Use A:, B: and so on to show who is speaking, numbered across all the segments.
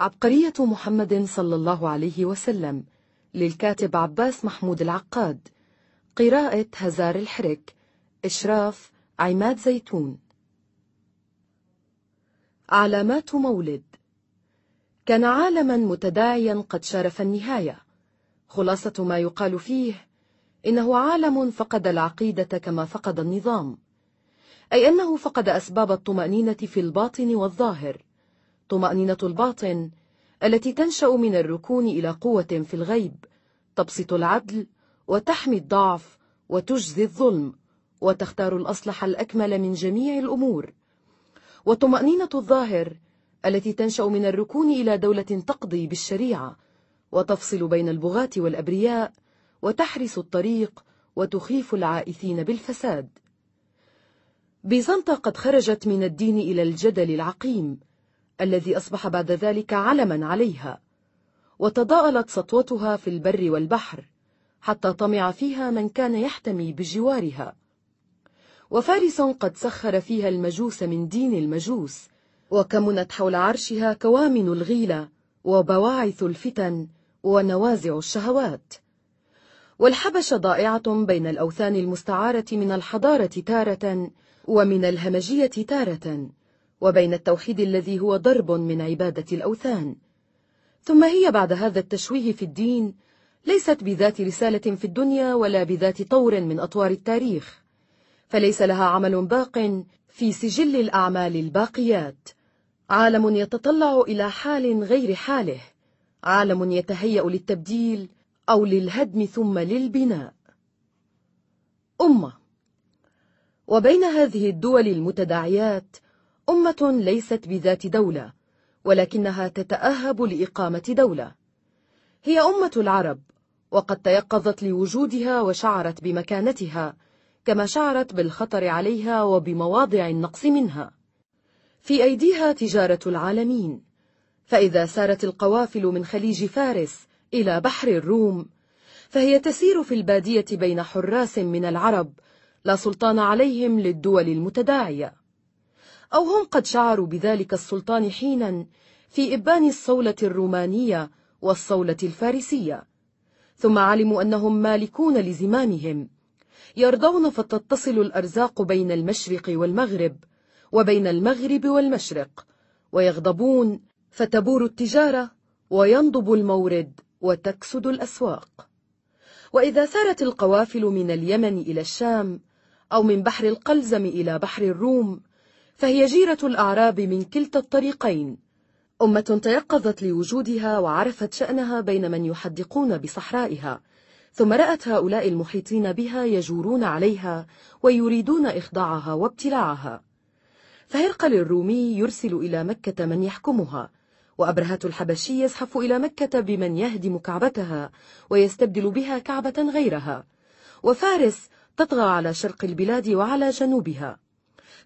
A: عبقرية محمد صلى الله عليه وسلم للكاتب عباس محمود العقاد قراءة هزار الحرك إشراف عماد زيتون علامات مولد كان عالما متداعيا قد شرف النهاية خلاصة ما يقال فيه إنه عالم فقد العقيدة كما فقد النظام أي أنه فقد أسباب الطمأنينة في الباطن والظاهر طمأنينة الباطن التي تنشأ من الركون إلى قوة في الغيب تبسط العدل وتحمي الضعف وتجزي الظلم وتختار الأصلح الأكمل من جميع الأمور وطمأنينة الظاهر التي تنشأ من الركون إلى دولة تقضي بالشريعة وتفصل بين البغاة والأبرياء وتحرس الطريق وتخيف العائثين بالفساد بيزنطة قد خرجت من الدين إلى الجدل العقيم الذي أصبح بعد ذلك علما عليها وتضاءلت سطوتها في البر والبحر حتى طمع فيها من كان يحتمي بجوارها وفارس قد سخر فيها المجوس من دين المجوس وكمنت حول عرشها كوامن الغيلة وبواعث الفتن ونوازع الشهوات والحبش ضائعة بين الأوثان المستعارة من الحضارة تارة ومن الهمجية تارة وبين التوحيد الذي هو ضرب من عبادة الأوثان ثم هي بعد هذا التشويه في الدين ليست بذات رسالة في الدنيا ولا بذات طور من أطوار التاريخ فليس لها عمل باق في سجل الأعمال الباقيات عالم يتطلع إلى حال غير حاله عالم يتهيأ للتبديل أو للهدم ثم للبناء أمة وبين هذه الدول المتداعيات أمة ليست بذات دولة ولكنها تتأهب لإقامة دولة هي أمة العرب وقد تيقظت لوجودها وشعرت بمكانتها كما شعرت بالخطر عليها وبمواضع النقص منها في أيديها تجارة العالمين فإذا سارت القوافل من خليج فارس إلى بحر الروم فهي تسير في البادية بين حراس من العرب لا سلطان عليهم للدول المتداعية أو هم قد شعروا بذلك السلطان حينا في إبان الصولة الرومانية والصولة الفارسية ثم علموا أنهم مالكون لزمامهم يرضون فتتصل الأرزاق بين المشرق والمغرب وبين المغرب والمشرق ويغضبون فتبور التجارة وينضب المورد وتكسد الأسواق وإذا سارت القوافل من اليمن إلى الشام أو من بحر القلزم إلى بحر الروم فهي جيرة الأعراب من كلتا الطريقين أمة تيقظت لوجودها وعرفت شأنها بين من يحدقون بصحرائها ثم رأت هؤلاء المحيطين بها يجورون عليها ويريدون إخضاعها وابتلاعها فهرقل الرومي يرسل إلى مكة من يحكمها وأبرهة الحبشي يزحف إلى مكة بمن يهدم كعبتها ويستبدل بها كعبة غيرها وفارس تطغى على شرق البلاد وعلى جنوبها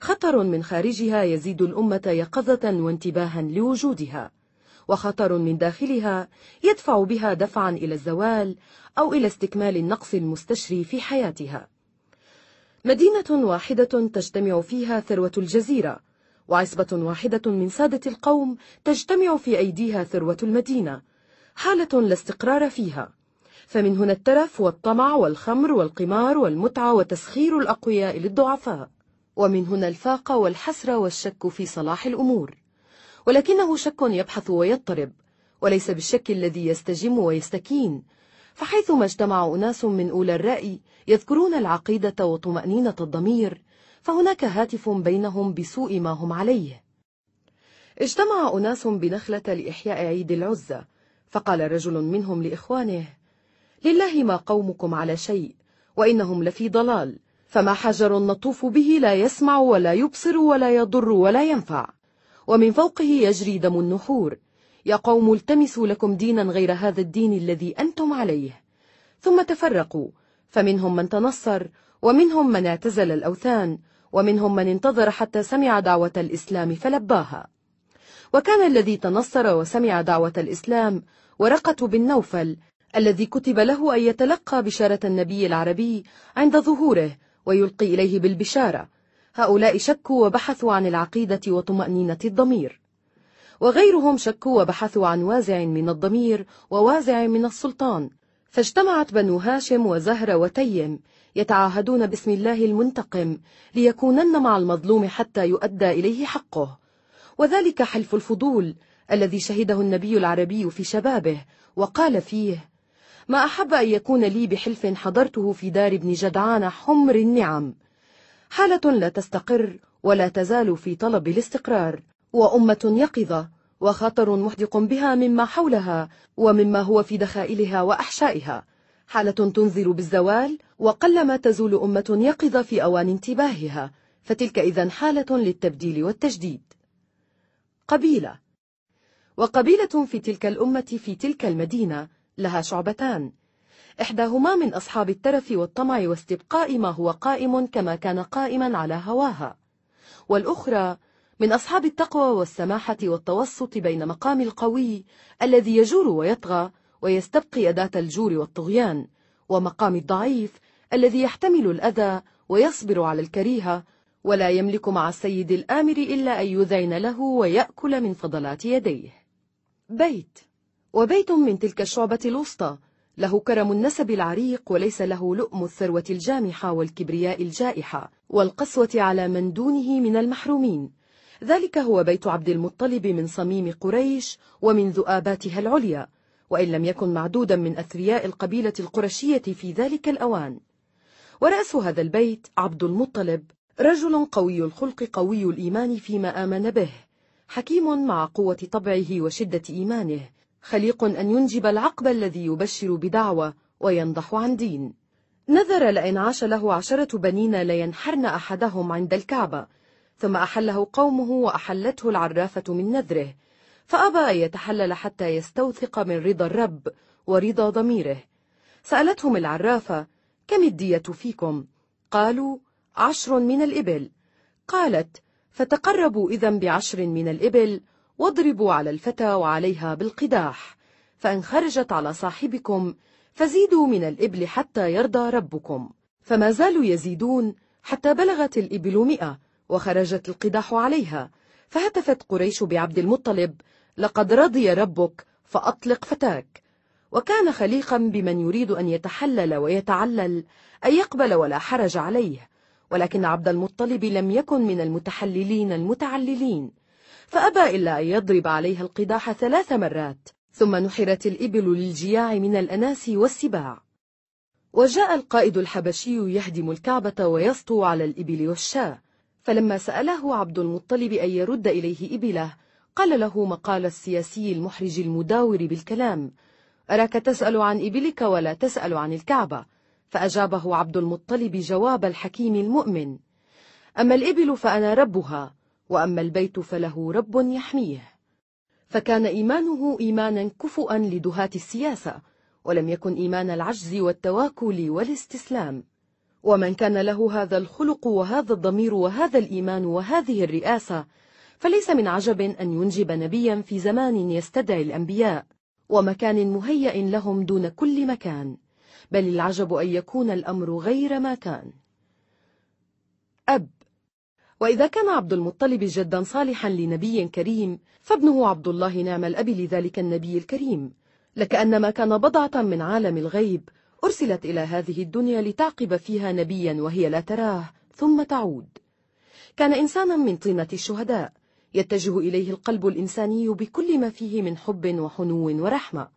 A: خطر من خارجها يزيد الأمة يقظة وانتباها لوجودها وخطر من داخلها يدفع بها دفعا إلى الزوال أو إلى استكمال النقص المستشري في حياتها مدينة واحدة تجتمع فيها ثروة الجزيرة وعصبة واحدة من سادة القوم تجتمع في أيديها ثروة المدينة حالة لا استقرار فيها فمن هنا الترف والطمع والخمر والقمار والمتعة وتسخير الأقوياء للضعفاء ومن هنا الفاقة والحسرة والشك في صلاح الأمور ولكنه شك يبحث ويضطرب وليس بالشك الذي يستجم ويستكين فحيثما اجتمع أناس من أولى الرأي يذكرون العقيدة وطمأنينة الضمير فهناك هاتف بينهم بسوء ما هم عليه اجتمع أناس بنخلة لإحياء عيد العزة فقال رجل منهم لإخوانه لله ما قومكم على شيء وإنهم لفي ضلال فما حجر نطوف به لا يسمع ولا يبصر ولا يضر ولا ينفع ومن فوقه يجري دم النحور يا قوم التمسوا لكم دينا غير هذا الدين الذي أنتم عليه ثم تفرقوا فمنهم من تنصر ومنهم من اعتزل الأوثان ومنهم من انتظر حتى سمع دعوة الإسلام فلباها وكان الذي تنصر وسمع دعوة الإسلام ورقة بن نوفل الذي كتب له أن يتلقى بشارة النبي العربي عند ظهوره ويلقي إليه بالبشارة هؤلاء شكوا وبحثوا عن العقيدة وطمأنينة الضمير وغيرهم شكوا وبحثوا عن وازع من الضمير ووازع من السلطان فاجتمعت بنو هاشم وزهر وتيم يتعاهدون باسم الله المنتقم ليكونن مع المظلوم حتى يؤدى إليه حقه وذلك حلف الفضول الذي شهده النبي العربي في شبابه وقال فيه ما أحب أن يكون لي بحلف حضرته في دار ابن جدعان حمر النعم حالة لا تستقر ولا تزال في طلب الاستقرار وأمة يقظة وخطر محدق بها مما حولها ومما هو في دخائلها وأحشائها حالة تنذر بالزوال وقلما تزول أمة يقظة في أوان انتباهها فتلك إذا حالة للتبديل والتجديد قبيلة وقبيلة في تلك الأمة في تلك المدينة لها شعبتان إحداهما من أصحاب الترف والطمع واستبقاء ما هو قائم كما كان قائما على هواها والأخرى من أصحاب التقوى والسماحة والتوسط بين مقام القوي الذي يجور ويطغى ويستبقي أداة الجور والطغيان ومقام الضعيف الذي يحتمل الأذى ويصبر على الكريهة ولا يملك مع السيد الآمر إلا أن يذين له ويأكل من فضلات يديه بيت وبيت من تلك الشعبة الوسطى له كرم النسب العريق وليس له لؤم الثروة الجامحة والكبرياء الجائحة والقسوة على من دونه من المحرومين ذلك هو بيت عبد المطلب من صميم قريش ومن ذؤاباتها العليا وإن لم يكن معدودا من أثرياء القبيلة القرشية في ذلك الأوان ورأس هذا البيت عبد المطلب رجل قوي الخلق قوي الإيمان فيما آمن به حكيم مع قوة طبعه وشدة إيمانه خليق أن ينجب العقب الذي يبشر بدعوة وينضح عن دين نذر لئن عاش له عشرة بنين لينحرن أحدهم عند الكعبة ثم أحله قومه وأحلته العرافة من نذره فأبى أن يتحلل حتى يستوثق من رضا الرب ورضا ضميره سألتهم العرافة كم الدية فيكم؟ قالوا عشر من الإبل قالت فتقربوا إذا بعشر من الإبل واضربوا على الفتى وعليها بالقداح فإن خرجت على صاحبكم فزيدوا من الإبل حتى يرضى ربكم فما زالوا يزيدون حتى بلغت الإبل مئة وخرجت القداح عليها فهتفت قريش بعبد المطلب لقد رضي ربك فأطلق فتاك وكان خليقا بمن يريد أن يتحلل ويتعلل أن يقبل ولا حرج عليه ولكن عبد المطلب لم يكن من المتحللين المتعللين فأبى إلا أن يضرب عليها القداح ثلاث مرات ثم نحرت الإبل للجياع من الأناس والسباع وجاء القائد الحبشي يهدم الكعبة ويسطو على الإبل والشاة فلما سأله عبد المطلب أن يرد إليه إبله قال له مقال السياسي المحرج المداور بالكلام أراك تسأل عن إبلك ولا تسأل عن الكعبة فأجابه عبد المطلب جواب الحكيم المؤمن أما الإبل فأنا ربها وأما البيت فله رب يحميه فكان إيمانه إيمانا كفؤا لدهات السياسة ولم يكن إيمان العجز والتواكل والاستسلام ومن كان له هذا الخلق وهذا الضمير وهذا الإيمان وهذه الرئاسة فليس من عجب أن ينجب نبيا في زمان يستدعي الأنبياء ومكان مهيأ لهم دون كل مكان بل العجب أن يكون الأمر غير ما كان أب وإذا كان عبد المطلب جدا صالحا لنبي كريم فابنه عبد الله نعم الأب لذلك النبي الكريم لكأنما كان بضعة من عالم الغيب أرسلت إلى هذه الدنيا لتعقب فيها نبيا وهي لا تراه ثم تعود كان إنسانا من طينة الشهداء يتجه إليه القلب الإنساني بكل ما فيه من حب وحنو ورحمة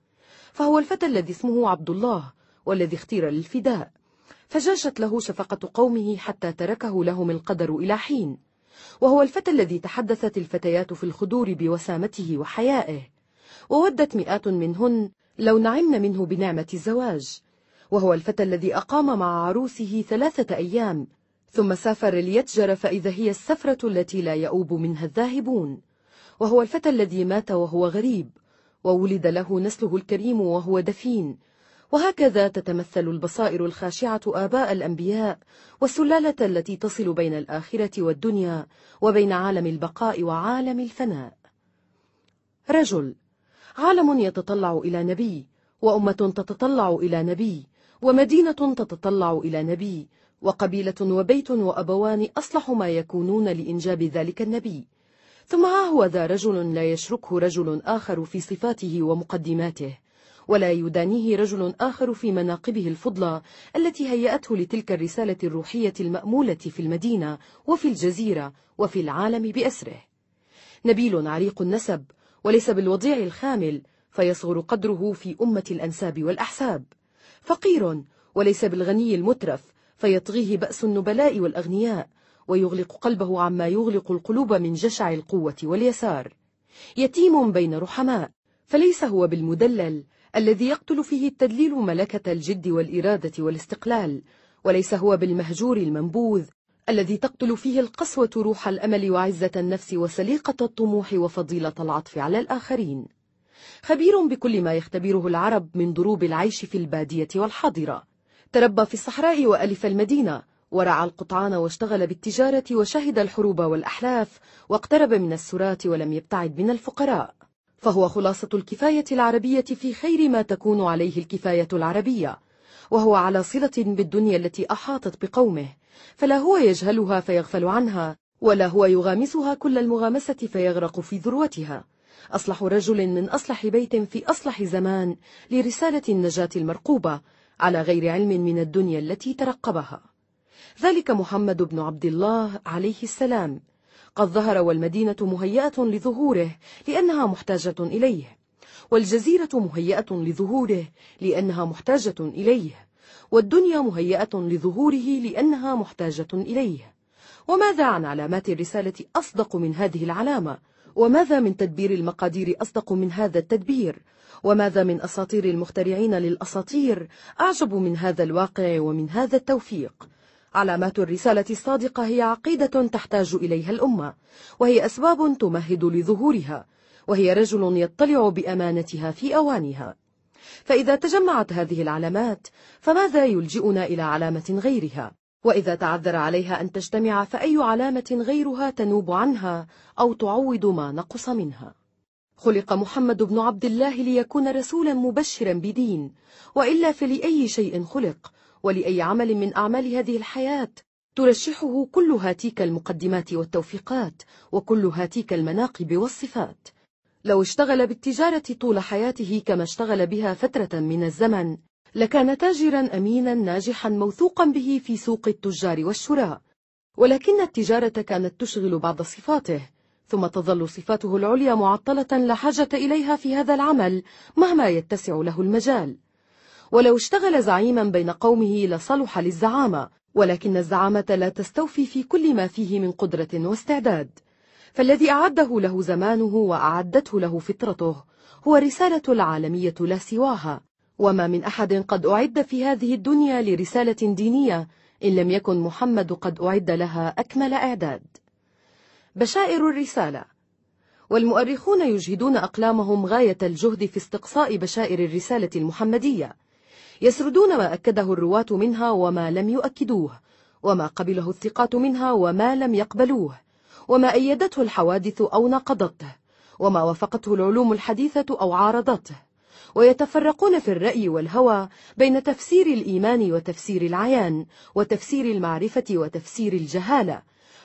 A: فهو الفتى الذي اسمه عبد الله والذي اختير للفداء فجاشت له شفقة قومه حتى تركه لهم القدر إلى حين وهو الفتى الذي تحدثت الفتيات في الخدور بوسامته وحيائه وودت مئات منهن لو نعمن منه بنعمة الزواج وهو الفتى الذي أقام مع عروسه ثلاثة أيام ثم سافر ليتجر فإذا هي السفرة التي لا يؤوب منها الذاهبون وهو الفتى الذي مات وهو غريب وولد له نسله الكريم وهو دفين وهكذا تتمثل البصائر الخاشعة آباء الأنبياء والسلالة التي تصل بين الآخرة والدنيا وبين عالم البقاء وعالم الفناء رجل عالم يتطلع إلى نبي وأمة تتطلع إلى نبي ومدينة تتطلع إلى نبي وقبيلة وبيت وأبوان أصلح ما يكونون لإنجاب ذلك النبي ثم ها هو ذا رجل لا يشركه رجل آخر في صفاته ومقدماته ولا يدانيه رجل آخر في مناقبه الفضلى التي هيأته لتلك الرسالة الروحية المأمولة في المدينة وفي الجزيرة وفي العالم بأسره نبيل عريق النسب وليس بالوضيع الخامل فيصغر قدره في أمة الأنساب والأحساب فقير وليس بالغني المترف فيطغيه بأس النبلاء والأغنياء ويغلق قلبه عما يغلق القلوب من جشع القوة واليسار يتيم بين رحماء فليس هو بالمدلل الذي يقتل فيه التدليل ملكة الجد والإرادة والاستقلال وليس هو بالمهجور المنبوذ الذي تقتل فيه القسوة روح الأمل وعزة النفس وسليقة الطموح وفضيلة العطف على الآخرين خبير بكل ما يختبره العرب من ضروب العيش في البادية والحاضرة تربى في الصحراء وألف المدينة ورعى القطعان واشتغل بالتجارة وشهد الحروب والأحلاف واقترب من السرات ولم يبتعد من الفقراء فهو خلاصة الكفاية العربية في خير ما تكون عليه الكفاية العربية وهو على صلة بالدنيا التي أحاطت بقومه فلا هو يجهلها فيغفل عنها ولا هو يغامسها كل المغامسة فيغرق في ذروتها أصلح رجل من أصلح بيت في أصلح زمان لرسالة النجاة المرقوبة على غير علم من الدنيا التي ترقبها ذلك محمد بن عبد الله عليه السلام قد ظهر والمدينة مهيئة لظهوره لأنها محتاجة إليه والجزيرة مهيئة لظهوره لأنها محتاجة إليه والدنيا مهيئة لظهوره لأنها محتاجة إليه وماذا عن علامات الرسالة أصدق من هذه العلامة؟ وماذا من تدبير المقادير أصدق من هذا التدبير؟ وماذا من أساطير المخترعين للأساطير أعجب من هذا الواقع ومن هذا التوفيق؟ علامات الرسالة الصادقة هي عقيدة تحتاج إليها الأمة وهي أسباب تمهد لظهورها وهي رجل يطلع بأمانتها في أوانها فإذا تجمعت هذه العلامات فماذا يلجئنا إلى علامة غيرها؟ وإذا تعذر عليها أن تجتمع فأي علامة غيرها تنوب عنها أو تعوض ما نقص منها خلق محمد بن عبد الله ليكون رسولا مبشرا بدين وإلا فلأي شيء خلق ولأي عمل من أعمال هذه الحياة ترشحه كل هاتيك المقدمات والتوفيقات وكل هاتيك المناقب والصفات لو اشتغل بالتجارة طول حياته كما اشتغل بها فترة من الزمن لكان تاجرا أمينا ناجحا موثوقا به في سوق التجار والشراء ولكن التجارة كانت تشغل بعض صفاته ثم تظل صفاته العليا معطلة لا حاجة إليها في هذا العمل مهما يتسع له المجال ولو اشتغل زعيما بين قومه لصلح للزعامة ولكن الزعامة لا تستوفي في كل ما فيه من قدرة واستعداد فالذي أعده له زمانه وأعدته له فطرته هو رسالة العالمية لا سواها وما من أحد قد أعد في هذه الدنيا لرسالة دينية إن لم يكن محمد قد أعد لها أكمل إعداد بشائر الرسالة والمؤرخون يجهدون أقلامهم غاية الجهد في استقصاء بشائر الرسالة المحمدية يسردون ما أكده الرواة منها وما لم يؤكدوه وما قبله الثقات منها وما لم يقبلوه وما أيدته الحوادث أو نقضته وما وافقته العلوم الحديثة أو عارضته ويتفرقون في الرأي والهوى بين تفسير الإيمان وتفسير العيان وتفسير المعرفة وتفسير الجهالة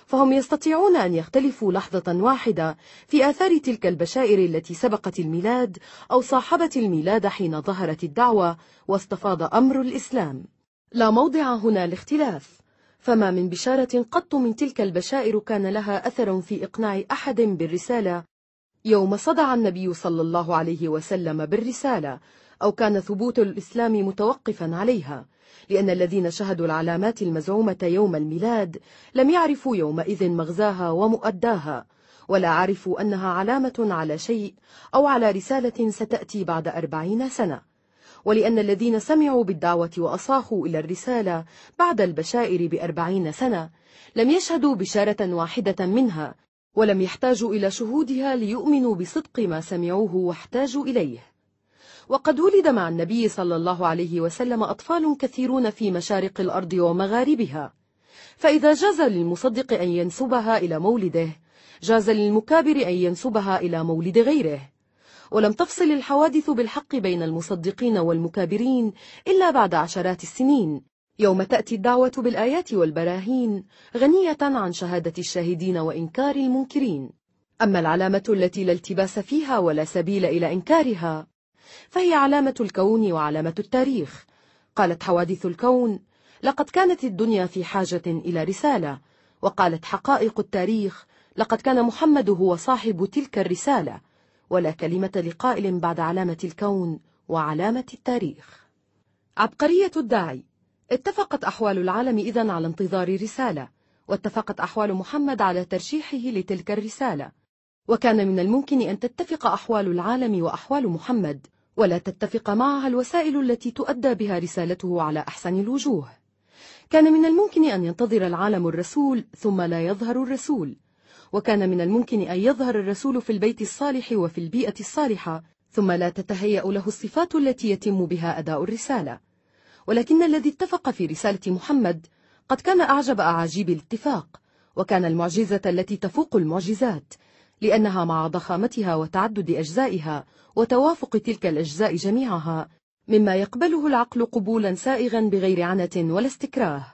A: فهم يستطيعون أن يختلفوا لحظة واحدة في آثار تلك البشائر التي سبقت الميلاد أو صاحبت الميلاد حين ظهرت الدعوة واستفاض أمر الإسلام لا موضع هنا لاختلاف فما من بشارة قط من تلك البشائر كان لها أثر في إقناع أحد بالرسالة يوم صدع النبي صلى الله عليه وسلم بالرسالة أو كان ثبوت الإسلام متوقفا عليها لأن الذين شهدوا العلامات المزعومة يوم الميلاد لم يعرفوا يومئذ مغزاها ومؤداها ولا عرفوا أنها علامة على شيء أو على رسالة ستأتي بعد أربعين سنة ولأن الذين سمعوا بالدعوة وأصاخوا إلى الرسالة بعد البشائر بأربعين سنة لم يشهدوا بشارة واحدة منها ولم يحتاجوا إلى شهودها ليؤمنوا بصدق ما سمعوه واحتاجوا إليه وقد ولد مع النبي صلى الله عليه وسلم أطفال كثيرون في مشارق الأرض ومغاربها فإذا جاز للمصدق أن ينسبها إلى مولده جاز للمكابر أن ينسبها إلى مولد غيره ولم تفصل الحوادث بالحق بين المصدقين والمكابرين إلا بعد عشرات السنين يوم تأتي الدعوة بالآيات والبراهين غنية عن شهادة الشاهدين وإنكار المنكرين أما العلامة التي لا التباس فيها ولا سبيل إلى إنكارها فهي علامة الكون وعلامة التاريخ قالت حوادث الكون لقد كانت الدنيا في حاجة إلى رسالة وقالت حقائق التاريخ لقد كان محمد هو صاحب تلك الرسالة ولا كلمة لقائل بعد علامة الكون وعلامة التاريخ عبقرية الداعي اتفقت أحوال العالم إذا على انتظار رسالة واتفقت أحوال محمد على ترشيحه لتلك الرسالة وكان من الممكن أن تتفق أحوال العالم وأحوال محمد ولا تتفق معها الوسائل التي تؤدى بها رسالته على أحسن الوجوه كان من الممكن أن ينتظر العالم الرسول ثم لا يظهر الرسول وكان من الممكن أن يظهر الرسول في البيت الصالح وفي البيئة الصالحة ثم لا تتهيأ له الصفات التي يتم بها أداء الرسالة ولكن الذي اتفق في رسالة محمد قد كان أعجب أعاجيب الاتفاق وكان المعجزة التي تفوق المعجزات لأنها مع ضخامتها وتعدد أجزائها وتوافق تلك الأجزاء جميعها مما يقبله العقل قبولا سائغا بغير عنة ولا استكراه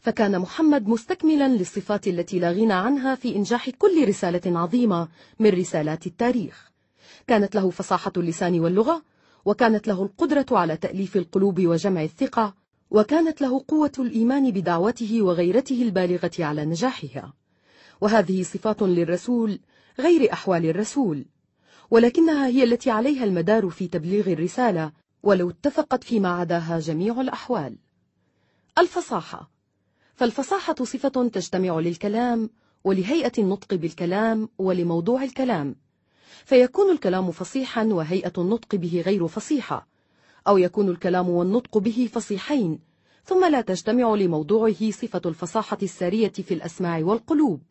A: فكان محمد مستكملا للصفات التي لا غنى عنها في إنجاح كل رسالة عظيمة من رسالات التاريخ كانت له فصاحة اللسان واللغة وكانت له القدرة على تأليف القلوب وجمع الثقة وكانت له قوة الإيمان بدعوته وغيرته البالغة على نجاحها وهذه صفات للرسول غير أحوال الرسول ولكنها هي التي عليها المدار في تبليغ الرسالة ولو اتفقت فيما عداها جميع الأحوال الفصاحة فالفصاحة صفة تجتمع للكلام ولهيئة النطق بالكلام ولموضوع الكلام فيكون الكلام فصيحا وهيئة النطق به غير فصيحة أو يكون الكلام والنطق به فصيحين ثم لا تجتمع لموضوعه صفة الفصاحة السارية في الأسماع والقلوب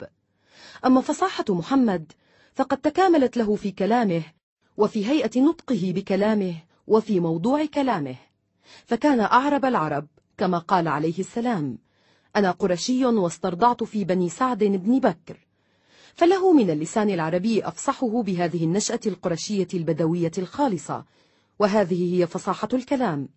A: أما فصاحة محمد فقد تكاملت له في كلامه وفي هيئة نطقه بكلامه وفي موضوع كلامه فكان أعرب العرب كما قال عليه السلام أنا قرشي واسترضعت في بني سعد بن بكر فله من اللسان العربي أفصحه بهذه النشأة القرشية البدوية الخالصة وهذه هي فصاحة الكلام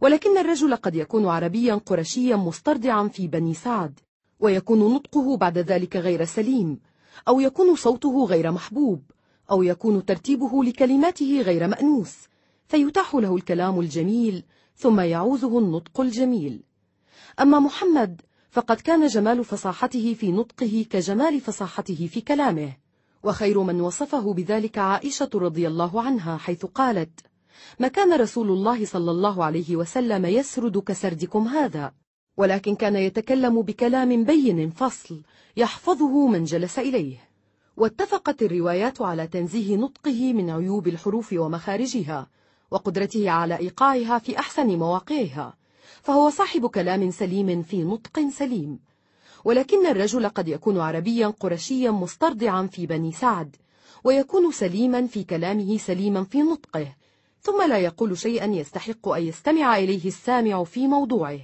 A: ولكن الرجل قد يكون عربيا قرشيا مسترضعا في بني سعد ويكون نطقه بعد ذلك غير سليم أو يكون صوته غير محبوب أو يكون ترتيبه لكلماته غير مأنوس فيتاح له الكلام الجميل ثم يعوزه النطق الجميل أما محمد فقد كان جمال فصاحته في نطقه كجمال فصاحته في كلامه وخير من وصفه بذلك عائشة رضي الله عنها حيث قالت ما كان رسول الله صلى الله عليه وسلم يسرد كسردكم هذا ولكن كان يتكلم بكلام بين فصل يحفظه من جلس إليه واتفقت الروايات على تنزيه نطقه من عيوب الحروف ومخارجها وقدرته على إيقاعها في أحسن مواقعها فهو صاحب كلام سليم في نطق سليم ولكن الرجل قد يكون عربيا قرشيا مسترضعا في بني سعد ويكون سليما في كلامه سليما في نطقه ثم لا يقول شيئا يستحق أن يستمع إليه السامع في موضوعه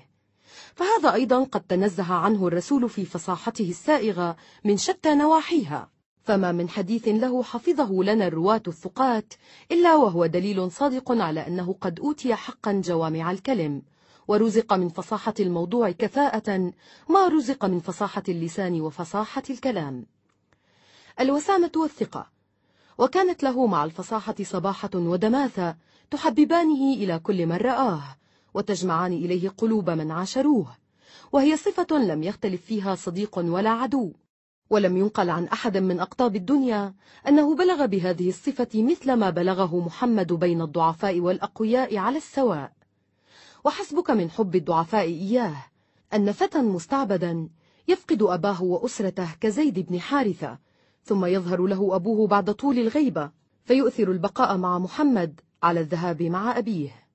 A: فهذا أيضا قد تنزه عنه الرسول في فصاحته السائغة من شتى نواحيها فما من حديث له حفظه لنا الرواة الثقات إلا وهو دليل صادق على أنه قد أوتي حقا جوامع الكلم ورزق من فصاحة الموضوع كفاءة ما رزق من فصاحة اللسان وفصاحة الكلام الوسامة والثقة وكانت له مع الفصاحة صباحة ودماثة تحببانه إلى كل من رآه وتجمعان إليه قلوب من عاشروه وهي صفة لم يختلف فيها صديق ولا عدو ولم ينقل عن أحد من أقطاب الدنيا أنه بلغ بهذه الصفة مثل ما بلغه محمد بين الضعفاء والأقوياء على السواء وحسبك من حب الضعفاء إياه أن فتى مستعبدا يفقد أباه وأسرته كزيد بن حارثة ثم يظهر له أبوه بعد طول الغيبة فيؤثر البقاء مع محمد على الذهاب مع أبيه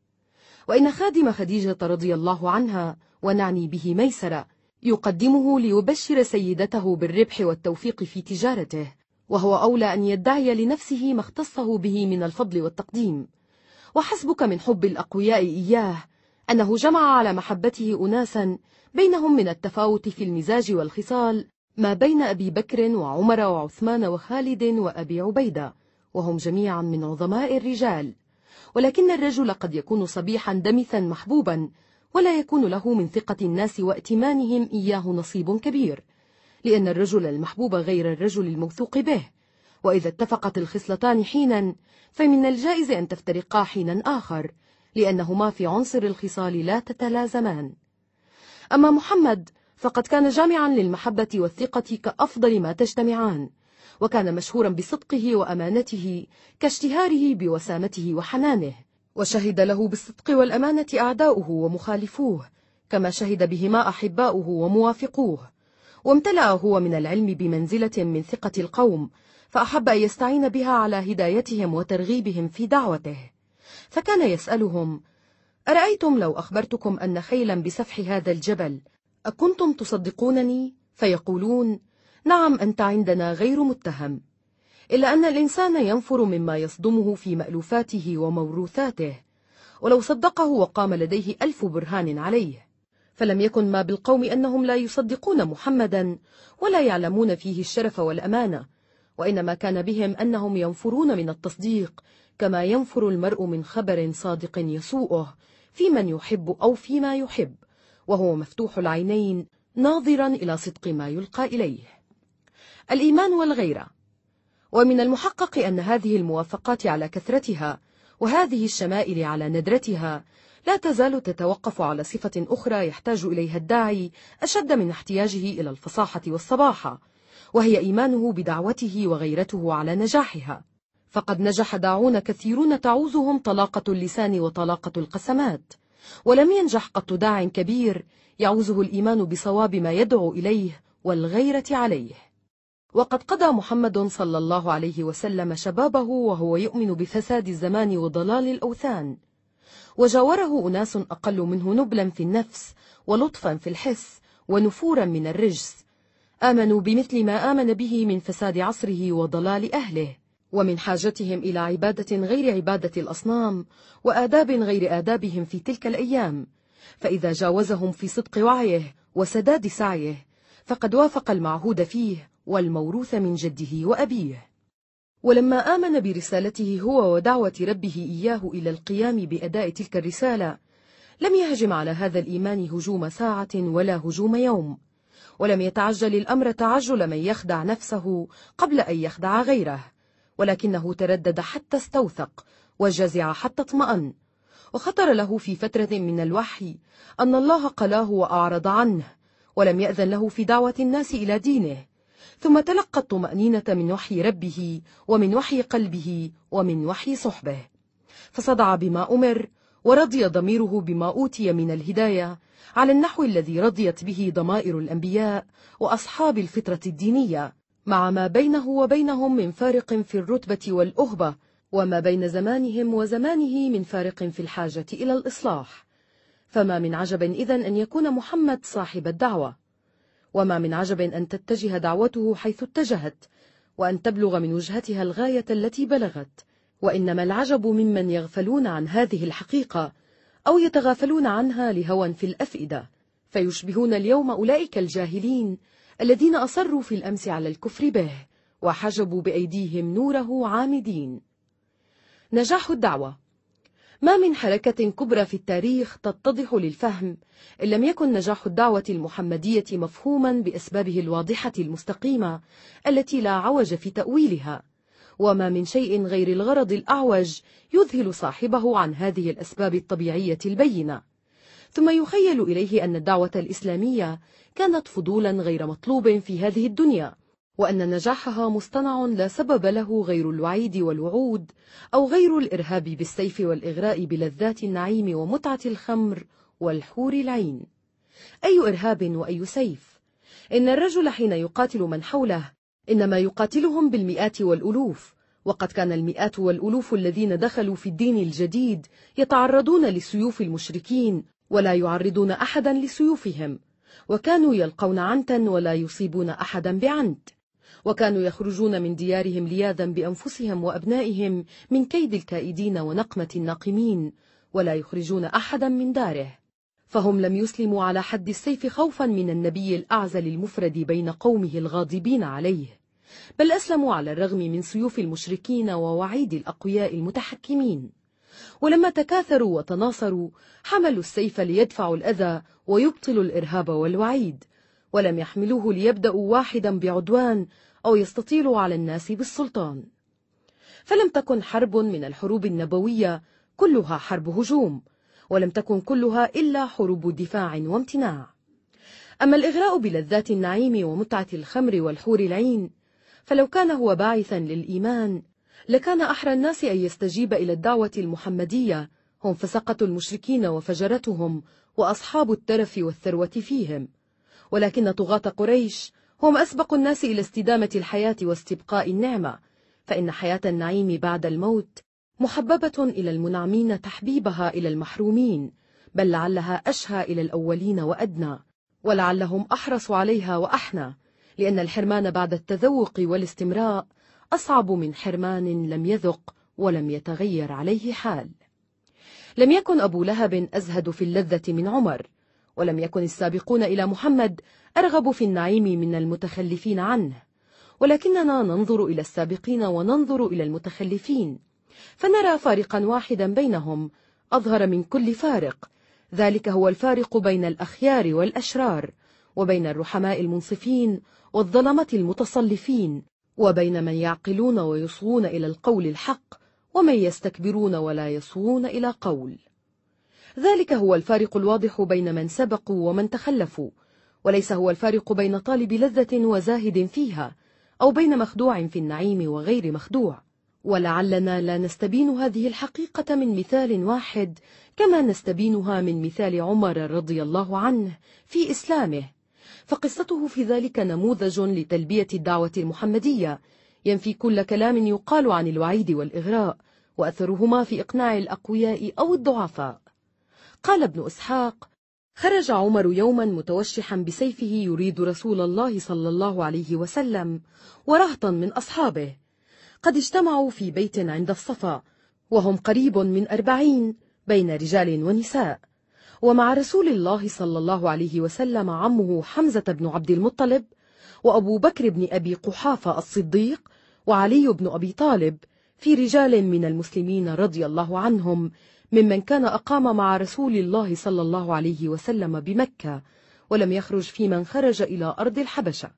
A: وإن خادم خديجة رضي الله عنها ونعني به ميسرة يقدمه ليبشر سيدته بالربح والتوفيق في تجارته وهو أولى أن يدعي لنفسه ما اختصه به من الفضل والتقديم وحسبك من حب الأقوياء إياه أنه جمع على محبته أناسا بينهم من التفاوت في المزاج والخصال ما بين أبي بكر وعمر وعثمان وخالد وأبي عبيدة وهم جميعا من عظماء الرجال ولكن الرجل قد يكون صبيحا دمثا محبوبا ولا يكون له من ثقة الناس وائتمانهم إياه نصيب كبير لأن الرجل المحبوب غير الرجل الموثوق به وإذا اتفقت الخصلتان حينا فمن الجائز أن تفترقا حينا آخر لأنهما في عنصر الخصال لا تتلازمان أما محمد فقد كان جامعا للمحبة والثقة كأفضل ما تجتمعان وكان مشهورا بصدقه وأمانته كاشتهاره بوسامته وحنانه وشهد له بالصدق والأمانة أعداؤه ومخالفوه كما شهد بهما أحباؤه وموافقوه وامتلأ هو من العلم بمنزلة من ثقة القوم فأحب أن يستعين بها على هدايتهم وترغيبهم في دعوته فكان يسألهم أرأيتم لو أخبرتكم أن خيلا بسفح هذا الجبل أكنتم تصدقونني؟ فيقولون نعم أنت عندنا غير متهم إلا أن الإنسان ينفر مما يصدمه في مألوفاته وموروثاته ولو صدقه وقام لديه ألف برهان عليه فلم يكن ما بالقوم أنهم لا يصدقون محمدا ولا يعلمون فيه الشرف والأمانة وإنما كان بهم أنهم ينفرون من التصديق كما ينفر المرء من خبر صادق يسوءه في من يحب أو فيما يحب وهو مفتوح العينين ناظرا إلى صدق ما يلقى إليه الإيمان والغيرة ومن المحقق أن هذه الموافقات على كثرتها وهذه الشمائل على ندرتها لا تزال تتوقف على صفة أخرى يحتاج إليها الداعي أشد من احتياجه إلى الفصاحة والصباحة وهي إيمانه بدعوته وغيرته على نجاحها فقد نجح داعون كثيرون تعوزهم طلاقة اللسان وطلاقة القسمات ولم ينجح قط داع كبير يعوزه الإيمان بصواب ما يدعو إليه والغيرة عليه وقد قضى محمد صلى الله عليه وسلم شبابه وهو يؤمن بفساد الزمان وضلال الأوثان وجاوره أناس أقل منه نبلا في النفس ولطفا في الحس ونفورا من الرجس آمنوا بمثل ما آمن به من فساد عصره وضلال أهله ومن حاجتهم إلى عبادة غير عبادة الأصنام وآداب غير آدابهم في تلك الأيام فإذا جاوزهم في صدق وعيه وسداد سعيه فقد وافق المعهود فيه والموروث من جده وأبيه ولما آمن برسالته هو ودعوة ربه إياه إلى القيام بأداء تلك الرسالة لم يهجم على هذا الإيمان هجوم ساعة ولا هجوم يوم ولم يتعجل الأمر تعجل من يخدع نفسه قبل أن يخدع غيره ولكنه تردد حتى استوثق وجزع حتى اطمأن وخطر له في فترة من الوحي أن الله قلاه وأعرض عنه ولم يأذن له في دعوة الناس إلى دينه ثم تلقى الطمأنينة من وحي ربه ومن وحي قلبه ومن وحي صحبه فصدع بما أمر ورضي ضميره بما أوتي من الهداية على النحو الذي رضيت به ضمائر الأنبياء وأصحاب الفطرة الدينية مع ما بينه وبينهم من فارق في الرتبة والأهبة وما بين زمانهم وزمانه من فارق في الحاجة إلى الإصلاح فما من عجب إذا أن يكون محمد صاحب الدعوة وما من عجب أن تتجه دعوته حيث اتجهت وأن تبلغ من وجهتها الغاية التي بلغت وإنما العجب ممن يغفلون عن هذه الحقيقة أو يتغافلون عنها لهوى في الأفئدة فيشبهون اليوم أولئك الجاهلين الذين أصروا في الأمس على الكفر به وحجبوا بأيديهم نوره عامدين نجاح الدعوة ما من حركة كبرى في التاريخ تتضح للفهم إن لم يكن نجاح الدعوة المحمدية مفهوما بأسبابه الواضحة المستقيمة التي لا عوج في تأويلها وما من شيء غير الغرض الأعوج يذهل صاحبه عن هذه الأسباب الطبيعية البينة ثم يخيل إليه أن الدعوة الإسلامية كانت فضولا غير مطلوب في هذه الدنيا وأن نجاحها مصطنع لا سبب له غير الوعيد والوعود أو غير الإرهاب بالسيف والإغراء بلذات النعيم ومتعة الخمر والحور العين أي إرهاب وأي سيف إن الرجل حين يقاتل من حوله إنما يقاتلهم بالمئات والألوف وقد كان المئات والألوف الذين دخلوا في الدين الجديد يتعرضون لسيوف المشركين ولا يعرضون أحدا لسيوفهم وكانوا يلقون عنتا ولا يصيبون أحدا بعنت وكانوا يخرجون من ديارهم لياذا بأنفسهم وأبنائهم من كيد الكائدين ونقمة الناقمين ولا يخرجون أحدا من داره فهم لم يسلموا على حد السيف خوفا من النبي الأعزل المفرد بين قومه الغاضبين عليه بل أسلموا على الرغم من سيوف المشركين ووعيد الأقوياء المتحكمين ولما تكاثروا وتناصروا حملوا السيف ليدفعوا الأذى ويبطلوا الإرهاب والوعيد ولم يحملوه ليبدأوا واحدا بعدوان أو يستطيلوا على الناس بالسلطان فلم تكن حرب من الحروب النبوية كلها حرب هجوم ولم تكن كلها إلا حروب دفاع وامتناع أما الإغراء بلذات النعيم ومتعة الخمر والحور العين فلو كان هو باعثا للإيمان لكان أحرى الناس أن يستجيب إلى الدعوة المحمدية هم فسقة المشركين وفجرتهم وأصحاب الترف والثروة فيهم ولكن طغاة قريش هم أسبق الناس إلى استدامة الحياة واستبقاء النعمة فإن حياة النعيم بعد الموت محببة إلى المنعمين تحبيبها إلى المحرومين بل لعلها أشهى إلى الأولين وأدنى ولعلهم أحرص عليها وأحنى لأن الحرمان بعد التذوق والاستمراء أصعب من حرمان لم يذق ولم يتغير عليه حال لم يكن أبو لهب أزهد في اللذة من عمر ولم يكن السابقون إلى محمد أرغب في النعيم من المتخلفين عنه ولكننا ننظر إلى السابقين وننظر إلى المتخلفين فنرى فارقا واحدا بينهم أظهر من كل فارق ذلك هو الفارق بين الأخيار والأشرار وبين الرحماء المنصفين والظلمة المتصلفين وبين من يعقلون ويصغون إلى القول الحق ومن يستكبرون ولا يصغون إلى قول ذلك هو الفارق الواضح بين من سبقوا ومن تخلفوا وليس هو الفارق بين طالب لذة وزاهد فيها أو بين مخدوع في النعيم وغير مخدوع ولعلنا لا نستبين هذه الحقيقة من مثال واحد كما نستبينها من مثال عمر رضي الله عنه في إسلامه فقصته في ذلك نموذج لتلبية الدعوة المحمدية ينفي كل كلام يقال عن الوعيد والإغراء وأثرهما في إقناع الأقوياء أو الضعفاء قال ابن إسحاق خرج عمر يوما متوشحا بسيفه يريد رسول الله صلى الله عليه وسلم ورهطا من أصحابه قد اجتمعوا في بيت عند الصفا وهم قريب من أربعين بين رجال ونساء ومع رسول الله صلى الله عليه وسلم عمه حمزة بن عبد المطلب وأبو بكر بن أبي قحافة الصديق وعلي بن أبي طالب في رجال من المسلمين رضي الله عنهم ممن كان أقام مع رسول الله صلى الله عليه وسلم بمكة ولم يخرج في من خرج إلى أرض الحبشة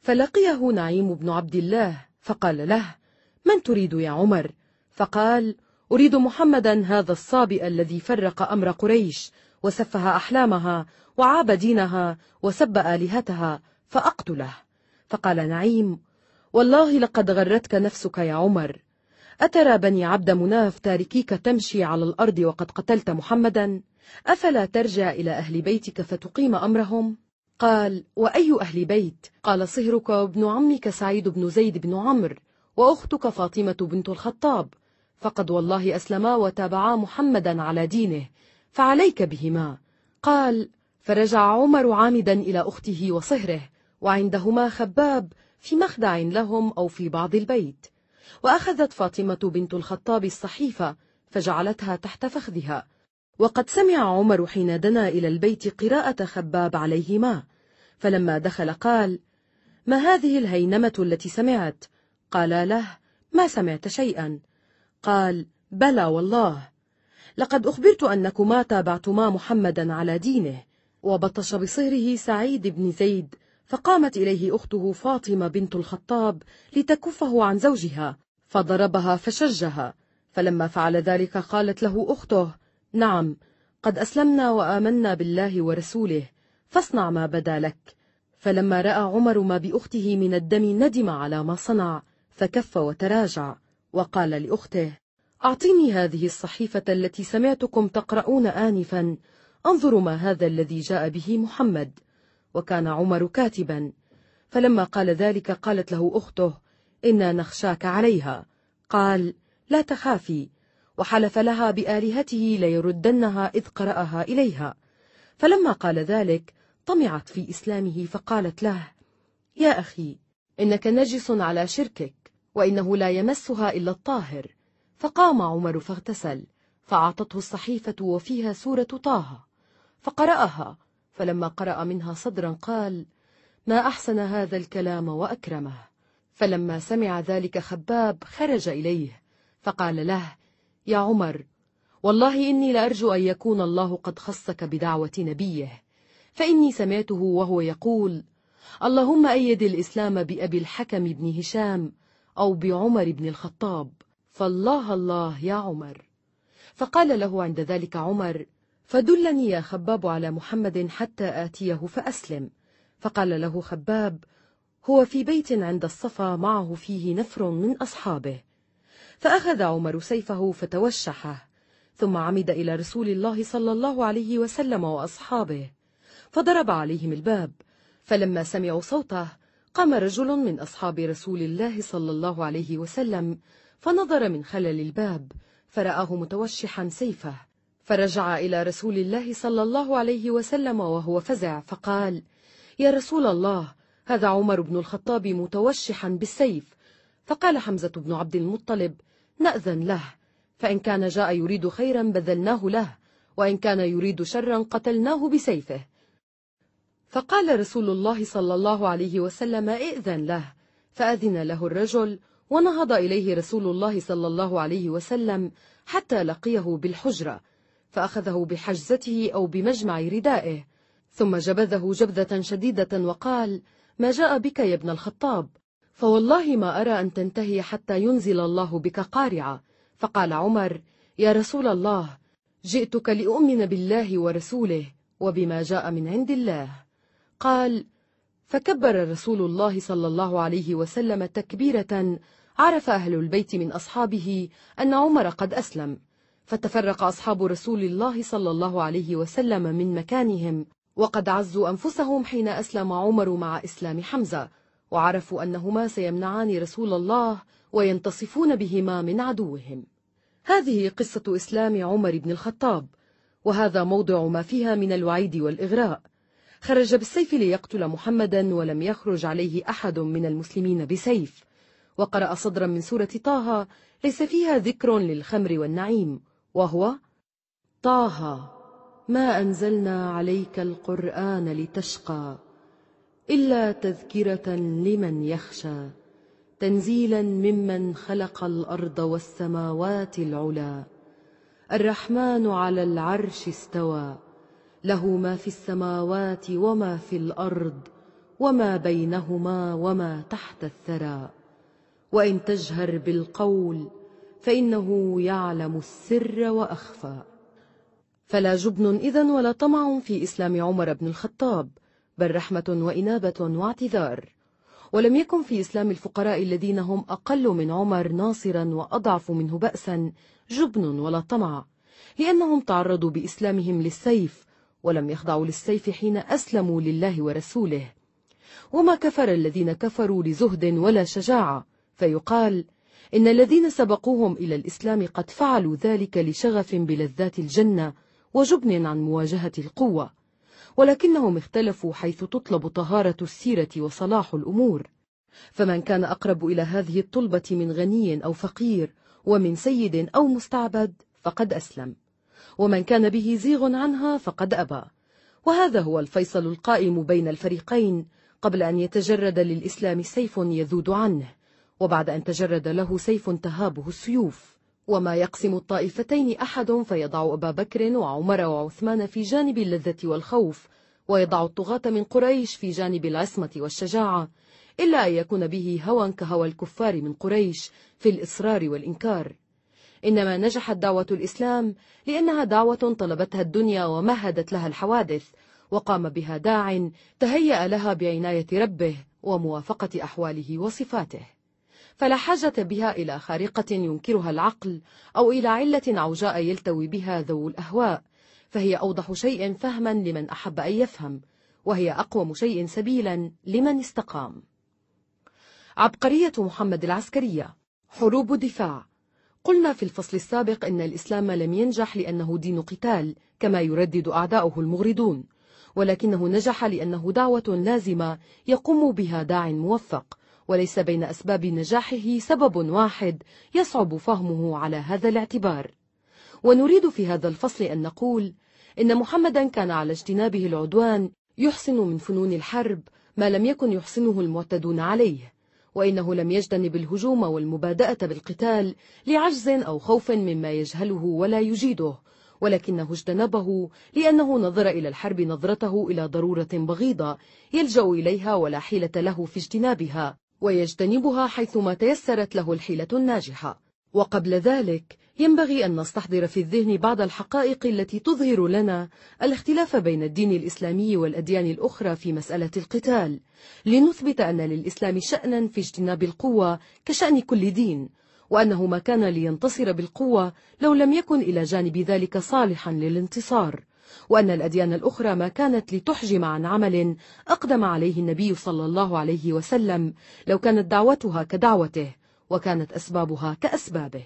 A: فلقيه نعيم بن عبد الله فقال له من تريد يا عمر؟ فقال أريد محمدا هذا الصابئ الذي فرق أمر قريش وسفه أحلامها وعاب دينها وسب آلهتها فأقتله فقال نعيم والله لقد غرتك نفسك يا عمر أترى بني عبد مناف تاركيك تمشي على الأرض وقد قتلت محمدا أفلا ترجع إلى أهل بيتك فتقيم أمرهم؟ قال وأي أهل بيت؟ قال صهرك وابن عمك سعيد بن زيد بن عمرو وأختك فاطمة بنت الخطاب فقد والله أسلما وتابعا محمدا على دينه فعليك بهما قال فرجع عمر عامدا إلى أخته وصهره وعندهما خباب في مخدع لهم أو في بعض البيت وأخذت فاطمة بنت الخطاب الصحيفة فجعلتها تحت فخذها وقد سمع عمر حين دنا إلى البيت قراءة خباب عليهما فلما دخل قال ما هذه الهينمة التي سمعت؟ قال له ما سمعت شيئا قال بلى والله لقد أخبرت أنكما تابعتما محمدا على دينه وبطش بصهره سعيد بن زيد فقامت إليه أخته فاطمة بنت الخطاب لتكفه عن زوجها فضربها فشجها فلما فعل ذلك قالت له أخته نعم قد أسلمنا وآمنا بالله ورسوله فاصنع ما بدا لك فلما رأى عمر ما بأخته من الدم ندم على ما صنع فكف وتراجع وقال لأخته أعطيني هذه الصحيفة التي سمعتكم تقرؤون آنفا أنظر ما هذا الذي جاء به محمد وكان عمر كاتبا فلما قال ذلك قالت له أخته إنا نخشاك عليها قال لا تخافي وحلف لها بآلهته ليردنها إذ قرأها إليها فلما قال ذلك طمعت في إسلامه فقالت له يا أخي إنك نجس على شركك وإنه لا يمسها إلا الطاهر فقام عمر فاغتسل فأعطته الصحيفة وفيها سورة طه فقرأها فلما قرأ منها صدرا قال ما أحسن هذا الكلام وأكرمه فلما سمع ذلك خباب خرج إليه فقال له يا عمر والله إني لأرجو أن يكون الله قد خصك بدعوة نبيه فإني سمعته وهو يقول اللهم أيد الإسلام بأبي الحكم بن هشام أو بعمر بن الخطاب فالله الله يا عمر فقال له عند ذلك عمر فدلني يا خباب على محمد حتى آتيه فأسلم فقال له خباب هو في بيت عند الصفا معه فيه نفر من أصحابه فأخذ عمر سيفه فتوشحه ثم عمد إلى رسول الله صلى الله عليه وسلم وأصحابه فضرب عليهم الباب فلما سمعوا صوته قام رجل من أصحاب رسول الله صلى الله عليه وسلم فنظر من خلل الباب فرآه متوشحا سيفه فرجع إلى رسول الله صلى الله عليه وسلم وهو فزع فقال يا رسول الله هذا عمر بن الخطاب متوشحا بالسيف فقال حمزة بن عبد المطلب نأذن له فإن كان جاء يريد خيرا بذلناه له وإن كان يريد شرا قتلناه بسيفه فقال رسول الله صلى الله عليه وسلم ائذن له فأذن له الرجل ونهض إليه رسول الله صلى الله عليه وسلم حتى لقيه بالحجرة فأخذه بحجزته أو بمجمع ردائه ثم جبذه جبذة شديدة وقال ما جاء بك يا ابن الخطاب فوالله ما أرى أن تنتهي حتى ينزل الله بك قارعة فقال عمر يا رسول الله جئتك لأؤمن بالله ورسوله وبما جاء من عند الله قال فكبر رسول الله صلى الله عليه وسلم تكبيرة عرف أهل البيت من أصحابه أن عمر قد أسلم فتفرق أصحاب رسول الله صلى الله عليه وسلم من مكانهم وقد عزوا أنفسهم حين أسلم عمر مع إسلام حمزة وعرفوا أنهما سيمنعان رسول الله وينتصفون بهما من عدوهم هذه قصة إسلام عمر بن الخطاب وهذا موضع ما فيها من الوعيد والإغراء خرج بالسيف ليقتل محمدا ولم يخرج عليه أحد من المسلمين بسيف وقرأ صدرا من سورة طه ليس فيها ذكر للخمر والنعيم وهو طه ما أنزلنا عليك القرآن لتشقى إلا تذكرة لمن يخشى تنزيلا ممن خلق الأرض والسماوات العلا الرحمن على العرش استوى له ما في السماوات وما في الأرض وما بينهما وما تحت الثرى وإن تجهر بالقول فإنه يعلم السر وأخفى فلا جبن إذا ولا طمع في إسلام عمر بن الخطاب بل رحمة وإنابة واعتذار ولم يكن في إسلام الفقراء الذين هم أقل من عمر ناصرا وأضعف منه بأسا جبن ولا طمع لأنهم تعرضوا بإسلامهم للسيف ولم يخضعوا للسيف حين أسلموا لله ورسوله وما كفر الذين كفروا لزهد ولا شجاعة فيقال إن الذين سبقوهم إلى الإسلام قد فعلوا ذلك لشغف بلذات الجنة وجبن عن مواجهة القوة ولكنهم اختلفوا حيث تطلب طهارة السيرة وصلاح الأمور فمن كان أقرب إلى هذه الطلبة من غني أو فقير ومن سيد أو مستعبد فقد أسلم ومن كان به زيغ عنها فقد أبى وهذا هو الفيصل القائم بين الفريقين قبل أن يتجرد للإسلام سيف يذود عنه وبعد أن تجرد له سيف تهابه السيوف وما يقسم الطائفتين أحد فيضع أبا بكر وعمر وعثمان في جانب اللذة والخوف ويضع الطغاة من قريش في جانب العصمة والشجاعة إلا أن يكون به هوى كهوى الكفار من قريش في الإصرار والإنكار إنما نجحت دعوة الإسلام لأنها دعوة طلبتها الدنيا ومهدت لها الحوادث وقام بها داع تهيأ لها بعناية ربه وموافقة أحواله وصفاته فلا حاجة بها إلى خارقة ينكرها العقل أو إلى علة عوجاء يلتوي بها ذو الأهواء فهي أوضح شيء فهما لمن أحب أن يفهم وهي أقوم شيء سبيلا لمن استقام عبقرية محمد العسكرية حروب دفاع قلنا في الفصل السابق إن الإسلام لم ينجح لأنه دين قتال كما يردد أعداؤه المغردون ولكنه نجح لأنه دعوة لازمة يقوم بها داع موفق وليس بين أسباب نجاحه سبب واحد يصعب فهمه على هذا الاعتبار ونريد في هذا الفصل أن نقول إن محمدا كان على اجتنابه العدوان يحسن من فنون الحرب ما لم يكن يحسنه المعتدون عليه وإنه لم يجتنب الهجوم والمبادأة بالقتال لعجز أو خوف مما يجهله ولا يجيده ولكنه اجتنبه لأنه نظر إلى الحرب نظرته إلى ضرورة بغيضة يلجأ إليها ولا حيلة له في اجتنابها ويجتنبها حيثما تيسرت له الحيلة الناجحة وقبل ذلك ينبغي أن نستحضر في الذهن بعض الحقائق التي تظهر لنا الاختلاف بين الدين الإسلامي والأديان الأخرى في مسألة القتال لنثبت أن للإسلام شأنا في اجتناب القوة كشأن كل دين وأنه ما كان لينتصر بالقوة لو لم يكن إلى جانب ذلك صالحا للانتصار وأن الأديان الأخرى ما كانت لتحجم عن عمل أقدم عليه النبي صلى الله عليه وسلم لو كانت دعوتها كدعوته وكانت أسبابها كأسبابه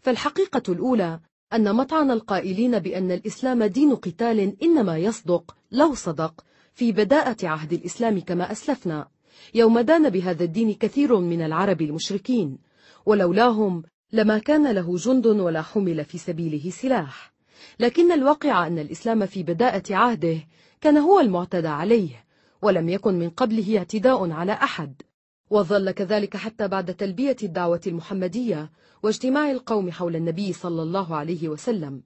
A: فالحقيقة الأولى أن مطعن القائلين بأن الإسلام دين قتال إنما يصدق لو صدق في بداءة عهد الإسلام كما أسلفنا يوم دان بهذا الدين كثير من العرب المشركين ولولاهم لما كان له جند ولا حمل في سبيله سلاح لكن الواقع أن الإسلام في بداءة عهده كان هو المعتدى عليه ولم يكن من قبله اعتداء على أحد وظل كذلك حتى بعد تلبية الدعوة المحمدية واجتماع القوم حول النبي صلى الله عليه وسلم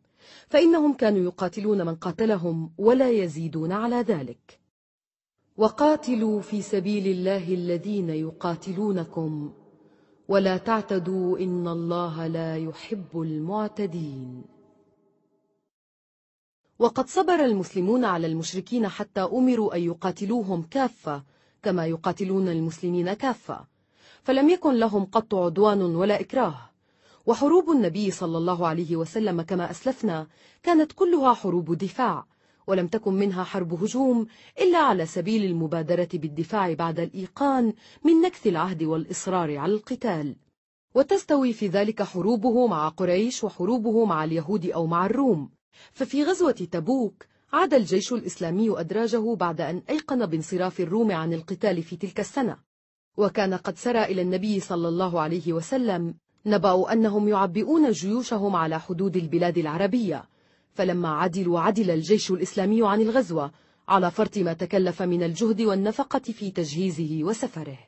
A: فإنهم كانوا يقاتلون من قاتلهم ولا يزيدون على ذلك وقاتلوا في سبيل الله الذين يقاتلونكم ولا تعتدوا إن الله لا يحب المعتدين وقد صبر المسلمون على المشركين حتى أمروا أن يقاتلوهم كافة كما يقاتلون المسلمين كافة فلم يكن لهم قط عدوان ولا إكراه وحروب النبي صلى الله عليه وسلم كما أسلفنا كانت كلها حروب دفاع ولم تكن منها حرب هجوم إلا على سبيل المبادرة بالدفاع بعد الإيقان من نكث العهد والإصرار على القتال وتستوي في ذلك حروبه مع قريش وحروبه مع اليهود أو مع الروم ففي غزوة تبوك عاد الجيش الإسلامي أدراجه بعد أن أيقن بانصراف الروم عن القتال في تلك السنة وكان قد سرى إلى النبي صلى الله عليه وسلم نبأ أنهم يعبئون جيوشهم على حدود البلاد العربية فلما عدلوا عدل الجيش الإسلامي عن الغزوة على فرط ما تكلف من الجهد والنفقة في تجهيزه وسفره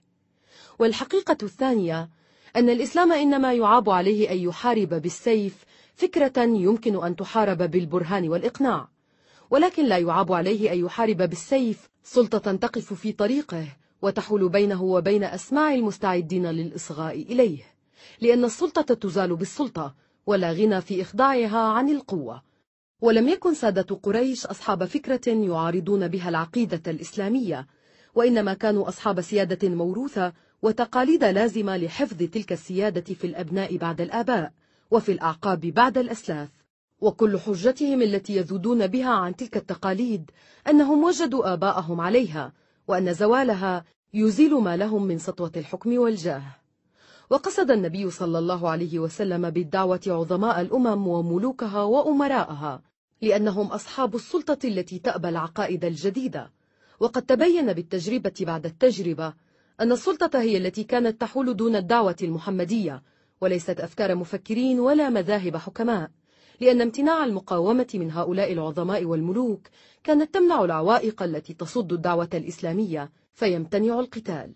A: والحقيقة الثانية أن الإسلام إنما يعاب عليه أن يحارب بالسيف فكرة يمكن أن تحارب بالبرهان والإقناع ولكن لا يعاب عليه أن يحارب بالسيف سلطة تقف في طريقه وتحول بينه وبين أسماع المستعدين للإصغاء إليه لأن السلطة تزال بالسلطة ولا غنى في إخضاعها عن القوة ولم يكن سادة قريش أصحاب فكرة يعارضون بها العقيدة الإسلامية وإنما كانوا أصحاب سيادة موروثة وتقاليد لازمة لحفظ تلك السيادة في الأبناء بعد الآباء وفي الأعقاب بعد الأسلاف وكل حجتهم التي يذودون بها عن تلك التقاليد أنهم وجدوا آباءهم عليها وأن زوالها يزيل ما لهم من سطوة الحكم والجاه وقصد النبي صلى الله عليه وسلم بالدعوة عظماء الأمم وملوكها وأمراءها لأنهم أصحاب السلطة التي تأبى العقائد الجديدة وقد تبين بالتجربة بعد التجربة أن السلطة هي التي كانت تحول دون الدعوة المحمدية وليست أفكار مفكرين ولا مذاهب حكماء لأن امتناع المقاومة من هؤلاء العظماء والملوك كانت تمنع العوائق التي تصد الدعوة الإسلامية فيمتنع القتال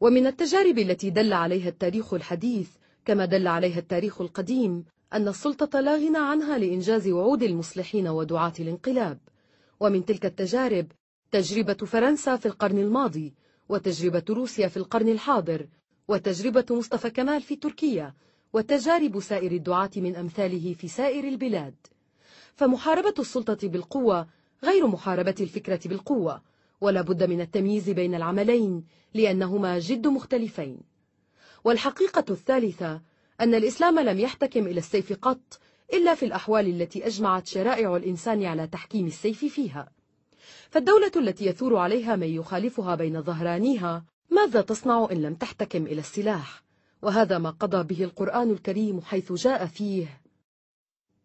A: ومن التجارب التي دل عليها التاريخ الحديث كما دل عليها التاريخ القديم أن السلطة لا غنى عنها لإنجاز وعود المصلحين ودعاة الانقلاب ومن تلك التجارب تجربة فرنسا في القرن الماضي وتجربة روسيا في القرن الحاضر وتجربة مصطفى كمال في تركيا وتجارب سائر الدعاة من أمثاله في سائر البلاد فمحاربة السلطة بالقوة غير محاربة الفكرة بالقوة ولا بد من التمييز بين العملين لأنهما جد مختلفين والحقيقة الثالثة أن الإسلام لم يحتكم إلى السيف قط إلا في الأحوال التي أجمعت شرائع الإنسان على تحكيم السيف فيها فالدولة التي يثور عليها من يخالفها بين ظهرانيها ماذا تصنع إن لم تحتكم إلى السلاح؟ وهذا ما قضى به القرآن الكريم حيث جاء فيه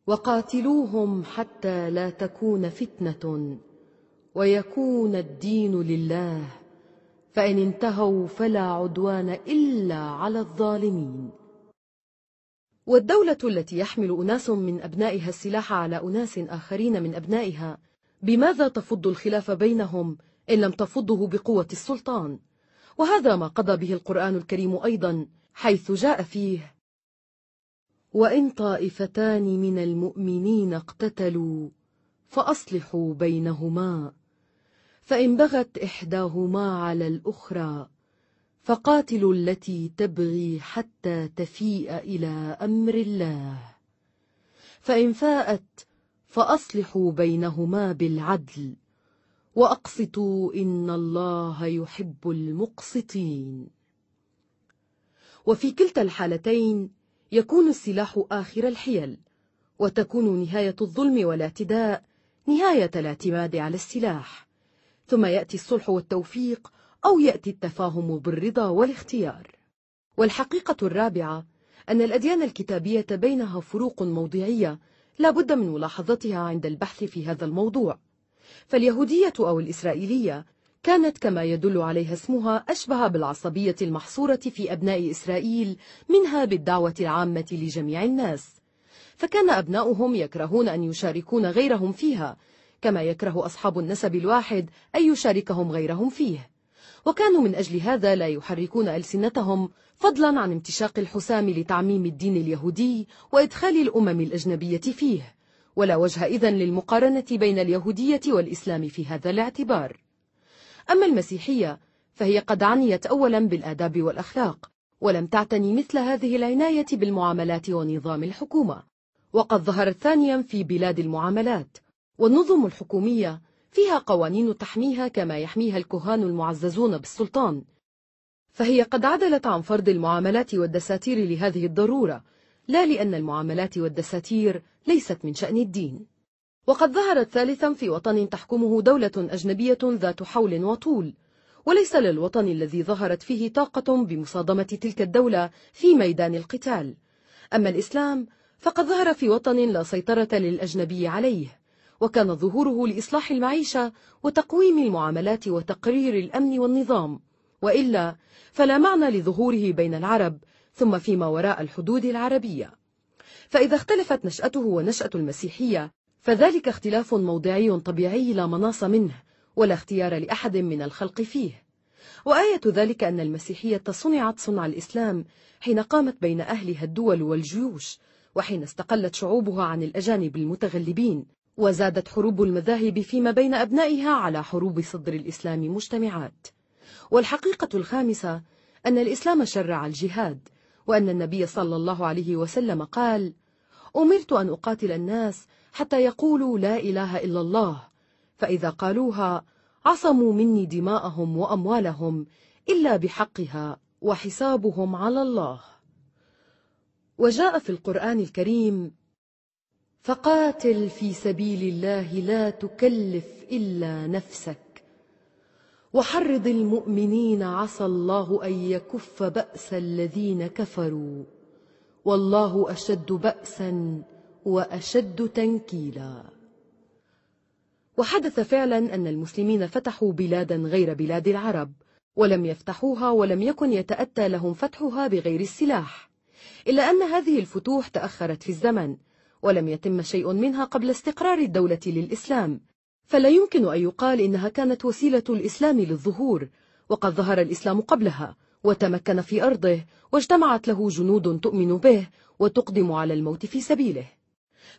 A: وقاتلوهم حتى لا تكون فتنة ويكون الدين لله فإن انتهوا فلا عدوان إلا على الظالمين والدولة التي يحمل أناس من أبنائها السلاح على أناس آخرين من أبنائها بماذا تفض الخلاف بينهم إن لم تفضه بقوة السلطان؟ وهذا ما قضى به القرآن الكريم أيضا حيث جاء فيه وإن طائفتان من المؤمنين اقتتلوا فأصلحوا بينهما فإن بغت إحداهما على الأخرى فقاتلوا التي تبغي حتى تفيء إلى أمر الله فإن فاءت فأصلحوا بينهما بالعدل وأقسطوا إن الله يحب المقسطين وفي كلتا الحالتين يكون السلاح آخر الحيل وتكون نهاية الظلم والاعتداء نهاية الاعتماد على السلاح ثم يأتي الصلح والتوفيق أو يأتي التفاهم بالرضا والاختيار والحقيقة الرابعة أن الأديان الكتابية بينها فروق موضعية لا بد من ملاحظتها عند البحث في هذا الموضوع فاليهودية أو الإسرائيلية كانت كما يدل عليها اسمها أشبه بالعصبية المحصورة في أبناء إسرائيل منها بالدعوة العامة لجميع الناس فكان أبناؤهم يكرهون أن يشاركون غيرهم فيها كما يكره أصحاب النسب الواحد أن يشاركهم غيرهم فيه وكانوا من أجل هذا لا يحركون ألسنتهم فضلا عن امتشاق الحسام لتعميم الدين اليهودي وإدخال الأمم الأجنبية فيه ولا وجه إذا للمقارنة بين اليهودية والإسلام في هذا الاعتبار أما المسيحية فهي قد عنيت أولا بالآداب والأخلاق ولم تعتني مثل هذه العناية بالمعاملات ونظام الحكومة وقد ظهرت ثانيا في بلاد المعاملات والنظم الحكومية فيها قوانين تحميها كما يحميها الكهان المعززون بالسلطان فهي قد عدلت عن فرض المعاملات والدساتير لهذه الضرورة لا لأن المعاملات والدساتير ليست من شأن الدين وقد ظهرت ثالثا في وطن تحكمه دولة أجنبية ذات حول وطول وليس للوطن الذي ظهرت فيه طاقة بمصادمة تلك الدولة في ميدان القتال أما الإسلام فقد ظهر في وطن لا سيطرة للأجنبي عليه وكان ظهوره لإصلاح المعيشة وتقويم المعاملات وتقرير الأمن والنظام وإلا فلا معنى لظهوره بين العرب ثم فيما وراء الحدود العربية فإذا اختلفت نشأته ونشأة المسيحية فذلك اختلاف موضعي طبيعي لا مناص منه ولا اختيار لأحد من الخلق فيه وآية ذلك أن المسيحية صنعت صنع الإسلام حين قامت بين أهلها الدول والجيوش وحين استقلت شعوبها عن الأجانب المتغلبين وزادت حروب المذاهب فيما بين أبنائها على حروب صدر الإسلام مجتمعات والحقيقة الخامسة أن الإسلام شرع الجهاد وأن النبي صلى الله عليه وسلم قال أمرت أن أقاتل الناس حتى يقولوا لا إله إلا الله فإذا قالوها عصموا مني دماءهم وأموالهم إلا بحقها وحسابهم على الله وجاء في القرآن الكريم فقاتل في سبيل الله لا تكلف إلا نفسك وحرض المؤمنين عسى الله أن يكف بأس الذين كفروا والله أشد بأسا وأشد تنكيلا وحدث فعلا أن المسلمين فتحوا بلادا غير بلاد العرب ولم يفتحوها ولم يكن يتأتى لهم فتحها بغير السلاح إلا أن هذه الفتوح تأخرت في الزمن ولم يتم شيء منها قبل استقرار الدولة للإسلام فلا يمكن أن يقال إنها كانت وسيلة الإسلام للظهور وقد ظهر الإسلام قبلها وتمكن في أرضه واجتمعت له جنود تؤمن به وتقدم على الموت في سبيله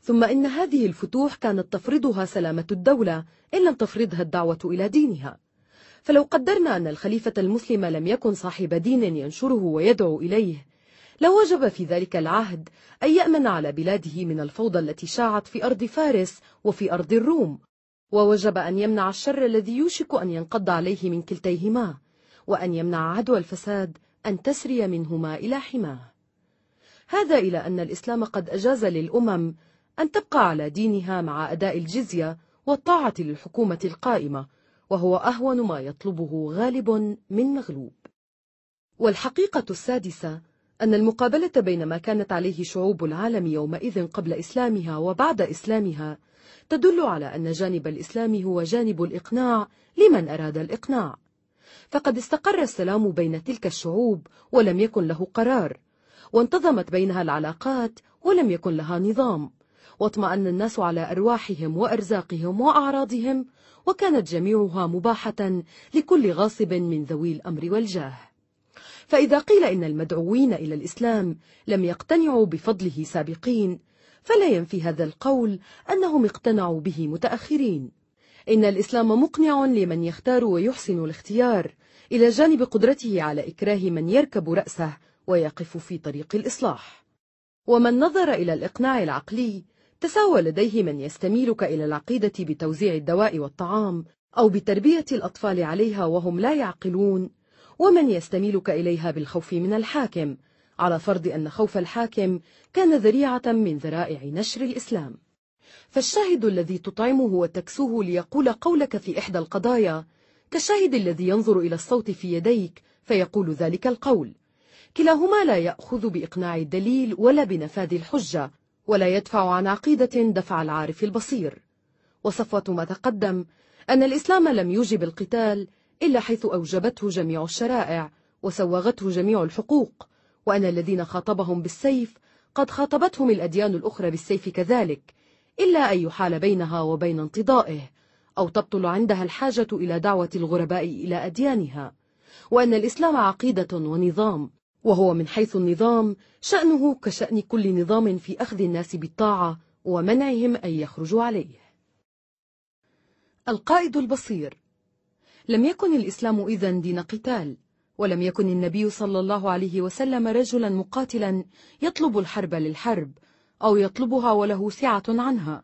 A: ثم إن هذه الفتوح كانت تفرضها سلامة الدولة إن لم تفرضها الدعوة إلى دينها فلو قدرنا أن الخليفة المسلم لم يكن صاحب دين ينشره ويدعو إليه لوجب في ذلك العهد أن يأمن على بلاده من الفوضى التي شاعت في أرض فارس وفي أرض الروم ووجب أن يمنع الشر الذي يوشك أن ينقض عليه من كلتيهما وأن يمنع عدوى الفساد أن تسري منهما إلى حماه هذا إلى أن الإسلام قد أجاز للأمم أن تبقى على دينها مع أداء الجزية والطاعة للحكومة القائمة وهو أهون ما يطلبه غالب من مغلوب والحقيقة السادسة أن المقابلة بين ما كانت عليه شعوب العالم يومئذ قبل إسلامها وبعد إسلامها تدل على أن جانب الإسلام هو جانب الإقناع لمن أراد الإقناع فقد استقر السلام بين تلك الشعوب ولم يكن له قرار وانتظمت بينها العلاقات ولم يكن لها نظام واطمأن الناس على أرواحهم وأرزاقهم وأعراضهم وكانت جميعها مباحة لكل غاصب من ذوي الأمر والجاه فإذا قيل إن المدعوين إلى الإسلام لم يقتنعوا بفضله سابقين فلا ينفي هذا القول أنهم اقتنعوا به متأخرين إن الإسلام مقنع لمن يختار ويحسن الاختيار إلى جانب قدرته على إكراه من يركب رأسه ويقف في طريق الإصلاح ومن نظر إلى الإقناع العقلي تساوى لديه من يستميلك إلى العقيدة بتوزيع الدواء والطعام أو بتربية الأطفال عليها وهم لا يعقلون ومن يستميلك إليها بالخوف من الحاكم على فرض أن خوف الحاكم كان ذريعة من ذرائع نشر الإسلام فالشاهد الذي تطعمه وتكسوه ليقول قولك في إحدى القضايا كالشاهد الذي ينظر إلى الصوت في يديك فيقول ذلك القول كلاهما لا يأخذ بإقناع الدليل ولا بنفاذ الحجة ولا يدفع عن عقيدة دفع العارف البصير وصفوة ما تقدم أن الإسلام لم يوجب القتال إلا حيث أوجبته جميع الشرائع وسوغته جميع الحقوق وأن الذين خاطبهم بالسيف قد خاطبتهم الأديان الأخرى بالسيف كذلك إلا أن يحال بينها وبين انتضائه أو تبطل عندها الحاجة إلى دعوة الغرباء إلى أديانها وأن الإسلام عقيدة ونظام وهو من حيث النظام شأنه كشأن كل نظام في أخذ الناس بالطاعة ومنعهم أن يخرجوا عليه القائد البصير لم يكن الإسلام إذا دين قتال ولم يكن النبي صلى الله عليه وسلم رجلا مقاتلا يطلب الحرب للحرب أو يطلبها وله سعة عنها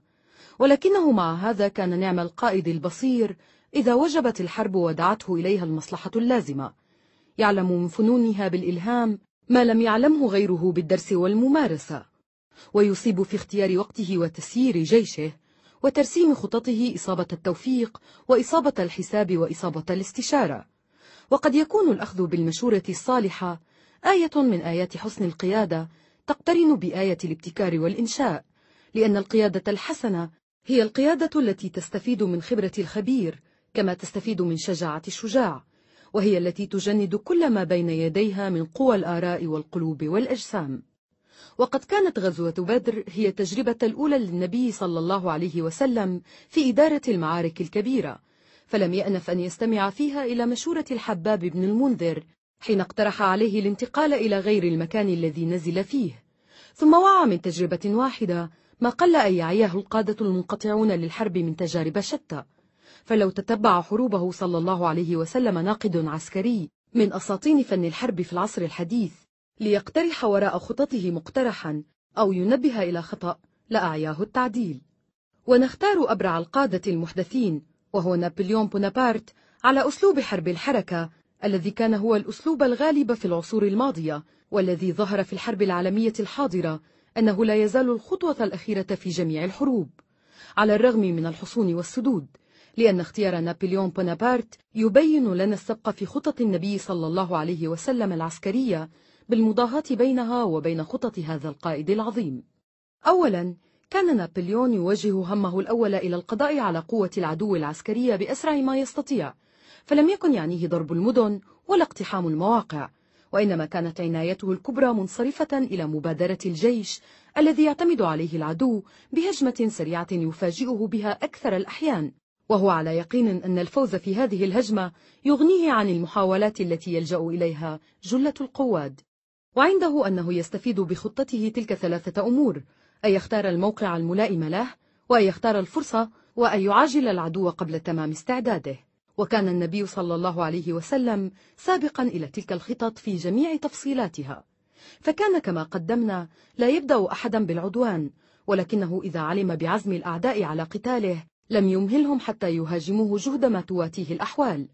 A: ولكنه مع هذا كان نعم القائد البصير إذا وجبت الحرب ودعته إليها المصلحة اللازمة يعلم من فنونها بالإلهام ما لم يعلمه غيره بالدرس والممارسة ويصيب في اختيار وقته وتسيير جيشه وترسيم خططه إصابة التوفيق وإصابة الحساب وإصابة الاستشارة وقد يكون الأخذ بالمشورة الصالحة آية من آيات حسن القيادة تقترن بآية الابتكار والإنشاء لأن القيادة الحسنة هي القيادة التي تستفيد من خبرة الخبير كما تستفيد من شجاعة الشجاع وهي التي تجند كل ما بين يديها من قوى الآراء والقلوب والأجسام وقد كانت غزوة بدر هي التجربة الأولى للنبي صلى الله عليه وسلم في إدارة المعارك الكبيرة فلم يأنف أن يستمع فيها إلى مشورة الحباب بن المنذر حين اقترح عليه الانتقال إلى غير المكان الذي نزل فيه ثم وعى من تجربة واحدة ما قل أن يعيه القادة المنقطعون للحرب من تجارب شتى فلو تتبع حروبه صلى الله عليه وسلم ناقد عسكري من أساطين فن الحرب في العصر الحديث ليقترح وراء خططه مقترحا أو ينبه إلى خطأ لأعياه التعديل ونختار أبرع القادة المحدثين وهو نابليون بونابرت على أسلوب حرب الحركة الذي كان هو الأسلوب الغالب في العصور الماضية والذي ظهر في الحرب العالمية الحاضرة أنه لا يزال الخطوة الأخيرة في جميع الحروب على الرغم من الحصون والسدود لأن اختيار نابليون بونابرت يبين لنا السبق في خطط النبي صلى الله عليه وسلم العسكرية بالمضاهاة بينها وبين خطط هذا القائد العظيم أولا كان نابليون يوجه همه الأول إلى القضاء على قوة العدو العسكرية بأسرع ما يستطيع فلم يكن يعنيه ضرب المدن ولا اقتحام المواقع وإنما كانت عنايته الكبرى منصرفة إلى مبادرة الجيش الذي يعتمد عليه العدو بهجمة سريعة يفاجئه بها أكثر الأحيان وهو على يقين أن الفوز في هذه الهجمة يغنيه عن المحاولات التي يلجأ إليها جلة القواد وعنده أنه يستفيد بخطته تلك ثلاثة أمور أن يختار الموقع الملائم له وأن يختار الفرصة وأن يعاجل العدو قبل تمام استعداده وكان النبي صلى الله عليه وسلم سابقا إلى تلك الخطط في جميع تفصيلاتها فكان كما قدمنا لا يبدأ أحدا بالعدوان ولكنه إذا علم بعزم الأعداء على قتاله لم يمهلهم حتى يهاجموه جهد ما تواتيه الأحوال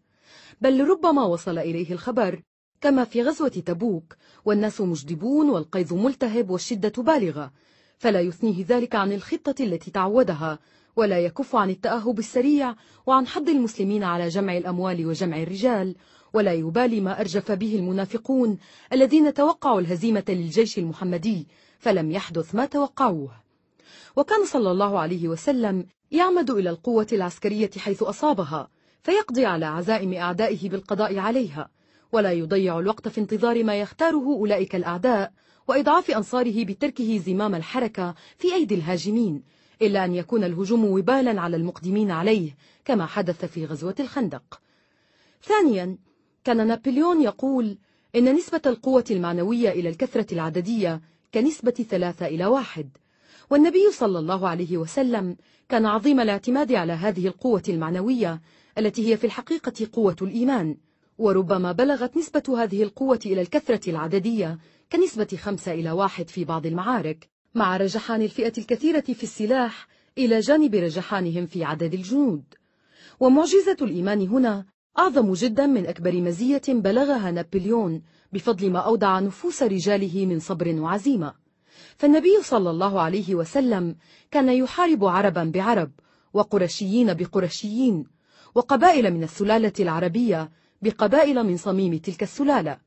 A: بل ربما وصل إليه الخبر كما في غزوة تبوك والناس مجدبون والقيظ ملتهب والشدة بالغة فلا يثنيه ذلك عن الخطة التي تعودها ولا يكف عن التأهب السريع وعن حض المسلمين على جمع الأموال وجمع الرجال ولا يبالي ما أرجف به المنافقون الذين توقعوا الهزيمة للجيش المحمدي فلم يحدث ما توقعوه وكان صلى الله عليه وسلم يعمد إلى القوة العسكرية حيث أصابها فيقضي على عزائم أعدائه بالقضاء عليها ولا يضيع الوقت في انتظار ما يختاره أولئك الأعداء وإضعاف أنصاره بتركه زمام الحركة في أيدي الهاجمين إلا أن يكون الهجوم وبالا على المقدمين عليه كما حدث في غزوة الخندق ثانيا كان نابليون يقول إن نسبة القوة المعنوية إلى الكثرة العددية كنسبة ثلاثة إلى واحد والنبي صلى الله عليه وسلم كان عظيم الاعتماد على هذه القوة المعنوية التي هي في الحقيقة قوة الإيمان وربما بلغت نسبة هذه القوة إلى الكثرة العددية كنسبة خمسة إلى واحد في بعض المعارك مع رجحان الفئة الكثيرة في السلاح إلى جانب رجحانهم في عدد الجنود ومعجزة الإيمان هنا أعظم جدا من أكبر مزية بلغها نابليون بفضل ما أودع نفوس رجاله من صبر وعزيمة فالنبي صلى الله عليه وسلم كان يحارب عربا بعرب وقرشيين بقرشيين وقبائل من السلالة العربية بقبائل من صميم تلك السلالة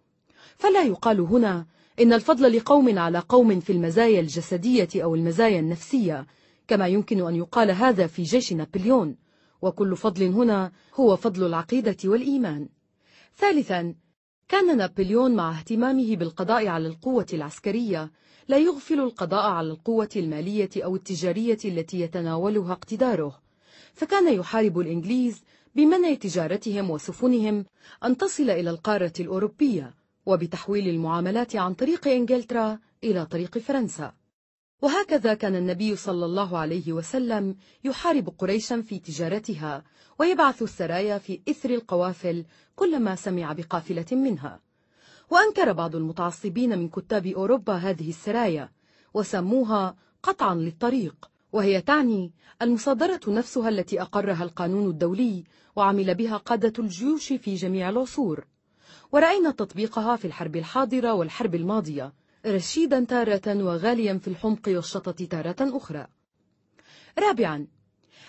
A: فلا يقال هنا إن الفضل لقوم على قوم في المزايا الجسدية أو المزايا النفسية كما يمكن أن يقال هذا في جيش نابليون وكل فضل هنا هو فضل العقيدة والإيمان ثالثا كان نابليون مع اهتمامه بالقضاء على القوة العسكرية لا يغفل القضاء على القوة المالية أو التجارية التي يتناولها اقتداره فكان يحارب الإنجليز بمنع تجارتهم وسفنهم أن تصل إلى القارة الأوروبية وبتحويل المعاملات عن طريق إنجلترا إلى طريق فرنسا وهكذا كان النبي صلى الله عليه وسلم يحارب قريشا في تجارتها ويبعث السرايا في إثر القوافل كلما سمع بقافلة منها وأنكر بعض المتعصبين من كتاب أوروبا هذه السرايا وسموها قطعا للطريق وهي تعني المصادرة نفسها التي أقرها القانون الدولي وعمل بها قادة الجيوش في جميع العصور ورأينا تطبيقها في الحرب الحاضرة والحرب الماضية رشيدا تارة وغاليا في الحمق والشطط تارة أخرى رابعا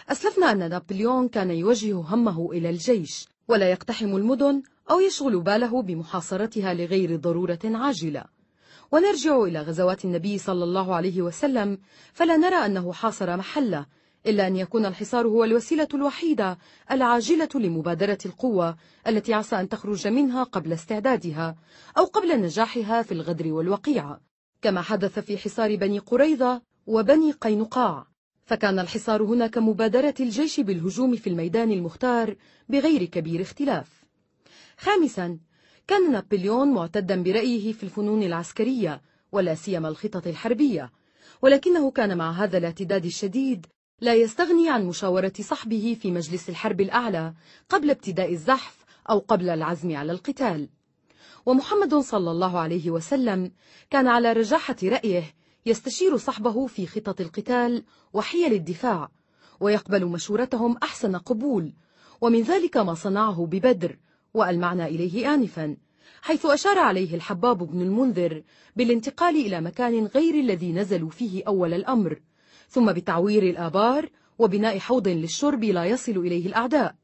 A: أسلفنا أن نابليون كان يوجه همه إلى الجيش ولا يقتحم المدن أو يشغل باله بمحاصرتها لغير ضرورة عاجلة ونرجع إلى غزوات النبي صلى الله عليه وسلم فلا نرى أنه حاصر محله إلا أن يكون الحصار هو الوسيلة الوحيدة العاجلة لمبادرة القوة التي عسى أن تخرج منها قبل استعدادها أو قبل نجاحها في الغدر والوقيعة كما حدث في حصار بني قريظة وبني قينقاع فكان الحصار هنا كمبادرة الجيش بالهجوم في الميدان المختار بغير كبير اختلاف خامسا كان نابليون معتدا برأيه في الفنون العسكرية ولا سيما الخطط الحربية ولكنه كان مع هذا الاعتداد الشديد لا يستغني عن مشاورة صحبه في مجلس الحرب الأعلى قبل ابتداء الزحف أو قبل العزم على القتال ومحمد صلى الله عليه وسلم كان على رجاحة رأيه يستشير صحبه في خطط القتال وحيل الدفاع ويقبل مشورتهم أحسن قبول ومن ذلك ما صنعه ببدر وألمعنا إليه آنفا حيث أشار عليه الحباب بن المنذر بالانتقال إلى مكان غير الذي نزلوا فيه أول الأمر ثم بتعوير الآبار وبناء حوض للشرب لا يصل إليه الأعداء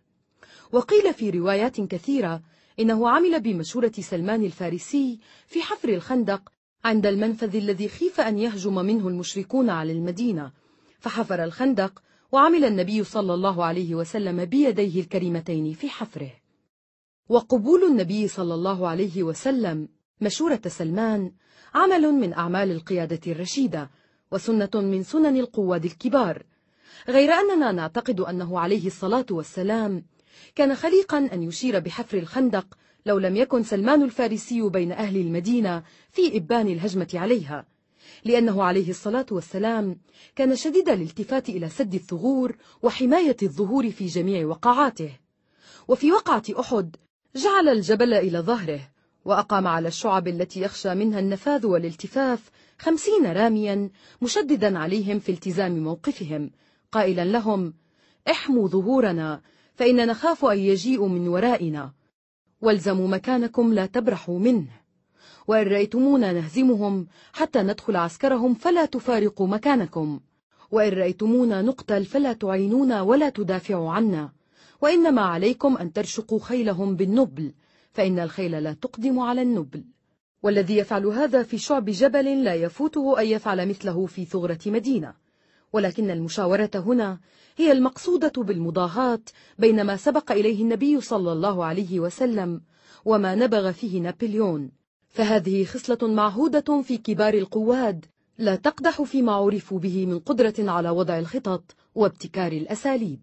A: وقيل في روايات كثيرة إنه عمل بمشورة سلمان الفارسي في حفر الخندق عند المنفذ الذي خيف أن يهجم منه المشركون على المدينة فحفر الخندق وعمل النبي صلى الله عليه وسلم بيديه الكريمتين في حفره وقبول النبي صلى الله عليه وسلم مشورة سلمان عمل من أعمال القيادة الرشيدة وسنة من سنن القواد الكبار غير أننا نعتقد أنه عليه الصلاة والسلام كان خليقا أن يشير بحفر الخندق لو لم يكن سلمان الفارسي بين أهل المدينة في إبان الهجمة عليها لأنه عليه الصلاة والسلام كان شديد الالتفات إلى سد الثغور وحماية الظهور في جميع وقعاته وفي وقعة أحد جعل الجبل إلى ظهره وأقام على الشعب التي يخشى منها النفاذ والالتفاف خمسين راميا مشددا عليهم في التزام موقفهم قائلا لهم احموا ظهورنا فإن نخاف أن يجيء من ورائنا والزموا مكانكم لا تبرحوا منه وإن رأيتمونا نهزمهم حتى ندخل عسكرهم فلا تفارقوا مكانكم وإن رأيتمونا نقتل فلا تعينونا ولا تدافعوا عنا وإنما عليكم أن ترشقوا خيلهم بالنبل فإن الخيل لا تقدم على النبل والذي يفعل هذا في شعب جبل لا يفوته أن يفعل مثله في ثغرة مدينة ولكن المشاورة هنا هي المقصودة بالمضاهاة بين ما سبق إليه النبي صلى الله عليه وسلم وما نبغ فيه نابليون فهذه خصلة معهودة في كبار القواد لا تقدح فيما عرفوا به من قدرة على وضع الخطط وابتكار الأساليب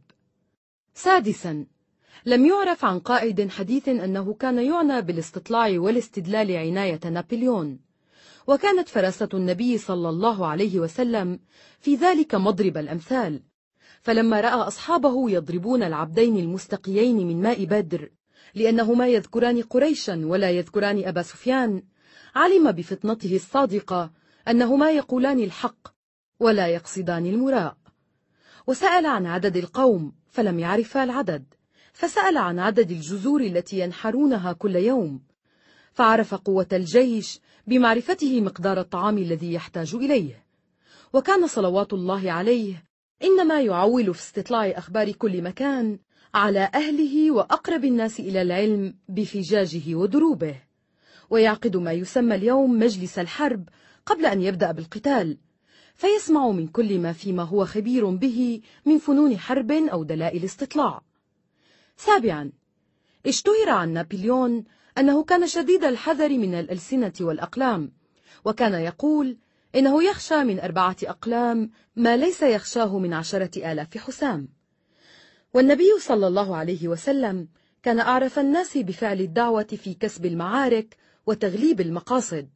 A: سادسا لم يعرف عن قائد حديث أنه كان يعنى بالاستطلاع والاستدلال عناية نابليون وكانت فراسة النبي صلى الله عليه وسلم في ذلك مضرب الأمثال فلما رأى أصحابه يضربون العبدين المستقيين من ماء بدر لأنهما يذكران قريشا ولا يذكران أبا سفيان علم بفطنته الصادقة أنهما يقولان الحق ولا يقصدان المراء وسأل عن عدد القوم فلم يعرفا العدد فسأل عن عدد الجزور التي ينحرونها كل يوم فعرف قوة الجيش بمعرفته مقدار الطعام الذي يحتاج إليه وكان صلوات الله عليه إنما يعول في استطلاع أخبار كل مكان على أهله وأقرب الناس إلى العلم بفجاجه ودروبه ويعقد ما يسمى اليوم مجلس الحرب قبل أن يبدأ بالقتال فيسمع من كل ما فيما هو خبير به من فنون حرب أو دلائل استطلاع سابعا اشتهر عن نابليون أنه كان شديد الحذر من الألسنة والأقلام وكان يقول إنه يخشى من أربعة أقلام ما ليس يخشاه من عشرة آلاف حسام والنبي صلى الله عليه وسلم كان أعرف الناس بفعل الدعوة في كسب المعارك وتغليب المقاصد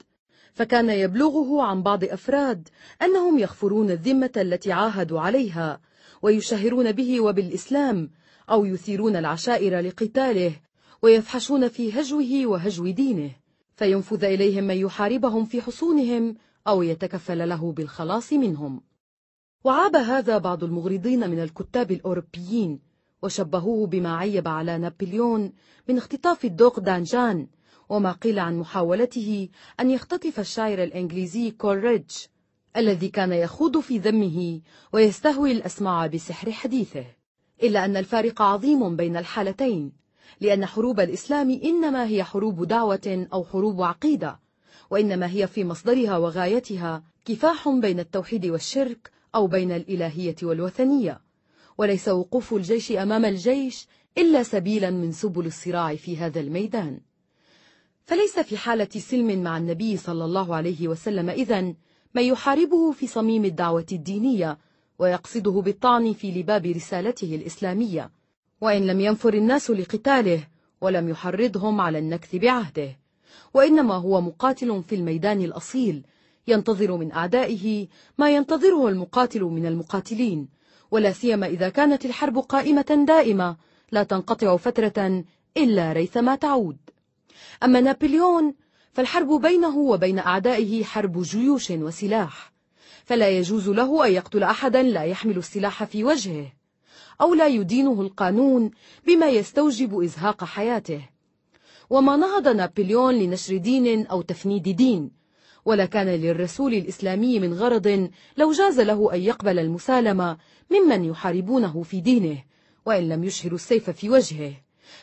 A: فكان يبلغه عن بعض أفراد أنهم يغفرون الذمة التي عاهدوا عليها ويشهرون به وبالإسلام أو يثيرون العشائر لقتاله ويفحشون في هجوه وهجو دينه فينفذ إليهم من يحاربهم في حصونهم أو يتكفل له بالخلاص منهم وعاب هذا بعض المغرضين من الكتاب الأوروبيين وشبهوه بما عيب على نابليون من اختطاف الدوق دانجان وما قيل عن محاولته أن يختطف الشاعر الإنجليزي كولريدج الذي كان يخوض في ذمه ويستهوي الأسماع بسحر حديثه إلا أن الفارق عظيم بين الحالتين لأن حروب الإسلام إنما هي حروب دعوة أو حروب عقيدة وإنما هي في مصدرها وغايتها كفاح بين التوحيد والشرك أو بين الإلهية والوثنية وليس وقوف الجيش أمام الجيش إلا سبيلا من سبل الصراع في هذا الميدان فليس في حالة سلم مع النبي صلى الله عليه وسلم إذن من يحاربه في صميم الدعوة الدينية ويقصده بالطعن في لباب رسالته الإسلامية وإن لم ينفر الناس لقتاله ولم يحرضهم على النكث بعهده وإنما هو مقاتل في الميدان الأصيل ينتظر من أعدائه ما ينتظره المقاتل من المقاتلين ولا سيما إذا كانت الحرب قائمة دائمة لا تنقطع فترة إلا ريثما تعود أما نابليون فالحرب بينه وبين أعدائه حرب جيوش وسلاح فلا يجوز له أن يقتل أحدا لا يحمل السلاح في وجهه أو لا يدينه القانون بما يستوجب إزهاق حياته وما نهض نابليون لنشر دين أو تفنيد دين ولا كان للرسول الإسلامي من غرض لو جاز له أن يقبل المسالمة ممن يحاربونه في دينه وإن لم يشهر السيف في وجهه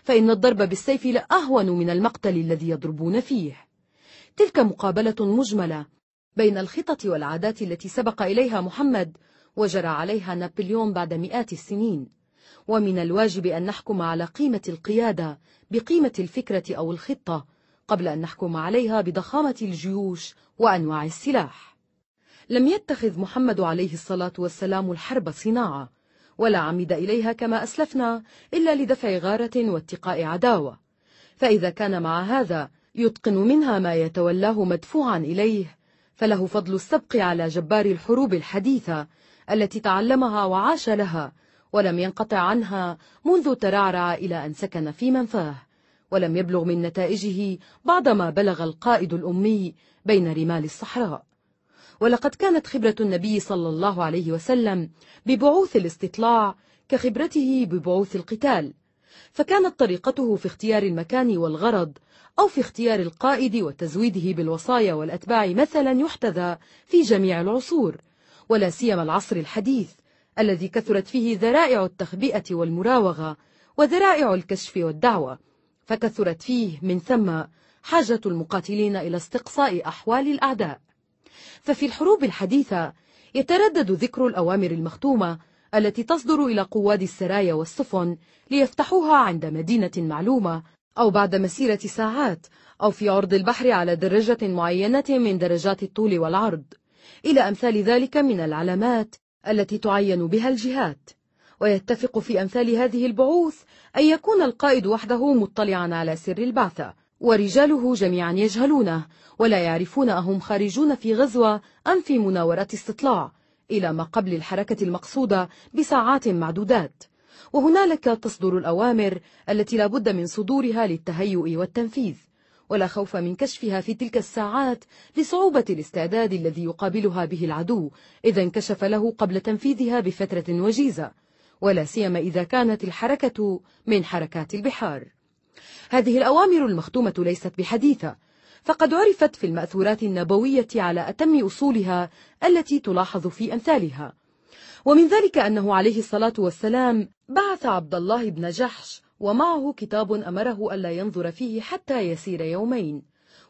A: فإن الضرب بالسيف لأهون من المقتل الذي يضربون فيه تلك مقابلة مجملة بين الخطط والعادات التي سبق إليها محمد وجرى عليها نابليون بعد مئات السنين ومن الواجب أن نحكم على قيمة القيادة بقيمة الفكرة أو الخطة قبل أن نحكم عليها بضخامة الجيوش وأنواع السلاح لم يتخذ محمد عليه الصلاة والسلام الحرب صناعة ولا عمد إليها كما أسلفنا إلا لدفع غارة واتقاء عداوة فإذا كان مع هذا يتقن منها ما يتولاه مدفوعا إليه فله فضل السبق على جبار الحروب الحديثة التي تعلمها وعاش لها ولم ينقطع عنها منذ ترعرع إلى أن سكن في منفاه ولم يبلغ من نتائجه بعض ما بلغ القائد الأمي بين رمال الصحراء ولقد كانت خبرة النبي صلى الله عليه وسلم ببعوث الاستطلاع كخبرته ببعوث القتال فكانت طريقته في اختيار المكان والغرض أو في اختيار القائد وتزويده بالوصايا والأتباع مثلا يحتذى في جميع العصور ولا سيما العصر الحديث الذي كثرت فيه ذرائع التخبئة والمراوغة وذرائع الكشف والدعوة فكثرت فيه من ثم حاجة المقاتلين إلى استقصاء أحوال الأعداء ففي الحروب الحديثة يتردد ذكر الأوامر المختومة التي تصدر إلى قواد السرايا والسفن ليفتحوها عند مدينة معلومة أو بعد مسيرة ساعات أو في عرض البحر على درجة معينة من درجات الطول والعرض إلى أمثال ذلك من العلامات التي تعين بها الجهات ويتفق في أمثال هذه البعوث أن يكون القائد وحده مطلعا على سر البعثة ورجاله جميعا يجهلونه ولا يعرفون أهم خارجون في غزوة أم في مناورة استطلاع إلى ما قبل الحركة المقصودة بساعات معدودات وهنالك تصدر الأوامر التي لا بد من صدورها للتهيؤ والتنفيذ ولا خوف من كشفها في تلك الساعات لصعوبة الاستعداد الذي يقابلها به العدو إذا انكشف له قبل تنفيذها بفترة وجيزة ولا سيما إذا كانت الحركة من حركات البحار هذه الأوامر المختومة ليست بحديثة فقد عرفت في المأثورات النبوية على أتم أصولها التي تلاحظ في أمثالها ومن ذلك أنه عليه الصلاة والسلام بعث عبد الله بن جحش ومعه كتاب أمره ألا ينظر فيه حتى يسير يومين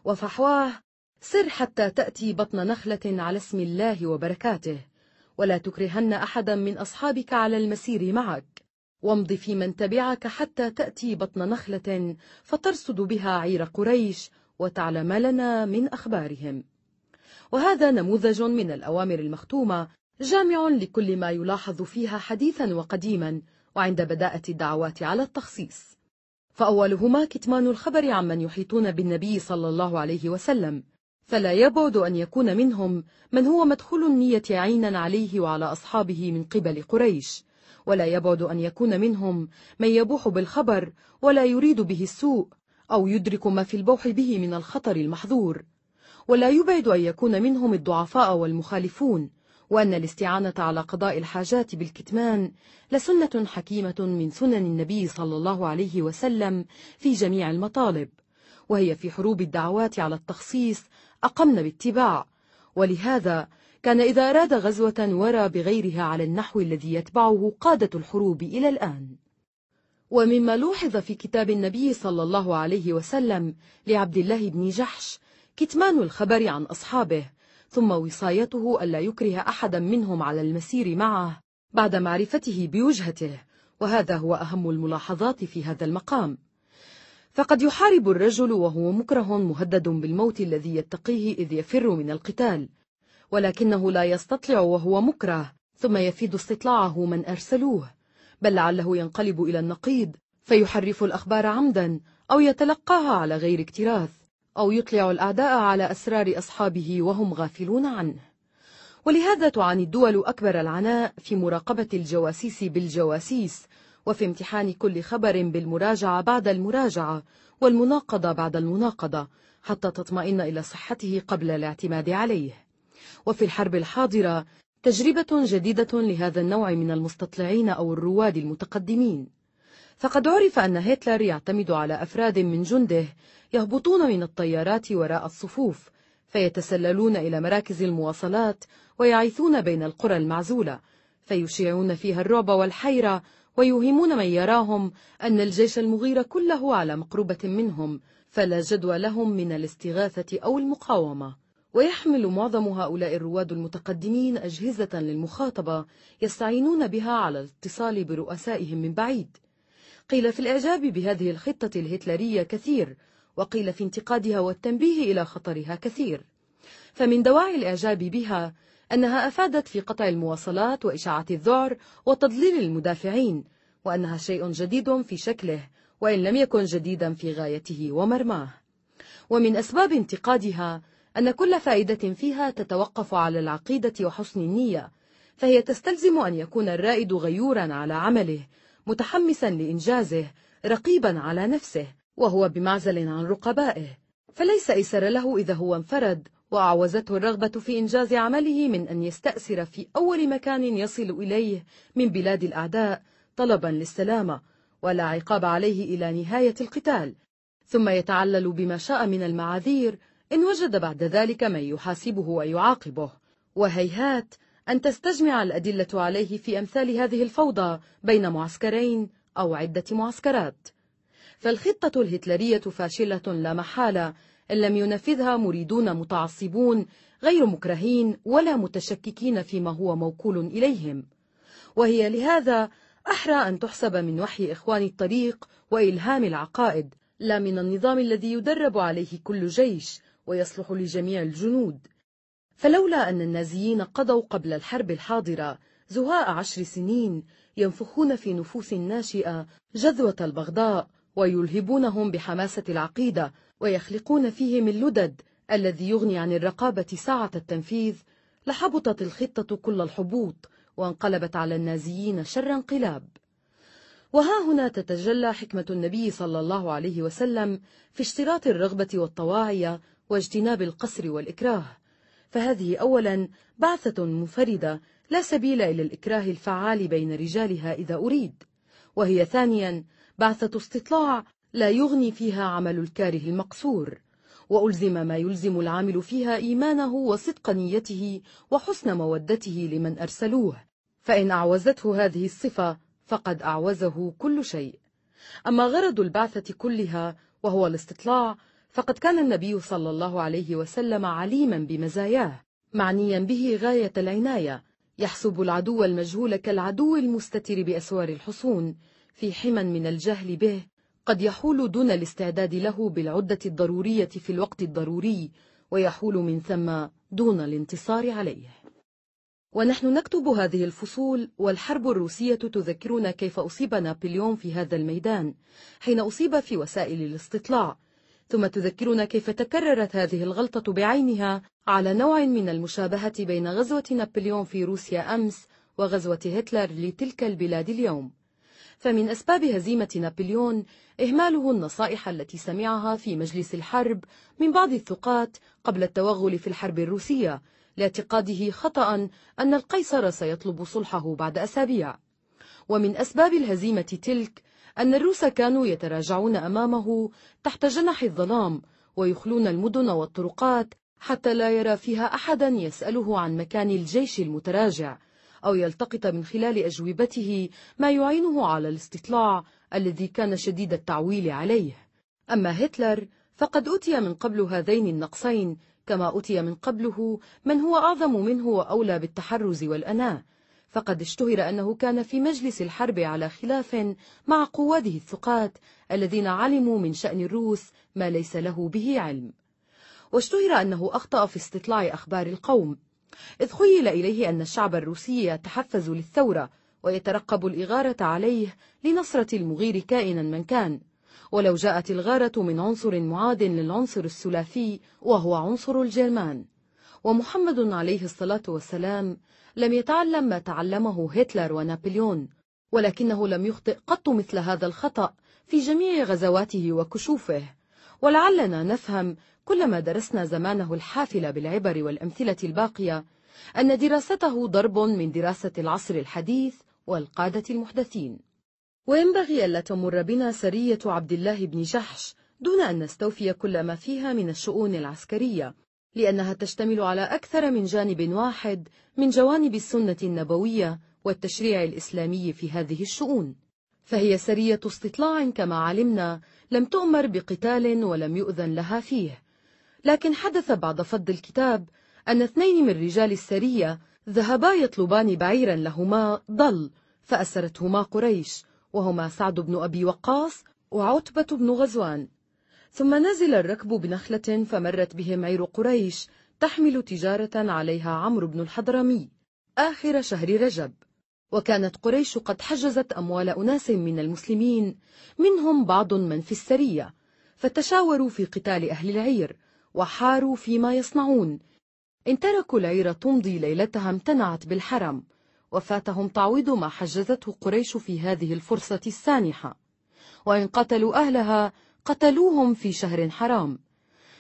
A: وفحواه سر حتى تأتي بطن نخلة على اسم الله وبركاته ولا تكرهن أحدا من أصحابك على المسير معك وامض في من تبعك حتى تأتي بطن نخلة فترصد بها عير قريش وتعلم لنا من أخبارهم وهذا نموذج من الأوامر المختومة جامع لكل ما يلاحظ فيها حديثا وقديما وعند بداءة الدعوات على التخصيص فأولهما كتمان الخبر عمن يحيطون بالنبي صلى الله عليه وسلم فلا يبعد أن يكون منهم من هو مدخول النية عينا عليه وعلى أصحابه من قبل قريش ولا يبعد أن يكون منهم من يبوح بالخبر ولا يريد به السوء أو يدرك ما في البوح به من الخطر المحذور ولا يبعد أن يكون منهم الضعفاء والمخالفون وأن الاستعانة على قضاء الحاجات بالكتمان لسنة حكيمة من سنن النبي صلى الله عليه وسلم في جميع المطالب وهي في حروب الدعوات على التخصيص أقمن باتباع ولهذا كان إذا أراد غزوة ورى بغيرها على النحو الذي يتبعه قادة الحروب إلى الآن ومما لوحظ في كتاب النبي صلى الله عليه وسلم لعبد الله بن جحش كتمان الخبر عن أصحابه ثم وصايته ألا يكره أحدا منهم على المسير معه بعد معرفته بوجهته وهذا هو أهم الملاحظات في هذا المقام فقد يحارب الرجل وهو مكره مهدد بالموت الذي يتقيه إذ يفر من القتال ولكنه لا يستطلع وهو مكره ثم يفيد استطلاعه من أرسلوه بل لعله ينقلب إلى النقيض فيحرف الأخبار عمدا أو يتلقاها على غير اكتراث أو يطلع الأعداء على أسرار أصحابه وهم غافلون عنه ولهذا تعاني الدول أكبر العناء في مراقبة الجواسيس بالجواسيس وفي امتحان كل خبر بالمراجعة بعد المراجعة والمناقضة بعد المناقضة حتى تطمئن إلى صحته قبل الاعتماد عليه وفي الحرب الحاضرة تجربة جديدة لهذا النوع من المستطلعين أو الرواد المتقدمين فقد عرف أن هتلر يعتمد على أفراد من جنده يهبطون من الطيارات وراء الصفوف فيتسللون إلى مراكز المواصلات ويعيثون بين القرى المعزولة فيشيعون فيها الرعب والحيرة ويوهمون من يراهم أن الجيش المغير كله على مقربة منهم فلا جدوى لهم من الاستغاثة أو المقاومة ويحمل معظم هؤلاء الرواد المتقدمين أجهزة للمخاطبة يستعينون بها على الاتصال برؤسائهم من بعيد قيل في الإعجاب بهذه الخطة الهتلرية كثير وقيل في انتقادها والتنبيه إلى خطرها كثير فمن دواعي الإعجاب بها أنها أفادت في قطع المواصلات وإشاعة الذعر وتضليل المدافعين وأنها شيء جديد في شكله وإن لم يكن جديدا في غايته ومرماه ومن أسباب انتقادها أن كل فائدة فيها تتوقف على العقيدة وحسن النية فهي تستلزم أن يكون الرائد غيورا على عمله متحمسا لإنجازه رقيبا على نفسه وهو بمعزل عن رقبائه فليس أيسر له إذا هو انفرد وأعوزته الرغبة في إنجاز عمله من أن يستأسر في أول مكان يصل إليه من بلاد الأعداء طلبا للسلامة ولا عقاب عليه إلى نهاية القتال ثم يتعلل بما شاء من المعاذير إن وجد بعد ذلك من يحاسبه ويعاقبه وهيهات أن تستجمع الأدلة عليه في أمثال هذه الفوضى بين معسكرين أو عدة معسكرات فالخطة الهتلرية فاشلة لا محالة إن لم ينفذها مريدون متعصبون غير مكرهين ولا متشككين فيما هو موكول إليهم وهي لهذا أحرى أن تحسب من وحي إخوان الطريق وإلهام العقائد لا من النظام الذي يدرب عليه كل جيش ويصلح لجميع الجنود فلولا أن النازيين قضوا قبل الحرب الحاضرة زهاء عشر سنين ينفخون في نفوس الناشئة جذوة البغضاء ويلهبونهم بحماسة العقيدة ويخلقون فيهم اللدد الذي يغني عن الرقابة ساعة التنفيذ لحبطت الخطة كل الحبوط وانقلبت على النازيين شر انقلاب وها هنا تتجلى حكمة النبي صلى الله عليه وسلم في اشتراط الرغبة والطواعية واجتناب القصر والإكراه فهذه أولا بعثة منفردة لا سبيل إلى الإكراه الفعال بين رجالها إذا أريد وهي ثانيا بعثة استطلاع لا يغني فيها عمل الكاره المقصور وألزم ما يلزم العامل فيها إيمانه وصدق نيته وحسن مودته لمن أرسلوه فإن أعوزته هذه الصفة فقد أعوزه كل شيء أما غرض البعثة كلها وهو الاستطلاع فقد كان النبي صلى الله عليه وسلم عليما بمزاياه معنيا به غاية العناية يحسب العدو المجهول كالعدو المستتر بأسوار الحصون في حمى من الجهل به قد يحول دون الاستعداد له بالعدة الضرورية في الوقت الضروري ويحول من ثم دون الانتصار عليه ونحن نكتب هذه الفصول والحرب الروسية تذكرنا كيف أصيب نابليون في هذا الميدان حين أصيب في وسائل الاستطلاع ثم تذكرنا كيف تكررت هذه الغلطة بعينها على نوع من المشابهة بين غزوة نابليون في روسيا أمس وغزوة هتلر لتلك البلاد اليوم فمن أسباب هزيمة نابليون إهماله النصائح التي سمعها في مجلس الحرب من بعض الثقات قبل التوغل في الحرب الروسية لاعتقاده خطأ أن القيصر سيطلب صلحه بعد أسابيع ومن أسباب الهزيمة تلك أن الروس كانوا يتراجعون أمامه تحت جنح الظلام ويخلون المدن والطرقات حتى لا يرى فيها أحدا يسأله عن مكان الجيش المتراجع أو يلتقط من خلال أجوبته ما يعينه على الاستطلاع الذي كان شديد التعويل عليه أما هتلر فقد أتي من قبل هذين النقصين كما أتي من قبله من هو أعظم منه وأولى بالتحرز والأناة فقد اشتهر أنه كان في مجلس الحرب على خلاف مع قواده الثقات الذين علموا من شأن الروس ما ليس له به علم واشتهر أنه أخطأ في استطلاع أخبار القوم إذ خيل إليه أن الشعب الروسي يتحفز للثورة ويترقب الإغارة عليه لنصرة المغير كائنا من كان ولو جاءت الغارة من عنصر معاد للعنصر السلافي وهو عنصر الجرمان ومحمد عليه الصلاة والسلام لم يتعلم ما تعلمه هتلر ونابليون ولكنه لم يخطئ قط مثل هذا الخطأ في جميع غزواته وكشوفه ولعلنا نفهم كلما درسنا زمانه الحافل بالعبر والأمثلة الباقية أن دراسته ضرب من دراسة العصر الحديث والقادة المحدثين وينبغي ألا تمر بنا سرية عبد الله بن جحش دون أن نستوفي كل ما فيها من الشؤون العسكرية لأنها تشتمل على أكثر من جانب واحد من جوانب السنة النبوية والتشريع الإسلامي في هذه الشؤون فهي سرية استطلاع كما علمنا لم تؤمر بقتال ولم يؤذن لها فيه لكن حدث بعد فض الكتاب أن اثنين من رجال السرية ذهبا يطلبان بعيرا لهما ضل فأسرتهما قريش وهما سعد بن أبي وقاص وعتبة بن غزوان ثم نزل الركب بنخلة فمرت بهم عير قريش تحمل تجارة عليها عمرو بن الحضرمي آخر شهر رجب وكانت قريش قد حجزت أموال أناس من المسلمين منهم بعض من في السرية فتشاوروا في قتال أهل العير وحاروا فيما يصنعون إن تركوا العير تمضي ليلتها امتنعت بالحرم وفاتهم تعويض ما حجزته قريش في هذه الفرصة السانحة وإن قتلوا أهلها قتلوهم في شهر حرام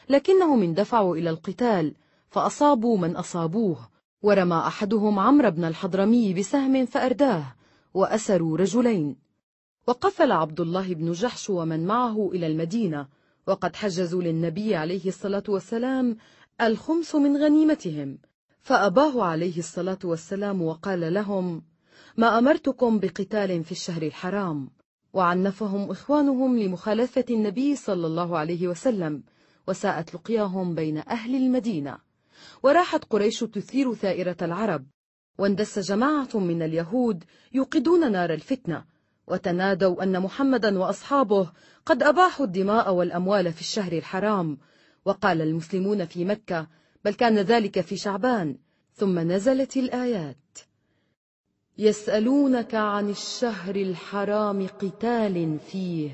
A: لكنهم اندفعوا إلى القتال فأصابوا من أصابوه ورمى أحدهم عمرو بن الحضرمي بسهم فأرداه وأسروا رجلين وقفل عبد الله بن جحش ومن معه إلى المدينة وقد حجزوا للنبي عليه الصلاة والسلام الخمس من غنيمتهم فأباه عليه الصلاة والسلام وقال لهم ما أمرتكم بقتال في الشهر الحرام وعنفهم إخوانهم لمخالفة النبي صلى الله عليه وسلم وساءت لقياهم بين أهل المدينة وراحت قريش تثير ثائرة العرب واندس جماعة من اليهود يوقدون نار الفتنة وتنادوا أن محمدا وأصحابه قد أباحوا الدماء والأموال في الشهر الحرام وقال المسلمون في مكة بل كان ذلك في شعبان ثم نزلت الآيات يسألونك عن الشهر الحرام قتال فيه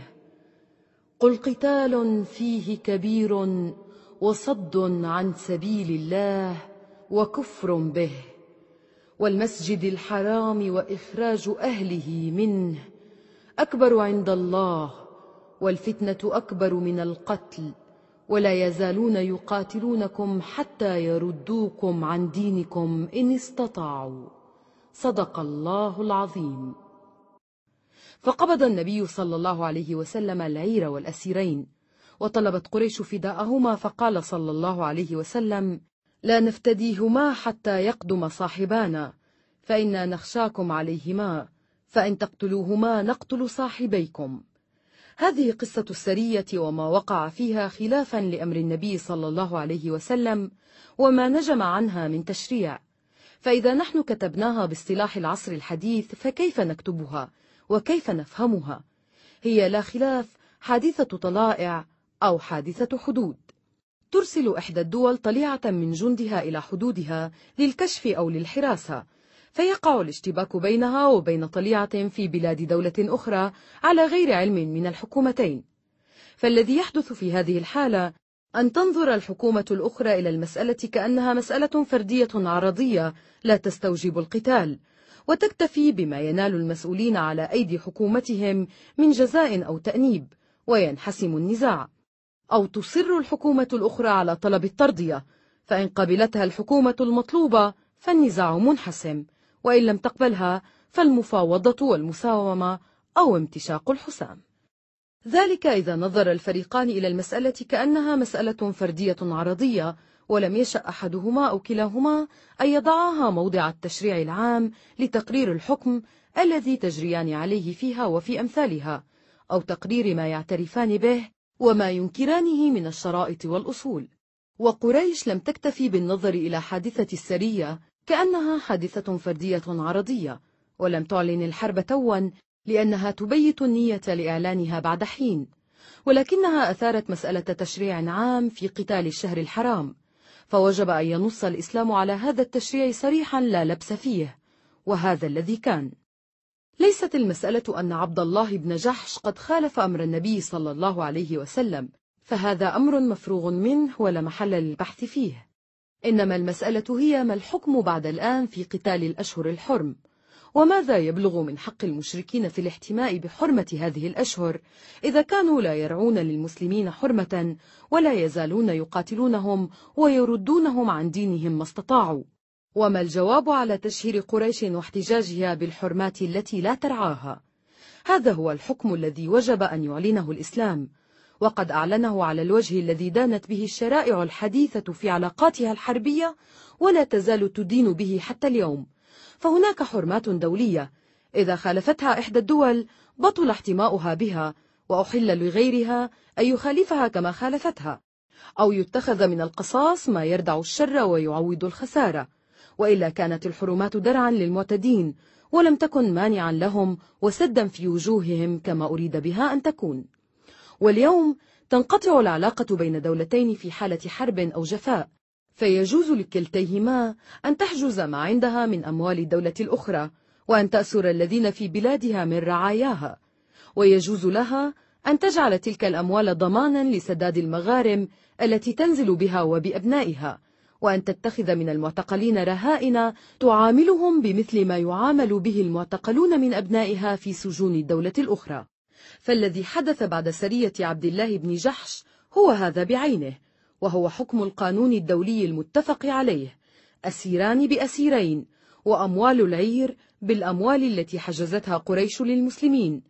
A: قل قتال فيه كبير وصد عن سبيل الله وكفر به والمسجد الحرام وإخراج أهله منه أكبر عند الله والفتنة أكبر من القتل ولا يزالون يقاتلونكم حتى يردوكم عن دينكم إن استطاعوا صدق الله العظيم فقبض النبي صلى الله عليه وسلم العير والأسيرين وطلبت قريش فداءهما فقال صلى الله عليه وسلم لا نفتديهما حتى يقدم صاحبانا فإنا نخشاكم عليهما فإن تقتلوهما نقتل صاحبيكم هذه قصة السرية وما وقع فيها خلافا لأمر النبي صلى الله عليه وسلم وما نجم عنها من تشريع فإذا نحن كتبناها باصطلاح العصر الحديث فكيف نكتبها وكيف نفهمها هي لا خلاف حادثة طلائع أو حادثة حدود ترسل إحدى الدول طليعة من جندها إلى حدودها للكشف أو للحراسة فيقع الاشتباك بينها وبين طليعة في بلاد دولة أخرى على غير علم من الحكومتين فالذي يحدث في هذه الحالة أن تنظر الحكومة الأخرى إلى المسألة كأنها مسألة فردية عرضية لا تستوجب القتال وتكتفي بما ينال المسؤولين على أيدي حكومتهم من جزاء أو تأنيب وينحسم النزاع أو تصر الحكومة الأخرى على طلب الترضية فإن قبلتها الحكومة المطلوبة فالنزاع منحسم وإن لم تقبلها فالمفاوضة والمساومة أو امتشاق الحسام ذلك إذا نظر الفريقان إلى المسألة كأنها مسألة فردية عرضية ولم يشأ أحدهما أو كلاهما أن يضعها موضع التشريع العام لتقرير الحكم الذي تجريان عليه فيها وفي أمثالها أو تقرير ما يعترفان به وما ينكرانه من الشرائط والأصول وقريش لم تكتفي بالنظر إلى حادثة السرية كأنها حادثة فردية عرضية ولم تعلن الحرب توا لأنها تبيت النية لإعلانها بعد حين ولكنها أثارت مسألة تشريع عام في قتال الشهر الحرام فوجب أن ينص الإسلام على هذا التشريع صريحا لا لبس فيه وهذا الذي كان ليست المسألة أن عبد الله بن جحش قد خالف أمر النبي صلى الله عليه وسلم فهذا أمر مفروغ منه ولا محل للبحث فيه إنما المسألة هي ما الحكم بعد الآن في قتال الأشهر الحرم وماذا يبلغ من حق المشركين في الاحتماء بحرمة هذه الأشهر إذا كانوا لا يرعون للمسلمين حرمة ولا يزالون يقاتلونهم ويردونهم عن دينهم ما استطاعوا وما الجواب على تشهير قريش واحتجاجها بالحرمات التي لا ترعاها هذا هو الحكم الذي وجب أن يعلنه الإسلام وقد أعلنه على الوجه الذي دانت به الشرائع الحديثة في علاقاتها الحربية ولا تزال تدين به حتى اليوم فهناك حرمات دولية إذا خالفتها إحدى الدول بطل احتماؤها بها وأحل لغيرها أن يخالفها كما خالفتها أو يتخذ من القصاص ما يردع الشر ويعوض الخسارة وإلا كانت الحرمات درعا للمعتدين ولم تكن مانعا لهم وسدا في وجوههم كما أريد بها أن تكون واليوم تنقطع العلاقة بين دولتين في حالة حرب أو جفاء فيجوز لكلتيهما أن تحجز ما عندها من أموال الدولة الأخرى وأن تأسر الذين في بلادها من رعاياها ويجوز لها أن تجعل تلك الأموال ضمانا لسداد المغارم التي تنزل بها وبأبنائها وأن تتخذ من المعتقلين رهائن تعاملهم بمثل ما يعامل به المعتقلون من أبنائها في سجون الدولة الأخرى فالذي حدث بعد سرية عبد الله بن جحش هو هذا بعينه وهو حكم القانون الدولي المتفق عليه أسيران بأسيرين وأموال العير بالأموال التي حجزتها قريش للمسلمين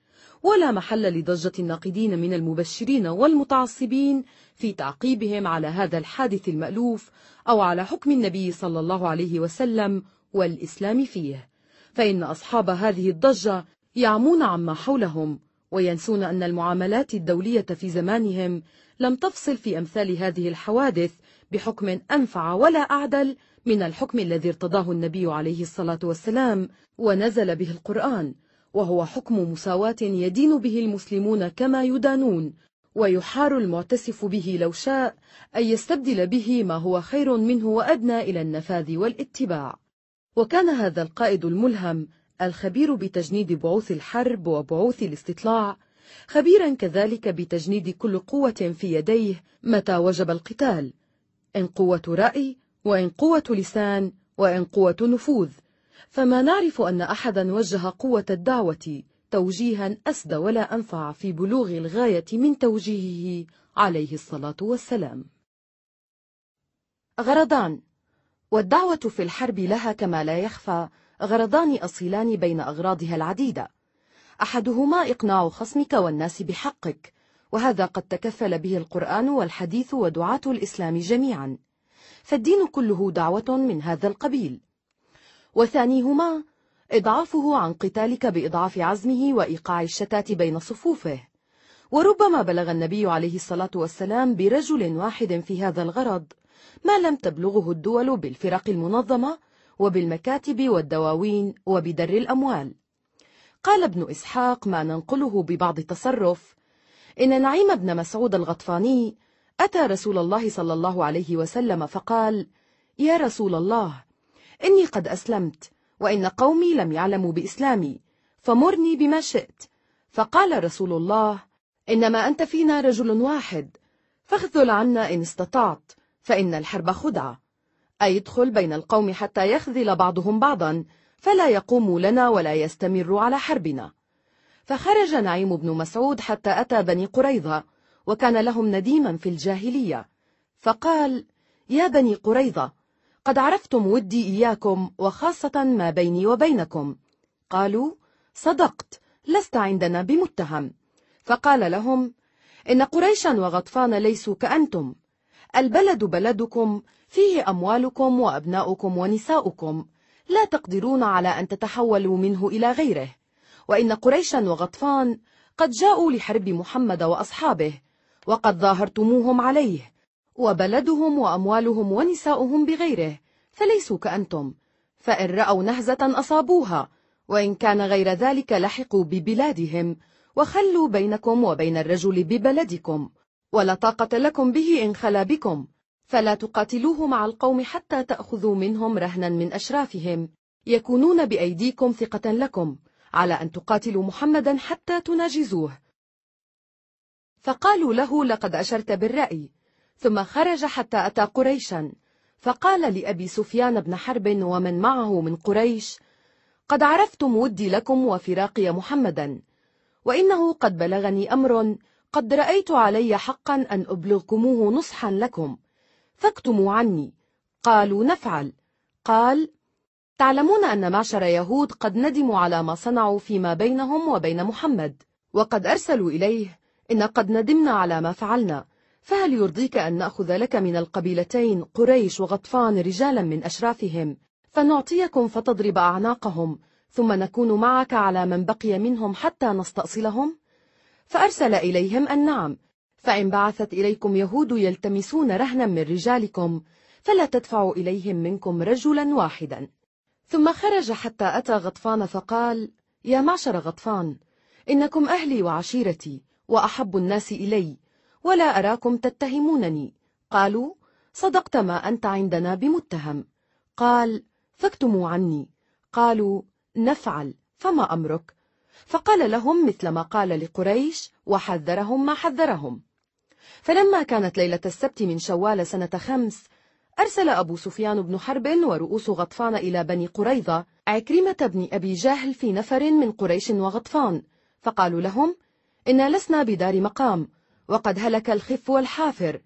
A: ولا محل لضجة الناقدين من المبشرين والمتعصبين في تعقيبهم على هذا الحادث المألوف أو على حكم النبي صلى الله عليه وسلم والإسلام فيه فإن أصحاب هذه الضجة يعمون عما حولهم وينسون أن المعاملات الدولية في زمانهم لم تفصل في أمثال هذه الحوادث بحكم أنفع ولا أعدل من الحكم الذي ارتضاه النبي عليه الصلاة والسلام ونزل به القرآن وهو حكم مساواة يدين به المسلمون كما يدانون ويحار المعتسف به لو شاء أن يستبدل به ما هو خير منه وأدنى إلى النفاذ والاتباع وكان هذا القائد الملهم الخبير بتجنيد بعوث الحرب وبعوث الاستطلاع خبيرا كذلك بتجنيد كل قوة في يديه متى وجب القتال إن قوة رأي وإن قوة لسان وإن قوة نفوذ فما نعرف أن أحدا وجه قوة الدعوة توجيها أسدى ولا أنفع في بلوغ الغاية من توجيهه عليه الصلاة والسلام غرضان والدعوة في الحرب لها كما لا يخفى غرضان أصيلان بين أغراضها العديدة أحدهما إقناع خصمك والناس بحقك وهذا قد تكفل به القرآن والحديث ودعاة الإسلام جميعا فالدين كله دعوة من هذا القبيل وثانيهما إضعافه عن قتالك بإضعاف عزمه وإيقاع الشتات بين صفوفه وربما بلغ النبي عليه الصلاة والسلام برجل واحد في هذا الغرض ما لم تبلغه الدول بالفرق المنظمة وبالمكاتب والدواوين وبدر الأموال قال ابن إسحاق ما ننقله ببعض التصرف إن نعيم بن مسعود الغطفاني أتى رسول الله صلى الله عليه وسلم فقال يا رسول الله إني قد أسلمت وإن قومي لم يعلموا بإسلامي فمرني بما شئت فقال رسول الله إنما أنت فينا رجل واحد فاخذل عنا إن استطعت فإن الحرب خدعة أي بين القوم حتى يخذل بعضهم بعضا فلا يقوم لنا ولا يستمر على حربنا فخرج نعيم بن مسعود حتى أتى بني قريظة وكان لهم نديما في الجاهلية فقال يا بني قريظة قد عرفتم ودي إياكم وخاصة ما بيني وبينكم قالوا صدقت لست عندنا بمتهم فقال لهم إن قريشا وغطفان ليسوا كأنتم البلد بلدكم فيه أموالكم وأبناؤكم ونساؤكم لا تقدرون على أن تتحولوا منه إلى غيره وإن قريشا وغطفان قد جاءوا لحرب محمد وأصحابه وقد ظاهرتموهم عليه وبلدهم وأموالهم ونساؤهم بغيره فليسوا كأنتم فإن رأوا نهزة أصابوها وإن كان غير ذلك لحقوا ببلادهم وخلوا بينكم وبين الرجل ببلدكم ولا طاقة لكم به إن خلا بكم فلا تقاتلوه مع القوم حتى تأخذوا منهم رهنا من أشرافهم يكونون بأيديكم ثقة لكم على أن تقاتلوا محمدا حتى تناجزوه فقالوا له لقد أشرت بالرأي ثم خرج حتى أتى قريشا فقال لأبي سفيان بن حرب ومن معه من قريش قد عرفتم ودي لكم وفراقي محمدا وإنه قد بلغني أمر قد رأيت علي حقا أن أبلغكموه نصحا لكم فاكتموا عني قالوا نفعل قال تعلمون أن معشر يهود قد ندموا على ما صنعوا فيما بينهم وبين محمد وقد أرسلوا إليه إن قد ندمنا على ما فعلنا فهل يرضيك أن نأخذ لك من القبيلتين قريش وغطفان رجالا من أشرافهم فنعطيكم فتضرب أعناقهم ثم نكون معك على من بقي منهم حتى نستأصلهم فأرسل إليهم أن نعم فإن بعثت إليكم يهود يلتمسون رهنا من رجالكم فلا تدفعوا إليهم منكم رجلا واحدا ثم خرج حتى أتى غطفان فقال يا معشر غطفان إنكم أهلي وعشيرتي وأحب الناس إلي ولا أراكم تتهمونني قالوا صدقت ما أنت عندنا بمتهم قال فاكتموا عني قالوا نفعل فما أمرك فقال لهم مثل ما قال لقريش وحذرهم ما حذرهم فلما كانت ليلة السبت من شوال سنة خمس أرسل أبو سفيان بن حرب ورؤوس غطفان إلى بني قريظة عكرمة بن أبي جهل في نفر من قريش وغطفان فقالوا لهم إنا لسنا بدار مقام وقد هلك الخف والحافر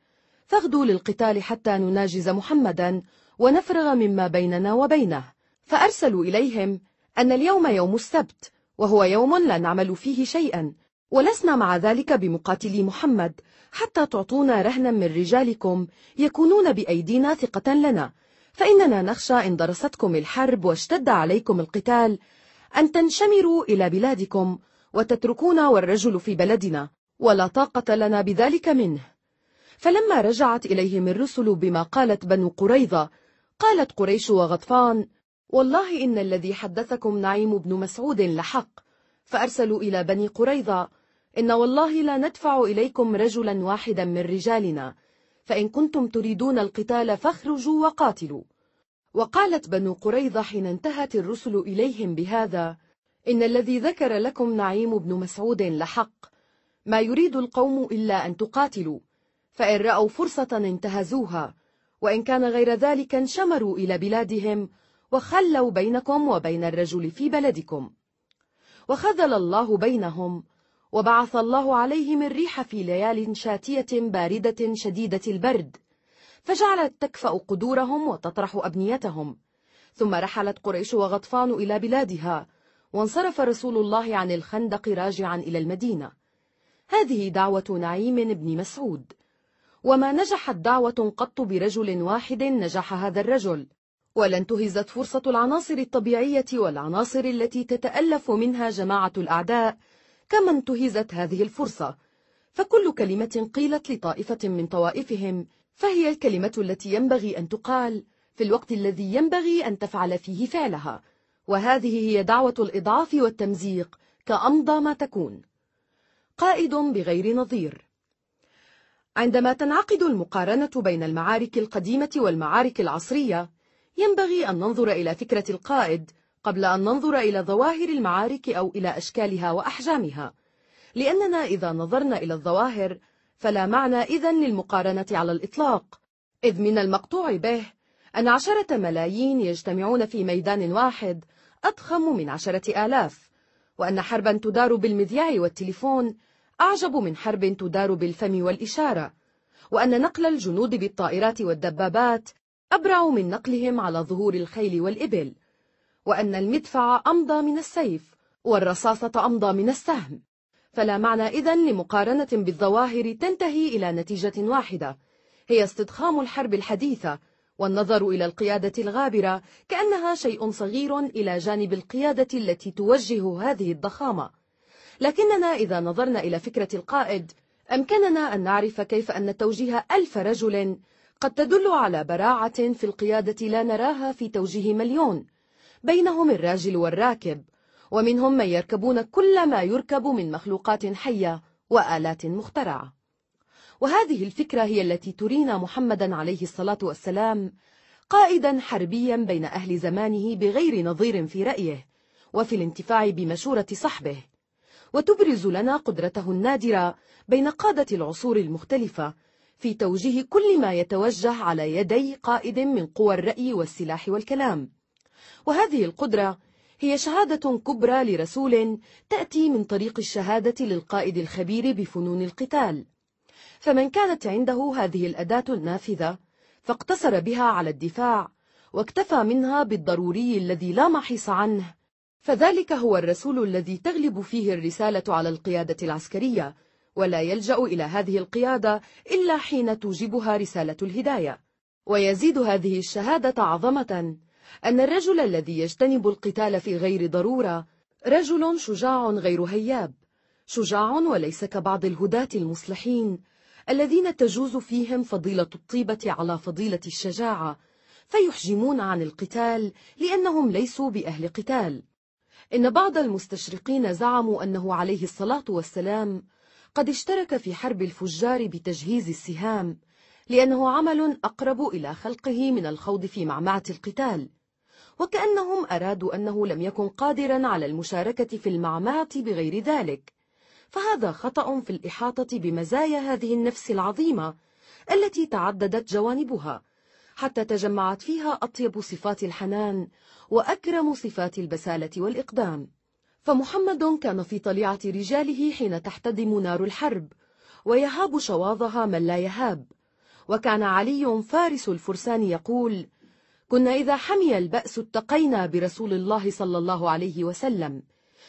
A: فاغدوا للقتال حتى نناجز محمدا ونفرغ مما بيننا وبينه فأرسلوا إليهم أن اليوم يوم السبت وهو يوم لا نعمل فيه شيئا ولسنا مع ذلك بمقاتلي محمد حتى تعطونا رهنا من رجالكم يكونون بأيدينا ثقة لنا فإننا نخشى إن درستكم الحرب واشتد عليكم القتال أن تنشمروا إلى بلادكم وتتركونا والرجل في بلدنا ولا طاقة لنا بذلك منه فلما رجعت إليهم الرسل بما قالت بنو قريظة قالت قريش وغطفان والله إن الذي حدثكم نعيم بن مسعود لحق فأرسلوا إلى بني قريظة إن والله لا ندفع إليكم رجلا واحدا من رجالنا فإن كنتم تريدون القتال فاخرجوا وقاتلوا وقالت بنو قريظة حين انتهت الرسل إليهم بهذا إن الذي ذكر لكم نعيم بن مسعود لحق ما يريد القوم إلا أن تقاتلوا فإن رأوا فرصة انتهزوها وإن كان غير ذلك انشمروا إلى بلادهم وخلوا بينكم وبين الرجل في بلدكم وخذل الله بينهم وبعث الله عليهم الريح في ليال شاتية باردة شديدة البرد فجعلت تكفأ قدورهم وتطرح أبنيتهم ثم رحلت قريش وغطفان إلى بلادها وانصرف رسول الله عن الخندق راجعا إلى المدينة هذه دعوة نعيم بن مسعود وما نجحت دعوة قط برجل واحد نجح هذا الرجل ولن تهزت فرصة العناصر الطبيعية والعناصر التي تتألف منها جماعة الأعداء كما انتهزت هذه الفرصة فكل كلمة قيلت لطائفة من طوائفهم فهي الكلمة التي ينبغي أن تقال في الوقت الذي ينبغي أن تفعل فيه فعلها وهذه هي دعوة الإضعاف والتمزيق كأمضى ما تكون قائد بغير نظير عندما تنعقد المقارنة بين المعارك القديمة والمعارك العصرية ينبغي أن ننظر إلى فكرة القائد قبل أن ننظر إلى ظواهر المعارك أو إلى أشكالها وأحجامها لأننا إذا نظرنا إلى الظواهر فلا معنى إذن للمقارنة على الإطلاق إذ من المقطوع به أن عشرة ملايين يجتمعون في ميدان واحد أضخم من عشرة آلاف وأن حربا تدار بالمذياع والتليفون أعجب من حرب تدار بالفم والإشارة وأن نقل الجنود بالطائرات والدبابات أبرع من نقلهم على ظهور الخيل والإبل وأن المدفع أمضى من السيف والرصاصة أمضى من السهم فلا معنى إذن لمقارنة بالظواهر تنتهي إلى نتيجة واحدة هي استضخام الحرب الحديثة والنظر إلى القيادة الغابرة كأنها شيء صغير إلى جانب القيادة التي توجه هذه الضخامة لكننا إذا نظرنا إلى فكرة القائد أمكننا أن نعرف كيف أن توجيه ألف رجل قد تدل على براعة في القيادة لا نراها في توجيه مليون بينهم الراجل والراكب ومنهم من يركبون كل ما يركب من مخلوقات حية وآلات مخترعة وهذه الفكرة هي التي ترينا محمدا عليه الصلاة والسلام قائدا حربيا بين أهل زمانه بغير نظير في رأيه وفي الانتفاع بمشورة صحبه وتبرز لنا قدرته النادرة بين قادة العصور المختلفة في توجيه كل ما يتوجه على يدي قائد من قوى الرأي والسلاح والكلام وهذه القدرة هي شهادة كبرى لرسول تأتي من طريق الشهادة للقائد الخبير بفنون القتال فمن كانت عنده هذه الأداة النافذة فاقتصر بها على الدفاع واكتفى منها بالضروري الذي لا محيص عنه فذلك هو الرسول الذي تغلب فيه الرسالة على القيادة العسكرية ولا يلجأ إلى هذه القيادة إلا حين توجبها رسالة الهداية ويزيد هذه الشهادة عظمة أن الرجل الذي يجتنب القتال في غير ضرورة رجل شجاع غير هياب شجاع وليس كبعض الهداة المصلحين الذين تجوز فيهم فضيلة الطيبة على فضيلة الشجاعة فيحجمون عن القتال لأنهم ليسوا بأهل قتال إن بعض المستشرقين زعموا أنه عليه الصلاة والسلام قد اشترك في حرب الفجار بتجهيز السهام لأنه عمل أقرب إلى خلقه من الخوض في معمعة القتال وكأنهم أرادوا أنه لم يكن قادرا على المشاركة في المعمعة بغير ذلك فهذا خطأ في الإحاطة بمزايا هذه النفس العظيمة التي تعددت جوانبها حتى تجمعت فيها أطيب صفات الحنان وأكرم صفات البسالة والإقدام فمحمد كان في طليعة رجاله حين تحتدم نار الحرب ويهاب شواظها من لا يهاب وكان علي فارس الفرسان يقول كنا إذا حمي البأس اتقينا برسول الله صلى الله عليه وسلم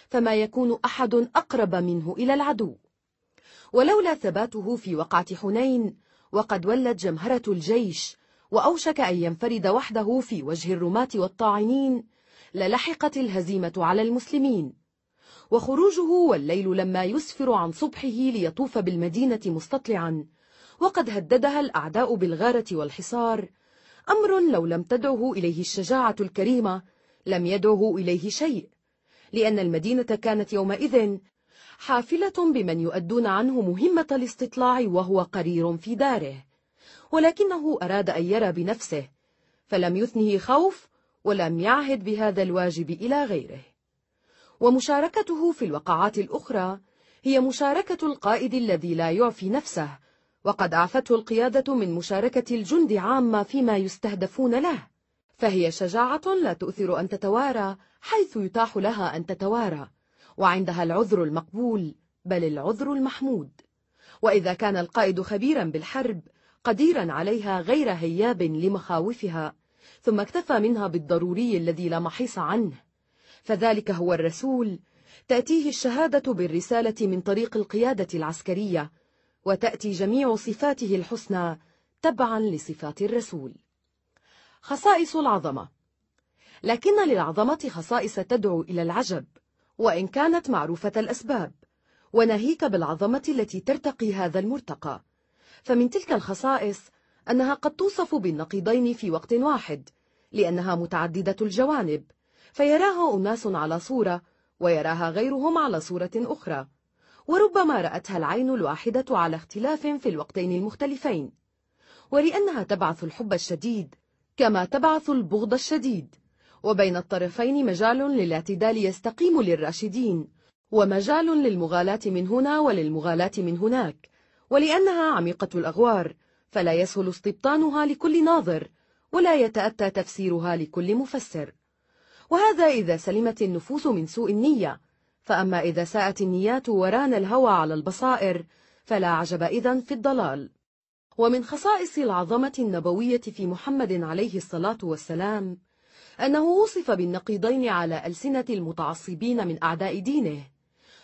A: فما يكون أحد أقرب منه إلى العدو ولولا ثباته في وقعة حنين وقد ولت جمهرة الجيش وأوشك أن ينفرد وحده في وجه الرماة والطاعنين للحقت الهزيمة على المسلمين وخروجه والليل لما يسفر عن صبحه ليطوف بالمدينة مستطلعا وقد هددها الأعداء بالغارة والحصار أمر لو لم تدعه إليه الشجاعة الكريمة لم يدعه إليه شيء لأن المدينة كانت يومئذ حافلة بمن يؤدون عنه مهمة الاستطلاع وهو قرير في داره ولكنه أراد أن يرى بنفسه فلم يثنه خوف ولم يعهد بهذا الواجب إلى غيره ومشاركته في الوقعات الأخرى هي مشاركة القائد الذي لا يعفي نفسه وقد أعفته القيادة من مشاركة الجند عامة فيما يستهدفون له فهي شجاعة لا تؤثر أن تتوارى حيث يتاح لها أن تتوارى وعندها العذر المقبول بل العذر المحمود وإذا كان القائد خبيرا بالحرب قديرا عليها غير هياب لمخاوفها ثم اكتفى منها بالضروري الذي لا محيص عنه فذلك هو الرسول تأتيه الشهادة بالرسالة من طريق القيادة العسكرية وتأتي جميع صفاته الحسنى تبعا لصفات الرسول خصائص العظمة لكن للعظمة خصائص تدعو إلى العجب وإن كانت معروفة الأسباب وناهيك بالعظمة التي ترتقي هذا المرتقى فمن تلك الخصائص أنها قد توصف بالنقيضين في وقت واحد لأنها متعددة الجوانب فيراها أناس على صورة ويراها غيرهم على صورة أخرى وربما رأتها العين الواحدة على اختلاف في الوقتين المختلفين ولأنها تبعث الحب الشديد كما تبعث البغض الشديد وبين الطرفين مجال للاعتدال يستقيم للراشدين ومجال للمغالاة من هنا وللمغالاة من هناك ولأنها عميقة الأغوار فلا يسهل استبطانها لكل ناظر ولا يتأتى تفسيرها لكل مفسر وهذا إذا سلمت النفوس من سوء النية فأما إذا ساءت النيات وران الهوى على البصائر فلا عجب إذا في الضلال ومن خصائص العظمة النبوية في محمد عليه الصلاة والسلام أنه وصف بالنقيضين على ألسنة المتعصبين من أعداء دينه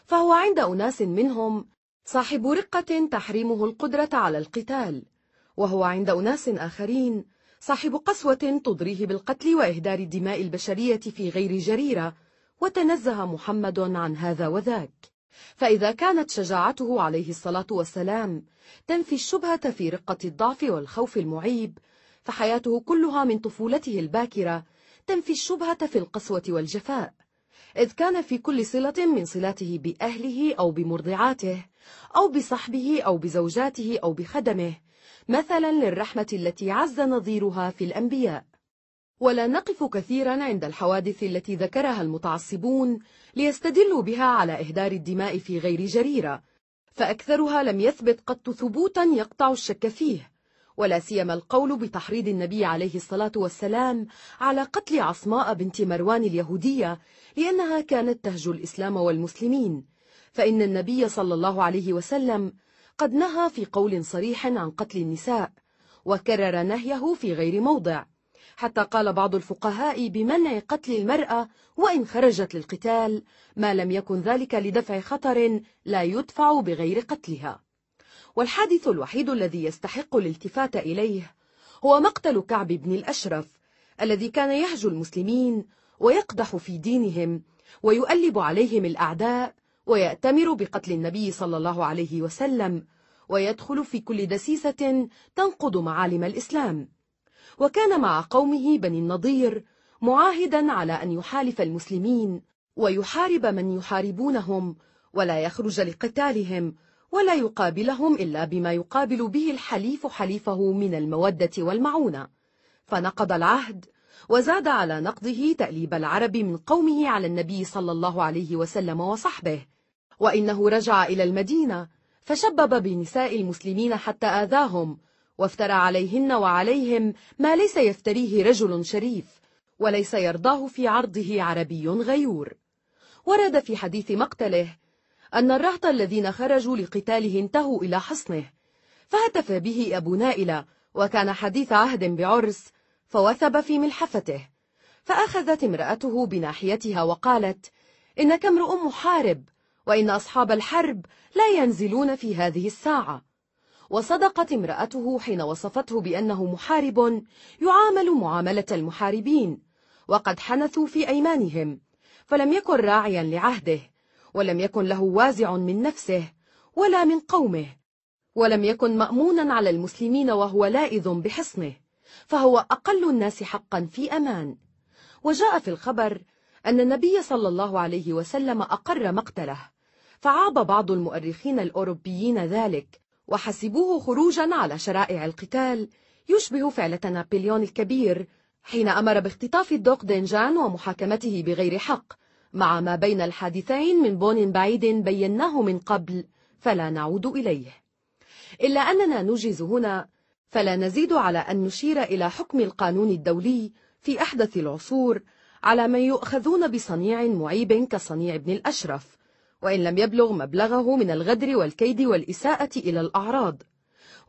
A: فهو عند أناس منهم صاحب رقة تحريمه القدرة على القتال وهو عند أناس آخرين صاحب قسوة تضريه بالقتل وإهدار الدماء البشرية في غير جريرة وتنزه محمد عن هذا وذاك فإذا كانت شجاعته عليه الصلاة والسلام تنفي الشبهة في رقة الضعف والخوف المعيب فحياته كلها من طفولته الباكرة تنفي الشبهة في القسوة والجفاء إذ كان في كل صلة من صلاته بأهله أو بمرضعاته أو بصحبه أو بزوجاته أو بخدمه مثلا للرحمة التي عز نظيرها في الأنبياء ولا نقف كثيرا عند الحوادث التي ذكرها المتعصبون ليستدلوا بها على إهدار الدماء في غير جريرة فأكثرها لم يثبت قط ثبوتا يقطع الشك فيه ولا سيما القول بتحريض النبي عليه الصلاة والسلام على قتل عصماء بنت مروان اليهودية لأنها كانت تهجو الإسلام والمسلمين فإن النبي صلى الله عليه وسلم قد نهى في قول صريح عن قتل النساء وكرر نهيه في غير موضع حتى قال بعض الفقهاء بمنع قتل المرأة وإن خرجت للقتال ما لم يكن ذلك لدفع خطر لا يدفع بغير قتلها والحادث الوحيد الذي يستحق الالتفات إليه هو مقتل كعب بن الأشرف الذي كان يهجو المسلمين ويقدح في دينهم ويؤلب عليهم الأعداء ويأتمر بقتل النبي صلى الله عليه وسلم ويدخل في كل دسيسة تنقض معالم الإسلام وكان مع قومه بني النضير معاهدا على أن يحالف المسلمين ويحارب من يحاربونهم ولا يخرج لقتالهم ولا يقابلهم إلا بما يقابل به الحليف حليفه من المودة والمعونة فنقض العهد وزاد على نقضه تأليب العرب من قومه على النبي صلى الله عليه وسلم وصحبه وإنه رجع إلى المدينة فشبب بنساء المسلمين حتى آذاهم وافترى عليهن وعليهم ما ليس يفتريه رجل شريف وليس يرضاه في عرضه عربي غيور ورد في حديث مقتله أن الرهط الذين خرجوا لقتاله انتهوا إلى حصنه فهتف به أبو نائلة وكان حديث عهد بعرس فوثب في ملحفته فأخذت امرأته بناحيتها وقالت إنك امرؤ محارب وإن أصحاب الحرب لا ينزلون في هذه الساعة وصدقت امرأته حين وصفته بأنه محارب يعامل معاملة المحاربين وقد حنثوا في أيمانهم فلم يكن راعيا لعهده ولم يكن له وازع من نفسه ولا من قومه ولم يكن مأمونا على المسلمين وهو لائذ بحصنه فهو أقل الناس حقا في أمان وجاء في الخبر أن النبي صلى الله عليه وسلم أقر مقتله فعاب بعض المؤرخين الأوروبيين ذلك وحسبوه خروجا على شرائع القتال يشبه فعلة نابليون الكبير حين أمر باختطاف الدوق دينجان ومحاكمته بغير حق مع ما بين الحادثين من بون بعيد بيناه من قبل فلا نعود إليه إلا أننا نوجز هنا فلا نزيد على أن نشير إلى حكم القانون الدولي في أحدث العصور على من يؤخذون بصنيع معيب كصنيع ابن الأشرف وإن لم يبلغ مبلغه من الغدر والكيد والإساءة إلى الأعراض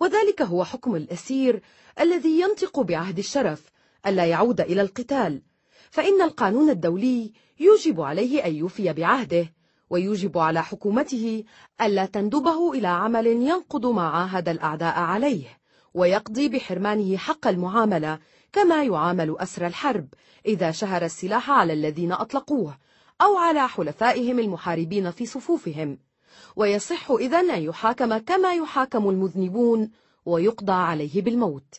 A: وذلك هو حكم الأسير الذي ينطق بعهد الشرف ألا يعود إلى القتال فإن القانون الدولي يوجب عليه أن يوفي بعهده ويوجب على حكومته ألا تندبه إلى عمل ينقض ما عاهد الأعداء عليه ويقضي بحرمانه حق المعاملة كما يعامل أسر الحرب إذا شهر السلاح على الذين أطلقوه أو على حلفائهم المحاربين في صفوفهم ويصح إذا أن يحاكم كما يحاكم المذنبون ويقضى عليه بالموت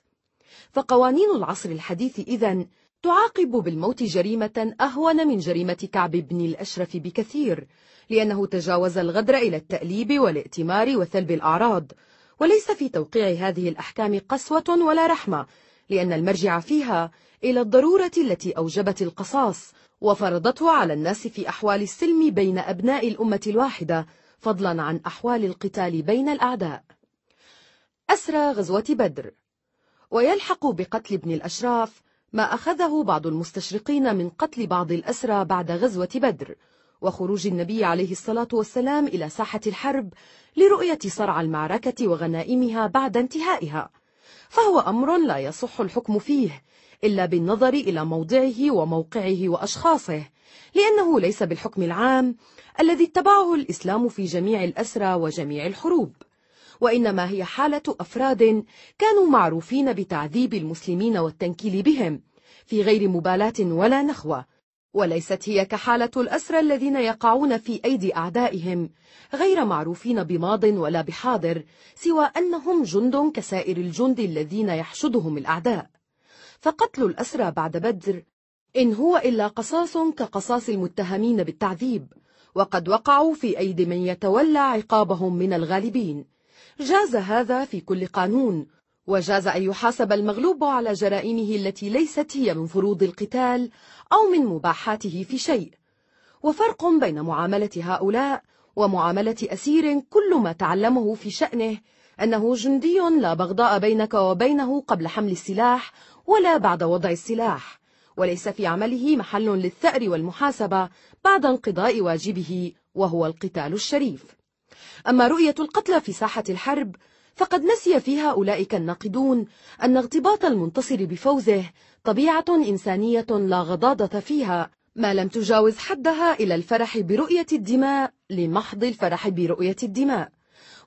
A: فقوانين العصر الحديث إذا تعاقب بالموت جريمة أهون من جريمة كعب بن الأشرف بكثير لأنه تجاوز الغدر إلى التأليب والائتمار وثلب الأعراض وليس في توقيع هذه الأحكام قسوة ولا رحمة لأن المرجع فيها إلى الضرورة التي أوجبت القصاص وفرضته على الناس في أحوال السلم بين أبناء الأمة الواحدة فضلا عن أحوال القتال بين الأعداء أسرى غزوة بدر ويلحق بقتل ابن الأشراف ما أخذه بعض المستشرقين من قتل بعض الأسرى بعد غزوة بدر وخروج النبي عليه الصلاة والسلام إلى ساحة الحرب لرؤية صرع المعركة وغنائمها بعد انتهائها فهو أمر لا يصح الحكم فيه إلا بالنظر إلى موضعه وموقعه وأشخاصه لأنه ليس بالحكم العام الذي اتبعه الإسلام في جميع الأسرى وجميع الحروب وإنما هي حالة أفراد كانوا معروفين بتعذيب المسلمين والتنكيل بهم في غير مبالاة ولا نخوة وليست هي كحالة الأسرى الذين يقعون في أيدي أعدائهم غير معروفين بماض ولا بحاضر سوى أنهم جند كسائر الجند الذين يحشدهم الأعداء فقتل الأسرى بعد بدر إن هو إلا قصاص كقصاص المتهمين بالتعذيب وقد وقعوا في أيدي من يتولى عقابهم من الغالبين جاز هذا في كل قانون وجاز أن يحاسب المغلوب على جرائمه التي ليست هي من فروض القتال أو من مباحاته في شيء وفرق بين معاملة هؤلاء ومعاملة أسير كل ما تعلمه في شأنه أنه جندي لا بغضاء بينك وبينه قبل حمل السلاح ولا بعد وضع السلاح وليس في عمله محل للثأر والمحاسبة بعد انقضاء واجبه وهو القتال الشريف أما رؤية القتلى في ساحة الحرب فقد نسي فيها أولئك الناقدون أن اغتباط المنتصر بفوزه طبيعة إنسانية لا غضاضة فيها ما لم تجاوز حدها إلى الفرح برؤية الدماء لمحض الفرح برؤية الدماء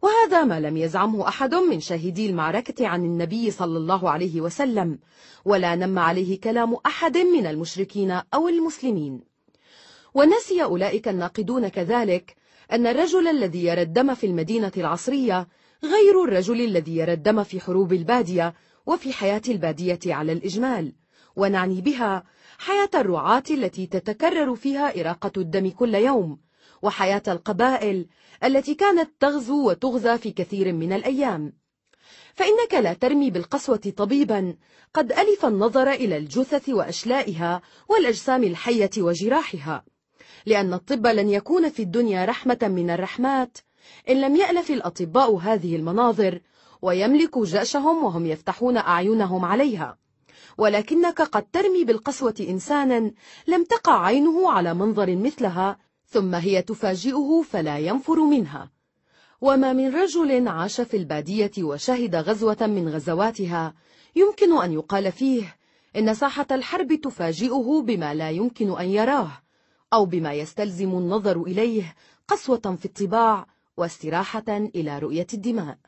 A: وهذا ما لم يزعمه أحد من شاهدي المعركة عن النبي صلى الله عليه وسلم ولا نم عليه كلام أحد من المشركين أو المسلمين ونسي أولئك الناقدون كذلك أن الرجل الذي يرى الدم في المدينة العصرية غير الرجل الذي يرى الدم في حروب البادية وفي حياة البادية على الإجمال ونعني بها حياة الرعاة التي تتكرر فيها إراقة الدم كل يوم وحياة القبائل التي كانت تغزو وتغزى في كثير من الأيام فإنك لا ترمي بالقسوة طبيبا قد ألف النظر إلى الجثث وأشلائها والأجسام الحية وجراحها لأن الطب لن يكون في الدنيا رحمة من الرحمات إن لم يألف الأطباء هذه المناظر ويملك جأشهم وهم يفتحون أعينهم عليها ولكنك قد ترمي بالقسوة إنسانا لم تقع عينه على منظر مثلها ثم هي تفاجئه فلا ينفر منها وما من رجل عاش في البادية وشهد غزوة من غزواتها يمكن أن يقال فيه إن ساحة الحرب تفاجئه بما لا يمكن أن يراه أو بما يستلزم النظر إليه قسوة في الطباع واستراحة إلى رؤية الدماء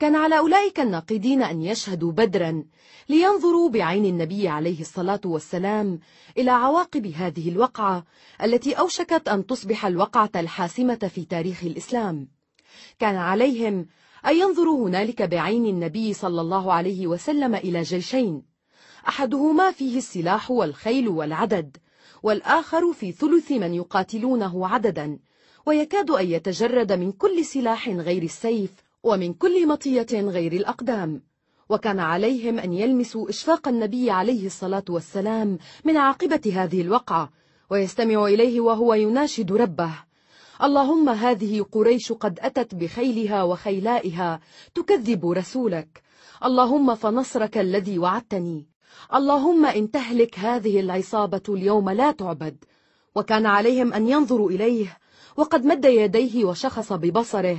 A: كان على أولئك الناقدين أن يشهدوا بدرا لينظروا بعين النبي عليه الصلاة والسلام إلى عواقب هذه الوقعة التي أوشكت أن تصبح الوقعة الحاسمة في تاريخ الإسلام كان عليهم أن ينظروا هنالك بعين النبي صلى الله عليه وسلم إلى جيشين أحدهما فيه السلاح والخيل والعدد والآخر في ثلث من يقاتلونه عددا ويكاد أن يتجرد من كل سلاح غير السيف ومن كل مطية غير الأقدام وكان عليهم أن يلمسوا إشفاق النبي عليه الصلاة والسلام من عاقبة هذه الوقعة ويستمع إليه وهو يناشد ربه اللهم هذه قريش قد أتت بخيلها وخيلائها تكذب رسولك اللهم فنصرك الذي وعدتني اللهم إن تهلك هذه العصابة اليوم لا تعبد وكان عليهم أن ينظروا إليه وقد مد يديه وشخص ببصره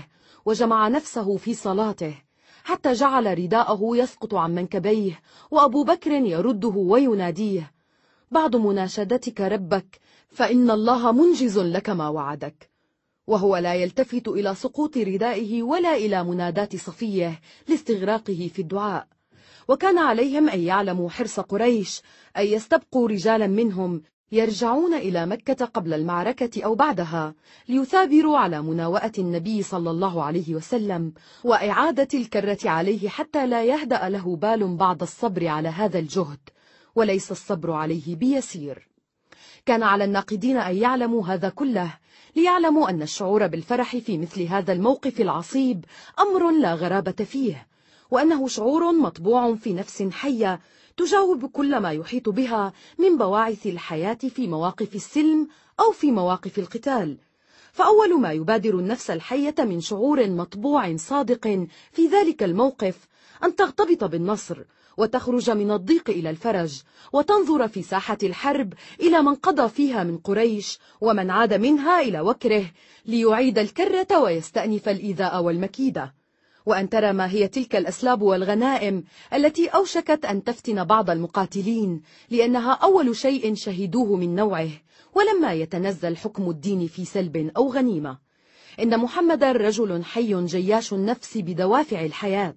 A: وجمع نفسه في صلاته حتى جعل رداءه يسقط عن منكبيه وأبو بكر يرده ويناديه بعد مناشدتك ربك فإن الله منجز لك ما وعدك وهو لا يلتفت إلى سقوط ردائه ولا إلى منادات صفيه لاستغراقه في الدعاء وكان عليهم أن يعلموا حرص قريش أن يستبقوا رجالا منهم يرجعون إلى مكة قبل المعركة أو بعدها ليثابروا على مناوئة النبي صلى الله عليه وسلم وإعادة الكرة عليه حتى لا يهدأ له بال بعد الصبر على هذا الجهد وليس الصبر عليه بيسير كان على الناقدين أن يعلموا هذا كله ليعلموا أن الشعور بالفرح في مثل هذا الموقف العصيب أمر لا غرابة فيه وأنه شعور مطبوع في نفس حية تجاوب كل ما يحيط بها من بواعث الحياة في مواقف السلم أو في مواقف القتال فأول ما يبادر النفس الحية من شعور مطبوع صادق في ذلك الموقف أن تغتبط بالنصر وتخرج من الضيق إلى الفرج وتنظر في ساحة الحرب إلى من قضى فيها من قريش ومن عاد منها إلى وكره ليعيد الكرة ويستأنف الإيذاء والمكيدة وأن ترى ما هي تلك الأسلاب والغنائم التي أوشكت أن تفتن بعض المقاتلين لأنها أول شيء شهدوه من نوعه ولما يتنزل حكم الدين في سلب أو غنيمة إن محمد رجل حي جياش النفس بدوافع الحياة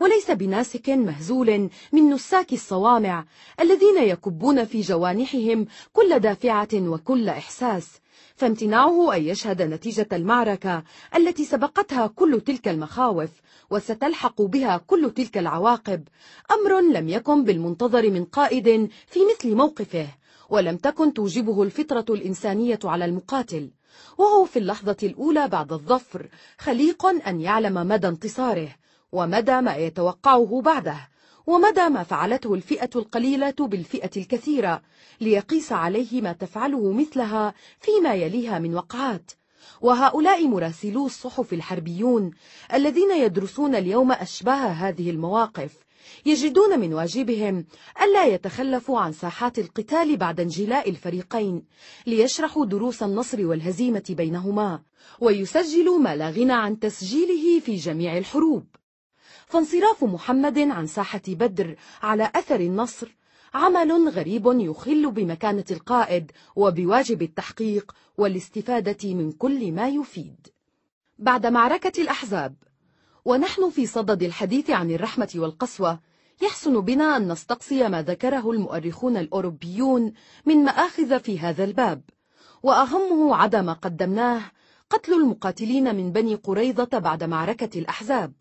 A: وليس بناسك مهزول من نساك الصوامع الذين يكبون في جوانحهم كل دافعة وكل إحساس فامتناعه أن يشهد نتيجة المعركة التي سبقتها كل تلك المخاوف وستلحق بها كل تلك العواقب أمر لم يكن بالمنتظر من قائد في مثل موقفه ولم تكن توجبه الفطرة الإنسانية على المقاتل وهو في اللحظة الأولى بعد الظفر خليق أن يعلم مدى انتصاره ومدى ما يتوقعه بعده ومدى ما فعلته الفئة القليلة بالفئة الكثيرة ليقيس عليه ما تفعله مثلها فيما يليها من وقعات وهؤلاء مراسلو الصحف الحربيون الذين يدرسون اليوم أشباه هذه المواقف يجدون من واجبهم ألا يتخلفوا عن ساحات القتال بعد انجلاء الفريقين ليشرحوا دروس النصر والهزيمة بينهما ويسجلوا ما لا غنى عن تسجيله في جميع الحروب فانصراف محمد عن ساحة بدر على أثر النصر عمل غريب يخل بمكانة القائد وبواجب التحقيق والاستفادة من كل ما يفيد بعد معركة الأحزاب ونحن في صدد الحديث عن الرحمة والقسوة يحسن بنا أن نستقصي ما ذكره المؤرخون الأوروبيون من مآخذ في هذا الباب وأهمه عدم قدمناه قتل المقاتلين من بني قريضة بعد معركة الأحزاب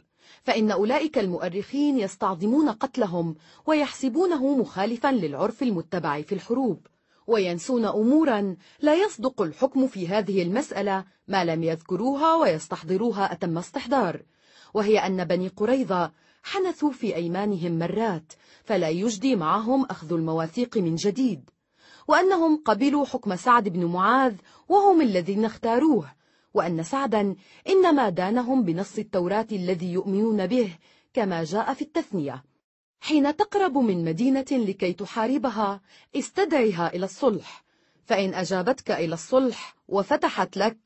A: فإن أولئك المؤرخين يستعظمون قتلهم ويحسبونه مخالفا للعرف المتبع في الحروب وينسون أمورا لا يصدق الحكم في هذه المسألة ما لم يذكروها ويستحضروها أتم استحضار وهي أن بني قريظة حنثوا في أيمانهم مرات فلا يجدي معهم أخذ المواثيق من جديد وأنهم قبلوا حكم سعد بن معاذ وهم الذين اختاروه وأن سعدا إنما دانهم بنص التوراة الذي يؤمنون به كما جاء في التثنية حين تقرب من مدينة لكي تحاربها استدعها إلى الصلح فإن أجابتك إلى الصلح وفتحت لك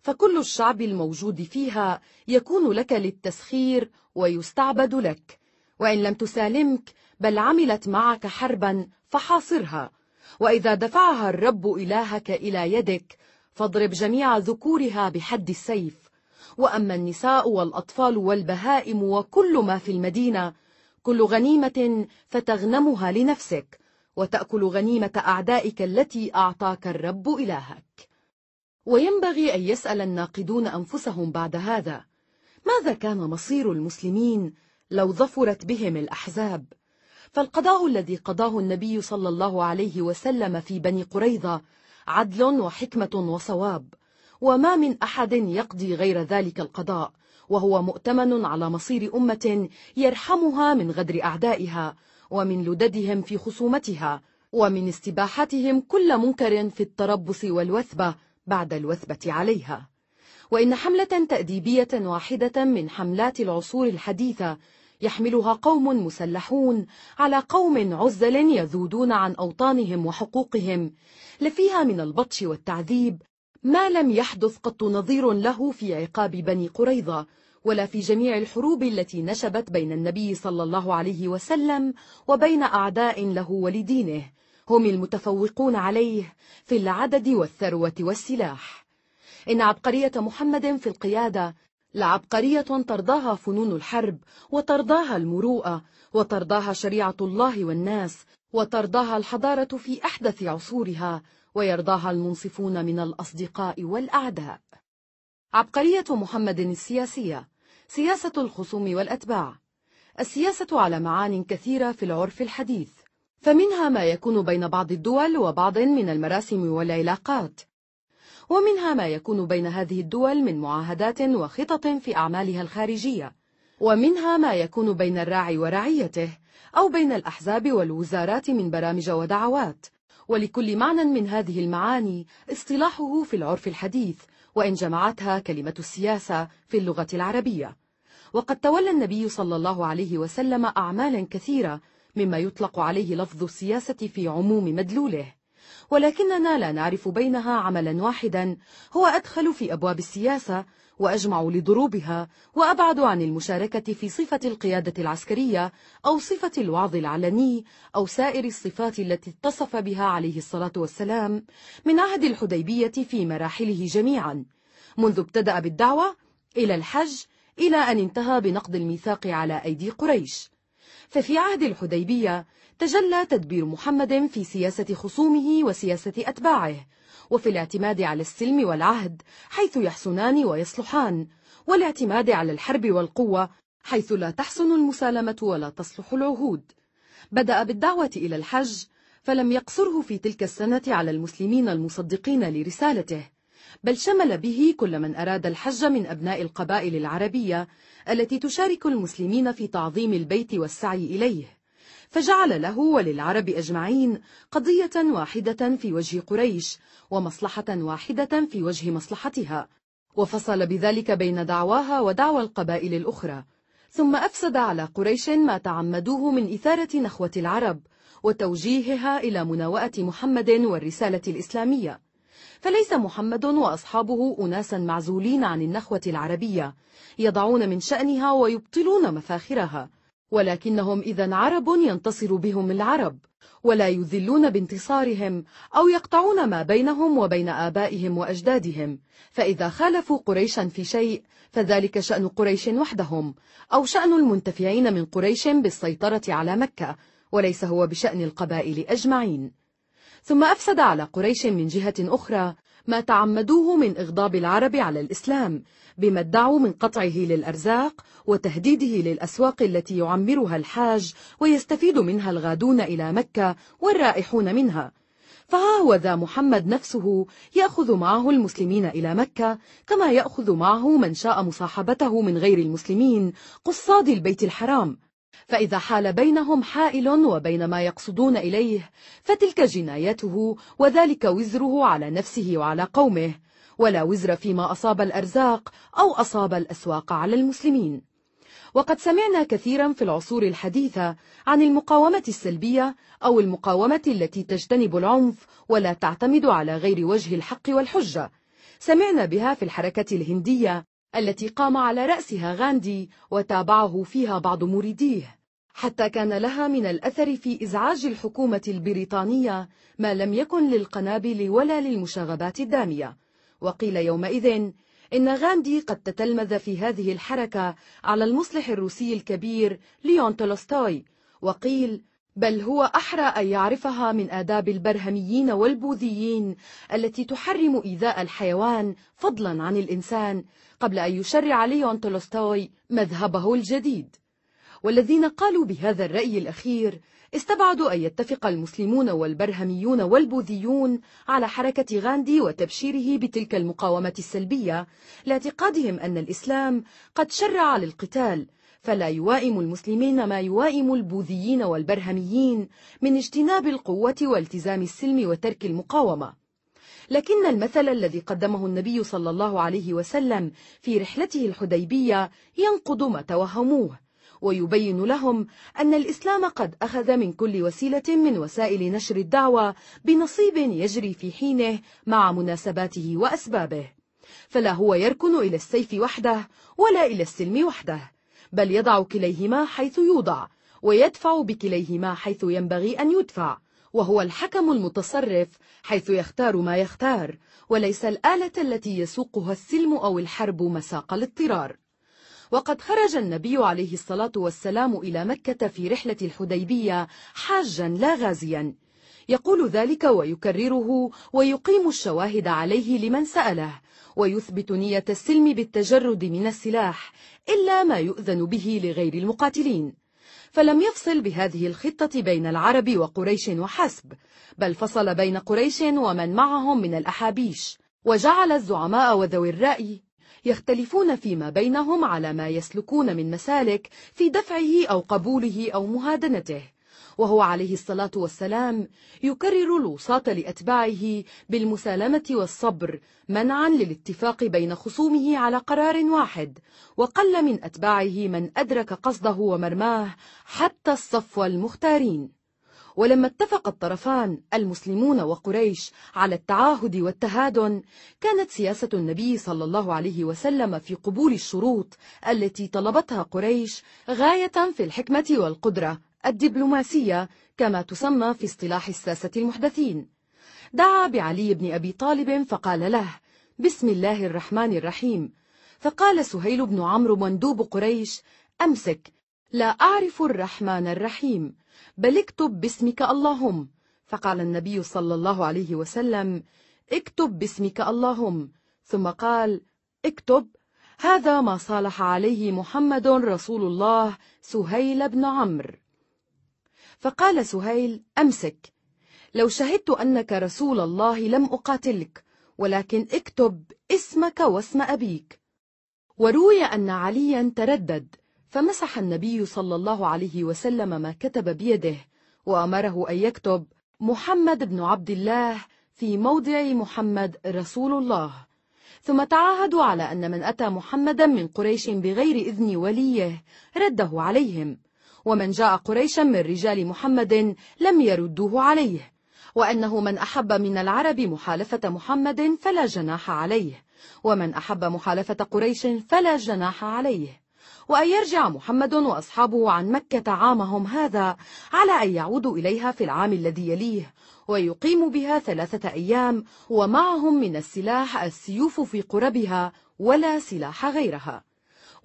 A: فكل الشعب الموجود فيها يكون لك للتسخير ويستعبد لك وإن لم تسالمك بل عملت معك حربا فحاصرها وإذا دفعها الرب إلهك إلى يدك فاضرب جميع ذكورها بحد السيف وأما النساء والأطفال والبهائم وكل ما في المدينة كل غنيمة فتغنمها لنفسك وتأكل غنيمة أعدائك التي أعطاك الرب إلهك وينبغي أن يسأل الناقدون أنفسهم بعد هذا ماذا كان مصير المسلمين لو ظفرت بهم الأحزاب؟ فالقضاء الذي قضاه النبي صلى الله عليه وسلم في بني قريظة عدل وحكمة وصواب وما من أحد يقضي غير ذلك القضاء وهو مؤتمن على مصير أمة يرحمها من غدر أعدائها ومن لددهم في خصومتها ومن استباحتهم كل منكر في التربص والوثبة بعد الوثبة عليها وإن حملة تأديبية واحدة من حملات العصور الحديثة يحملها قوم مسلحون على قوم عزل يذودون عن أوطانهم وحقوقهم لفيها من البطش والتعذيب ما لم يحدث قط نظير له في عقاب بني قريظة ولا في جميع الحروب التي نشبت بين النبي صلى الله عليه وسلم وبين أعداء له ولدينه هم المتفوقون عليه في العدد والثروة والسلاح إن عبقرية محمد في القيادة لعبقرية ترضاها فنون الحرب وترضاها المروءة وترضاها شريعة الله والناس وترضاها الحضارة في أحدث عصورها ويرضاها المنصفون من الأصدقاء والأعداء عبقرية محمد السياسية سياسة الخصوم والأتباع السياسة على معان كثيرة في العرف الحديث فمنها ما يكون بين بعض الدول وبعض من المراسم والعلاقات ومنها ما يكون بين هذه الدول من معاهدات وخطط في أعمالها الخارجية ومنها ما يكون بين الراعي ورعيته أو بين الأحزاب والوزارات من برامج ودعوات ولكل معنى من هذه المعاني اصطلاحه في العرف الحديث وإن جمعتها كلمة السياسة في اللغة العربية وقد تولى النبي صلى الله عليه وسلم أعمالا كثيرة مما يطلق عليه لفظ السياسة في عموم مدلوله ولكننا لا نعرف بينها عملا واحدا هو أدخل في أبواب السياسة وأجمع لضروبها وأبعد عن المشاركة في صفة القيادة العسكرية أو صفة الوعظ العلني أو سائر الصفات التي اتصف بها عليه الصلاة والسلام من عهد الحديبية في مراحله جميعا منذ ابتدأ بالدعوة إلى الحج إلى أن انتهى بنقض الميثاق على أيدي قريش ففي عهد الحديبية تجلى تدبير محمد في سياسة خصومه وسياسة أتباعه وفي الاعتماد على السلم والعهد حيث يحسنان ويصلحان والاعتماد على الحرب والقوة حيث لا تحسن المسالمة ولا تصلح العهود بدأ بالدعوة إلى الحج فلم يقصره في تلك السنة على المسلمين المصدقين لرسالته بل شمل به كل من أراد الحج من أبناء القبائل العربية التي تشارك المسلمين في تعظيم البيت والسعي إليه فجعل له وللعرب أجمعين قضية واحدة في وجه قريش ومصلحة واحدة في وجه مصلحتها وفصل بذلك بين دعواها ودعوى القبائل الأخرى ثم أفسد على قريش ما تعمدوه من إثارة نخوة العرب وتوجيهها إلى مناوئة محمد والرسالة الإسلامية فليس محمد وأصحابه أناسا معزولين عن النخوة العربية يضعون من شأنها ويبطلون مفاخرها ولكنهم إذا عرب ينتصر بهم العرب ولا يذلون بانتصارهم أو يقطعون ما بينهم وبين آبائهم وأجدادهم فإذا خالفوا قريشا في شيء فذلك شأن قريش وحدهم أو شأن المنتفعين من قريش بالسيطرة على مكة وليس هو بشأن القبائل أجمعين ثم أفسد على قريش من جهة أخرى ما تعمدوه من إغضاب العرب على الإسلام بما ادعوا من قطعه للأرزاق وتهديده للأسواق التي يعمرها الحاج ويستفيد منها الغادون إلى مكة والرائحون منها فها هو ذا محمد نفسه يأخذ معه المسلمين إلى مكة كما يأخذ معه من شاء مصاحبته من غير المسلمين قصاد البيت الحرام فإذا حال بينهم حائل وبين ما يقصدون إليه فتلك جنايته وذلك وزره على نفسه وعلى قومه ولا وزر فيما أصاب الأرزاق أو أصاب الأسواق على المسلمين وقد سمعنا كثيرا في العصور الحديثة عن المقاومة السلبية أو المقاومة التي تجتنب العنف ولا تعتمد على غير وجه الحق والحجة سمعنا بها في الحركة الهندية التي قام على رأسها غاندي وتابعه فيها بعض مريديه حتى كان لها من الأثر في إزعاج الحكومة البريطانية ما لم يكن للقنابل ولا للمشاغبات الدامية وقيل يومئذ إن غاندي قد تتلمذ في هذه الحركة على المصلح الروسي الكبير ليون تولستوي وقيل بل هو أحرى أن يعرفها من آداب البرهميين والبوذيين التي تحرم إيذاء الحيوان فضلا عن الإنسان قبل أن يشرع ليون تولستوي مذهبه الجديد والذين قالوا بهذا الرأي الأخير استبعدوا أن يتفق المسلمون والبرهميون والبوذيون على حركة غاندي وتبشيره بتلك المقاومة السلبية لاعتقادهم أن الإسلام قد شرع للقتال فلا يوائم المسلمين ما يوائم البوذيين والبرهميين من اجتناب القوة والتزام السلم وترك المقاومة لكن المثل الذي قدمه النبي صلى الله عليه وسلم في رحلته الحديبية ينقض ما توهموه ويبين لهم أن الإسلام قد أخذ من كل وسيلة من وسائل نشر الدعوة بنصيب يجري في حينه مع مناسباته وأسبابه فلا هو يركن إلى السيف وحده ولا إلى السلم وحده بل يضع كليهما حيث يوضع ويدفع بكليهما حيث ينبغي أن يدفع وهو الحكم المتصرف حيث يختار ما يختار وليس الآلة التي يسوقها السلم أو الحرب مساق الاضطرار وقد خرج النبي عليه الصلاة والسلام إلى مكة في رحلة الحديبية حاجا لا غازيا يقول ذلك ويكرره ويقيم الشواهد عليه لمن سأله ويثبت نية السلم بالتجرد من السلاح إلا ما يؤذن به لغير المقاتلين فلم يفصل بهذه الخطة بين العرب وقريش وحسب بل فصل بين قريش ومن معهم من الأحابيش وجعل الزعماء وذوي الرأي يختلفون فيما بينهم على ما يسلكون من مسالك في دفعه أو قبوله أو مهادنته وهو عليه الصلاة والسلام يكرر الوصاة لأتباعه بالمسالمة والصبر منعا للاتفاق بين خصومه على قرار واحد وقل من أتباعه من أدرك قصده ومرماه حتى الصفو المختارين ولما اتفق الطرفان المسلمون وقريش على التعاهد والتهادن كانت سياسة النبي صلى الله عليه وسلم في قبول الشروط التي طلبتها قريش غاية في الحكمة والقدرة الدبلوماسية كما تسمى في اصطلاح الساسة المحدثين دعا بعلي بن أبي طالب فقال له بسم الله الرحمن الرحيم فقال سهيل بن عمرو مندوب قريش أمسك لا أعرف الرحمن الرحيم بل اكتب باسمك اللهم فقال النبي صلى الله عليه وسلم اكتب باسمك اللهم ثم قال اكتب هذا ما صالح عليه محمد رسول الله سهيل بن عمرو فقال سهيل أمسك لو شهدت أنك رسول الله لم أقاتلك ولكن اكتب اسمك واسم أبيك وروي أن عليا تردد فمسح النبي صلى الله عليه وسلم ما كتب بيده وأمره أن يكتب محمد بن عبد الله في موضع محمد رسول الله ثم تعاهدوا على أن من أتى محمدا من قريش بغير إذن وليه رده عليهم ومن جاء قريشا من رجال محمد لم يردوه عليه وأنه من أحب من العرب محالفة محمد فلا جناح عليه ومن أحب محالفة قريش فلا جناح عليه وأن يرجع محمد وأصحابه عن مكة عامهم هذا على أن يعودوا إليها في العام الذي يليه ويقيم بها ثلاثة أيام ومعهم من السلاح السيوف في قربها ولا سلاح غيرها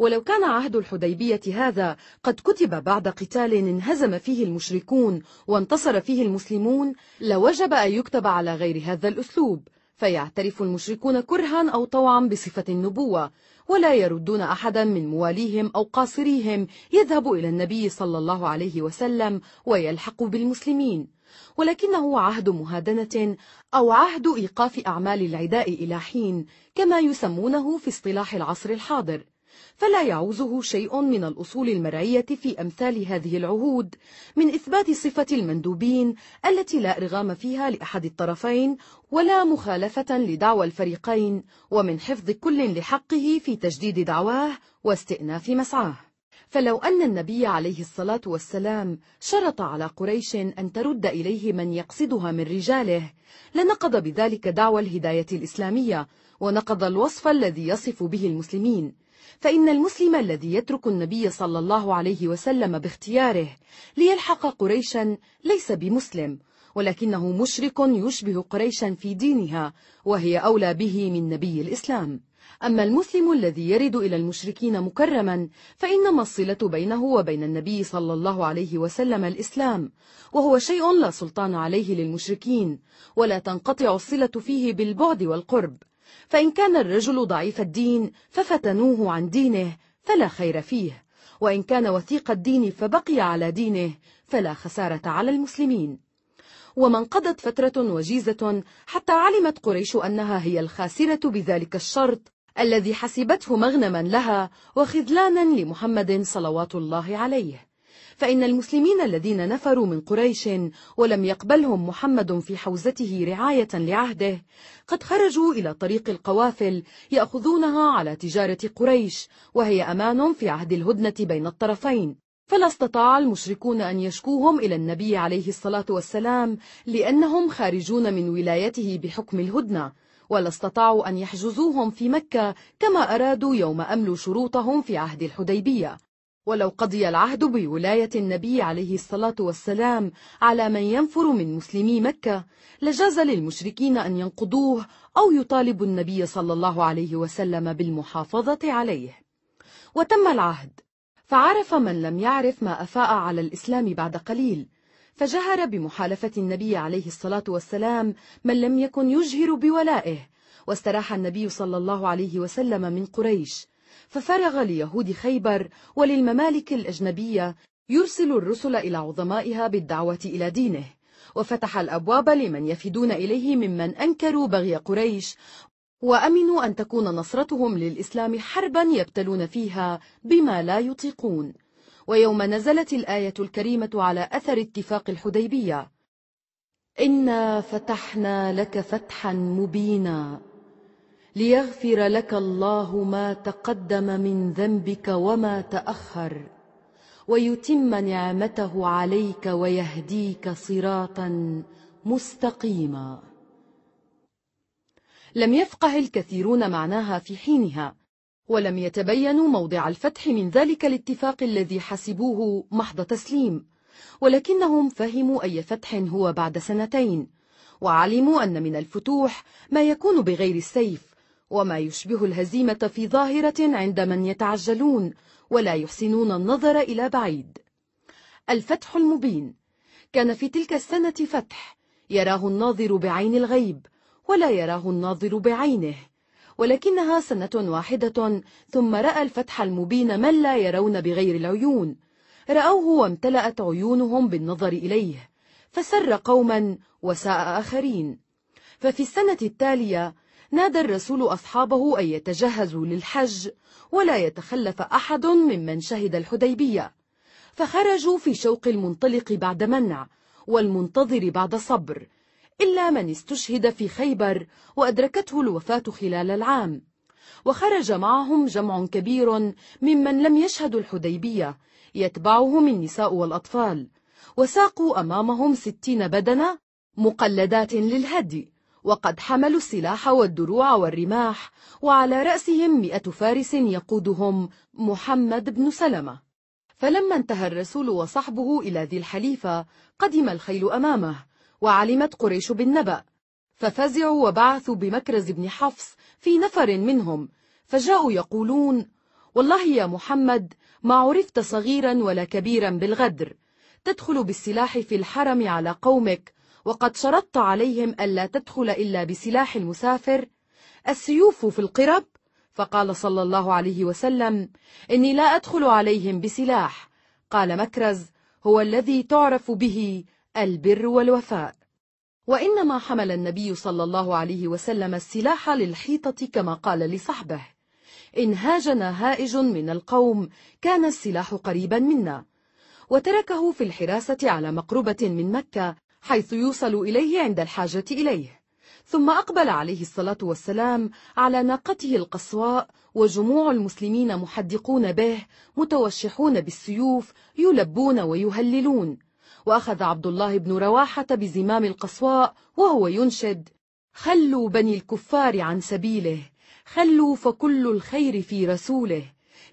A: ولو كان عهد الحديبية هذا قد كتب بعد قتال انهزم فيه المشركون وانتصر فيه المسلمون لوجب أن يكتب على غير هذا الأسلوب فيعترف المشركون كرها أو طوعا بصفة النبوة ولا يردون أحدا من مواليهم أو قاصريهم يذهب إلى النبي صلى الله عليه وسلم ويلحق بالمسلمين ولكنه عهد مهادنة أو عهد إيقاف أعمال العداء إلى حين كما يسمونه في اصطلاح العصر الحاضر فلا يعوزه شيء من الأصول المرعية في أمثال هذه العهود من إثبات صفة المندوبين التي لا إرغام فيها لأحد الطرفين ولا مخالفة لدعوى الفريقين ومن حفظ كل لحقه في تجديد دعواه واستئناف مسعاه فلو أن النبي عليه الصلاة والسلام شرط على قريش أن ترد إليه من يقصدها من رجاله لنقض بذلك دعوى الهداية الإسلامية ونقض الوصف الذي يصف به المسلمين فإن المسلم الذي يترك النبي صلى الله عليه وسلم باختياره ليلحق قريشا ليس بمسلم ولكنه مشرك يشبه قريشا في دينها وهي أولى به من نبي الإسلام أما المسلم الذي يرد إلى المشركين مكرما فإنما الصلة بينه وبين النبي صلى الله عليه وسلم الإسلام وهو شيء لا سلطان عليه للمشركين ولا تنقطع الصلة فيه بالبعد والقرب فإن كان الرجل ضعيف الدين ففتنوه عن دينه فلا خير فيه وإن كان وثيق الدين فبقي على دينه فلا خسارة على المسلمين وما انقضت فترة وجيزة حتى علمت قريش أنها هي الخاسرة بذلك الشرط الذي حسبته مغنما لها وخذلانا لمحمد صلوات الله عليه فإن المسلمين الذين نفروا من قريش ولم يقبلهم محمد في حوزته رعاية لعهده قد خرجوا إلى طريق القوافل يأخذونها على تجارة قريش وهي أمان في عهد الهدنة بين الطرفين فلا استطاع المشركون أن يشكوهم إلى النبي عليه الصلاة والسلام لأنهم خارجون من ولايته بحكم الهدنة ولا استطاعوا أن يحجزوهم في مكة كما أرادوا يوم أملوا شروطهم في عهد الحديبية ولو قضي العهد بولاية النبي عليه الصلاة والسلام على من ينفر من مسلمي مكة لجاز للمشركين أن ينقضوه أو يطالبوا النبي صلى الله عليه وسلم بالمحافظة عليه وتم العهد فعرف من لم يعرف ما أفاء على الإسلام بعد قليل فجهر بمحالفة النبي عليه الصلاة والسلام من لم يكن يجهر بولائه واستراح النبي صلى الله عليه وسلم من قريش ففرغ ليهود خيبر وللممالك الأجنبية يرسل الرسل إلى عظمائها بالدعوة إلى دينه وفتح الأبواب لمن يفدون إليه ممن أنكروا بغي قريش وأمنوا أن تكون نصرتهم للإسلام حربا يبتلون فيها بما لا يطيقون ويوم نزلت الآية الكريمة على أثر اتفاق الحديبية إنا فتحنا لك فتحا مبينا ليغفر لك الله ما تقدم من ذنبك وما تأخر ويتم نعمته عليك ويهديك صراطا مستقيما لم يفقه الكثيرون معناها في حينها ولم يتبينوا موضع الفتح من ذلك الاتفاق الذي حسبوه محض تسليم ولكنهم فهموا أي فتح هو بعد سنتين وعلموا أن من الفتوح ما يكون بغير السيف وما يشبه الهزيمة في ظاهرة عند من يتعجلون ولا يحسنون النظر إلى بعيد الفتح المبين كان في تلك السنة فتح يراه الناظر بعين الغيب ولا يراه الناظر بعينه ولكنها سنة واحدة ثم رأى الفتح المبين من لا يرون بغير العيون رأوه وامتلأت عيونهم بالنظر إليه فسر قوما وساء آخرين ففي السنة التالية نادى الرسول أصحابه أن يتجهزوا للحج ولا يتخلف أحد ممن شهد الحديبية فخرجوا في شوق المنطلق بعد منع والمنتظر بعد صبر إلا من استشهد في خيبر وأدركته الوفاة خلال العام وخرج معهم جمع كبير ممن لم يشهدوا الحديبية يتبعهم النساء والأطفال وساقوا أمامهم ستين بدنة مقلدات للهدي وقد حملوا السلاح والدروع والرماح وعلى رأسهم مئة فارس يقودهم محمد بن سلمة فلما انتهى الرسول وصحبه إلى ذي الحليفة قدم الخيل أمامه وعلمت قريش بالنبأ ففزعوا وبعثوا بمكرز بن حفص في نفر منهم فجاءوا يقولون والله يا محمد ما عرفت صغيرا ولا كبيرا بالغدر تدخل بالسلاح في الحرم على قومك وقد شرطت عليهم ألا تدخل إلا بسلاح المسافر السيوف في القرب فقال صلى الله عليه وسلم إني لا أدخل عليهم بسلاح قال مكرز هو الذي تعرف به البر والوفاء وإنما حمل النبي صلى الله عليه وسلم السلاح للحيطة كما قال لصحبه إن هاجنا هائج من القوم كان السلاح قريبا منا وتركه في الحراسة على مقربة من مكة حيث يوصل إليه عند الحاجة إليه ثم أقبل عليه الصلاة والسلام على ناقته القصواء وجموع المسلمين محدقون به متوشحون بالسيوف يلبون ويهللون وأخذ عبد الله بن رواحة بزمام القصواء وهو ينشد خلوا بني الكفار عن سبيله خلوا فكل الخير في رسوله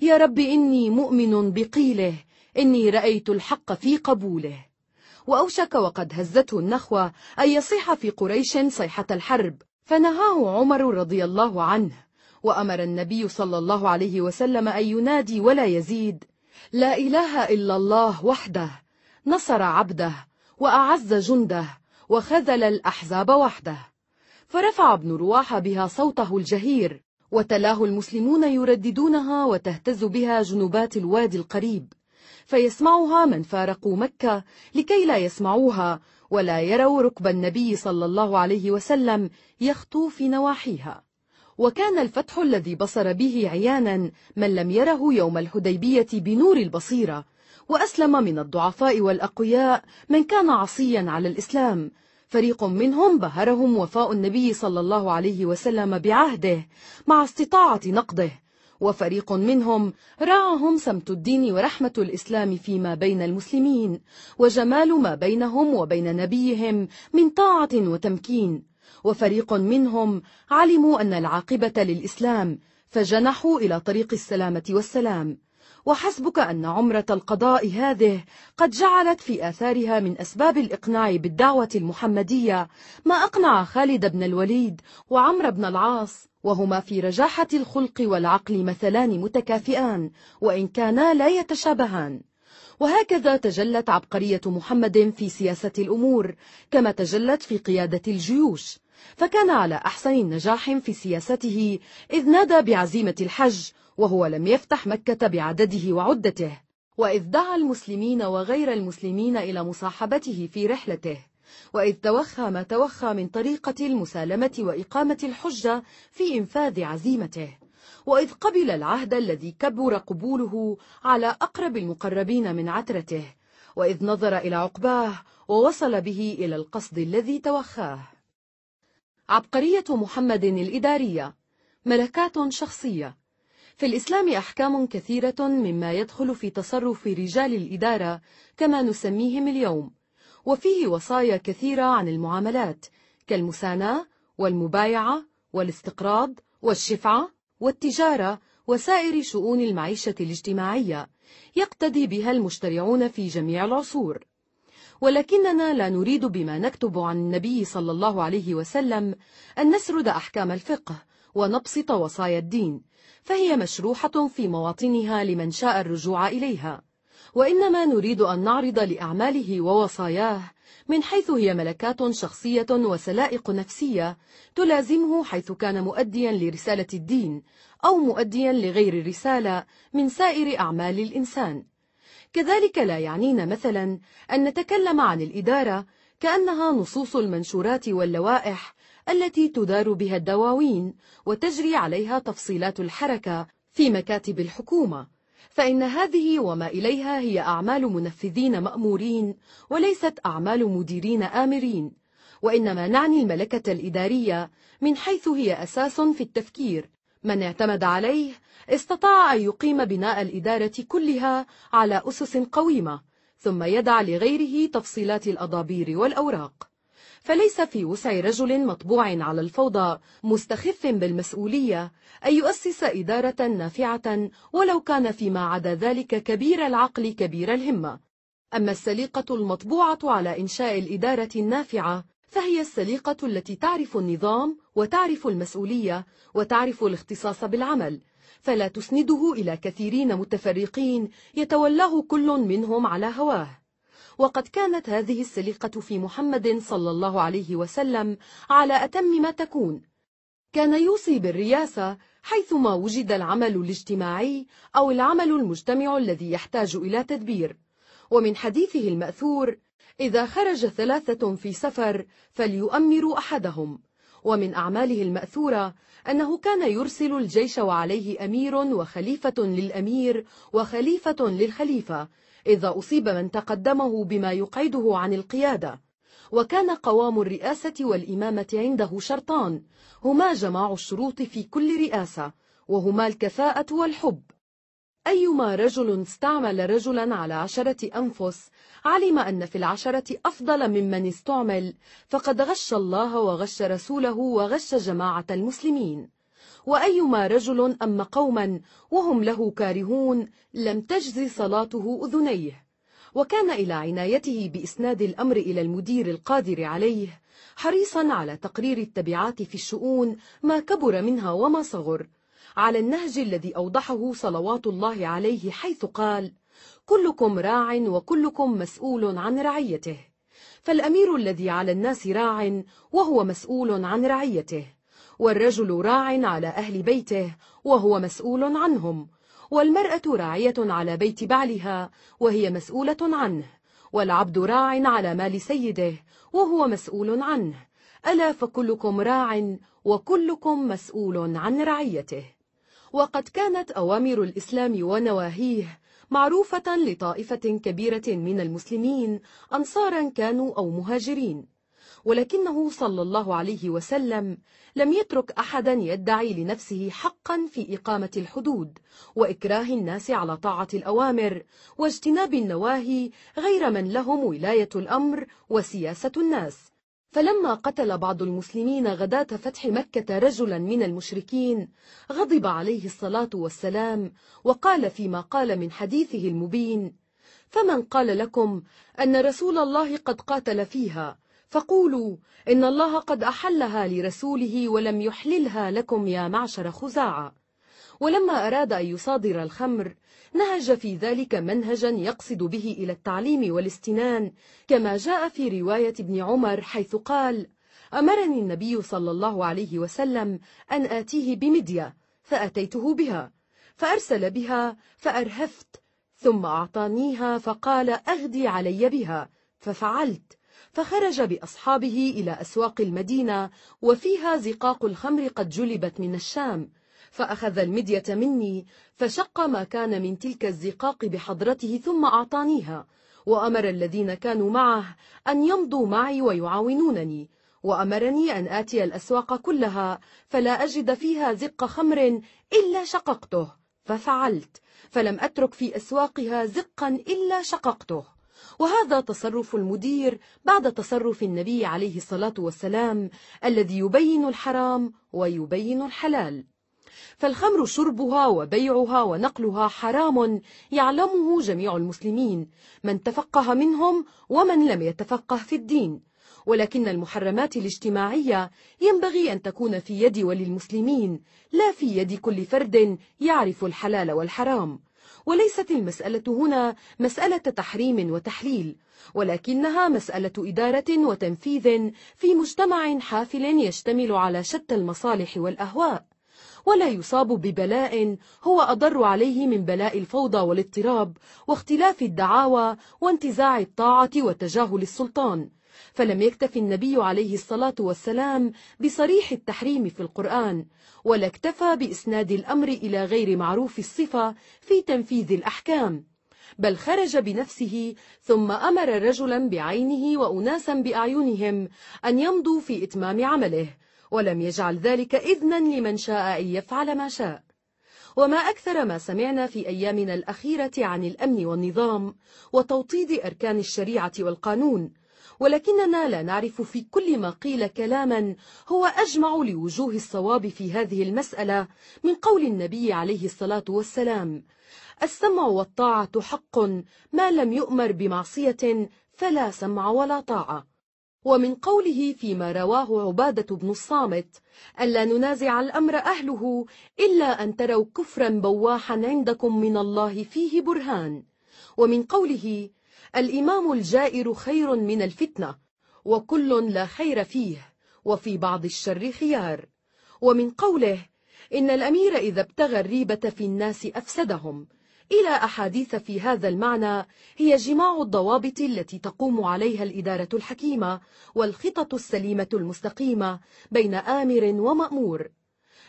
A: يا رب إني مؤمن بقيله إني رأيت الحق في قبوله وأوشك وقد هزته النخوة أن يصيح في قريش صيحة الحرب فنهاه عمر رضي الله عنه وأمر النبي صلى الله عليه وسلم أن ينادي ولا يزيد لا إله إلا الله وحده نصر عبده وأعز جنده وخذل الأحزاب وحده فرفع ابن رواحة بها صوته الجهير وتلاه المسلمون يرددونها وتهتز بها جنوبات الوادي القريب فيسمعها من فارقوا مكة لكي لا يسمعوها ولا يروا ركب النبي صلى الله عليه وسلم يخطو في نواحيها وكان الفتح الذي بصر به عيانا من لم يره يوم الحديبية بنور البصيرة وأسلم من الضعفاء والأقوياء من كان عصيا على الإسلام فريق منهم بهرهم وفاء النبي صلى الله عليه وسلم بعهده مع استطاعة نقضه وفريق منهم رعاهم سمت الدين ورحمة الإسلام فيما بين المسلمين وجمال ما بينهم وبين نبيهم من طاعة وتمكين وفريق منهم علموا أن العاقبة للإسلام فجنحوا إلى طريق السلامة والسلام وحسبك أن عمرة القضاء هذه قد جعلت في آثارها من أسباب الإقناع بالدعوة المحمدية ما أقنع خالد بن الوليد وعمر بن العاص وهما في رجاحة الخلق والعقل مثلان متكافئان وإن كانا لا يتشابهان وهكذا تجلت عبقرية محمد في سياسة الأمور كما تجلت في قيادة الجيوش فكان على أحسن النجاح في سياسته إذ نادى بعزيمة الحج وهو لم يفتح مكة بعدده وعدته وإذ دعا المسلمين وغير المسلمين إلى مصاحبته في رحلته وإذ توخى ما توخى من طريقة المسالمة وإقامة الحجة في إنفاذ عزيمته وإذ قبل العهد الذي كبر قبوله على أقرب المقربين من عترته وإذ نظر إلى عقباه ووصل به إلى القصد الذي توخاه عبقرية محمد الإدارية ملكات شخصية في الإسلام أحكام كثيرة مما يدخل في تصرف رجال الإدارة كما نسميهم اليوم وفيه وصايا كثيرة عن المعاملات كالمساناة والمبايعة والاستقراض والشفعة والتجارة وسائر شؤون المعيشة الاجتماعية يقتدي بها المشترعون في جميع العصور ولكننا لا نريد بما نكتب عن النبي صلى الله عليه وسلم أن نسرد أحكام الفقه ونبسط وصايا الدين فهي مشروحة في مواطنها لمن شاء الرجوع إليها وإنما نريد أن نعرض لأعماله ووصاياه من حيث هي ملكات شخصية وسلائق نفسية تلازمه حيث كان مؤديا لرسالة الدين أو مؤديا لغير الرسالة من سائر أعمال الإنسان كذلك لا يعنينا مثلا أن نتكلم عن الإدارة كأنها نصوص المنشورات واللوائح التي تدار بها الدواوين وتجري عليها تفصيلات الحركة في مكاتب الحكومة فإن هذه وما إليها هي أعمال منفذين مأمورين وليست أعمال مديرين آمرين وإنما نعني الملكة الإدارية من حيث هي أساس في التفكير من اعتمد عليه استطاع أن يقيم بناء الإدارة كلها على أسس قويمة ثم يدع لغيره تفصيلات الأضابير والأوراق فليس في وسع رجل مطبوع على الفوضى مستخف بالمسؤولية أن يؤسس إدارة نافعة ولو كان فيما عدا ذلك كبير العقل كبير الهمة أما السليقة المطبوعة على إنشاء الإدارة النافعة فهي السليقة التي تعرف النظام وتعرف المسؤولية وتعرف الاختصاص بالعمل فلا تسنده إلى كثيرين متفرقين يتولاه كل منهم على هواه وقد كانت هذه السليقة في محمد صلى الله عليه وسلم على أتم ما تكون كان يوصي بالرياسة حيثما وجد العمل الاجتماعي أو العمل المجتمع الذي يحتاج إلى تدبير ومن حديثه المأثور إذا خرج ثلاثة في سفر فليؤمروا أحدهم ومن أعماله المأثورة أنه كان يرسل الجيش وعليه أمير وخليفة للأمير وخليفة للخليفة إذا أصيب من تقدمه بما يقعده عن القيادة وكان قوام الرئاسة والإمامة عنده شرطان هما جماع الشروط في كل رئاسة وهما الكفاءة والحب أيما رجل استعمل رجلا على عشرة أنفس علم أن في العشرة أفضل ممن استعمل فقد غش الله وغش رسوله وغش جماعة المسلمين وأيما رجل أم قوما وهم له كارهون لم تجز صلاته أذنيه وكان إلى عنايته بإسناد الأمر إلى المدير القادر عليه حريصا على تقرير التبعات في الشؤون ما كبر منها وما صغر على النهج الذي أوضحه صلوات الله عليه حيث قال كلكم راع وكلكم مسؤول عن رعيته فالأمير الذي على الناس راع وهو مسؤول عن رعيته والرجل راع على أهل بيته وهو مسؤول عنهم والمرأة راعية على بيت بعلها وهي مسؤولة عنه والعبد راع على مال سيده وهو مسؤول عنه ألا فكلكم راع وكلكم مسؤول عن رعيته وقد كانت أوامر الإسلام ونواهيه معروفة لطائفة كبيرة من المسلمين أنصارا كانوا أو مهاجرين ولكنه صلى الله عليه وسلم لم يترك أحدا يدعي لنفسه حقا في إقامة الحدود وإكراه الناس على طاعة الأوامر واجتناب النواهي غير من لهم ولاية الأمر وسياسة الناس فلما قتل بعض المسلمين غداة فتح مكة رجلا من المشركين غضب عليه الصلاة والسلام وقال فيما قال من حديثه المبين فمن قال لكم أن رسول الله قد قاتل فيها فقولوا إن الله قد أحلها لرسوله ولم يحللها لكم يا معشر خزاعة ولما أراد أن يصادر الخمر نهج في ذلك منهجا يقصد به إلى التعليم والاستنان كما جاء في رواية ابن عمر حيث قال أمرني النبي صلى الله عليه وسلم أن آتيه بمدية فأتيته بها فأرسل بها فأرهفت ثم أعطانيها فقال أغدي علي بها ففعلت فخرج بأصحابه إلى أسواق المدينة وفيها زقاق الخمر قد جلبت من الشام فأخذ المدية مني فشق ما كان من تلك الزقاق بحضرته ثم أعطانيها وأمر الذين كانوا معه أن يمضوا معي ويعاونونني وأمرني أن آتي الأسواق كلها فلا أجد فيها زق خمر إلا شققته ففعلت فلم أترك في أسواقها زقا إلا شققته وهذا تصرف المدير بعد تصرف النبي عليه الصلاة والسلام الذي يبين الحرام ويبين الحلال فالخمر شربها وبيعها ونقلها حرام يعلمه جميع المسلمين من تفقه منهم ومن لم يتفقه في الدين ولكن المحرمات الاجتماعية ينبغي أن تكون في يد وللمسلمين لا في يد كل فرد يعرف الحلال والحرام وليست المسألة هنا مسألة تحريم وتحليل ولكنها مسألة إدارة وتنفيذ في مجتمع حافل يشتمل على شتى المصالح والأهواء ولا يصاب ببلاء هو أضر عليه من بلاء الفوضى والاضطراب واختلاف الدعاوى وانتزاع الطاعة وتجاهل السلطان فلم يكتف النبي عليه الصلاة والسلام بصريح التحريم في القرآن ولا اكتفى بإسناد الأمر إلى غير معروف الصفة في تنفيذ الأحكام بل خرج بنفسه ثم أمر رجلا بعينه وأناسا بأعينهم أن يمضوا في إتمام عمله ولم يجعل ذلك إذنا لمن شاء أن يفعل ما شاء وما أكثر ما سمعنا في أيامنا الأخيرة عن الأمن والنظام وتوطيد أركان الشريعة والقانون ولكننا لا نعرف في كل ما قيل كلاما هو أجمع لوجوه الصواب في هذه المسألة من قول النبي عليه الصلاة والسلام السمع والطاعة حق ما لم يؤمر بمعصية فلا سمع ولا طاعة ومن قوله فيما رواه عبادة بن الصامت ألا ننازع الأمر أهله إلا أن تروا كفرا بواحا عندكم من الله فيه برهان ومن قوله الإمام الجائر خير من الفتنة وكل لا خير فيه وفي بعض الشر خيار ومن قوله إن الأمير إذا ابتغى الريبة في الناس أفسدهم إلى أحاديث في هذا المعنى هي جماع الضوابط التي تقوم عليها الإدارة الحكيمة والخطط السليمة المستقيمة بين آمر ومأمور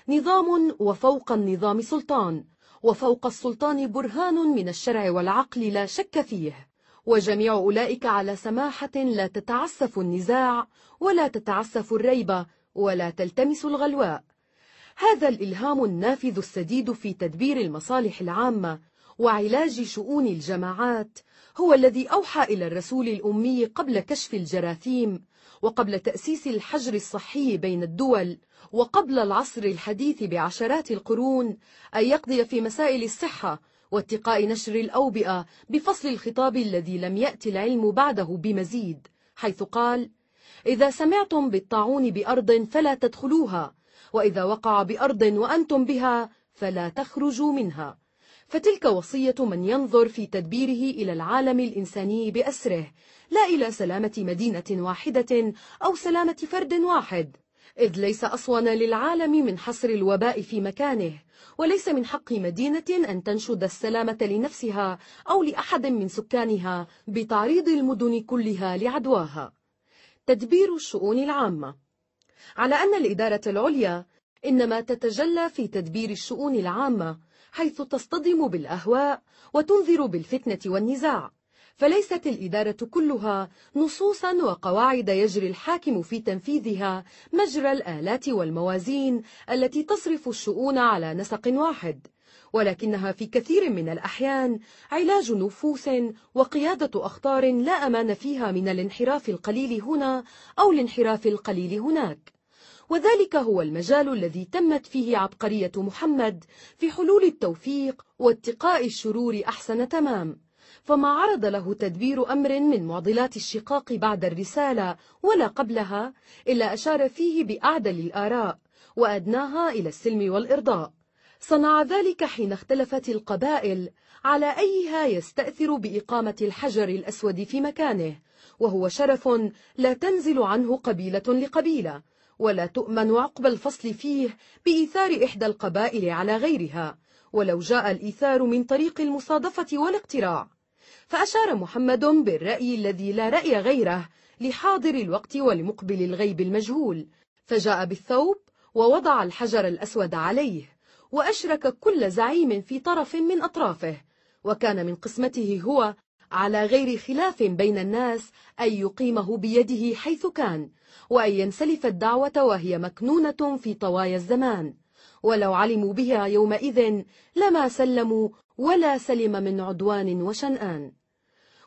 A: نظام وفوق النظام سلطان وفوق السلطان برهان من الشرع والعقل لا شك فيه وجميع أولئك على سماحة لا تتعسف النزاع ولا تتعسف الريبة ولا تلتمس الغلواء هذا الإلهام النافذ السديد في تدبير المصالح العامة وعلاج شؤون الجماعات هو الذي أوحى إلى الرسول الأمي قبل كشف الجراثيم وقبل تأسيس الحجر الصحي بين الدول وقبل العصر الحديث بعشرات القرون أن يقضي في مسائل الصحة واتقاء نشر الأوبئة بفصل الخطاب الذي لم يأتي العلم بعده بمزيد حيث قال إذا سمعتم بالطاعون بأرض فلا تدخلوها وإذا وقع بأرض وأنتم بها فلا تخرجوا منها فتلك وصية من ينظر في تدبيره إلى العالم الإنساني بأسره لا إلى سلامة مدينة واحدة أو سلامة فرد واحد إذ ليس أصون للعالم من حصر الوباء في مكانه وليس من حق مدينة أن تنشد السلامة لنفسها أو لأحد من سكانها بتعريض المدن كلها لعدواها تدبير الشؤون العامة على أن الإدارة العليا إنما تتجلى في تدبير الشؤون العامة حيث تصطدم بالأهواء وتنذر بالفتنة والنزاع فليست الإدارة كلها نصوصا وقواعد يجري الحاكم في تنفيذها مجرى الآلات والموازين التي تصرف الشؤون على نسق واحد ولكنها في كثير من الأحيان علاج نفوس وقيادة أخطار لا أمان فيها من الانحراف القليل هنا أو الانحراف القليل هناك وذلك هو المجال الذي تمت فيه عبقرية محمد في حلول التوفيق واتقاء الشرور أحسن تمام فما عرض له تدبير أمر من معضلات الشقاق بعد الرسالة ولا قبلها إلا أشار فيه بأعدل الآراء وأدناها إلى السلم والإرضاء صنع ذلك حين اختلفت القبائل على أيها يستأثر بإقامة الحجر الأسود في مكانه وهو شرف لا تنزل عنه قبيلة لقبيلة ولا تؤمن عقب الفصل فيه بإيثار إحدى القبائل على غيرها ولو جاء الإيثار من طريق المصادفة والاقتراع فأشار محمد بالرأي الذي لا رأي غيره لحاضر الوقت ولمقبل الغيب المجهول فجاء بالثوب ووضع الحجر الأسود عليه وأشرك كل زعيم في طرف من أطرافه وكان من قسمته هو على غير خلاف بين الناس أن يقيمه بيده حيث كان وأن ينسلف الدعوة وهي مكنونة في طوايا الزمان ولو علموا بها يومئذ لما سلموا ولا سلم من عدوان وشنآن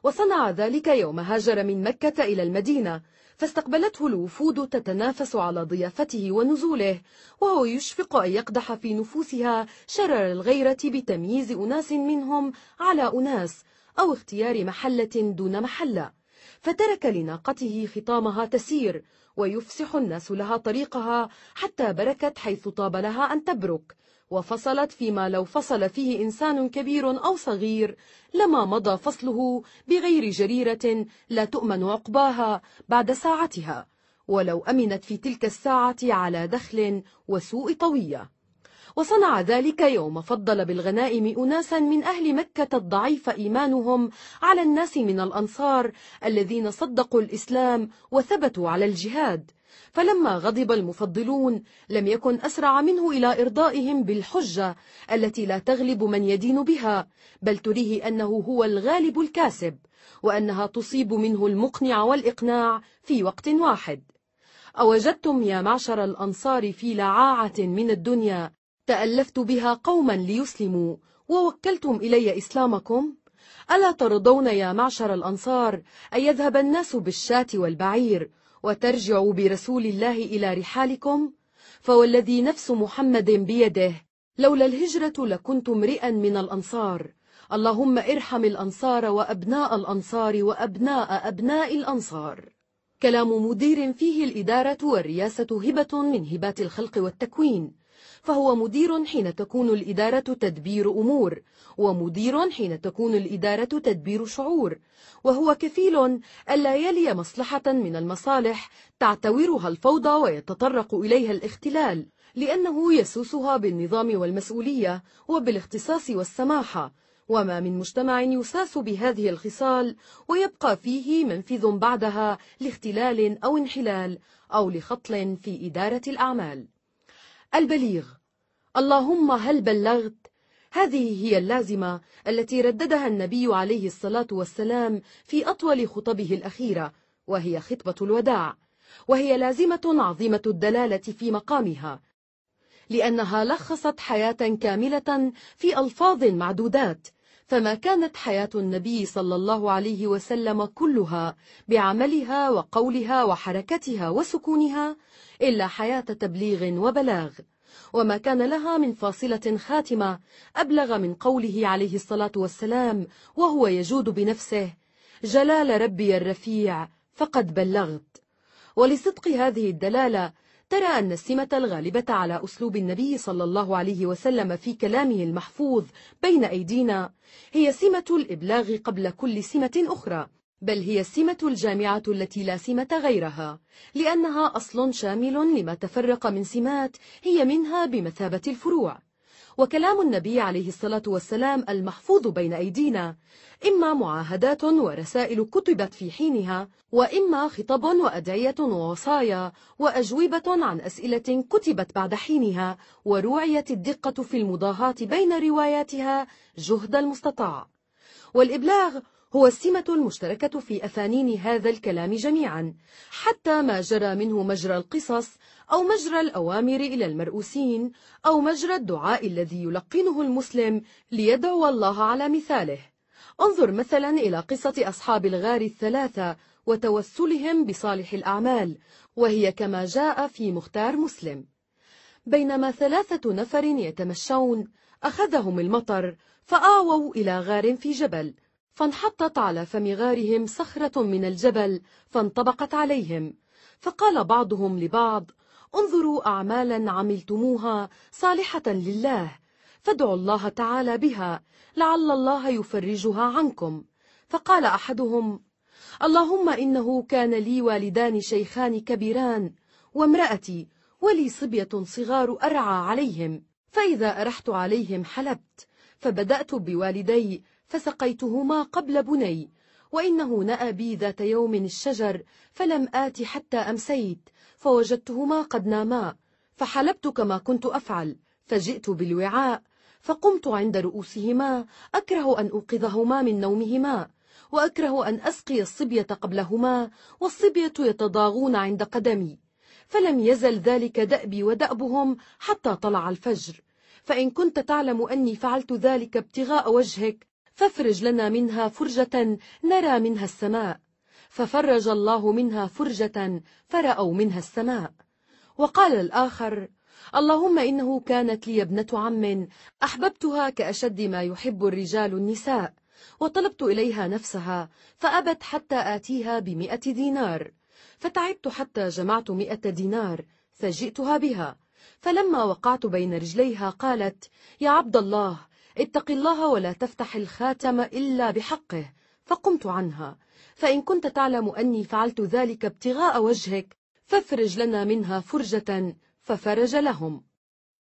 A: وصنع ذلك يوم هاجر من مكة إلى المدينة فاستقبلته الوفود تتنافس على ضيافته ونزوله وهو يشفق أن يقدح في نفوسها شرر الغيرة بتمييز أناس منهم على أناس أو اختيار محلة دون محلة فترك لناقته خطامها تسير ويفسح الناس لها طريقها حتى بركت حيث طاب لها أن تبرك وفصلت فيما لو فصل فيه إنسان كبير أو صغير لما مضى فصله بغير جريرة لا تؤمن عقباها بعد ساعتها ولو أمنت في تلك الساعة على دخل وسوء طوية وصنع ذلك يوم فضل بالغنائم أناسا من أهل مكة الضعيف إيمانهم على الناس من الأنصار الذين صدقوا الإسلام وثبتوا على الجهاد فلما غضب المفضلون لم يكن أسرع منه إلى إرضائهم بالحجة التي لا تغلب من يدين بها بل تريه أنه هو الغالب الكاسب وأنها تصيب منه المقنع والإقناع في وقت واحد أوجدتم يا معشر الأنصار في لعاعة من الدنيا تألفت بها قوما ليسلموا ووكلتم إلي إسلامكم؟ ألا ترضون يا معشر الأنصار أن يذهب الناس بالشاة والبعير وترجع برسول الله إلى رحالكم فوالذي نفس محمد بيده لولا الهجرة لكنت امرئا من الأنصار اللهم ارحم الأنصار وأبناء الأنصار وأبناء أبناء الأنصار كلام مدير فيه الإدارة والرياسة هبة من هبات الخلق والتكوين فهو مدير حين تكون الإدارة تدبير أمور ومدير حين تكون الإدارة تدبير شعور وهو كفيل ألا يلي مصلحة من المصالح تعتورها الفوضى ويتطرق إليها الاختلال لأنه يسوسها بالنظام والمسؤولية وبالاختصاص والسماحة وما من مجتمع يساس بهذه الخصال ويبقى فيه منفذ بعدها لاختلال أو انحلال أو لخطل في إدارة الأعمال البليغ اللهم هل بلغت هذه هي اللازمة التي رددها النبي عليه الصلاة والسلام في أطول خطبه الأخيرة وهي خطبة الوداع وهي لازمة عظيمة الدلالة في مقامها لأنها لخصت حياة كاملة في ألفاظ معدودات فما كانت حياة النبي صلى الله عليه وسلم كلها بعملها وقولها وحركتها وسكونها إلا حياة تبليغ وبلاغ وما كان لها من فاصلة خاتمة أبلغ من قوله عليه الصلاة والسلام وهو يجود بنفسه جلال ربي الرفيع فقد بلغت ولصدق هذه الدلالة ترى أن السمة الغالبة على أسلوب النبي صلى الله عليه وسلم في كلامه المحفوظ بين أيدينا هي سمة الإبلاغ قبل كل سمة أخرى بل هي السمة الجامعة التي لا سمة غيرها لأنها أصل شامل لما تفرق من سمات هي منها بمثابة الفروع وكلام النبي عليه الصلاة والسلام المحفوظ بين أيدينا إما معاهدات ورسائل كتبت في حينها وإما خطب وأدعية ووصايا وأجوبة عن أسئلة كتبت بعد حينها وروعيت الدقة في المضاهاة بين رواياتها جهد المستطاع والإبلاغ هو السمة المشتركة في أثانين هذا الكلام جميعا حتى ما جرى منه مجرى القصص أو مجرى الأوامر إلى المرؤوسين أو مجرى الدعاء الذي يلقنه المسلم ليدعو الله على مثاله انظر مثلا إلى قصة أصحاب الغار الثلاثة وتوسلهم بصالح الأعمال وهي كما جاء في مختار مسلم بينما ثلاثة نفر يتمشون أخذهم المطر فآووا إلى غار في جبل فانحطت على فم غارهم صخرة من الجبل فانطبقت عليهم فقال بعضهم لبعض انظروا أعمالا عملتموها صالحة لله فادعوا الله تعالى بها لعل الله يفرجها عنكم فقال أحدهم اللهم إنه كان لي والدان شيخان كبيران وامرأتي ولي صبية صغار أرعى عليهم فإذا أرحت عليهم حلبت فبدأت بوالدي فسقيتهما قبل بني وإنه نأى بي ذات يوم الشجر فلم آت حتى أمسيت فوجدتهما قد ناما فحلبت كما كنت أفعل فجئت بالوعاء فقمت عند رؤوسهما أكره أن أوقظهما من نومهما وأكره أن أسقي الصبية قبلهما والصبية يتضاغون عند قدمي فلم يزل ذلك دأبي ودأبهم حتى طلع الفجر فإن كنت تعلم أني فعلت ذلك ابتغاء وجهك فافرج لنا منها فرجة نرى منها السماء ففرج الله منها فرجة فرأوا منها السماء وقال الآخر اللهم إنه كانت لي ابنة عم أحببتها كأشد ما يحب الرجال النساء وطلبت إليها نفسها فأبت حتى آتيها بمئة دينار فتعبت حتى جمعت مئة دينار فجئتها بها فلما وقعت بين رجليها قالت يا عبد الله اتق الله ولا تفتح الخاتم إلا بحقه فقمت عنها فإن كنت تعلم أني فعلت ذلك ابتغاء وجهك فافرج لنا منها فرجة ففرج لهم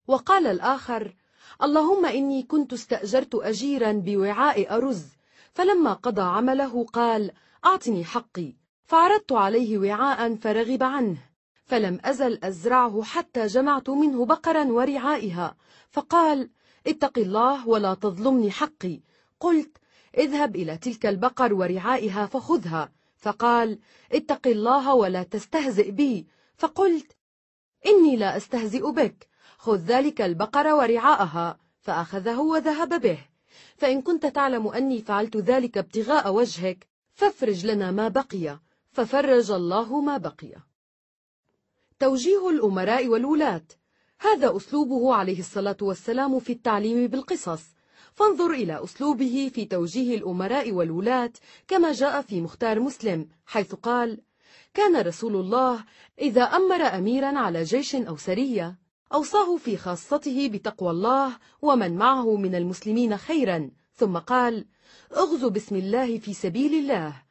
A: وقال الآخر اللهم إني كنت استأجرت أجيرا بوعاء أرز فلما قضى عمله قال أعطني حقي فعرضت عليه وعاء فرغب عنه فلم أزل أزرعه حتى جمعت منه بقرا ورعائها فقال اتق الله ولا تظلمني حقي قلت اذهب إلى تلك البقر ورعائها فخذها فقال اتق الله ولا تستهزئ بي فقلت إني لا أستهزئ بك خذ ذلك البقر ورعاءها فأخذه وذهب به فإن كنت تعلم أني فعلت ذلك ابتغاء وجهك فافرج لنا ما بقي ففرج الله ما بقي توجيه الأمراء والولاة هذا أسلوبه عليه الصلاة والسلام في التعليم بالقصص فانظر إلى أسلوبه في توجيه الأمراء والولاة كما جاء في مختار مسلم حيث قال كان رسول الله إذا أمر أميرا على جيش أو سرية أوصاه في خاصته بتقوى الله ومن معه من المسلمين خيرا ثم قال اغزوا بسم الله في سبيل الله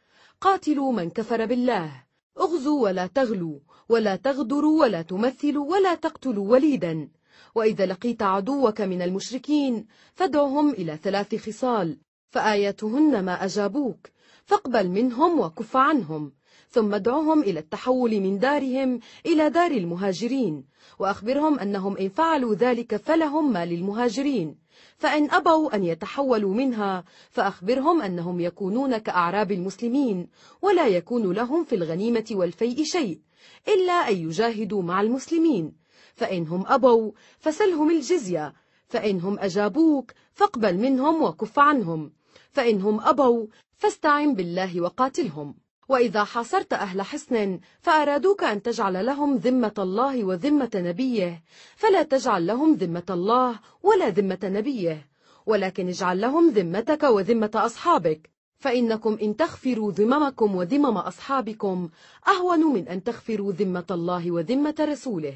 A: قاتلوا من كفر بالله اغزوا ولا تغلوا ولا تغدروا ولا تمثلوا ولا تقتلوا وليدا وإذا لقيت عدوك من المشركين فادعهم إلى ثلاث خصال فآياتهن ما أجابوك فاقبل منهم وكف عنهم ثم ادعهم إلى التحول من دارهم إلى دار المهاجرين وأخبرهم أنهم إن فعلوا ذلك فلهم ما للمهاجرين فإن أبوا أن يتحولوا منها فأخبرهم أنهم يكونون كأعراب المسلمين ولا يكون لهم في الغنيمة والفيء شيء إلا أن يجاهدوا مع المسلمين فإنهم أبوا فسلهم الجزية فإنهم أجابوك فاقبل منهم وكف عنهم فإنهم أبوا فاستعن بالله وقاتلهم وإذا حاصرت أهل حصن فأرادوك أن تجعل لهم ذمة الله وذمة نبيه فلا تجعل لهم ذمة الله ولا ذمة نبيه ولكن اجعل لهم ذمتك وذمة أصحابك فإنكم إن تغفروا ذممكم وذمم أصحابكم أهون من أن تغفروا ذمة الله وذمة رسوله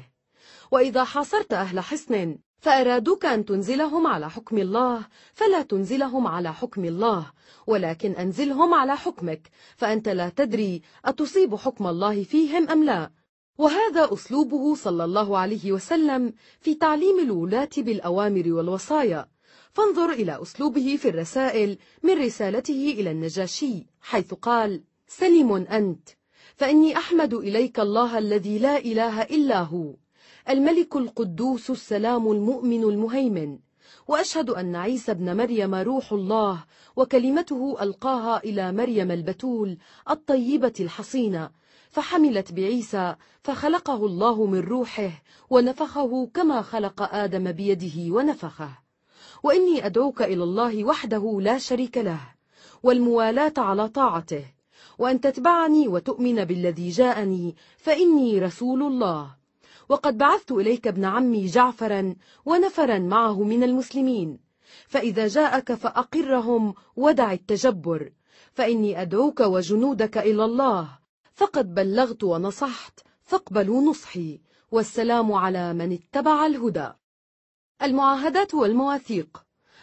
A: وإذا حاصرت أهل حصن فأرادوك أن تنزلهم على حكم الله فلا تنزلهم على حكم الله ولكن أنزلهم على حكمك فأنت لا تدري أتصيب حكم الله فيهم أم لا وهذا أسلوبه صلى الله عليه وسلم في تعليم الولاة بالأوامر والوصايا فانظر إلى أسلوبه في الرسائل من رسالته إلى النجاشي حيث قال سلم أنت فإني أحمد إليك الله الذي لا إله إلا هو الملك القدوس السلام المؤمن المهيمن وأشهد أن عيسى بن مريم روح الله وكلمته ألقاها إلى مريم البتول الطيبة الحصينة فحملت بعيسى فخلقه الله من روحه ونفخه كما خلق آدم بيده ونفخه وإني أدعوك إلى الله وحده لا شريك له والموالاة على طاعته وأن تتبعني وتؤمن بالذي جاءني فإني رسول الله وقد بعثت إليك ابن عمي جعفرا ونفرا معه من المسلمين فإذا جاءك فأقرهم ودع التجبر فإني أدعوك وجنودك إلى الله فقد بلغت ونصحت فاقبلوا نصحي والسلام على من اتبع الهدى المعاهدات والمواثيق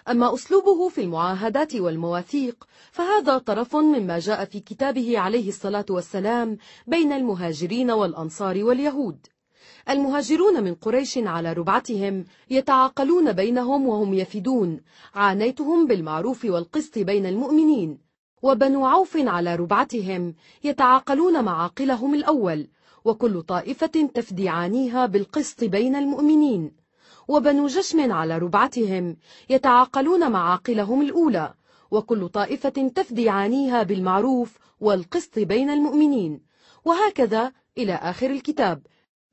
A: أما أسلوبه في المعاهدات والمواثيق فهذا طرف مما جاء في كتابه عليه الصلاة والسلام بين المهاجرين والأنصار واليهود المهاجرون من قريش على ربعتهم يتعاقلون بينهم وهم يفدون عانيتهم بالمعروف والقسط بين المؤمنين وبنو عوف على ربعتهم يتعاقلون معاقلهم الأول وكل طائفة تفدي عانيها بالقسط بين المؤمنين وبنو جشم على ربعتهم يتعاقلون معاقلهم الأولى وكل طائفة تفدي عانيها بالمعروف والقسط بين المؤمنين وهكذا إلى آخر الكتاب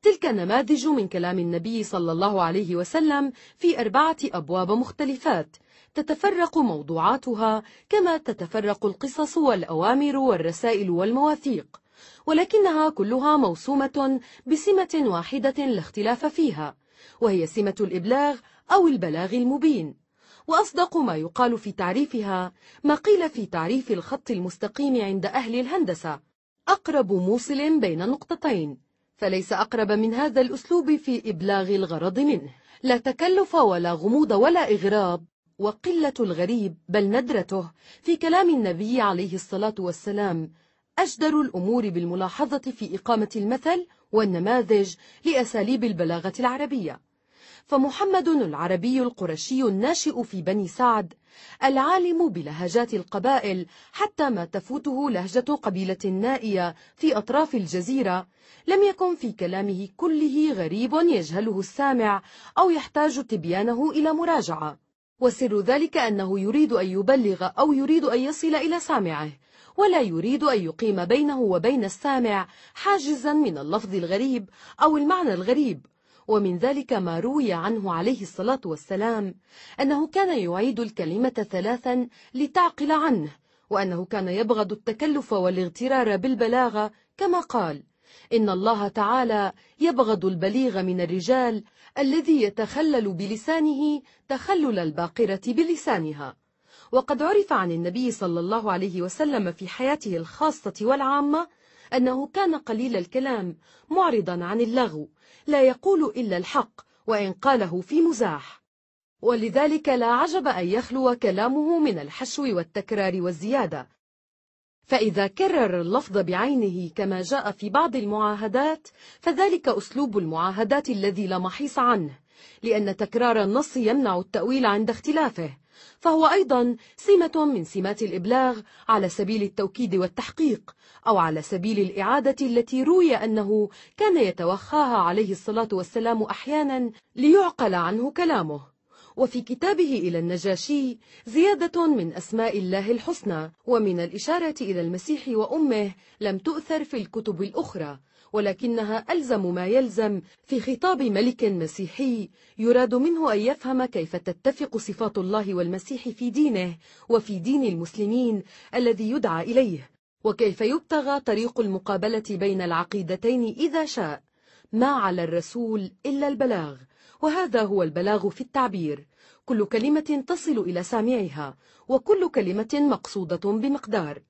A: تلك نماذج من كلام النبي صلى الله عليه وسلم في أربعة أبواب مختلفات تتفرق موضوعاتها كما تتفرق القصص والأوامر والرسائل والمواثيق ولكنها كلها موسومة بسمة واحدة لا اختلاف فيها وهي سمة الإبلاغ أو البلاغ المبين وأصدق ما يقال في تعريفها ما قيل في تعريف الخط المستقيم عند أهل الهندسة أقرب موصل بين نقطتين فليس أقرب من هذا الأسلوب في إبلاغ الغرض منه لا تكلف ولا غموض ولا إغراب وقلة الغريب بل ندرته في كلام النبي عليه الصلاة والسلام أجدر الأمور بالملاحظة في إقامة المثل والنماذج لأساليب البلاغة العربية فمحمد العربي القرشي الناشئ في بني سعد العالم بلهجات القبائل حتى ما تفوته لهجة قبيلة نائية في أطراف الجزيرة لم يكن في كلامه كله غريب يجهله السامع أو يحتاج تبيانه إلى مراجعة وسر ذلك أنه يريد أن يبلغ أو يريد أن يصل إلى سامعه ولا يريد أن يقيم بينه وبين السامع حاجزا من اللفظ الغريب أو المعنى الغريب ومن ذلك ما روي عنه عليه الصلاة والسلام أنه كان يعيد الكلمة ثلاثا لتعقل عنه وأنه كان يبغض التكلف والاغترار بالبلاغة كما قال إن الله تعالى يبغض البليغ من الرجال الذي يتخلل بلسانه تخلل الباقرة بلسانها وقد عرف عن النبي صلى الله عليه وسلم في حياته الخاصة والعامة أنه كان قليل الكلام معرضا عن اللغو لا يقول إلا الحق وإن قاله في مزاح ولذلك لا عجب أن يخلو كلامه من الحشو والتكرار والزيادة فإذا كرر اللفظ بعينه كما جاء في بعض المعاهدات فذلك أسلوب المعاهدات الذي لا محيص عنه لأن تكرار النص يمنع التأويل عند اختلافه فهو أيضا سمة من سمات الإبلاغ على سبيل التوكيد والتحقيق أو على سبيل الإعادة التي روي أنه كان يتوخاها عليه الصلاة والسلام أحيانا ليعقل عنه كلامه وفي كتابه إلى النجاشي زيادة من أسماء الله الحسنى ومن الإشارة إلى المسيح وأمه لم تؤثر في الكتب الأخرى ولكنها ألزم ما يلزم في خطاب ملك مسيحي يراد منه أن يفهم كيف تتفق صفات الله والمسيح في دينه وفي دين المسلمين الذي يدعى إليه وكيف يبتغى طريق المقابلة بين العقيدتين إذا شاء ما على الرسول إلا البلاغ وهذا هو البلاغ في التعبير كل كلمة تصل إلى سامعها وكل كلمة مقصودة بمقدار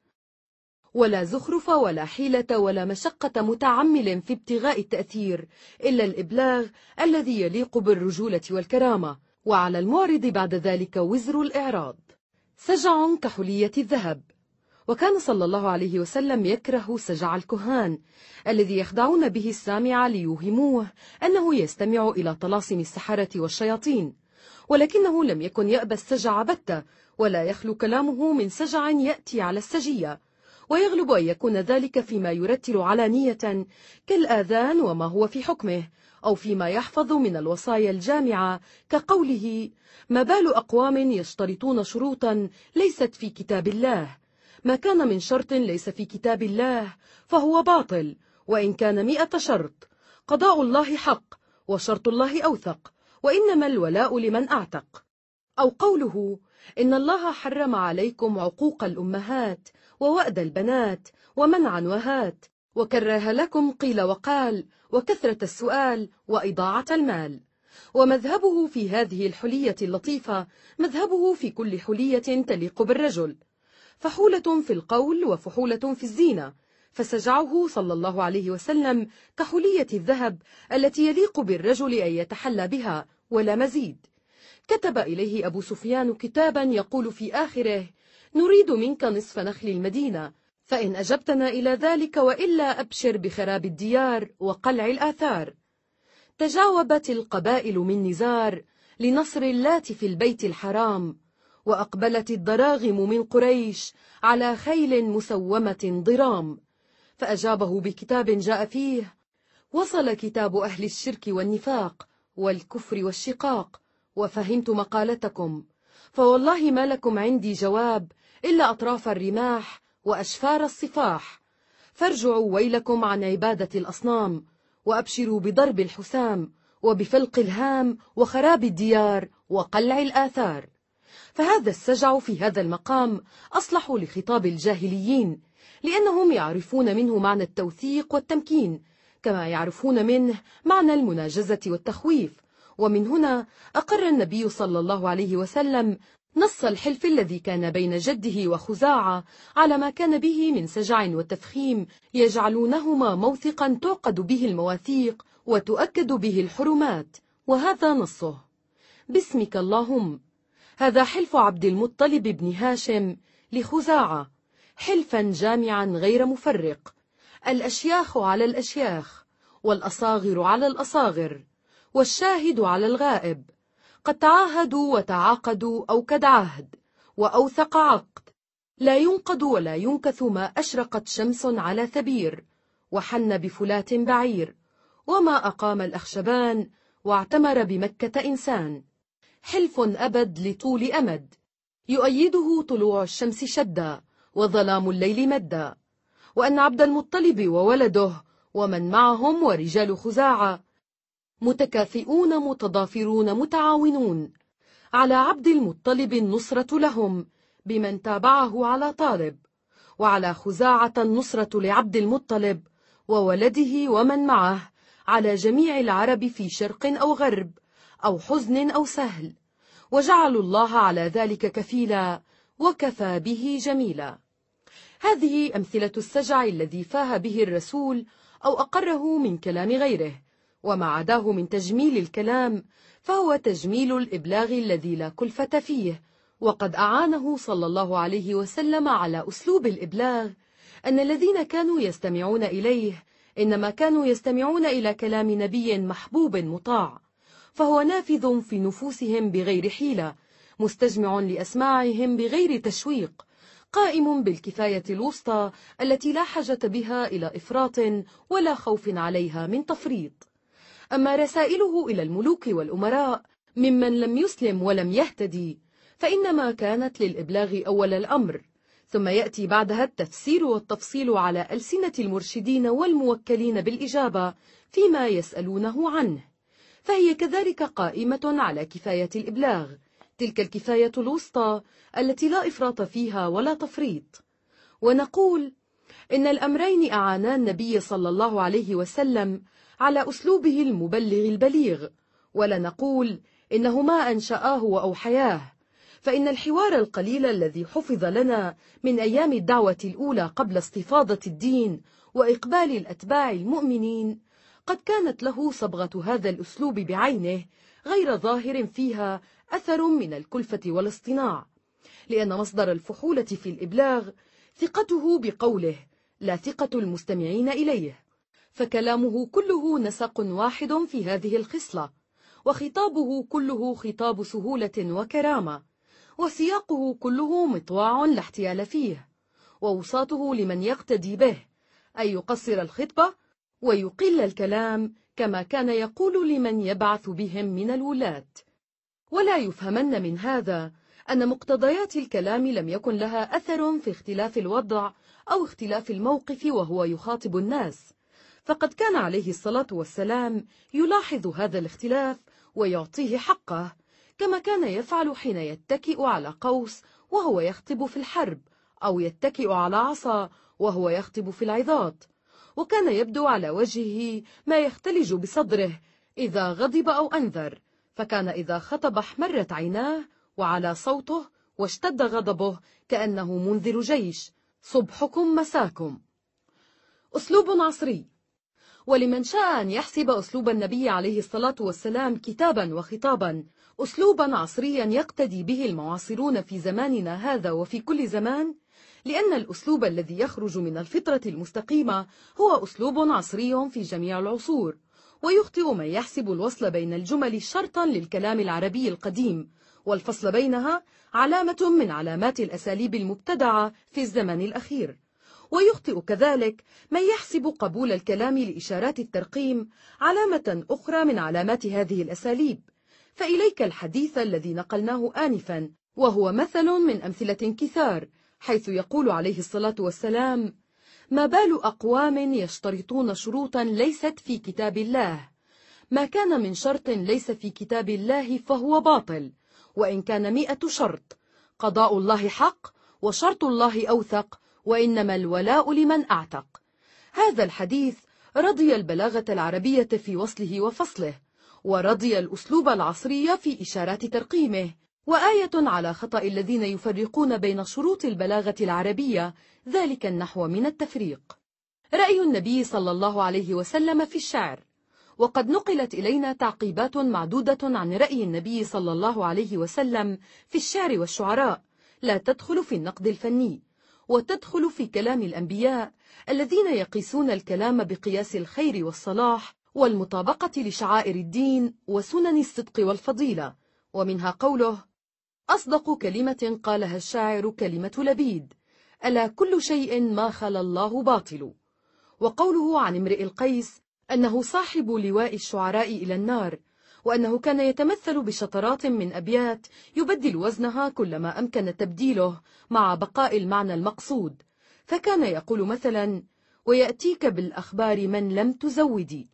A: ولا زخرف ولا حيلة ولا مشقة متعمل في ابتغاء التأثير إلا الإبلاغ الذي يليق بالرجولة والكرامة وعلى المعرض بعد ذلك وزر الإعراض سجع كحلية الذهب وكان صلى الله عليه وسلم يكره سجع الكهان الذي يخدعون به السامع ليوهموه أنه يستمع إلى طلاسم السحرة والشياطين ولكنه لم يكن يأبى السجع بتة ولا يخلو كلامه من سجع يأتي على السجية ويغلب أن يكون ذلك فيما يرتل علانية كالآذان وما هو في حكمه أو فيما يحفظ من الوصايا الجامعة كقوله ما بال أقوام يشترطون شروطا ليست في كتاب الله ما كان من شرط ليس في كتاب الله فهو باطل وإن كان مئة شرط قضاء الله حق وشرط الله أوثق وإنما الولاء لمن أعتق أو قوله إن الله حرم عليكم عقوق الأمهات ووأد البنات ومنعا وهات وكره لكم قيل وقال وكثرة السؤال وإضاعة المال ومذهبه في هذه الحلية اللطيفة مذهبه في كل حلية تليق بالرجل فحولة في القول وفحولة في الزينة فسجعه صلى الله عليه وسلم كحلية الذهب التي يليق بالرجل أن يتحلى بها ولا مزيد كتب إليه أبو سفيان كتابا يقول في آخره نريد منك نصف نخل المدينة فإن أجبتنا إلى ذلك وإلا أبشر بخراب الديار وقلع الآثار تجاوبت القبائل من نزار لنصر اللات في البيت الحرام وأقبلت الضراغم من قريش على خيل مسومة ضرام فأجابه بكتاب جاء فيه وصل كتاب أهل الشرك والنفاق والكفر والشقاق وفهمت مقالتكم فوالله ما لكم عندي جواب إلا أطراف الرماح وأشفار الصفاح فارجعوا ويلكم عن عبادة الأصنام وأبشروا بضرب الحسام وبفلق الهام وخراب الديار وقلع الآثار فهذا السجع في هذا المقام أصلح لخطاب الجاهليين لأنهم يعرفون منه معنى التوثيق والتمكين كما يعرفون منه معنى المناجزة والتخويف ومن هنا أقر النبي صلى الله عليه وسلم نص الحلف الذي كان بين جده وخزاعة على ما كان به من سجع وتفخيم يجعلونهما موثقا تعقد به المواثيق وتؤكد به الحرمات وهذا نصه باسمك اللهم هذا حلف عبد المطلب بن هاشم لخزاعة حلفا جامعا غير مفرق الأشياخ على الأشياخ والأصاغر على الأصاغر والشاهد على الغائب قد تعاهدوا وتعاقدوا أوكد عهد وأوثق عقد لا ينقض ولا ينكث ما أشرقت شمس على ثبير وحن بفلات بعير وما أقام الأخشبان واعتمر بمكة إنسان حلف أبد لطول أمد يؤيده طلوع الشمس شدا وظلام الليل مدا وأن عبد المطلب وولده ومن معهم ورجال خزاعة متكافئون متضافرون متعاونون على عبد المطلب النصرة لهم بمن تابعه على طالب وعلى خزاعة النصرة لعبد المطلب وولده ومن معه على جميع العرب في شرق أو غرب أو حزن أو سهل وجعلوا الله على ذلك كفيلا وكفى به جميلا هذه أمثلة السجع الذي فاه به الرسول أو أقره من كلام غيره وما عداه من تجميل الكلام فهو تجميل الإبلاغ الذي لا كلفة فيه وقد أعانه صلى الله عليه وسلم على أسلوب الإبلاغ أن الذين كانوا يستمعون إليه إنما كانوا يستمعون إلى كلام نبي محبوب مطاع فهو نافذ في نفوسهم بغير حيلة مستجمع لأسماعهم بغير تشويق قائم بالكفاية الوسطى التي لا حاجة بها إلى إفراط ولا خوف عليها من تفريط أما رسائله إلى الملوك والأمراء ممن لم يسلم ولم يهتدي فإنما كانت للإبلاغ أول الأمر ثم يأتي بعدها التفسير والتفصيل على ألسنة المرشدين والموكلين بالإجابة فيما يسألونه عنه فهي كذلك قائمة على كفاية الإبلاغ تلك الكفاية الوسطى التي لا إفراط فيها ولا تفريط ونقول إن الأمرين أعانا النبي صلى الله عليه وسلم على أسلوبه المبلغ البليغ ولا نقول إنه ما أنشأه وأوحياه فإن الحوار القليل الذي حفظ لنا من أيام الدعوة الأولى قبل استفاضة الدين وإقبال الأتباع المؤمنين قد كانت له صبغة هذا الأسلوب بعينه غير ظاهر فيها أثر من الكلفة والاصطناع لأن مصدر الفحولة في الإبلاغ ثقته بقوله لا ثقة المستمعين إليه فكلامه كله نسق واحد في هذه الخصلة وخطابه كله خطاب سهولة وكرامة وسياقه كله مطواع لا احتيال فيه ووساطه لمن يقتدي به أي يقصر الخطبة ويقل الكلام كما كان يقول لمن يبعث بهم من الولاة ولا يفهمن من هذا أن مقتضيات الكلام لم يكن لها أثر في اختلاف الوضع أو اختلاف الموقف وهو يخاطب الناس فقد كان عليه الصلاة والسلام يلاحظ هذا الاختلاف ويعطيه حقه كما كان يفعل حين يتكئ على قوس وهو يخطب في الحرب أو يتكئ على عصا وهو يخطب في العظات وكان يبدو على وجهه ما يختلج بصدره إذا غضب أو أنذر فكان إذا خطب احمرت عيناه وعلى صوته واشتد غضبه كأنه منذر جيش صبحكم مساكم أسلوب عصري ولمن شاء أن يحسب أسلوب النبي عليه الصلاة والسلام كتابا وخطابا أسلوبا عصريا يقتدي به المعاصرون في زماننا هذا وفي كل زمان لأن الأسلوب الذي يخرج من الفطرة المستقيمة هو أسلوب عصري في جميع العصور ويخطئ من يحسب الوصل بين الجمل شرطا للكلام العربي القديم والفصل بينها علامة من علامات الأساليب المبتدعة في الزمن الأخير ويخطئ كذلك من يحسب قبول الكلام لإشارات الترقيم علامة أخرى من علامات هذه الأساليب فإليك الحديث الذي نقلناه آنفا وهو مثل من أمثلة كثار حيث يقول عليه الصلاة والسلام ما بال أقوام يشترطون شروطا ليست في كتاب الله ما كان من شرط ليس في كتاب الله فهو باطل وإن كان مئة شرط قضاء الله حق وشرط الله أوثق وإنما الولاء لمن أعتق هذا الحديث رضي البلاغة العربية في وصله وفصله ورضي الأسلوب العصري في إشارات ترقيمه وآية على خطأ الذين يفرقون بين شروط البلاغة العربية ذلك النحو من التفريق رأي النبي صلى الله عليه وسلم في الشعر وقد نقلت إلينا تعقيبات معدودة عن رأي النبي صلى الله عليه وسلم في الشعر والشعراء لا تدخل في النقد الفني وتدخل في كلام الأنبياء الذين يقيسون الكلام بقياس الخير والصلاح والمطابقة لشعائر الدين وسنن الصدق والفضيلة ومنها قوله أصدق كلمة قالها الشاعر كلمة لبيد ألا كل شيء ما خلا الله باطل وقوله عن امرئ القيس أنه صاحب لواء الشعراء إلى النار وأنه كان يتمثل بشطرات من أبيات يبدل وزنها كلما أمكن تبديله مع بقاء المعنى المقصود فكان يقول مثلا ويأتيك بالأخبار من لم تزودي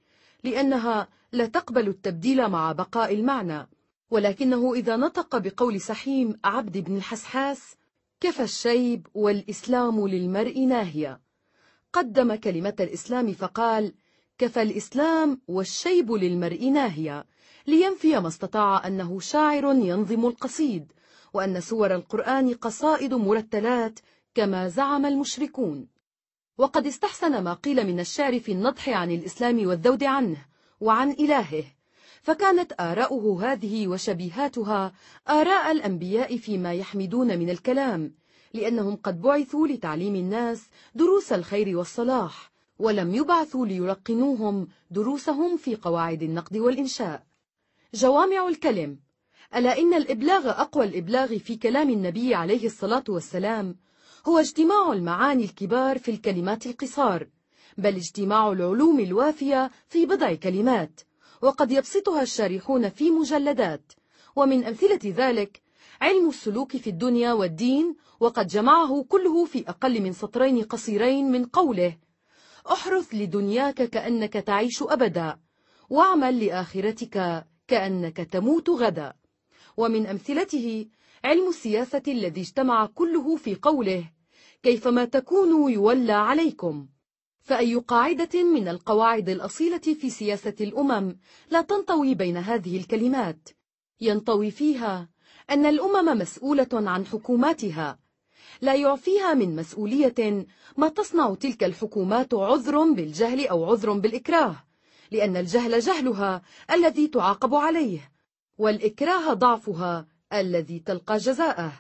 A: لأنها لا تقبل التبديل مع بقاء المعنى ولكنه إذا نطق بقول سحيم عبد بن الحسحاس كفى الشيب والإسلام للمرء ناهية قدم كلمة الإسلام فقال كفى الإسلام والشيب للمرء ناهية لينفي ما استطاع أنه شاعر ينظم القصيد وأن سور القرآن قصائد مرتلات كما زعم المشركون وقد استحسن ما قيل من الشعر في النضح عن الإسلام والذود عنه وعن إلهه فكانت آراؤه هذه وشبيهاتها آراء الأنبياء فيما يحمدون من الكلام لأنهم قد بعثوا لتعليم الناس دروس الخير والصلاح ولم يبعثوا ليلقنوهم دروسهم في قواعد النقد والإنشاء جوامع الكلم ألا إن الإبلاغ أقوى الإبلاغ في كلام النبي عليه الصلاة والسلام هو اجتماع المعاني الكبار في الكلمات القصار بل اجتماع العلوم الوافية في بضع كلمات وقد يبسطها الشارحون في مجلدات ومن أمثلة ذلك علم السلوك في الدنيا والدين وقد جمعه كله في أقل من سطرين قصيرين من قوله احرث لدنياك كأنك تعيش أبدا واعمل لآخرتك كأنك تموت غدا ومن أمثلته علم السياسة الذي اجتمع كله في قوله كيفما تكونوا يولى عليكم فأي قاعدة من القواعد الأصيلة في سياسة الأمم لا تنطوي بين هذه الكلمات ينطوي فيها أن الأمم مسؤولة عن حكوماتها لا يعفيها من مسؤولية ما تصنع تلك الحكومات عذر بالجهل أو عذر بالإكراه لأن الجهل جهلها الذي تعاقب عليه والإكراه ضعفها الذي تلقى جزاءه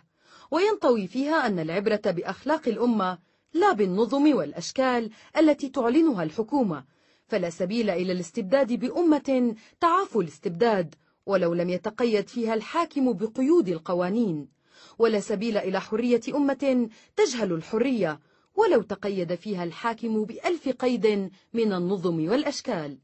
A: وينطوي فيها أن العبرة بأخلاق الأمة لا بالنظم والأشكال التي تعلنها الحكومة فلا سبيل إلى الاستبداد بأمة تعاف الاستبداد ولو لم يتقيد فيها الحاكم بقيود القوانين ولا سبيل إلى حرية أمة تجهل الحرية ولو تقيد فيها الحاكم بألف قيد من النظم والأشكال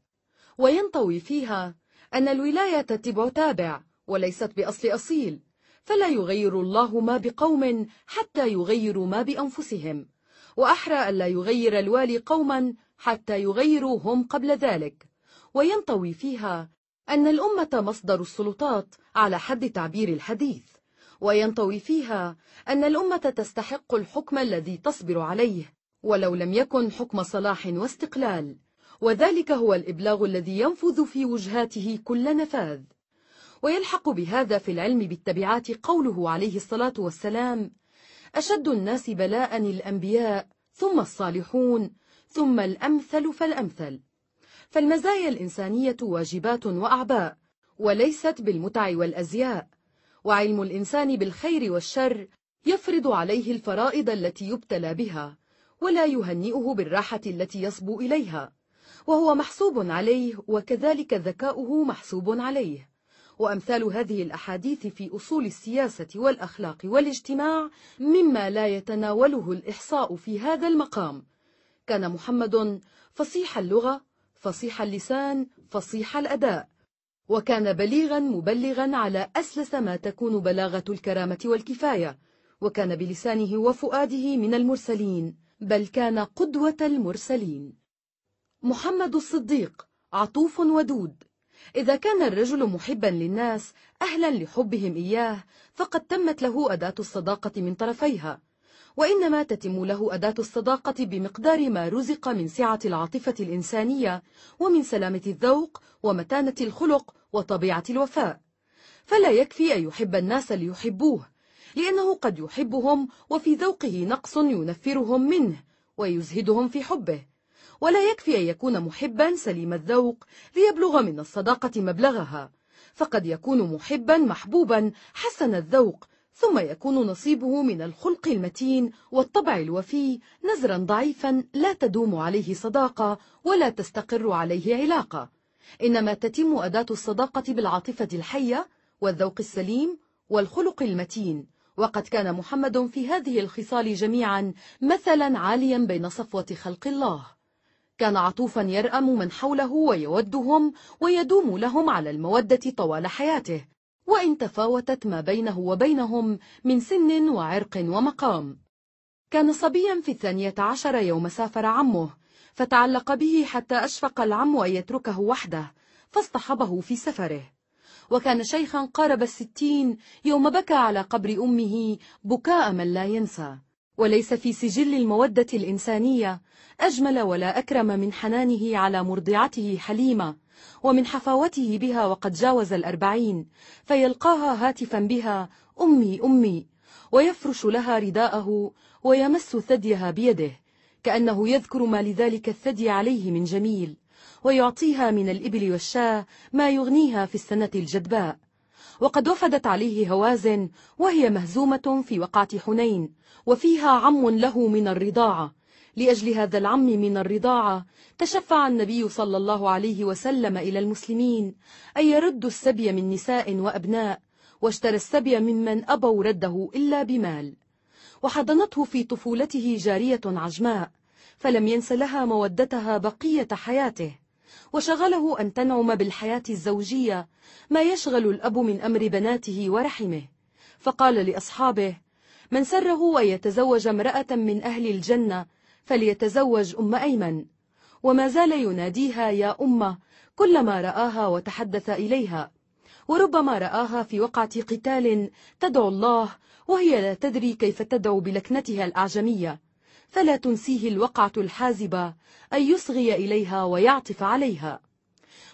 A: وينطوي فيها أن الولاية تتبع تابع وليست بأصل أصيل فلا يغير الله ما بقوم حتى يغيروا ما بأنفسهم وأحرى ألا يغير الوالي قوما حتى يغيروا هم قبل ذلك وينطوي فيها أن الأمة مصدر السلطات على حد تعبير الحديث وينطوي فيها أن الأمة تستحق الحكم الذي تصبر عليه ولو لم يكن حكم صلاح واستقلال وذلك هو الإبلاغ الذي ينفذ في وجهاته كل نفاذ ويلحق بهذا في العلم بالتبعات قوله عليه الصلاة والسلام أشد الناس بلاء الأنبياء ثم الصالحون ثم الأمثل فالأمثل فالمزايا الإنسانية واجبات وأعباء وليست بالمتع والأزياء وعلم الإنسان بالخير والشر يفرض عليه الفرائض التي يبتلى بها ولا يهنئه بالراحة التي يصبو إليها وهو محسوب عليه وكذلك ذكاؤه محسوب عليه وأمثال هذه الأحاديث في أصول السياسة والأخلاق والاجتماع مما لا يتناوله الإحصاء في هذا المقام كان محمد فصيح اللغة فصيح اللسان فصيح الأداء وكان بليغا مبلغا على أسلس ما تكون بلاغة الكرامة والكفاية وكان بلسانه وفؤاده من المرسلين بل كان قدوة المرسلين محمد الصديق عطوف ودود إذا كان الرجل محبا للناس أهلا لحبهم إياه فقد تمت له أداة الصداقة من طرفيها وإنما تتم له أداة الصداقة بمقدار ما رزق من سعة العاطفة الإنسانية ومن سلامة الذوق ومتانة الخلق وطبيعة الوفاء فلا يكفي أن يحب الناس ليحبوه لأنه قد يحبهم وفي ذوقه نقص ينفرهم منه ويزهدهم في حبه ولا يكفي أن يكون محبا سليم الذوق ليبلغ من الصداقة مبلغها فقد يكون محبا محبوبا حسن الذوق ثم يكون نصيبه من الخلق المتين والطبع الوفي نزرا ضعيفا لا تدوم عليه صداقة ولا تستقر عليه علاقة إنما تتم أداة الصداقة بالعاطفة الحية والذوق السليم والخلق المتين وقد كان محمد في هذه الخصال جميعا مثلا عاليا بين صفوة خلق الله كان عطوفا يرأم من حوله ويودهم ويدوم لهم على المودة طوال حياته وإن تفاوتت ما بينه وبينهم من سن وعرق ومقام كان صبيا في الثانية عشر يوم سافر عمه فتعلق به حتى أشفق العم أن يتركه وحده فاصطحبه في سفره وكان شيخا قارب الستين يوم بكى على قبر أمه بكاء من لا ينسى وليس في سجل المودة الإنسانية أجمل ولا أكرم من حنانه على مرضعته حليمة ومن حفاوته بها وقد جاوز الأربعين فيلقاها هاتفا بها أمي أمي ويفرش لها رداءه ويمس ثديها بيده كأنه يذكر ما لذلك الثدي عليه من جميل ويعطيها من الإبل والشاة ما يغنيها في السنة الجدباء وقد وفدت عليه هوازن وهي مهزومة في وقعة حنين وفيها عم له من الرضاعة لأجل هذا العم من الرضاعة تشفع النبي صلى الله عليه وسلم إلى المسلمين أن يردوا السبي من نساء وأبناء واشترى السبي ممن أبوا رده إلا بمال وحضنته في طفولته جارية عجماء فلم ينس لها مودتها بقية حياته وشغله أن تنعم بالحياة الزوجية ما يشغل الأب من أمر بناته ورحمه فقال لأصحابه من سره أن يتزوج امرأة من أهل الجنة فليتزوج أم أيمن وما زال يناديها يا أمة كلما رآها وتحدث إليها وربما رآها في وقعة قتال تدعو الله وهي لا تدري كيف تدعو بلكنتها الأعجمية فلا تنسيه الوقعة الحازبة أن يصغي إليها ويعطف عليها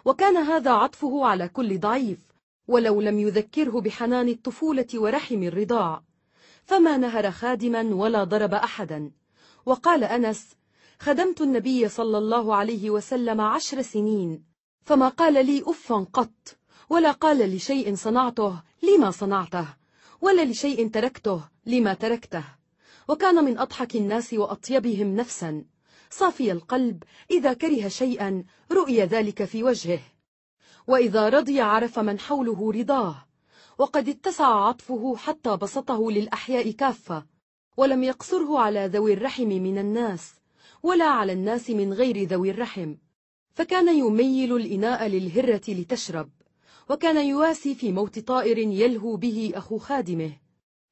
A: وكان هذا عطفه على كل ضعيف ولو لم يذكره بحنان الطفولة ورحم الرضاع فما نهر خادما ولا ضرب أحدا وقال أنس خدمت النبي صلى الله عليه وسلم عشر سنين فما قال لي أفا قط ولا قال لشيء صنعته لما صنعته ولا لشيء تركته لما تركته وكان من أضحك الناس وأطيبهم نفسا صافي القلب إذا كره شيئا رؤي ذلك في وجهه وإذا رضي عرف من حوله رضاه وقد اتسع عطفه حتى بسطه للأحياء كافة ولم يقصره على ذوي الرحم من الناس ولا على الناس من غير ذوي الرحم فكان يميل الإناء للهرة لتشرب وكان يواسي في موت طائر يلهو به أخو خادمه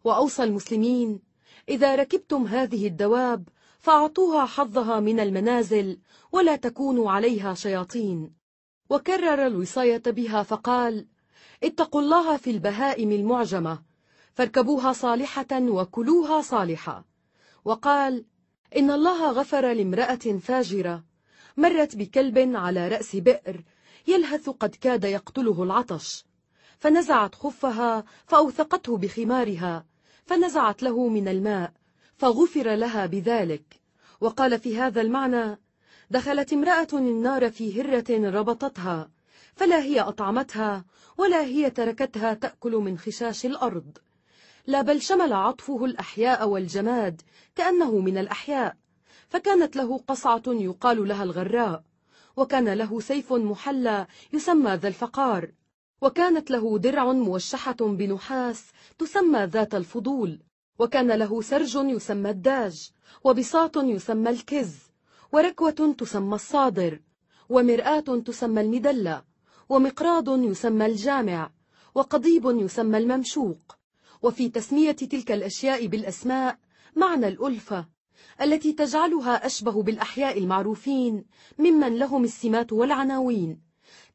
A: وأوصى المسلمين إذا ركبتم هذه الدواب فاعطوها حظها من المنازل ولا تكونوا عليها شياطين وكرر الوصاية بها فقال اتقوا الله في البهائم المعجمة فاركبوها صالحة وكلوها صالحة وقال إن الله غفر لامرأة فاجرة مرت بكلب على رأس بئر يلهث قد كاد يقتله العطش فنزعت خفها فأوثقته بخمارها فنزعت له من الماء فغفر لها بذلك وقال في هذا المعنى دخلت امرأة النار في هرة ربطتها فلا هي أطعمتها ولا هي تركتها تأكل من خشاش الأرض لا بل شمل عطفه الأحياء والجماد كأنه من الأحياء فكانت له قصعة يقال لها الغراء وكان له سيف محلى يسمى ذا الفقار وكانت له درع موشحة بنحاس تسمى ذات الفضول وكان له سرج يسمى الداج وبساط يسمى الكز وركوة تسمى الصادر ومرآة تسمى المدلة ومقراض يسمى الجامع وقضيب يسمى الممشوق وفي تسمية تلك الأشياء بالأسماء معنى الألفة التي تجعلها أشبه بالأحياء المعروفين ممن لهم السمات والعناوين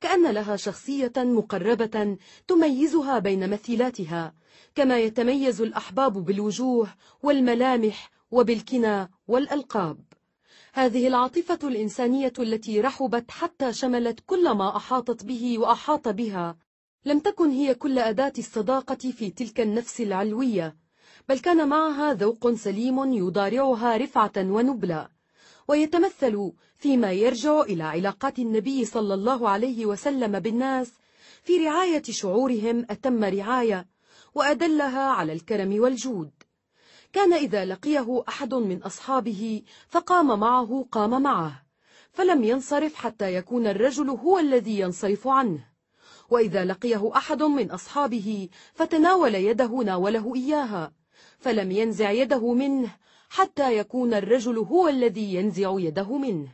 A: كأن لها شخصية مقربة تميزها بين مثيلاتها كما يتميز الأحباب بالوجوه والملامح وبالكنى والألقاب هذه العاطفة الإنسانية التي رحبت حتى شملت كل ما أحاطت به وأحاط بها لم تكن هي كل أداة الصداقة في تلك النفس العلوية بل كان معها ذوق سليم يضارعها رفعة ونبلة ويتمثل فيما يرجع إلى علاقات النبي صلى الله عليه وسلم بالناس في رعاية شعورهم أتم رعاية وأدلها على الكرم والجود كان إذا لقيه أحد من أصحابه فقام معه قام معه فلم ينصرف حتى يكون الرجل هو الذي ينصرف عنه وإذا لقيه أحد من أصحابه فتناول يده ناوله إياها فلم ينزع يده منه حتى يكون الرجل هو الذي ينزع يده منه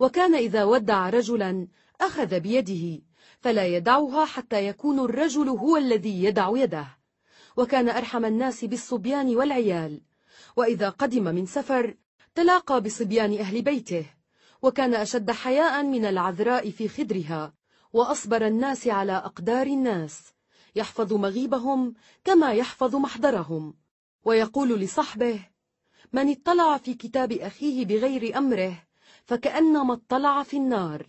A: وكان إذا ودع رجلا أخذ بيده فلا يدعها حتى يكون الرجل هو الذي يدع يده وكان أرحم الناس بالصبيان والعيال وإذا قدم من سفر تلاقى بصبيان أهل بيته وكان أشد حياء من العذراء في خدرها وأصبر الناس على أقدار الناس يحفظ مغيبهم كما يحفظ محضرهم ويقول لصحبه من اطلع في كتاب أخيه بغير أمره فكأنما اطلع في النار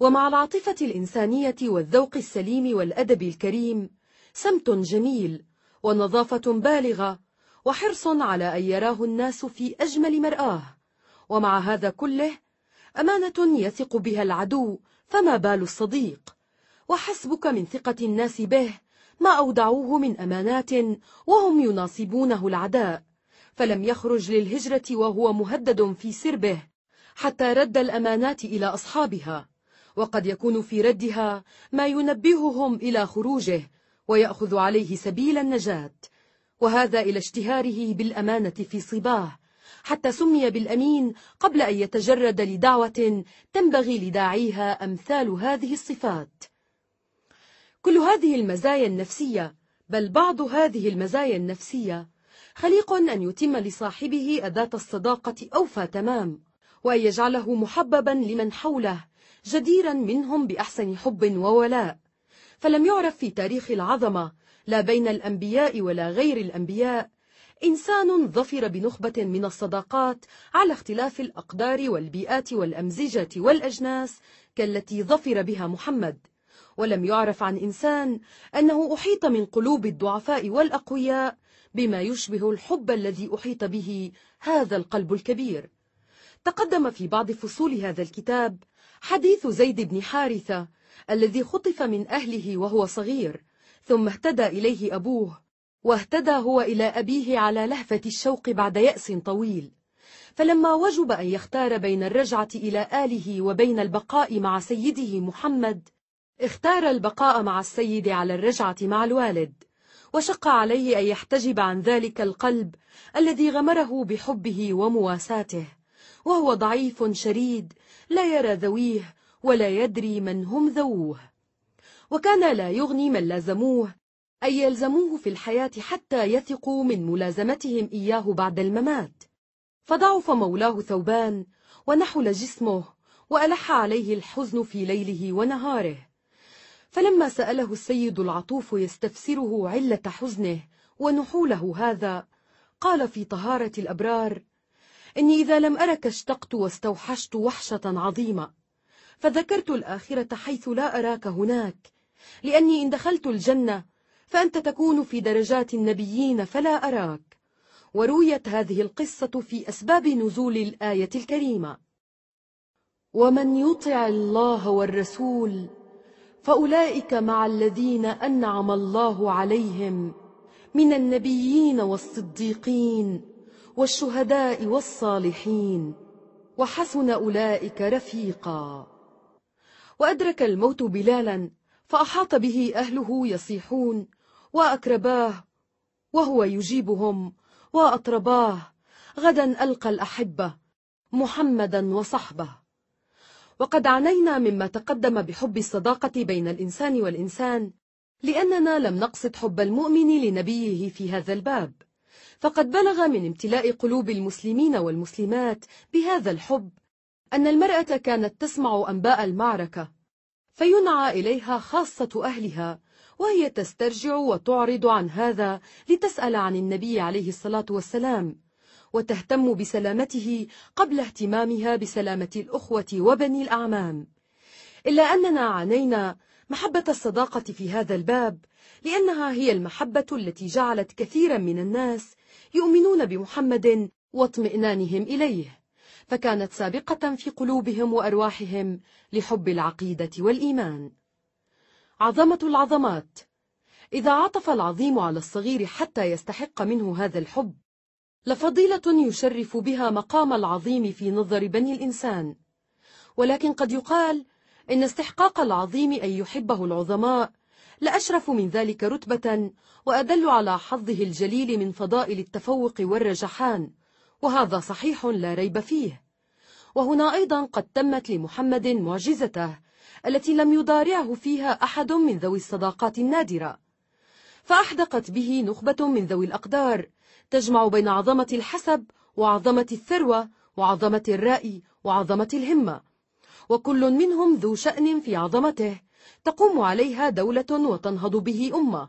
A: ومع العاطفة الإنسانية والذوق السليم والأدب الكريم سمت جميل ونظافة بالغة وحرص على أن يراه الناس في أجمل مرآه ومع هذا كله أمانة يثق بها العدو فما بال الصديق وحسبك من ثقة الناس به ما أودعوه من أمانات وهم يناصبونه العداء فلم يخرج للهجرة وهو مهدد في سربه حتى رد الأمانات إلى أصحابها وقد يكون في ردها ما ينبههم إلى خروجه ويأخذ عليه سبيل النجاة وهذا إلى اشتهاره بالأمانة في صباه حتى سمي بالأمين قبل أن يتجرد لدعوة تنبغي لداعيها أمثال هذه الصفات كل هذه المزايا النفسية بل بعض هذه المزايا النفسية خليق أن يتم لصاحبه أداة الصداقة أوفى تمام وأن يجعله محببا لمن حوله جديرا منهم بأحسن حب وولاء فلم يعرف في تاريخ العظمة لا بين الأنبياء ولا غير الأنبياء إنسان ظفر بنخبة من الصداقات على اختلاف الأقدار والبيئات والأمزجة والأجناس كالتي ظفر بها محمد ولم يعرف عن إنسان أنه أحيط من قلوب الضعفاء والأقوياء بما يشبه الحب الذي أحيط به هذا القلب الكبير تقدم في بعض فصول هذا الكتاب حديث زيد بن حارثة الذي خطف من أهله وهو صغير ثم اهتدى إليه أبوه واهتدى هو إلى أبيه على لهفة الشوق بعد يأس طويل فلما وجب أن يختار بين الرجعة إلى آله وبين البقاء مع سيده محمد اختار البقاء مع السيد على الرجعة مع الوالد وشق عليه أن يحتجب عن ذلك القلب الذي غمره بحبه ومواساته وهو ضعيف شريد لا يرى ذويه ولا يدري من هم ذووه وكان لا يغني من لازموه أي يلزموه في الحياة حتى يثقوا من ملازمتهم إياه بعد الممات فضعف مولاه ثوبان ونحل جسمه وألح عليه الحزن في ليله ونهاره فلما سأله السيد العطوف يستفسره علة حزنه ونحوله هذا قال في طهارة الأبرار إني إذا لم أرك اشتقت واستوحشت وحشة عظيمة فذكرت الآخرة حيث لا أراك هناك لأني إن دخلت الجنة فأنت تكون في درجات النبيين فلا أراك ورويت هذه القصة في أسباب نزول الآية الكريمة ومن يطع الله والرسول فأولئك مع الذين أنعم الله عليهم من النبيين والصديقين والشهداء والصالحين وحسن أولئك رفيقاً وأدرك الموت بلالا فأحاط به أهله يصيحون وأكرباه وهو يجيبهم وأطرباه غدا ألقى الأحبة محمدا وصحبه وقد عانينا مما تقدم بحب الصداقة بين الإنسان والإنسان لأننا لم نقصد حب المؤمن لنبيه في هذا الباب فقد بلغ من امتلاء قلوب المسلمين والمسلمات بهذا الحب أن المرأة كانت تسمع أنباء المعركة فينعى إليها خاصة أهلها وهي تسترجع وتعرض عن هذا لتسأل عن النبي عليه الصلاة والسلام وتهتم بسلامته قبل اهتمامها بسلامة الأخوة وبني الأعمام إلا أننا عانينا محبة الصداقة في هذا الباب لأنها هي المحبة التي جعلت كثيرا من الناس يؤمنون بمحمد واطمئنانهم إليه فكانت سابقة في قلوبهم وأرواحهم لحب العقيدة والإيمان عظمة العظمات إذا عطف العظيم على الصغير حتى يستحق منه هذا الحب لفضيلة يشرف بها مقام العظيم في نظر بني الإنسان ولكن قد يقال إن استحقاق العظيم أن يحبه العظماء لأشرف من ذلك رتبة وأدل على حظه الجليل من فضائل التفوق والرجحان وهذا صحيح لا ريب فيه وهنا أيضا قد تمت لمحمد معجزته التي لم يضارعه فيها أحد من ذوي الصداقات النادرة فأحدقت به نخبة من ذوي الأقدار تجمع بين عظمة الحسب وعظمة الثروة وعظمة الرأي وعظمة الهمة وكل منهم ذو شأن في عظمته تقوم عليها دولة وتنهض به أمة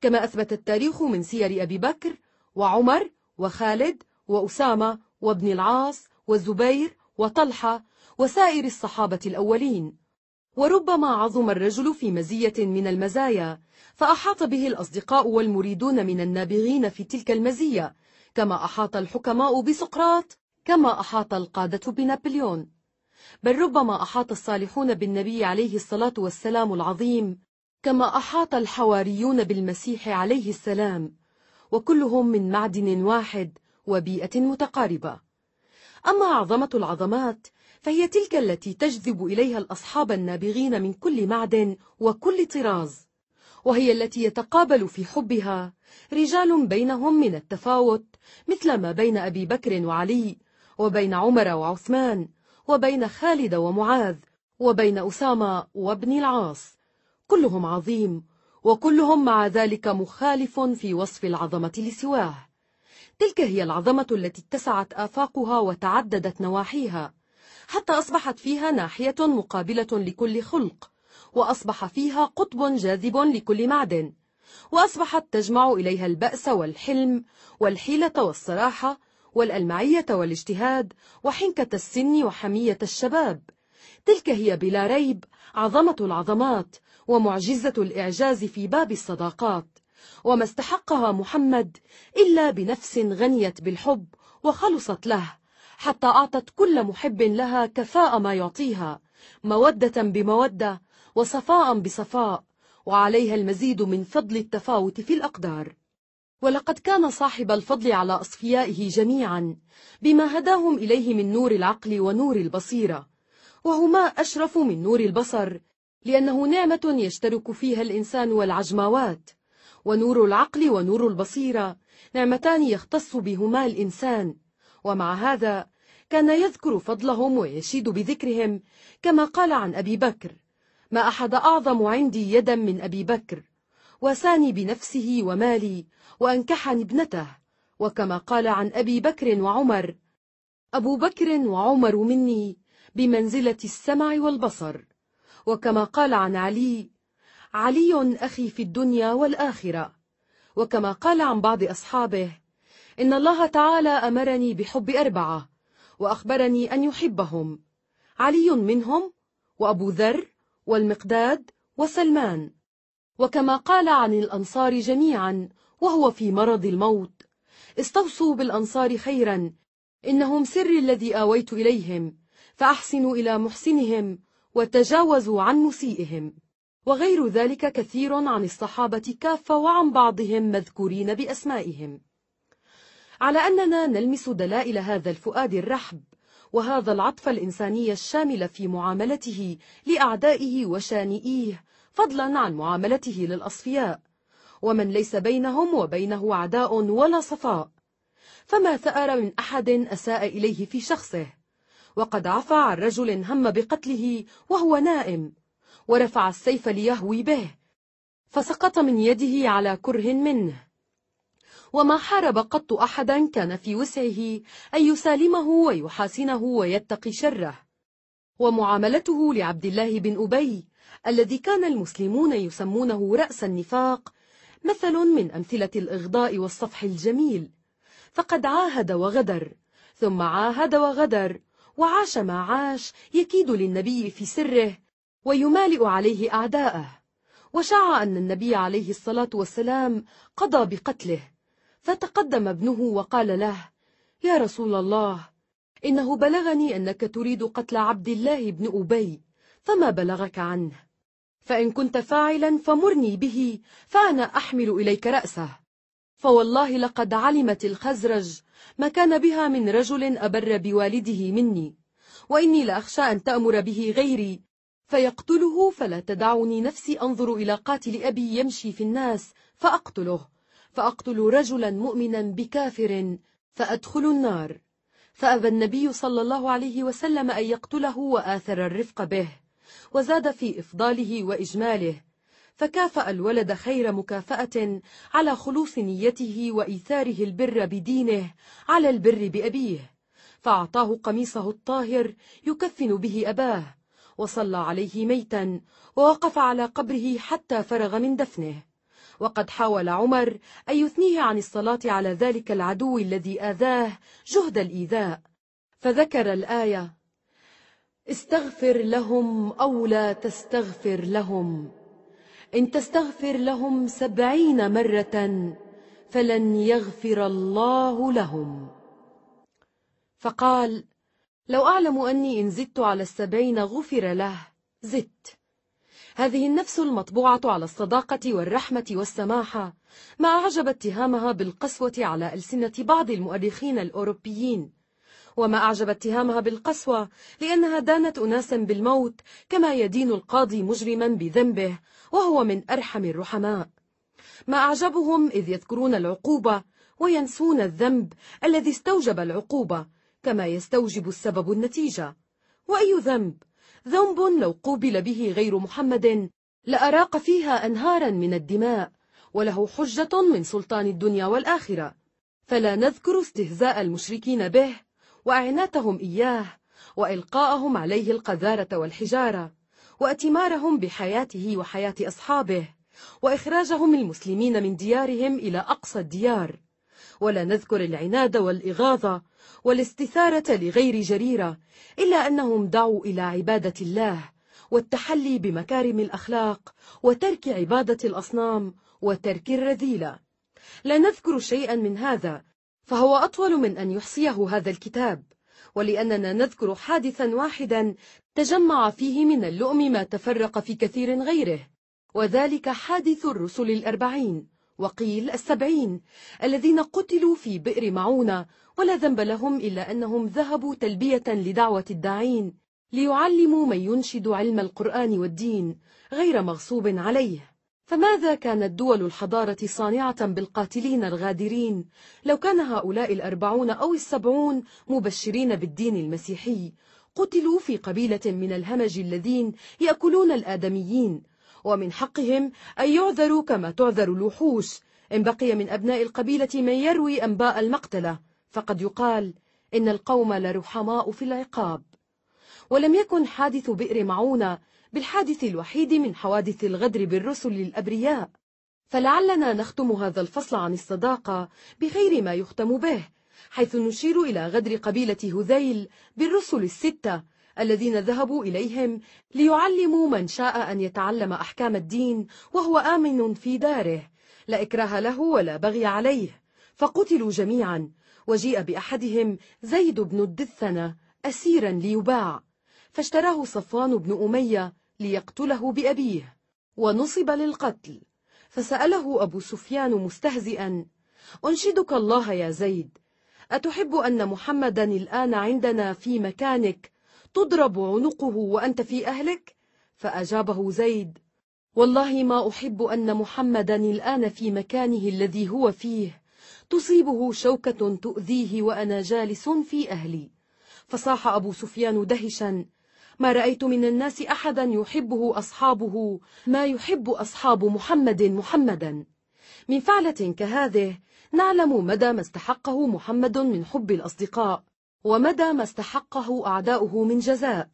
A: كما أثبت التاريخ من سير أبي بكر وعمر وخالد وأسامة وابن العاص والزبير وطلحة وسائر الصحابة الأولين وربما عظم الرجل في مزية من المزايا فأحاط به الأصدقاء والمريدون من النابغين في تلك المزية كما أحاط الحكماء بسقراط كما أحاط القادة بنابليون بل ربما أحاط الصالحون بالنبي عليه الصلاة والسلام العظيم كما أحاط الحواريون بالمسيح عليه السلام وكلهم من معدن واحد وبيئة متقاربة أما عظمة العظمات فهي تلك التي تجذب إليها الأصحاب النابغين من كل معدن وكل طراز وهي التي يتقابل في حبها رجال بينهم من التفاوت مثل ما بين أبي بكر وعلي وبين عمر وعثمان وبين خالد ومعاذ وبين أسامة وابن العاص كلهم عظيم وكلهم مع ذلك مخالف في وصف العظمة لسواه تلك هي العظمة التي اتسعت آفاقها وتعددت نواحيها حتى أصبحت فيها ناحية مقابلة لكل خلق وأصبح فيها قطب جاذب لكل معدن وأصبحت تجمع إليها البأس والحلم والحيلة والصراحة والألمعية والاجتهاد وحنكة السن وحمية الشباب تلك هي بلا ريب عظمة العظمات ومعجزة الإعجاز في باب الصداقات وما استحقها محمد إلا بنفس غنيت بالحب وخلصت له حتى أعطت كل محب لها كفاء ما يعطيها مودة بمودة وصفاء بصفاء وعليها المزيد من فضل التفاوت في الأقدار ولقد كان صاحب الفضل على أصفيائه جميعا بما هداهم إليه من نور العقل ونور البصيرة وهما أشرف من نور البصر لأنه نعمة يشترك فيها الإنسان والعجماوات ونور العقل ونور البصيرة نعمتان يختص بهما الإنسان ومع هذا كان يذكر فضلهم ويشيد بذكرهم كما قال عن أبي بكر ما أحد أعظم عندي يدا من أبي بكر وساني بنفسه ومالي وأنكحني ابنته وكما قال عن أبي بكر وعمر أبو بكر وعمر مني بمنزلة السمع والبصر وكما قال عن علي علي أخي في الدنيا والآخرة وكما قال عن بعض أصحابه إن الله تعالى أمرني بحب أربعة وأخبرني أن يحبهم علي منهم وأبو ذر والمقداد وسلمان وكما قال عن الأنصار جميعا وهو في مرض الموت استوصوا بالأنصار خيرا إنهم سر الذي آويت إليهم فأحسنوا إلى محسنهم وتجاوزوا عن مسيئهم وغير ذلك كثير عن الصحابة كافة وعن بعضهم مذكورين بأسمائهم على أننا نلمس دلائل هذا الفؤاد الرحب وهذا العطف الإنساني الشامل في معاملته لأعدائه وشانئيه فضلا عن معاملته للأصفياء ومن ليس بينهم وبينه عداء ولا صفاء فما ثأر من أحد أساء إليه في شخصه وقد عفى عن رجل هم بقتله وهو نائم ورفع السيف ليهوي به فسقط من يده على كره منه وما حارب قط أحدا كان في وسعه أن يسالمه ويحاسنه ويتقي شره ومعاملته لعبد الله بن أبي الذي كان المسلمون يسمونه رأس النفاق مثل من أمثلة الإغضاء والصفح الجميل فقد عاهد وغدر ثم عاهد وغدر وعاش ما عاش يكيد للنبي في سره ويمالئ عليه أعداءه وشاع أن النبي عليه الصلاة والسلام قضى بقتله فتقدم ابنه وقال له يا رسول الله إنه بلغني أنك تريد قتل عبد الله بن أبي فما بلغك عنه فإن كنت فاعلا فمرني به فأنا أحمل إليك رأسه فوالله لقد علمت الخزرج ما كان بها من رجل أبر بوالده مني وإني لأخشى أن تأمر به غيري فيقتله فلا تدعني نفسي أنظر إلى قاتل أبي يمشي في الناس فأقتله فأقتل رجلا مؤمنا بكافر فأدخل النار فأبى النبي صلى الله عليه وسلم أن يقتله وآثر الرفق به وزاد في إفضاله وإجماله فكافأ الولد خير مكافأة على خلوص نيته وإيثاره البر بدينه على البر بأبيه فأعطاه قميصه الطاهر يكفن به أباه وصلى عليه ميتا ووقف على قبره حتى فرغ من دفنه وقد حاول عمر أن يثنيه عن الصلاة على ذلك العدو الذي آذاه جهد الإيذاء فذكر الآية استغفر لهم أو لا تستغفر لهم إن تستغفر لهم سبعين مرة فلن يغفر الله لهم فقال لو أعلم أني إن زدت على السبعين غفر له زدت هذه النفس المطبوعة على الصداقة والرحمة والسماحة ما أعجب اتهامها بالقسوة على ألسنة بعض المؤرخين الأوروبيين وما أعجب اتهامها بالقسوة لأنها دانت أناسا بالموت كما يدين القاضي مجرما بذنبه وهو من أرحم الرحماء ما أعجبهم إذ يذكرون العقوبة وينسون الذنب الذي استوجب العقوبة كما يستوجب السبب النتيجة وأي ذنب ذنب لو قوبل به غير محمد لأراق فيها أنهارا من الدماء وله حجة من سلطان الدنيا والآخرة فلا نذكر استهزاء المشركين به وأعناتهم إياه وإلقاءهم عليه القذارة والحجارة وأتمارهم بحياته وحياة أصحابه وإخراجهم المسلمين من ديارهم إلى أقصى الديار ولا نذكر العناد والإغاظة والاستثارة لغير جريرة إلا أنهم دعوا إلى عبادة الله والتحلي بمكارم الأخلاق وترك عبادة الأصنام وترك الرذيلة لا نذكر شيئا من هذا فهو أطول من أن يحصيه هذا الكتاب ولأننا نذكر حادثا واحدا تجمع فيه من اللؤم ما تفرق في كثير غيره وذلك حادث الرسل الأربعين وقيل السبعين الذين قتلوا في بئر معونة ولا ذنب لهم إلا أنهم ذهبوا تلبية لدعوة الداعين ليعلموا من ينشد علم القرآن والدين غير مغصوب عليه فماذا كانت دول الحضارة صانعة بالقاتلين الغادرين لو كان هؤلاء الأربعون أو السبعون مبشرين بالدين المسيحي قتلوا في قبيلة من الهمج الذين يأكلون الآدميين ومن حقهم أن يعذروا كما تعذر الوحوش إن بقي من أبناء القبيلة من يروي أنباء المقتلة فقد يقال إن القوم لرحماء في العقاب ولم يكن حادث بئر معونة بالحادث الوحيد من حوادث الغدر بالرسل الأبرياء فلعلنا نختم هذا الفصل عن الصداقة بغير ما يختم به حيث نشير إلى غدر قبيلة هذيل بالرسل الستة الذين ذهبوا إليهم ليعلموا من شاء أن يتعلم أحكام الدين وهو آمن في داره لا إكراه له ولا بغي عليه فقتلوا جميعا وجيء بأحدهم زيد بن الدثنة أسيرا ليباع فاشتراه صفوان بن أمية ليقتله بأبيه ونصب للقتل فسأله أبو سفيان مستهزئا أنشدك الله يا زيد أتحب أن محمدا الآن عندنا في مكانك تضرب عنقه وأنت في أهلك؟ فأجابه زيد والله ما أحب أن محمدا الآن في مكانه الذي هو فيه تصيبه شوكة تؤذيه وأنا جالس في أهلي فصاح أبو سفيان دهشا ما رأيت من الناس أحدا يحبه أصحابه ما يحب أصحاب محمد محمدا من فعلة كهذه نعلم مدى ما استحقه محمد من حب الأصدقاء ومدى ما استحقه أعداؤه من جزاء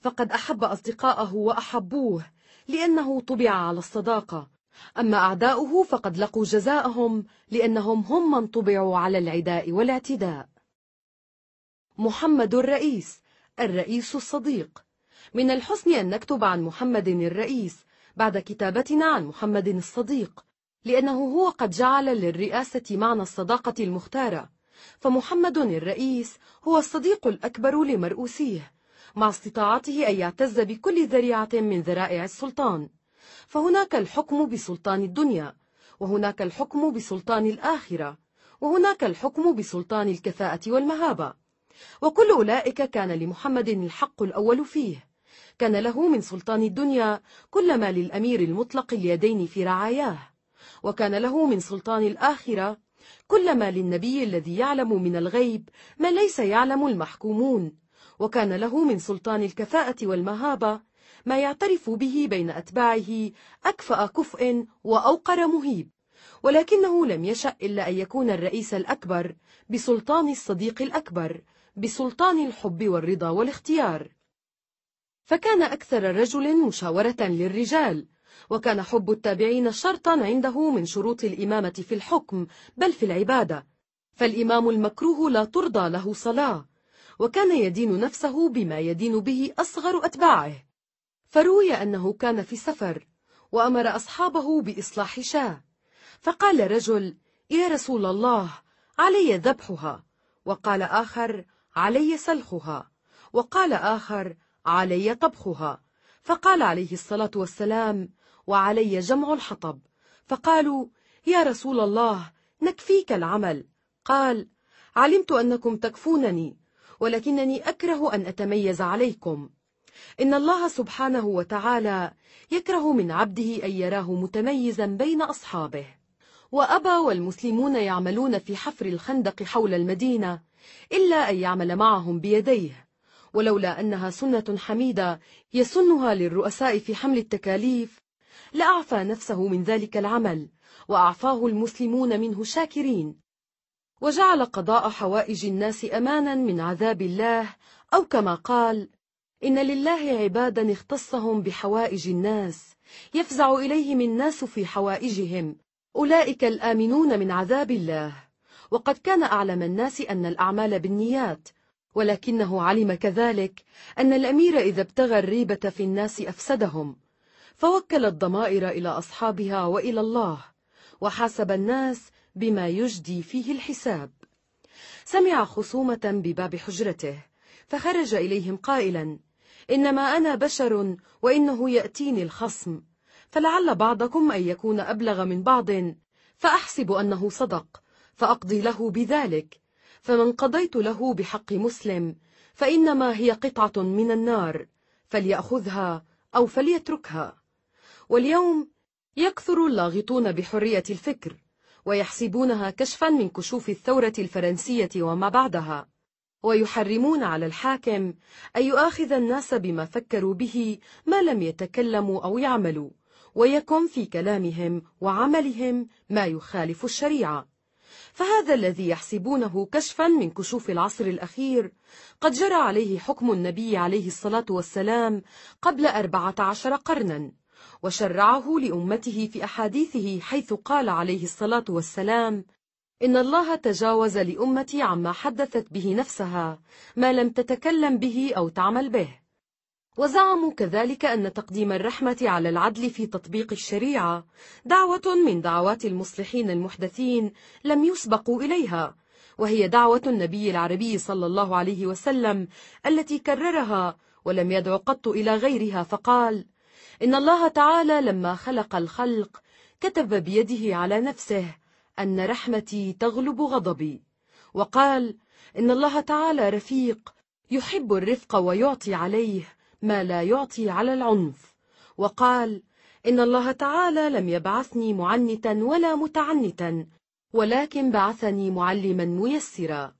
A: فقد أحب أصدقاءه وأحبوه لأنه طبع على الصداقة أما أعداؤه فقد لقوا جزاءهم لأنهم هم من طبعوا على العداء والاعتداء محمد الرئيس الرئيس الصديق من الحسن أن نكتب عن محمد الرئيس بعد كتابتنا عن محمد الصديق لأنه هو قد جعل للرئاسة معنى الصداقة المختارة فمحمد الرئيس هو الصديق الأكبر لمرؤوسيه مع استطاعته أن يعتز بكل ذريعة من ذرائع السلطان فهناك الحكم بسلطان الدنيا وهناك الحكم بسلطان الآخرة وهناك الحكم بسلطان الكفاءة والمهابة وكل أولئك كان لمحمد الحق الأول فيه كان له من سلطان الدنيا كل ما للأمير المطلق اليدين في رعاياه وكان له من سلطان الآخرة كل ما للنبي الذي يعلم من الغيب ما ليس يعلم المحكومون وكان له من سلطان الكفاءة والمهابة ما يعترف به بين أتباعه أكفأ كفء وأوقر مهيب ولكنه لم يشأ إلا أن يكون الرئيس الأكبر بسلطان الصديق الأكبر بسلطان الحب والرضا والاختيار فكان أكثر رجل مشاورة للرجال وكان حب التابعين شرطا عنده من شروط الإمامة في الحكم بل في العبادة فالإمام المكروه لا ترضى له صلاة وكان يدين نفسه بما يدين به أصغر أتباعه فروي أنه كان في سفر وأمر أصحابه بإصلاح شاة فقال رجل يا رسول الله علي ذبحها وقال آخر علي سلخها وقال آخر علي طبخها فقال عليه الصلاة والسلام وعلي جمع الحطب فقالوا يا رسول الله نكفيك العمل قال علمت أنكم تكفونني ولكنني أكره أن أتميز عليكم إن الله سبحانه وتعالى يكره من عبده أن يراه متميزا بين أصحابه وأبى والمسلمون يعملون في حفر الخندق حول المدينة إلا أن يعمل معهم بيديه ولولا أنها سنة حميدة يسنها للرؤساء في حمل التكاليف لأعفى نفسه من ذلك العمل وأعفاه المسلمون منه شاكرين وجعل قضاء حوائج الناس أمانا من عذاب الله أو كما قال إن لله عبادا اختصهم بحوائج الناس يفزع إليهم الناس في حوائجهم أولئك الآمنون من عذاب الله وقد كان أعلم الناس أن الأعمال بالنيات ولكنه علم كذلك أن الأمير إذا ابتغى الريبة في الناس أفسدهم فوكل الضمائر إلى أصحابها وإلى الله وحاسب الناس بما يجدي فيه الحساب سمع خصومة بباب حجرته فخرج إليهم قائلا إنما أنا بشر وإنه يأتيني الخصم فلعل بعضكم أن يكون أبلغ من بعض فأحسب أنه صدق فأقضي له بذلك فمن قضيت له بحق مسلم فإنما هي قطعة من النار فليأخذها أو فليتركها واليوم يكثر اللاغطون بحرية الفكر ويحسبونها كشفا من كشوف الثورة الفرنسية وما بعدها ويحرمون على الحاكم أن يؤاخذ الناس بما فكروا به ما لم يتكلموا أو يعملوا ويكن في كلامهم وعملهم ما يخالف الشريعة فهذا الذي يحسبونه كشفا من كشوف العصر الأخير قد جرى عليه حكم النبي عليه الصلاة والسلام قبل أربعة عشر قرنا وشرعه لأمته في أحاديثه حيث قال عليه الصلاة والسلام إن الله تجاوز لأمتي عما حدثت به نفسها ما لم تتكلم به أو تعمل به وزعموا كذلك أن تقديم الرحمة على العدل في تطبيق الشريعة دعوة من دعوات المصلحين المحدثين لم يسبقوا إليها وهي دعوة النبي العربي صلى الله عليه وسلم التي كررها ولم يدع قط إلى غيرها فقال إن الله تعالى لما خلق الخلق كتب بيده على نفسه أن رحمتي تغلب غضبي وقال إن الله تعالى رفيق يحب الرفق ويعطي عليه ما لا يعطي على العنف وقال إن الله تعالى لم يبعثني معنتا ولا متعنتا ولكن بعثني معلما ميسرا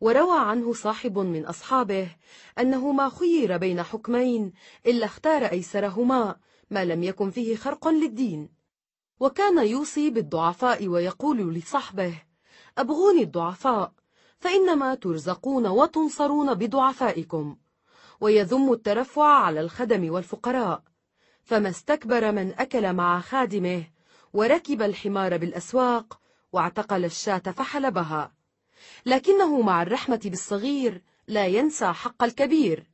A: وروى عنه صاحب من أصحابه أنه ما خير بين حكمين إلا اختار أيسرهما ما لم يكن فيه خرق للدين وكان يوصي بالضعفاء ويقول لصحبه أبغوني الضعفاء فإنما ترزقون وتنصرون بضعفائكم ويذم الترفع على الخدم والفقراء فما استكبر من أكل مع خادمه وركب الحمار بالأسواق واعتقل الشاة فحلبها لكنه مع الرحمة بالصغير لا ينسى حق الكبير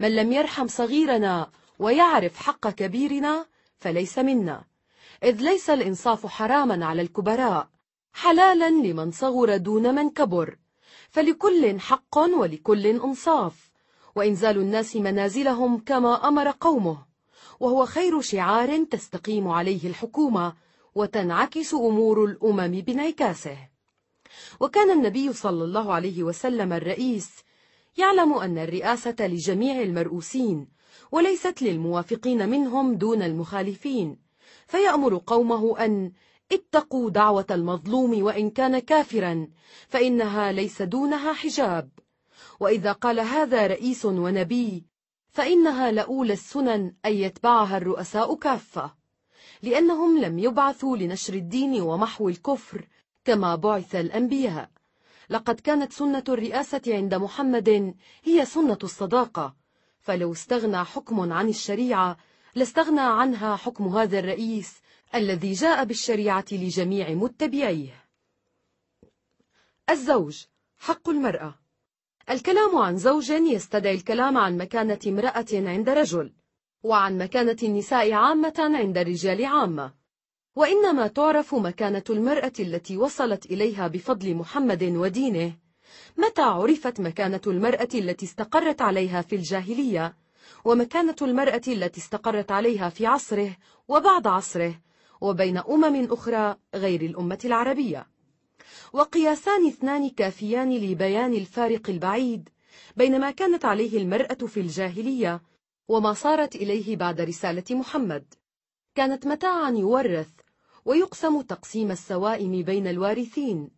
A: من لم يرحم صغيرنا ويعرف حق كبيرنا فليس منا إذ ليس الإنصاف حراما على الكبراء حلالا لمن صغر دون من كبر فلكل حق ولكل إنصاف وإنزال الناس منازلهم كما أمر قومه وهو خير شعار تستقيم عليه الحكومة وتنعكس أمور الأمم بانعكاسه وكان النبي صلى الله عليه وسلم الرئيس يعلم أن الرئاسة لجميع المرؤوسين وليست للموافقين منهم دون المخالفين فيأمر قومه أن اتقوا دعوة المظلوم وإن كان كافرا فإنها ليس دونها حجاب وإذا قال هذا رئيس ونبي فإنها لأولى السنن أن يتبعها الرؤساء كافة لأنهم لم يبعثوا لنشر الدين ومحو الكفر كما بعث الأنبياء لقد كانت سنة الرئاسة عند محمد هي سنة الصداقة فلو استغنى حكم عن الشريعة لاستغنى عنها حكم هذا الرئيس الذي جاء بالشريعة لجميع متبعيه الزوج حق المرأة الكلام عن زوج يستدعي الكلام عن مكانة امرأة عند رجل وعن مكانة النساء عامة عند الرجال عامة وإنما تعرف مكانة المرأة التي وصلت إليها بفضل محمد ودينه متى عرفت مكانة المرأة التي استقرت عليها في الجاهلية ومكانة المرأة التي استقرت عليها في عصره وبعد عصره وبين أمم أخرى غير الأمة العربية وقياسان اثنان كافيان لبيان الفارق البعيد بين ما كانت عليه المرأة في الجاهلية وما صارت إليه بعد رسالة محمد كانت متاعا يورث ويقسم تقسيم السوائم بين الوارثين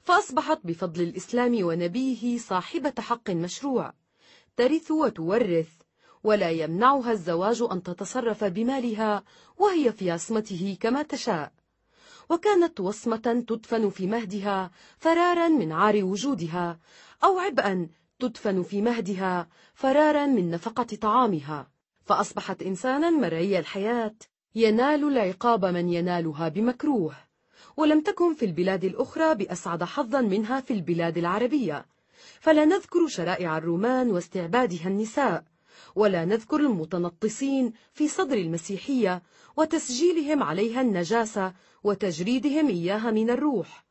A: فأصبحت بفضل الإسلام ونبيه صاحبة حق مشروع ترث وتورث ولا يمنعها الزواج أن تتصرف بمالها وهي في عصمته كما تشاء وكانت وصمة تدفن في مهدها فرارا من عار وجودها أو عبئا تدفن في مهدها فرارا من نفقة طعامها فأصبحت إنسانا مرعي الحياة ينال العقاب من ينالها بمكروه ولم تكن في البلاد الأخرى بأسعد حظا منها في البلاد العربية فلا نذكر شرائع الرومان واستعبادها النساء ولا نذكر المتنطسين في صدر المسيحية وتسجيلهم عليها النجاسة وتجريدهم إياها من الروح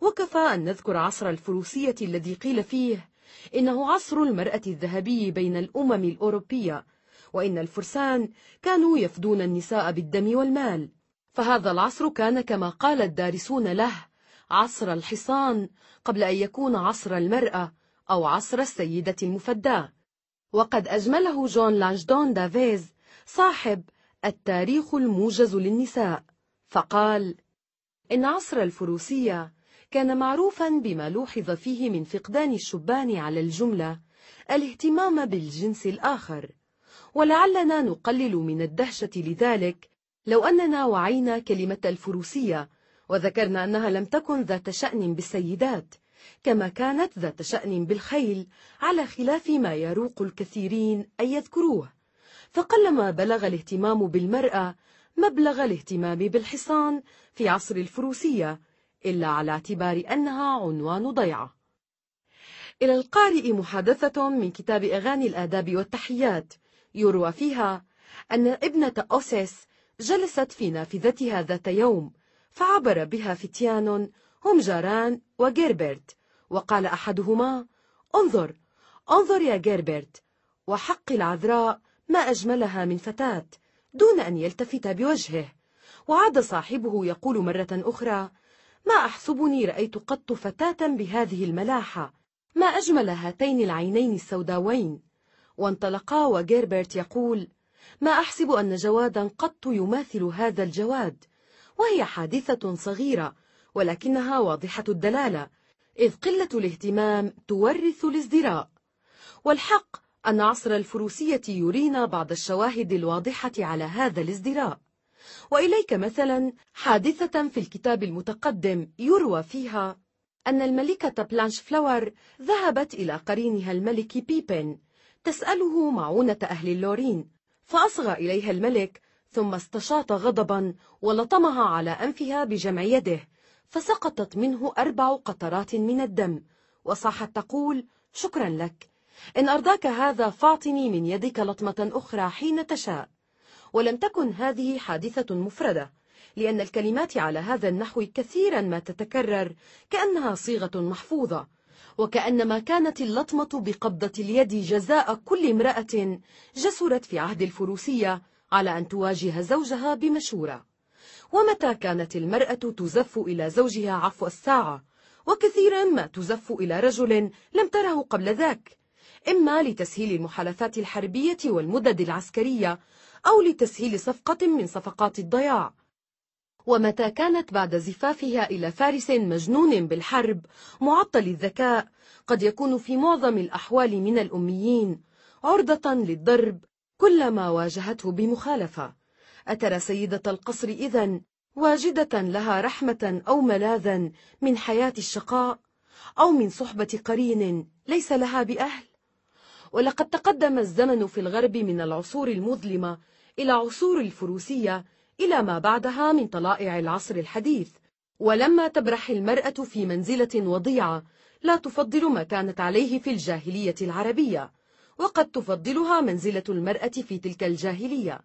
A: وكفى أن نذكر عصر الفروسية الذي قيل فيه إنه عصر المرأة الذهبي بين الأمم الأوروبية وإن الفرسان كانوا يفدون النساء بالدم والمال فهذا العصر كان كما قال الدارسون له عصر الحصان قبل أن يكون عصر المرأة أو عصر السيدة المفداة وقد أجمله جون لانجدون دافيز صاحب التاريخ الموجز للنساء فقال إن عصر الفروسية كان معروفا بما لوحظ فيه من فقدان الشبان على الجملة الاهتمام بالجنس الآخر ولعلنا نقلل من الدهشة لذلك لو أننا وعينا كلمة الفروسية وذكرنا أنها لم تكن ذات شأن بالسيدات كما كانت ذات شأن بالخيل على خلاف ما يروق الكثيرين أن يذكروه فقلما بلغ الاهتمام بالمرأة مبلغ الاهتمام بالحصان في عصر الفروسية إلا على اعتبار أنها عنوان ضيعة إلى القارئ محادثة من كتاب أغاني الآداب والتحيات يروى فيها أن ابنة أوسيس جلست في نافذتها ذات يوم فعبر بها فتيان هم جاران وجيربرت وقال أحدهما انظر انظر يا جيربرت وحق العذراء ما أجملها من فتاة دون أن يلتفت بوجهه وعاد صاحبه يقول مرة أخرى ما أحسبني رأيت قط فتاة بهذه الملاحة ما أجمل هاتين العينين السوداوين وانطلقا وجيربرت يقول ما أحسب أن جوادا قط يماثل هذا الجواد وهي حادثة صغيرة ولكنها واضحة الدلالة إذ قلة الاهتمام تورث الازدراء والحق أن عصر الفروسية يرينا بعض الشواهد الواضحة على هذا الازدراء وإليك مثلا حادثة في الكتاب المتقدم يروى فيها أن الملكة بلانش فلاور ذهبت إلى قرينها الملك بيبن تسأله معونة أهل اللورين فأصغى إليها الملك ثم استشاط غضبا ولطمها على أنفها بجمع يده فسقطت منه أربع قطرات من الدم وصاحت تقول شكرا لك إن أرضاك هذا فاعطني من يدك لطمة أخرى حين تشاء ولم تكن هذه حادثة مفردة لأن الكلمات على هذا النحو كثيرا ما تتكرر كأنها صيغة محفوظة وكأنما كانت اللطمة بقبضة اليد جزاء كل امرأة جسرت في عهد الفروسية على أن تواجه زوجها بمشورة ومتى كانت المرأة تزف إلى زوجها عفو الساعة وكثيرا ما تزف إلى رجل لم تره قبل ذاك إما لتسهيل المحالفات الحربية والمدد العسكرية أو لتسهيل صفقة من صفقات الضياع ومتى كانت بعد زفافها إلى فارس مجنون بالحرب معطل الذكاء قد يكون في معظم الأحوال من الأميين عرضة للضرب كلما واجهته بمخالفة أترى سيدة القصر إذا واجدة لها رحمة أو ملاذا من حياة الشقاء أو من صحبة قرين ليس لها بأهل ولقد تقدم الزمن في الغرب من العصور المظلمة إلى عصور الفروسية إلى ما بعدها من طلائع العصر الحديث ولما تبرح المرأة في منزلة وضيعة لا تفضل ما كانت عليه في الجاهلية العربية وقد تفضلها منزلة المرأة في تلك الجاهلية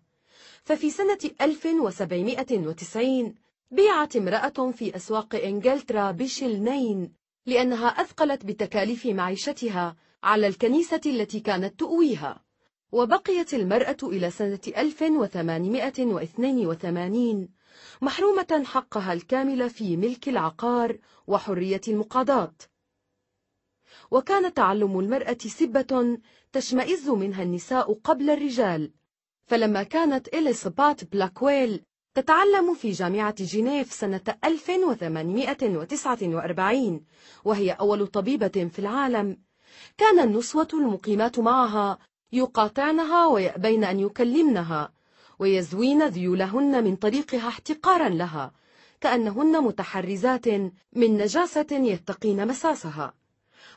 A: ففي سنة 1790 بيعت امرأة في أسواق إنجلترا بشلنين لأنها أثقلت بتكاليف معيشتها على الكنيسة التي كانت تؤويها وبقيت المرأة إلى سنة 1882 محرومة حقها الكامل في ملك العقار وحرية المقاضاة وكان تعلم المرأة سبة تشمئز منها النساء قبل الرجال فلما كانت إليسابات بلاكويل تتعلم في جامعة جنيف سنة 1849 وهي أول طبيبة في العالم كان النسوة المقيمات معها يقاطعنها ويأبين أن يكلمنها ويزوين ذيولهن من طريقها احتقارا لها كأنهن متحرزات من نجاسة يتقين مساسها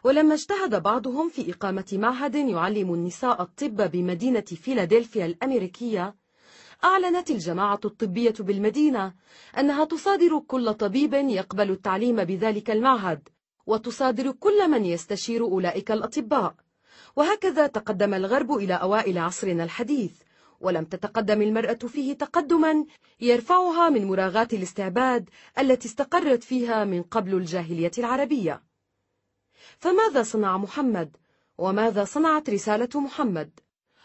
A: ولما اجتهد بعضهم في إقامة معهد يعلم النساء الطب بمدينة فيلادلفيا الأمريكية أعلنت الجماعة الطبية بالمدينة أنها تصادر كل طبيب يقبل التعليم بذلك المعهد وتصادر كل من يستشير أولئك الأطباء وهكذا تقدم الغرب إلى أوائل عصرنا الحديث ولم تتقدم المرأة فيه تقدما يرفعها من مراغات الاستعباد التي استقرت فيها من قبل الجاهلية العربية فماذا صنع محمد وماذا صنعت رسالة محمد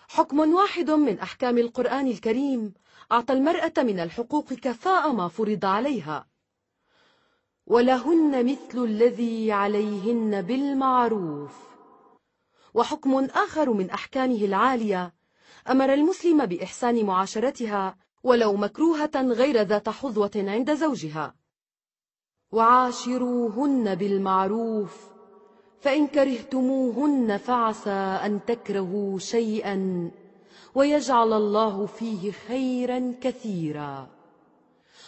A: حكم واحد من أحكام القرآن الكريم أعطى المرأة من الحقوق كفاء ما فرض عليها ولهن مثل الذي عليهن بالمعروف وحكم آخر من أحكامه العالية أمر المسلم بإحسان معاشرتها ولو مكروهة غير ذات حظوة عند زوجها وعاشروهن بالمعروف فإن كرهتموهن فعسى أن تكرهوا شيئا ويجعل الله فيه خيرا كثيرا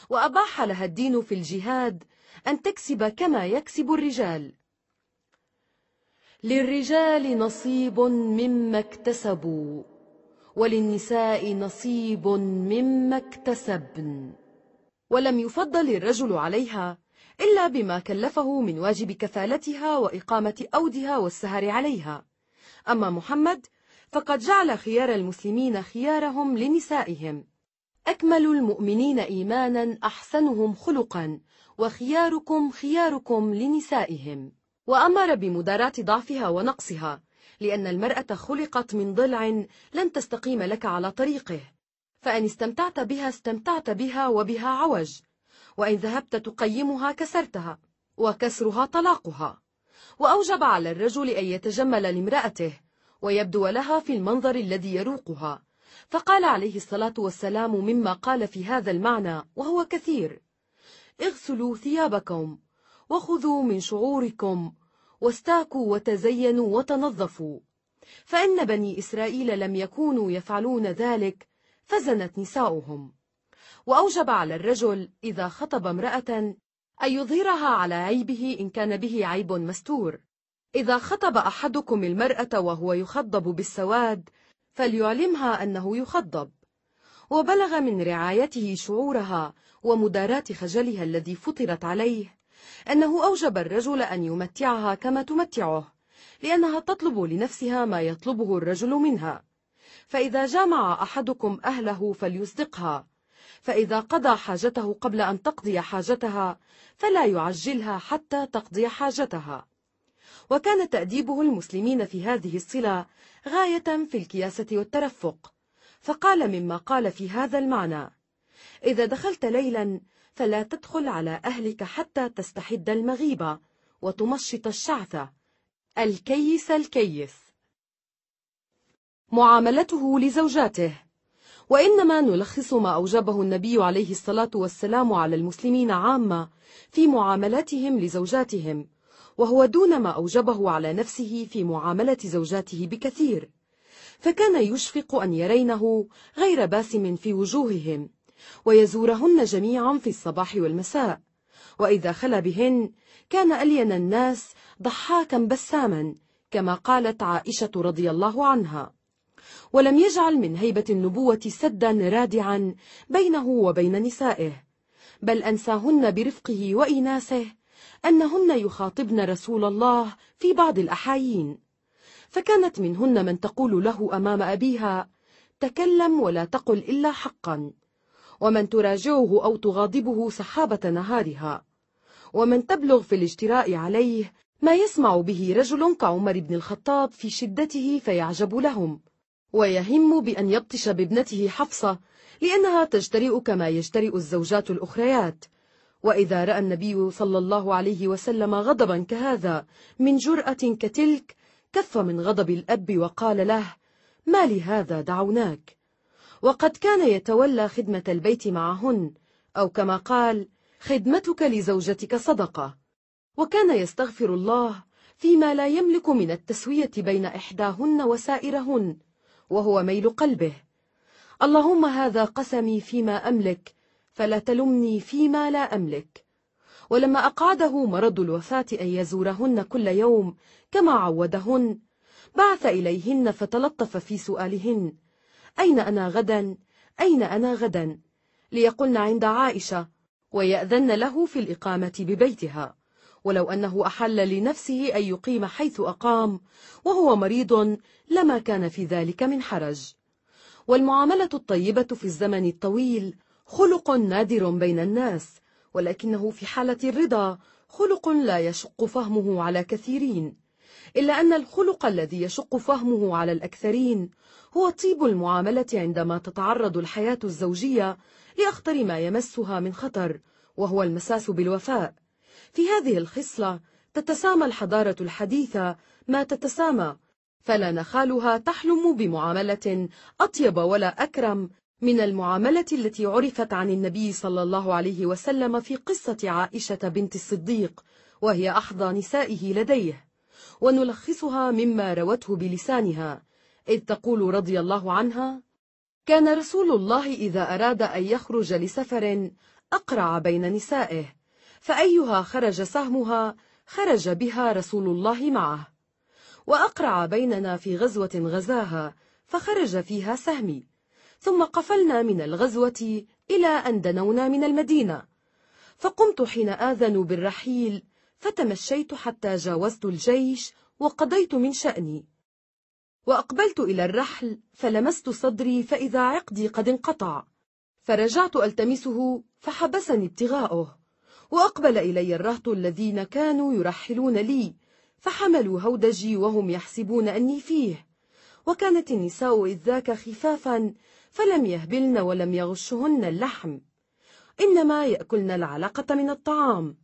A: وأباح لها الدين في الجهاد أن تكسب كما يكسب الرجال للرجال نصيب مما اكتسبوا وللنساء نصيب مما اكتسبن ولم يفضل الرجل عليها إلا بما كلفه من واجب كفالتها وإقامة أودها والسهر عليها أما محمد فقد جعل خيار المسلمين خيارهم لنسائهم أكمل المؤمنين إيمانا أحسنهم خلقا وخياركم خياركم لنسائهم وأمر بمداراة ضعفها ونقصها لأن المرأة خلقت من ضلع لن تستقيم لك على طريقه فإن استمتعت بها استمتعت بها وبها عوج وإن ذهبت تقيمها كسرتها وكسرها طلاقها وأوجب على الرجل أن يتجمل لامرأته ويبدو لها في المنظر الذي يروقها فقال عليه الصلاة والسلام مما قال في هذا المعنى وهو كثير اغسلوا ثيابكم وخذوا من شعوركم واستاكوا وتزينوا وتنظفوا فإن بني إسرائيل لم يكونوا يفعلون ذلك فزنت نساؤهم وأوجب على الرجل إذا خطب امرأة أن يظهرها على عيبه إن كان به عيب مستور إذا خطب أحدكم المرأة وهو يخضب بالسواد فليعلمها أنه يخضب وبلغ من رعايته شعورها ومداراة خجلها الذي فطرت عليه أنه أوجب الرجل أن يمتعها كما تمتعه لأنها تطلب لنفسها ما يطلبه الرجل منها فإذا جامع أحدكم أهله فليصدقها فإذا قضى حاجته قبل أن تقضي حاجتها فلا يعجلها حتى تقضي حاجتها وكان تأديبه المسلمين في هذه الصلة غاية في الكياسة والترفق فقال مما قال في هذا المعنى إذا دخلت ليلا فلا تدخل على أهلك حتى تستحد المغيبة وتمشط الشعثة الكيس الكيس معاملته لزوجاته وإنما نلخص ما أوجبه النبي عليه الصلاة والسلام على المسلمين عامة في معاملاتهم لزوجاتهم وهو دون ما أوجبه على نفسه في معاملة زوجاته بكثير فكان يشفق أن يرينه غير باسم في وجوههم ويزورهن جميعا في الصباح والمساء وإذا خلا بهن كان ألين الناس ضحاكا بساما كما قالت عائشة رضي الله عنها ولم يجعل من هيبة النبوة سدا رادعا بينه وبين نسائه بل أنساهن برفقه وإناسه أنهن يخاطبن رسول الله في بعض الأحايين فكانت منهن من تقول له أمام أبيها تكلم ولا تقل إلا حقا ومن تراجعه أو تغاضبه سحابة نهارها ومن تبلغ في الاجتراء عليه ما يسمع به رجل كعمر بن الخطاب في شدته فيعجب لهم ويهم بأن يبطش بابنته حفصة لأنها تجترئ كما يجترئ الزوجات الأخريات وإذا رأى النبي صلى الله عليه وسلم غضبا كهذا من جرأة كتلك كف من غضب الأب وقال له ما لهذا دعوناك وقد كان يتولى خدمة البيت معهن أو كما قال خدمتك لزوجتك صدقة وكان يستغفر الله فيما لا يملك من التسوية بين إحداهن وسائرهن وهو ميل قلبه اللهم هذا قسمي فيما أملك فلا تلمني فيما لا أملك ولما أقعده مرض الوفاة أن يزورهن كل يوم كما عودهن بعث إليهن فتلطف في سؤالهن أين أنا غدا؟ أين أنا غدا؟ ليقلن عند عائشة ويأذن له في الإقامة ببيتها ولو أنه أحل لنفسه أن يقيم حيث أقام وهو مريض لما كان في ذلك من حرج والمعاملة الطيبة في الزمن الطويل خلق نادر بين الناس ولكنه في حالة الرضا خلق لا يشق فهمه على كثيرين إلا أن الخلق الذي يشق فهمه على الأكثرين هو طيب المعاملة عندما تتعرض الحياة الزوجية لأخطر ما يمسها من خطر وهو المساس بالوفاء في هذه الخصلة تتسامى الحضارة الحديثة ما تتسامى فلا نخالها تحلم بمعاملة أطيب ولا أكرم من المعاملة التي عرفت عن النبي صلى الله عليه وسلم في قصة عائشة بنت الصديق وهي أحظى نسائه لديه ونلخصها مما روته بلسانها إذ تقول رضي الله عنها كان رسول الله إذا أراد أن يخرج لسفر أقرع بين نسائه فأيها خرج سهمها خرج بها رسول الله معه وأقرع بيننا في غزوة غزاها فخرج فيها سهمي ثم قفلنا من الغزوة إلى أن دنونا من المدينة فقمت حين آذنوا بالرحيل فتمشيت حتى جاوزت الجيش وقضيت من شأني وأقبلت إلى الرحل فلمست صدري فإذا عقدي قد انقطع فرجعت ألتمسه فحبسني ابتغاؤه وأقبل إلي الرهط الذين كانوا يرحلون لي فحملوا هودجي وهم يحسبون أني فيه وكانت النساء إذ ذاك خفافا فلم يهبلن ولم يغشهن اللحم إنما يأكلن العلقة من الطعام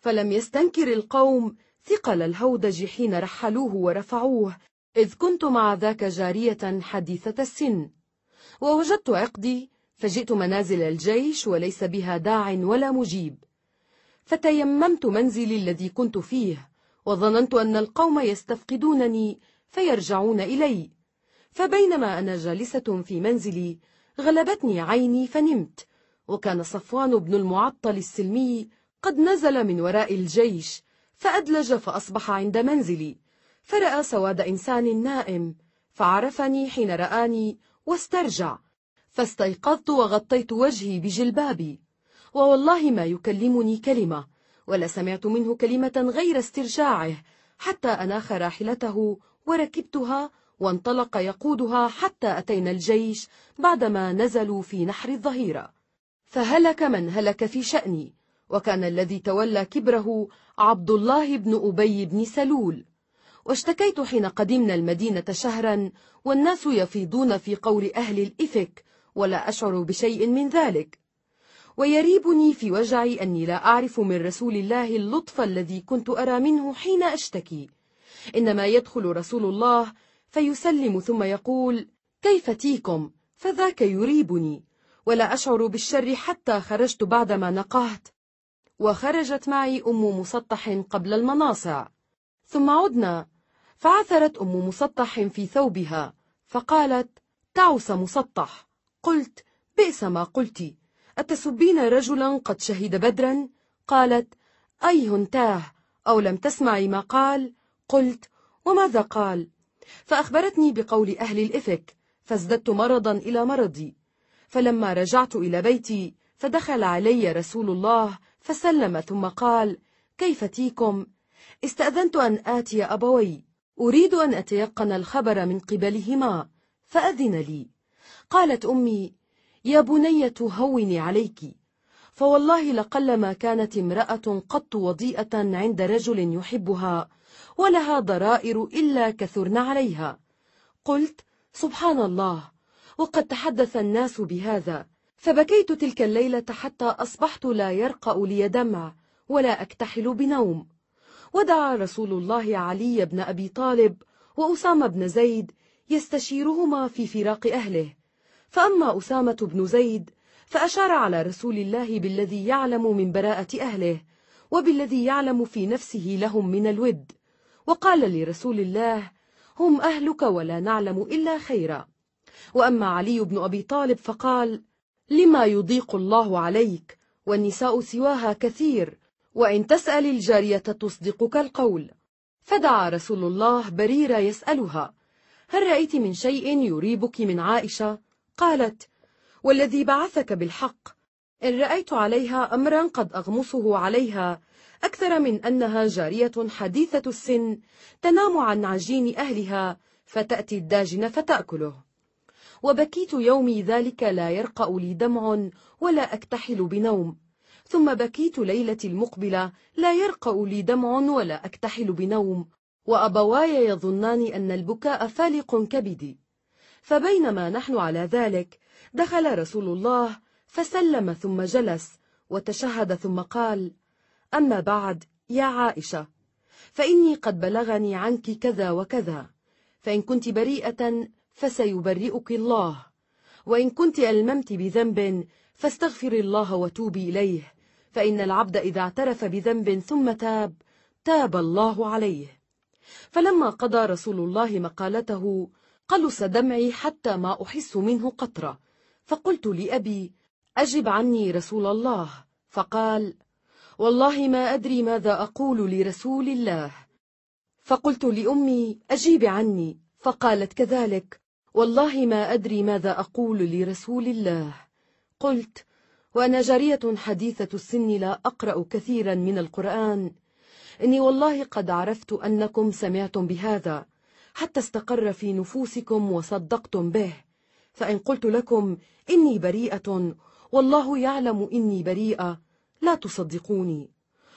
A: فلم يستنكر القوم ثقل الهودج حين رحلوه ورفعوه إذ كنت مع ذاك جارية حديثة السن ووجدت عقدي فجئت منازل الجيش وليس بها داع ولا مجيب فتيممت منزلي الذي كنت فيه وظننت أن القوم يستفقدونني فيرجعون إلي فبينما أنا جالسة في منزلي غلبتني عيني فنمت وكان صفوان بن المعطل السلمي قد نزل من وراء الجيش فأدلج فأصبح عند منزلي فرأى سواد إنسان نائم فعرفني حين رآني واسترجع فاستيقظت وغطيت وجهي بجلبابي ووالله ما يكلمني كلمة ولا سمعت منه كلمة غير استرجاعه حتى أناخ راحلته وركبتها وانطلق يقودها حتى أتينا الجيش بعدما نزلوا في نحر الظهيرة فهلك من هلك في شأني وكان الذي تولى كبره عبد الله بن أبي بن سلول واشتكيت حين قدمنا المدينة شهرا والناس يفيضون في قول أهل الإفك ولا أشعر بشيء من ذلك ويريبني في وجعي أني لا أعرف من رسول الله اللطف الذي كنت أرى منه حين أشتكي إنما يدخل رسول الله فيسلم ثم يقول كيف تيكم فذاك يريبني ولا أشعر بالشر حتى خرجت بعدما نقهت وخرجت معي أم مسطح قبل المناصع ثم عدنا فعثرت أم مسطح في ثوبها فقالت تعس مسطح قلت بئس ما قلت أتسبين رجلا قد شهد بدرا قالت أي هنتاه أو لم تسمعي ما قال قلت وماذا قال فأخبرتني بقول أهل الإفك فازددت مرضا إلى مرضي فلما رجعت إلى بيتي فدخل علي رسول الله فسلم ثم قال كيف تيكم؟ استأذنت أن آتي أبوي أريد أن أتيقن الخبر من قبلهما فأذن لي قالت أمي يا بنية هوني عليك فوالله لقلما كانت امرأة قط وضيئة عند رجل يحبها ولها ضرائر إلا كثرن عليها قلت سبحان الله وقد تحدث الناس بهذا فبكيت تلك الليلة حتى أصبحت لا يرقأ لي دمع ولا أكتحل بنوم ودعا رسول الله علي بن أبي طالب وأسامة بن زيد يستشيرهما في فراق أهله فأما أسامة بن زيد فأشار على رسول الله بالذي يعلم من براءة أهله وبالذي يعلم في نفسه لهم من الود وقال لرسول الله هم أهلك ولا نعلم إلا خيرا وأما علي بن أبي طالب فقال لما يضيق الله عليك والنساء سواها كثير وإن تسأل الجارية تصدقك القول فدعا رسول الله بريرة يسألها هل رأيت من شيء يريبك من عائشة؟ قالت والذي بعثك بالحق إن رأيت عليها أمرا قد أغمصه عليها أكثر من أنها جارية حديثة السن تنام عن عجين أهلها فتأتي الداجن فتأكله وبكيت يومي ذلك لا يرقأ لي دمع ولا أكتحل بنوم ثم بكيت ليلة المقبلة لا يرقأ لي دمع ولا أكتحل بنوم وأبواي يظنان أن البكاء فالق كبدي فبينما نحن على ذلك دخل رسول الله فسلم ثم جلس وتشهد ثم قال أما بعد يا عائشة فإني قد بلغني عنك كذا وكذا فإن كنت بريئة فسيبرئك الله وإن كنت ألممت بذنب فاستغفر الله وتوبي إليه فإن العبد إذا اعترف بذنب ثم تاب تاب الله عليه فلما قضى رسول الله مقالته قلص دمعي حتى ما أحس منه قطرة فقلت لأبي أجب عني رسول الله فقال والله ما أدري ماذا أقول لرسول الله فقلت لأمي أجيب عني فقالت كذلك والله ما أدري ماذا أقول لرسول الله قلت وأنا جارية حديثة السن لا أقرأ كثيرا من القرآن إني والله قد عرفت أنكم سمعتم بهذا حتى استقر في نفوسكم وصدقتم به فإن قلت لكم إني بريئة والله يعلم إني بريئة لا تصدقوني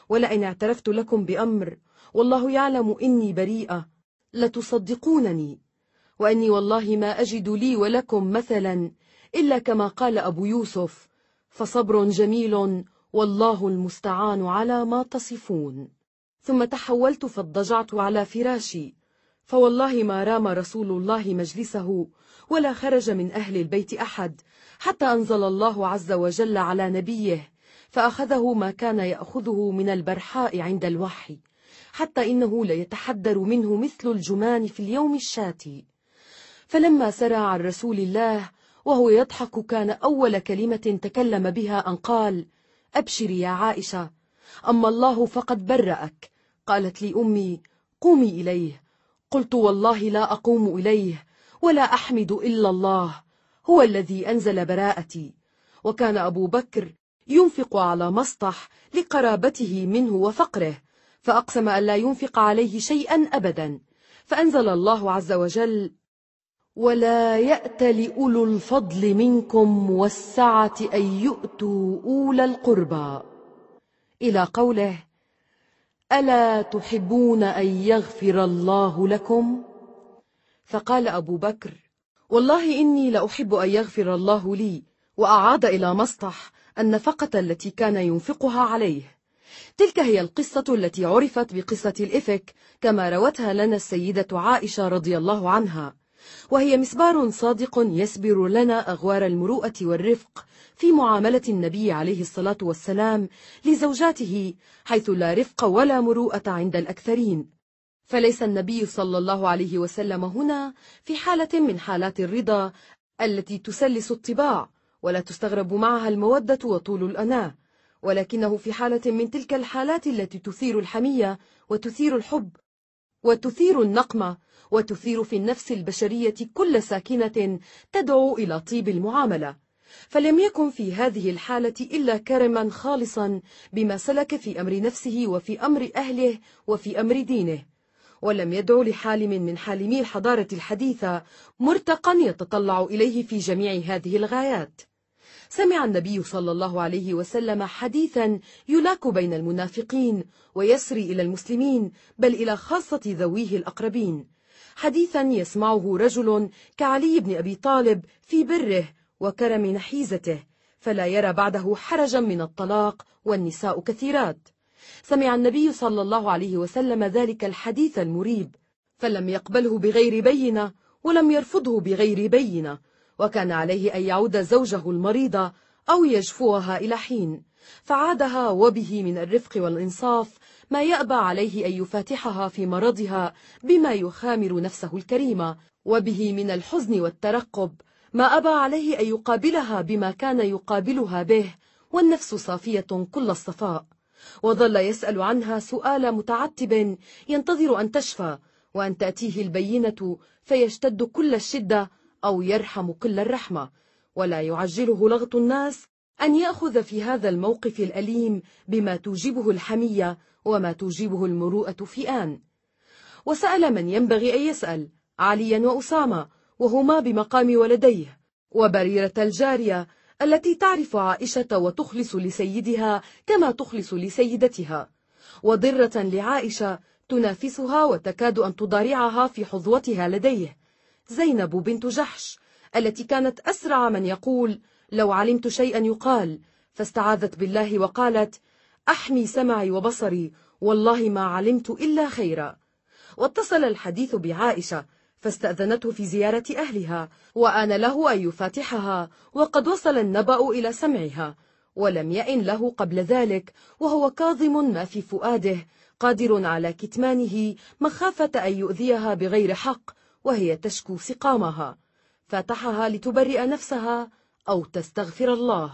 A: ولئن اعترفت لكم بأمر والله يعلم إني بريئة لتصدقونني وأني والله ما أجد لي ولكم مثلا إلا كما قال أبو يوسف فصبر جميل والله المستعان على ما تصفون ثم تحولت فاضطجعت على فراشي فوالله ما رام رسول الله مجلسه ولا خرج من أهل البيت أحد حتى أنزل الله عز وجل على نبيه فأخذه ما كان يأخذه من البرحاء عند الوحي حتى إنه ليتحدر منه مثل الجمان في اليوم الشاتي فلما سرى عن رسول الله وهو يضحك كان أول كلمة تكلم بها أن قال أبشري يا عائشة أما الله فقد برأك قالت لي أمي قومي إليه قلت والله لا أقوم إليه ولا أحمد إلا الله هو الذي أنزل براءتي وكان أبو بكر ينفق على مسطح لقرابته منه وفقره فأقسم أن لا ينفق عليه شيئا أبدا فأنزل الله عز وجل ولا يأت لأولو الفضل منكم والسعة أن يؤتوا أولى القربى إلى قوله ألا تحبون أن يغفر الله لكم؟ فقال أبو بكر والله إني لأحب أن يغفر الله لي وأعاد إلى مسطح النفقة التي كان ينفقها عليه تلك هي القصة التي عرفت بقصة الإفك كما روتها لنا السيدة عائشة رضي الله عنها وهي مسبار صادق يسبر لنا أغوار المروءة والرفق في معاملة النبي عليه الصلاة والسلام لزوجاته حيث لا رفق ولا مروءة عند الأكثرين فليس النبي صلى الله عليه وسلم هنا في حالة من حالات الرضا التي تسلس الطباع ولا تستغرب معها المودة وطول الأناة ولكنه في حالة من تلك الحالات التي تثير الحمية وتثير الحب وتثير النقمة وتثير في النفس البشرية كل ساكنة تدعو إلى طيب المعاملة فلم يكن في هذه الحالة إلا كرما خالصا بما سلك في أمر نفسه وفي أمر أهله وفي أمر دينه ولم يدعو لحالم من حالمي الحضارة الحديثة مرتقا يتطلع إليه في جميع هذه الغايات سمع النبي صلى الله عليه وسلم حديثا يلاك بين المنافقين ويسري إلى المسلمين بل إلى خاصة ذويه الأقربين حديثا يسمعه رجل كعلي بن أبي طالب في بره وكرم نحيزته فلا يرى بعده حرجا من الطلاق والنساء كثيرات سمع النبي صلى الله عليه وسلم ذلك الحديث المريب فلم يقبله بغير بينة ولم يرفضه بغير بينة وكان عليه أن يعود زوجه المريضة أو يجفوها إلى حين فعادها وبه من الرفق والإنصاف ما يأبى عليه أن يفاتحها في مرضها بما يخامر نفسه الكريمة وبه من الحزن والترقب ما أبى عليه أن يقابلها بما كان يقابلها به والنفس صافية كل الصفاء وظل يسأل عنها سؤال متعتب ينتظر أن تشفى وأن تأتيه البينة فيشتد كل الشدة أو يرحم كل الرحمة ولا يعجله لغط الناس أن يأخذ في هذا الموقف الأليم بما توجبه الحمية وما توجبه المروءة في آن وسأل من ينبغي أن يسأل عليا وأسامة وهما بمقام ولديه وبريرة الجارية التي تعرف عائشة وتخلص لسيدها كما تخلص لسيدتها وضرة لعائشة تنافسها وتكاد أن تضارعها في حظوتها لديه زينب بنت جحش التي كانت أسرع من يقول لو علمت شيئا يقال فاستعاذت بالله وقالت أحمي سمعي وبصري والله ما علمت إلا خيرا واتصل الحديث بعائشة فاستأذنته في زيارة أهلها وآن له أن يفاتحها وقد وصل النبأ إلى سمعها ولم يئن له قبل ذلك وهو كاظم ما في فؤاده قادر على كتمانه مخافة أن يؤذيها بغير حق وهي تشكو سقامها فاتحها لتبرئ نفسها أو تستغفر الله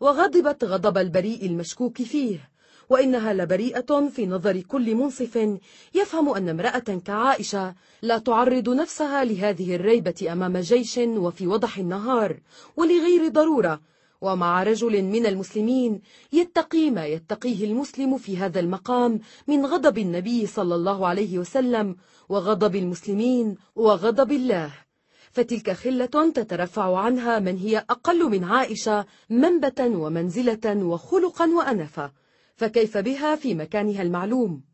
A: وغضبت غضب البريء المشكوك فيه وإنها لبريئة في نظر كل منصف يفهم أن امرأة كعائشة لا تعرض نفسها لهذه الريبة أمام جيش وفي وضح النهار ولغير ضرورة ومع رجل من المسلمين يتقي ما يتقيه المسلم في هذا المقام من غضب النبي صلى الله عليه وسلم وغضب المسلمين وغضب الله فتلك خلة تترفع عنها من هي أقل من عائشة منبة ومنزلة وخلقا وأنفة فكيف بها في مكانها المعلوم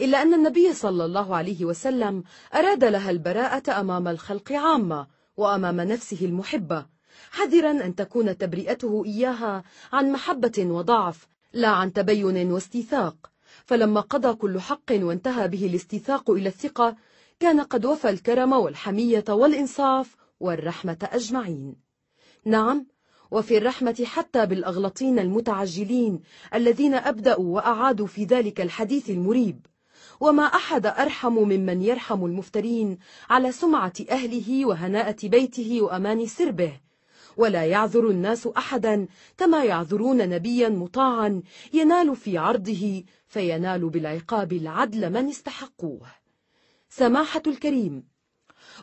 A: إلا أن النبي صلى الله عليه وسلم أراد لها البراءة أمام الخلق عامة وأمام نفسه المحبة حذرا أن تكون تبرئته إياها عن محبة وضعف لا عن تبين واستيثاق فلما قضى كل حق وانتهى به الاستيثاق إلى الثقة كان قد وفى الكرم والحمية والإنصاف والرحمة أجمعين نعم وفي الرحمة حتى بالأغلطين المتعجلين الذين أبدأوا وأعادوا في ذلك الحديث المريب وما أحد أرحم ممن يرحم المفترين على سمعة أهله وهناءة بيته وأمان سربه ولا يعذر الناس أحدا كما يعذرون نبيا مطاعا ينال في عرضه فينال بالعقاب العدل من استحقوه سماحة الكريم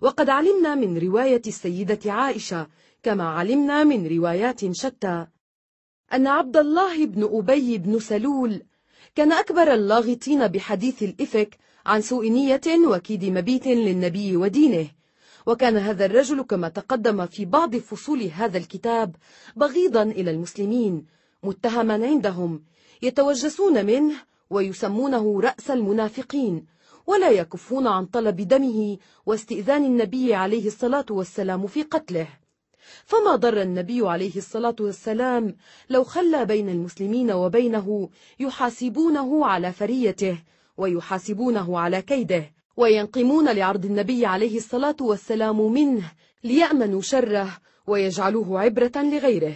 A: وقد علمنا من رواية السيدة عائشة كما علمنا من روايات شتى أن عبد الله بن أبي بن سلول كان أكبر اللاغطين بحديث الإفك عن سوء نية وكيد مبيت للنبي ودينه وكان هذا الرجل كما تقدم في بعض فصول هذا الكتاب بغيضا إلى المسلمين متهما عندهم يتوجسون منه ويسمونه رأس المنافقين ولا يكفون عن طلب دمه واستئذان النبي عليه الصلاة والسلام في قتله فما ضر النبي عليه الصلاة والسلام لو خلى بين المسلمين وبينه يحاسبونه على فريته ويحاسبونه على كيده وينقمون لعرض النبي عليه الصلاة والسلام منه ليأمنوا شره ويجعلوه عبرة لغيره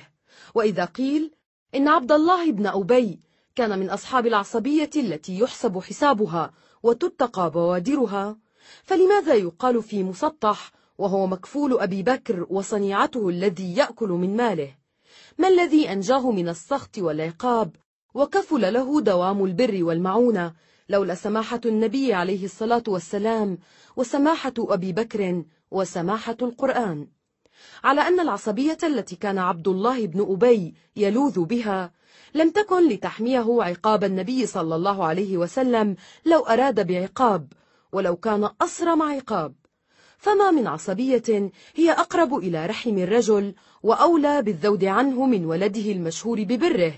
A: وإذا قيل إن عبد الله بن أبي كان من أصحاب العصبية التي يحسب حسابها وتتقى بوادرها فلماذا يقال في مسطح وهو مكفول أبي بكر وصنيعته الذي يأكل من ماله ما الذي أنجاه من السخط والعقاب وكفل له دوام البر والمعونة لولا سماحة النبي عليه الصلاة والسلام وسماحة أبي بكر وسماحة القرآن على أن العصبية التي كان عبد الله بن أبي يلوذ بها لم تكن لتحميه عقاب النبي صلى الله عليه وسلم لو أراد بعقاب ولو كان أصرم عقاب فما من عصبية هي أقرب إلى رحم الرجل وأولى بالذود عنه من ولده المشهور ببره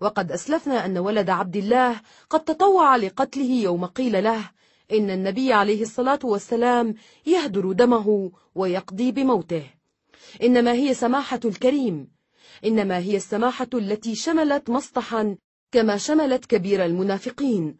A: وقد أسلفنا أن ولد عبد الله قد تطوع لقتله يوم قيل له إن النبي عليه الصلاة والسلام يهدر دمه ويقضي بموته إنما هي سماحة الكريم إنما هي السماحة التي شملت مصطحا كما شملت كبير المنافقين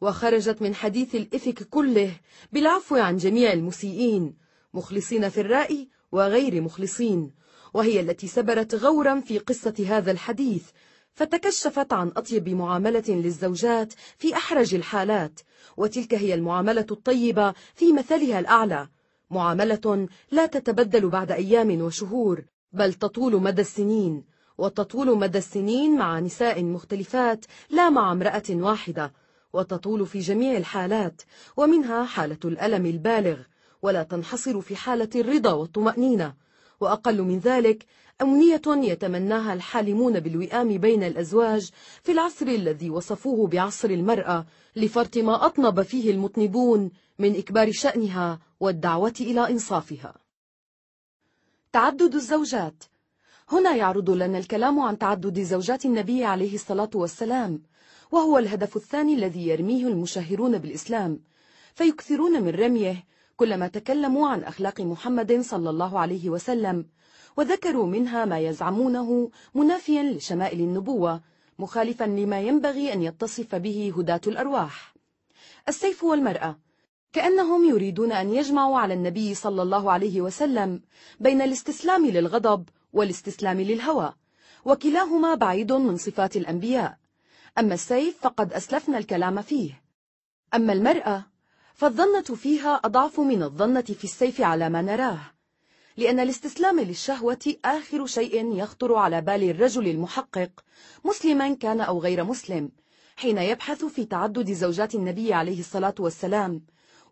A: وخرجت من حديث الإفك كله بالعفو عن جميع المسيئين مخلصين في الرأي وغير مخلصين وهي التي سبرت غورا في قصة هذا الحديث فتكشفت عن أطيب معاملة للزوجات في أحرج الحالات وتلك هي المعاملة الطيبة في مثلها الأعلى معاملة لا تتبدل بعد أيام وشهور بل تطول مدى السنين وتطول مدى السنين مع نساء مختلفات لا مع امرأة واحدة وتطول في جميع الحالات ومنها حالة الألم البالغ ولا تنحصر في حالة الرضا والطمأنينة وأقل من ذلك أمنية يتمناها الحالمون بالوئام بين الأزواج في العصر الذي وصفوه بعصر المرأة لفرط ما أطنب فيه المطنبون من إكبار شأنها والدعوة إلى إنصافها تعدد الزوجات هنا يعرض لنا الكلام عن تعدد زوجات النبي عليه الصلاة والسلام وهو الهدف الثاني الذي يرميه المشهرون بالإسلام فيكثرون من رميه كلما تكلموا عن أخلاق محمد صلى الله عليه وسلم وذكروا منها ما يزعمونه منافيا لشمائل النبوة مخالفا لما ينبغي أن يتصف به هداة الأرواح السيف والمرأة كأنهم يريدون أن يجمعوا على النبي صلى الله عليه وسلم بين الاستسلام للغضب والاستسلام للهوى وكلاهما بعيد من صفات الأنبياء أما السيف فقد أسلفنا الكلام فيه أما المرأة فالظنة فيها أضعف من الظنة في السيف على ما نراه لأن الاستسلام للشهوة آخر شيء يخطر على بال الرجل المحقق مسلما كان أو غير مسلم حين يبحث في تعدد زوجات النبي عليه الصلاة والسلام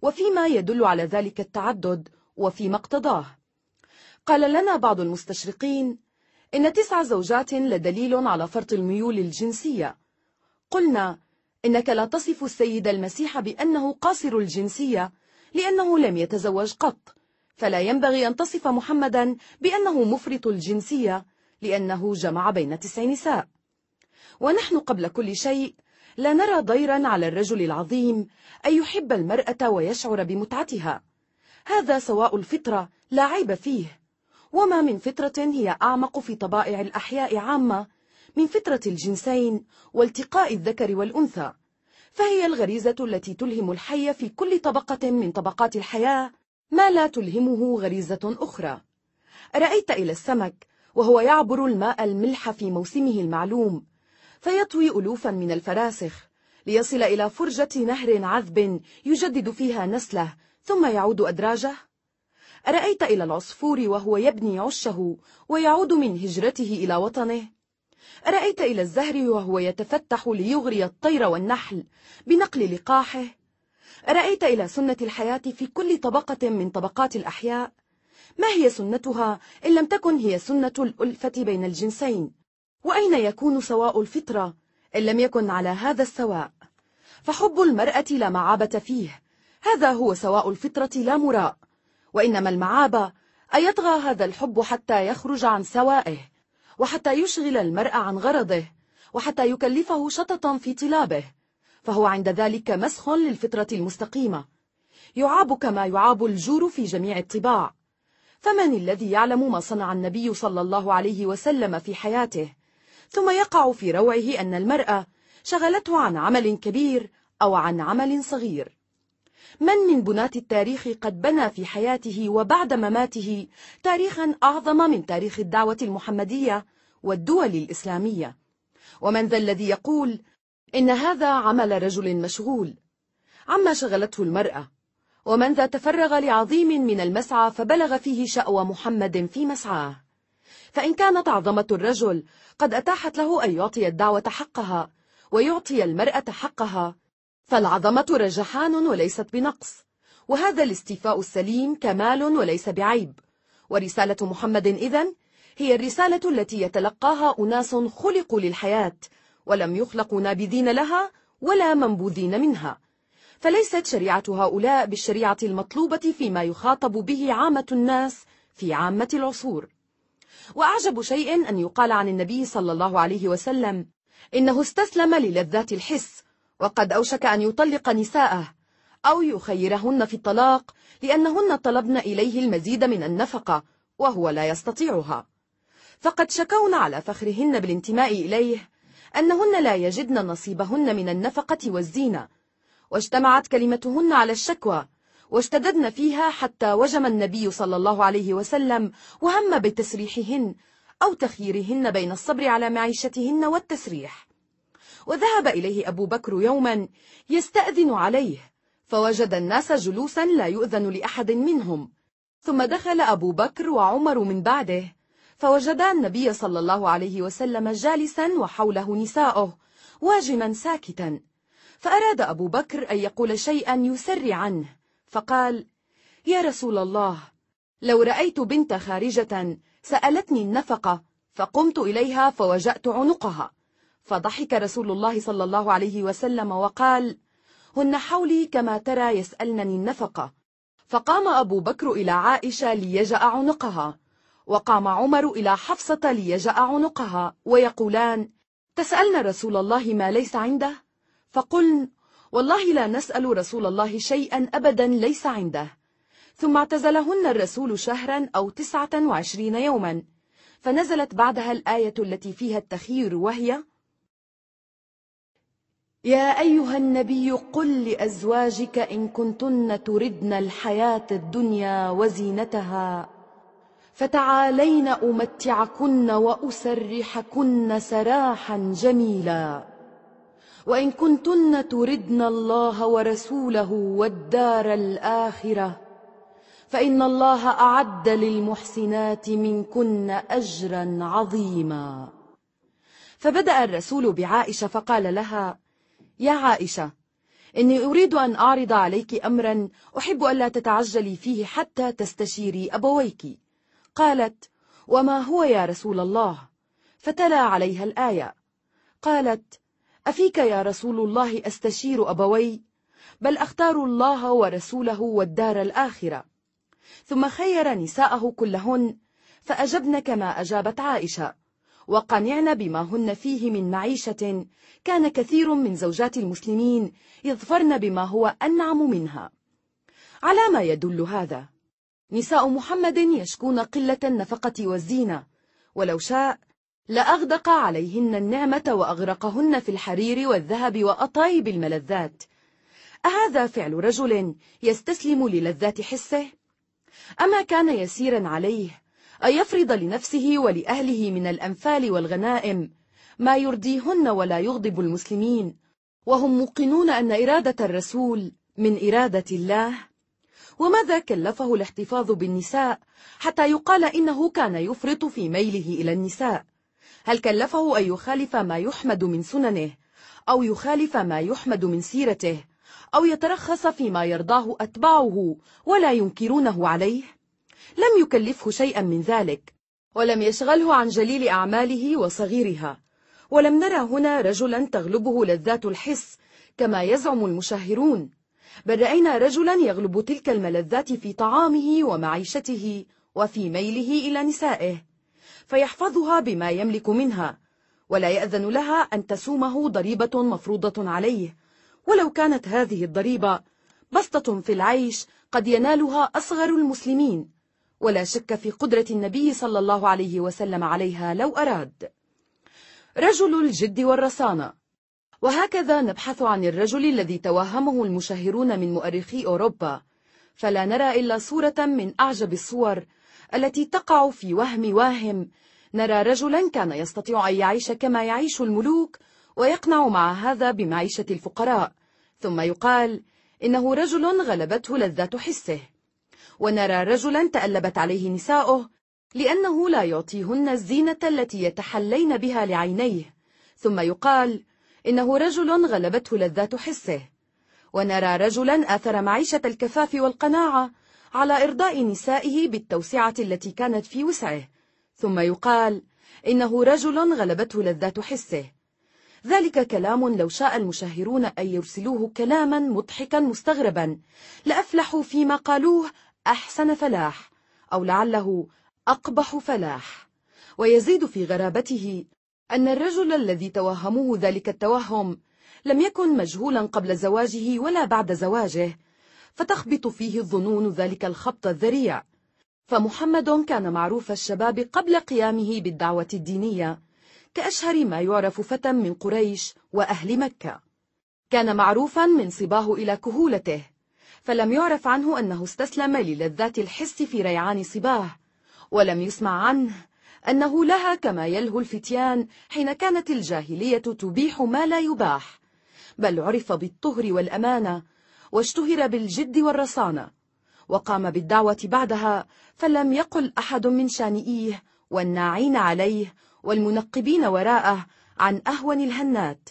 A: وفيما يدل على ذلك التعدد وفيما اقتضاه قال لنا بعض المستشرقين إن تسع زوجات لدليل على فرط الميول الجنسية قلنا إنك لا تصف السيد المسيح بأنه قاصر الجنسية لأنه لم يتزوج قط فلا ينبغي أن تصف محمدا بأنه مفرط الجنسية لأنه جمع بين تسع نساء ونحن قبل كل شيء لا نرى ضيرا على الرجل العظيم أن يحب المرأة ويشعر بمتعتها هذا سواء الفطرة لا عيب فيه وما من فطرة هي أعمق في طبائع الأحياء عامة من فترة الجنسين والتقاء الذكر والأنثى فهي الغريزة التي تلهم الحي في كل طبقة من طبقات الحياة ما لا تلهمه غريزة أخرى رأيت إلى السمك وهو يعبر الماء الملح في موسمه المعلوم فيطوي ألوفا من الفراسخ ليصل إلى فرجة نهر عذب يجدد فيها نسله ثم يعود أدراجه أرأيت إلى العصفور وهو يبني عشه ويعود من هجرته إلى وطنه رأيت إلى الزهر وهو يتفتح ليغري الطير والنحل بنقل لقاحه رأيت إلى سنة الحياة في كل طبقة من طبقات الأحياء ما هي سنتها إن لم تكن هي سنة الألفة بين الجنسين وأين يكون سواء الفطرة إن لم يكن على هذا السواء فحب المرأة لا معابة فيه هذا هو سواء الفطرة لا مراء وإنما المعابة أيطغى هذا الحب حتى يخرج عن سوائه وحتى يشغل المرء عن غرضه وحتى يكلفه شططا في طلابه فهو عند ذلك مسخ للفطرة المستقيمة يعاب كما يعاب الجور في جميع الطباع فمن الذي يعلم ما صنع النبي صلى الله عليه وسلم في حياته ثم يقع في روعه أن المرأة شغلته عن عمل كبير أو عن عمل صغير من من بناة التاريخ قد بنى في حياته وبعد مماته تاريخا أعظم من تاريخ الدعوة المحمدية والدول الإسلامية ومن ذا الذي يقول إن هذا عمل رجل مشغول عما شغلته المرأة ومن ذا تفرغ لعظيم من المسعى فبلغ فيه شأو محمد في مسعاه فإن كانت عظمة الرجل قد أتاحت له أن يعطي الدعوة حقها ويعطي المرأة حقها فالعظمة رجحان وليست بنقص وهذا الاستيفاء السليم كمال وليس بعيب ورسالة محمد إذن هي الرسالة التي يتلقاها أناس خلقوا للحياة ولم يخلقوا نابذين لها ولا منبوذين منها فليست شريعة هؤلاء بالشريعة المطلوبة فيما يخاطب به عامة الناس في عامة العصور وأعجب شيء أن يقال عن النبي صلى الله عليه وسلم إنه استسلم للذات الحس وقد أوشك أن يطلق نساءه أو يخيرهن في الطلاق لأنهن طلبن إليه المزيد من النفقة وهو لا يستطيعها فقد شكون على فخرهن بالانتماء إليه أنهن لا يجدن نصيبهن من النفقة والزينة واجتمعت كلمتهن على الشكوى واشتددن فيها حتى وجم النبي صلى الله عليه وسلم وهم بتسريحهن أو تخييرهن بين الصبر على معيشتهن والتسريح وذهب إليه أبو بكر يوما يستأذن عليه فوجد الناس جلوسا لا يؤذن لأحد منهم ثم دخل أبو بكر وعمر من بعده فوجد النبي صلى الله عليه وسلم جالسا وحوله نساؤه واجما ساكتا فأراد أبو بكر أن يقول شيئا يسر عنه فقال يا رسول الله لو رأيت بنت خارجة سألتني النفقة فقمت إليها فوجأت عنقها فضحك رسول الله صلى الله عليه وسلم وقال هن حولي كما ترى يسألنني النفقة فقام أبو بكر إلى عائشة ليجأ عنقها وقام عمر إلى حفصة ليجأ عنقها ويقولان تسألنا رسول الله ما ليس عنده فقلن والله لا نسأل رسول الله شيئا أبدا ليس عنده ثم اعتزلهن الرسول شهرا أو تسعة وعشرين يوما فنزلت بعدها الآية التي فيها التخير وهي يا أيها النبي قل لأزواجك إن كنتن تردن الحياة الدنيا وزينتها فتعالين أمتعكن وأسرحكن سراحا جميلا وإن كنتن تردن الله ورسوله والدار الآخرة فإن الله أعد للمحسنات منكن أجرا عظيما فبدأ الرسول بعائشة فقال لها يا عائشة إني أريد أن أعرض عليك أمرا أحب ألا تتعجلي فيه حتى تستشيري أبويك قالت وما هو يا رسول الله فتلا عليها الآية قالت أفيك يا رسول الله أستشير أبوي بل أختار الله ورسوله والدار الآخرة ثم خير نساءه كلهن فأجبن كما أجابت عائشة وقنعن بما هن فيه من معيشة كان كثير من زوجات المسلمين يظفرن بما هو أنعم منها على ما يدل هذا نساء محمد يشكون قلة النفقة والزينة ولو شاء لأغدق عليهن النعمة وأغرقهن في الحرير والذهب وأطايب الملذات أهذا فعل رجل يستسلم للذات حسه؟
B: أما كان يسيرا عليه أن يفرض لنفسه ولأهله من الأنفال والغنائم ما يرضيهن ولا يغضب المسلمين وهم موقنون أن إرادة الرسول من إرادة الله وماذا كلفه الاحتفاظ بالنساء حتى يقال إنه كان يفرط في ميله إلى النساء هل كلفه أن يخالف ما يحمد من سننه أو يخالف ما يحمد من سيرته أو يترخص فيما يرضاه أتباعه ولا ينكرونه عليه لم يكلفه شيئا من ذلك ولم يشغله عن جليل أعماله وصغيرها ولم نرى هنا رجلا تغلبه لذات الحس كما يزعم المشاهرون بل رأينا رجلا يغلب تلك الملذات في طعامه ومعيشته وفي ميله إلى نسائه فيحفظها بما يملك منها ولا يأذن لها أن تسومه ضريبة مفروضة عليه ولو كانت هذه الضريبة بسطة في العيش قد ينالها أصغر المسلمين ولا شك في قدرة النبي صلى الله عليه وسلم عليها لو أراد رجل الجد والرصانة وهكذا نبحث عن الرجل الذي توهمه المشهرون من مؤرخي أوروبا فلا نرى إلا صورة من أعجب الصور التي تقع في وهم واهم نرى رجلا كان يستطيع أن يعيش كما يعيش الملوك ويقنع مع هذا بمعيشة الفقراء ثم يقال إنه رجل غلبته لذات حسه ونرى رجلا تألبت عليه نساؤه لأنه لا يعطيهن الزينة التي يتحلين بها لعينيه ثم يقال إنه رجل غلبته لذات حسه ونرى رجلا آثر معيشة الكفاف والقناعة على إرضاء نسائه بالتوسعة التي كانت في وسعه ثم يقال إنه رجل غلبته لذات حسه ذلك كلام لو شاء المشاهرون أن يرسلوه كلاما مضحكا مستغربا لأفلحوا فيما قالوه أحسن فلاح أو لعله أقبح فلاح ويزيد في غرابته أن الرجل الذي توهموه ذلك التوهم لم يكن مجهولا قبل زواجه ولا بعد زواجه فتخبط فيه الظنون ذلك الخبط الذريع فمحمد كان معروف الشباب قبل قيامه بالدعوة الدينية كأشهر ما يعرف فتى من قريش وأهل مكة كان معروفا من صباه إلى كهولته فلم يعرف عنه أنه استسلم للذات الحس في ريعان صباه ولم يسمع عنه أنه لها كما يلهو الفتيان حين كانت الجاهلية تبيح ما لا يباح بل عرف بالطهر والأمانة واشتهر بالجد والرصانة وقام بالدعوة بعدها فلم يقل أحد من شانئيه والناعين عليه والمنقبين وراءه عن أهون الهنات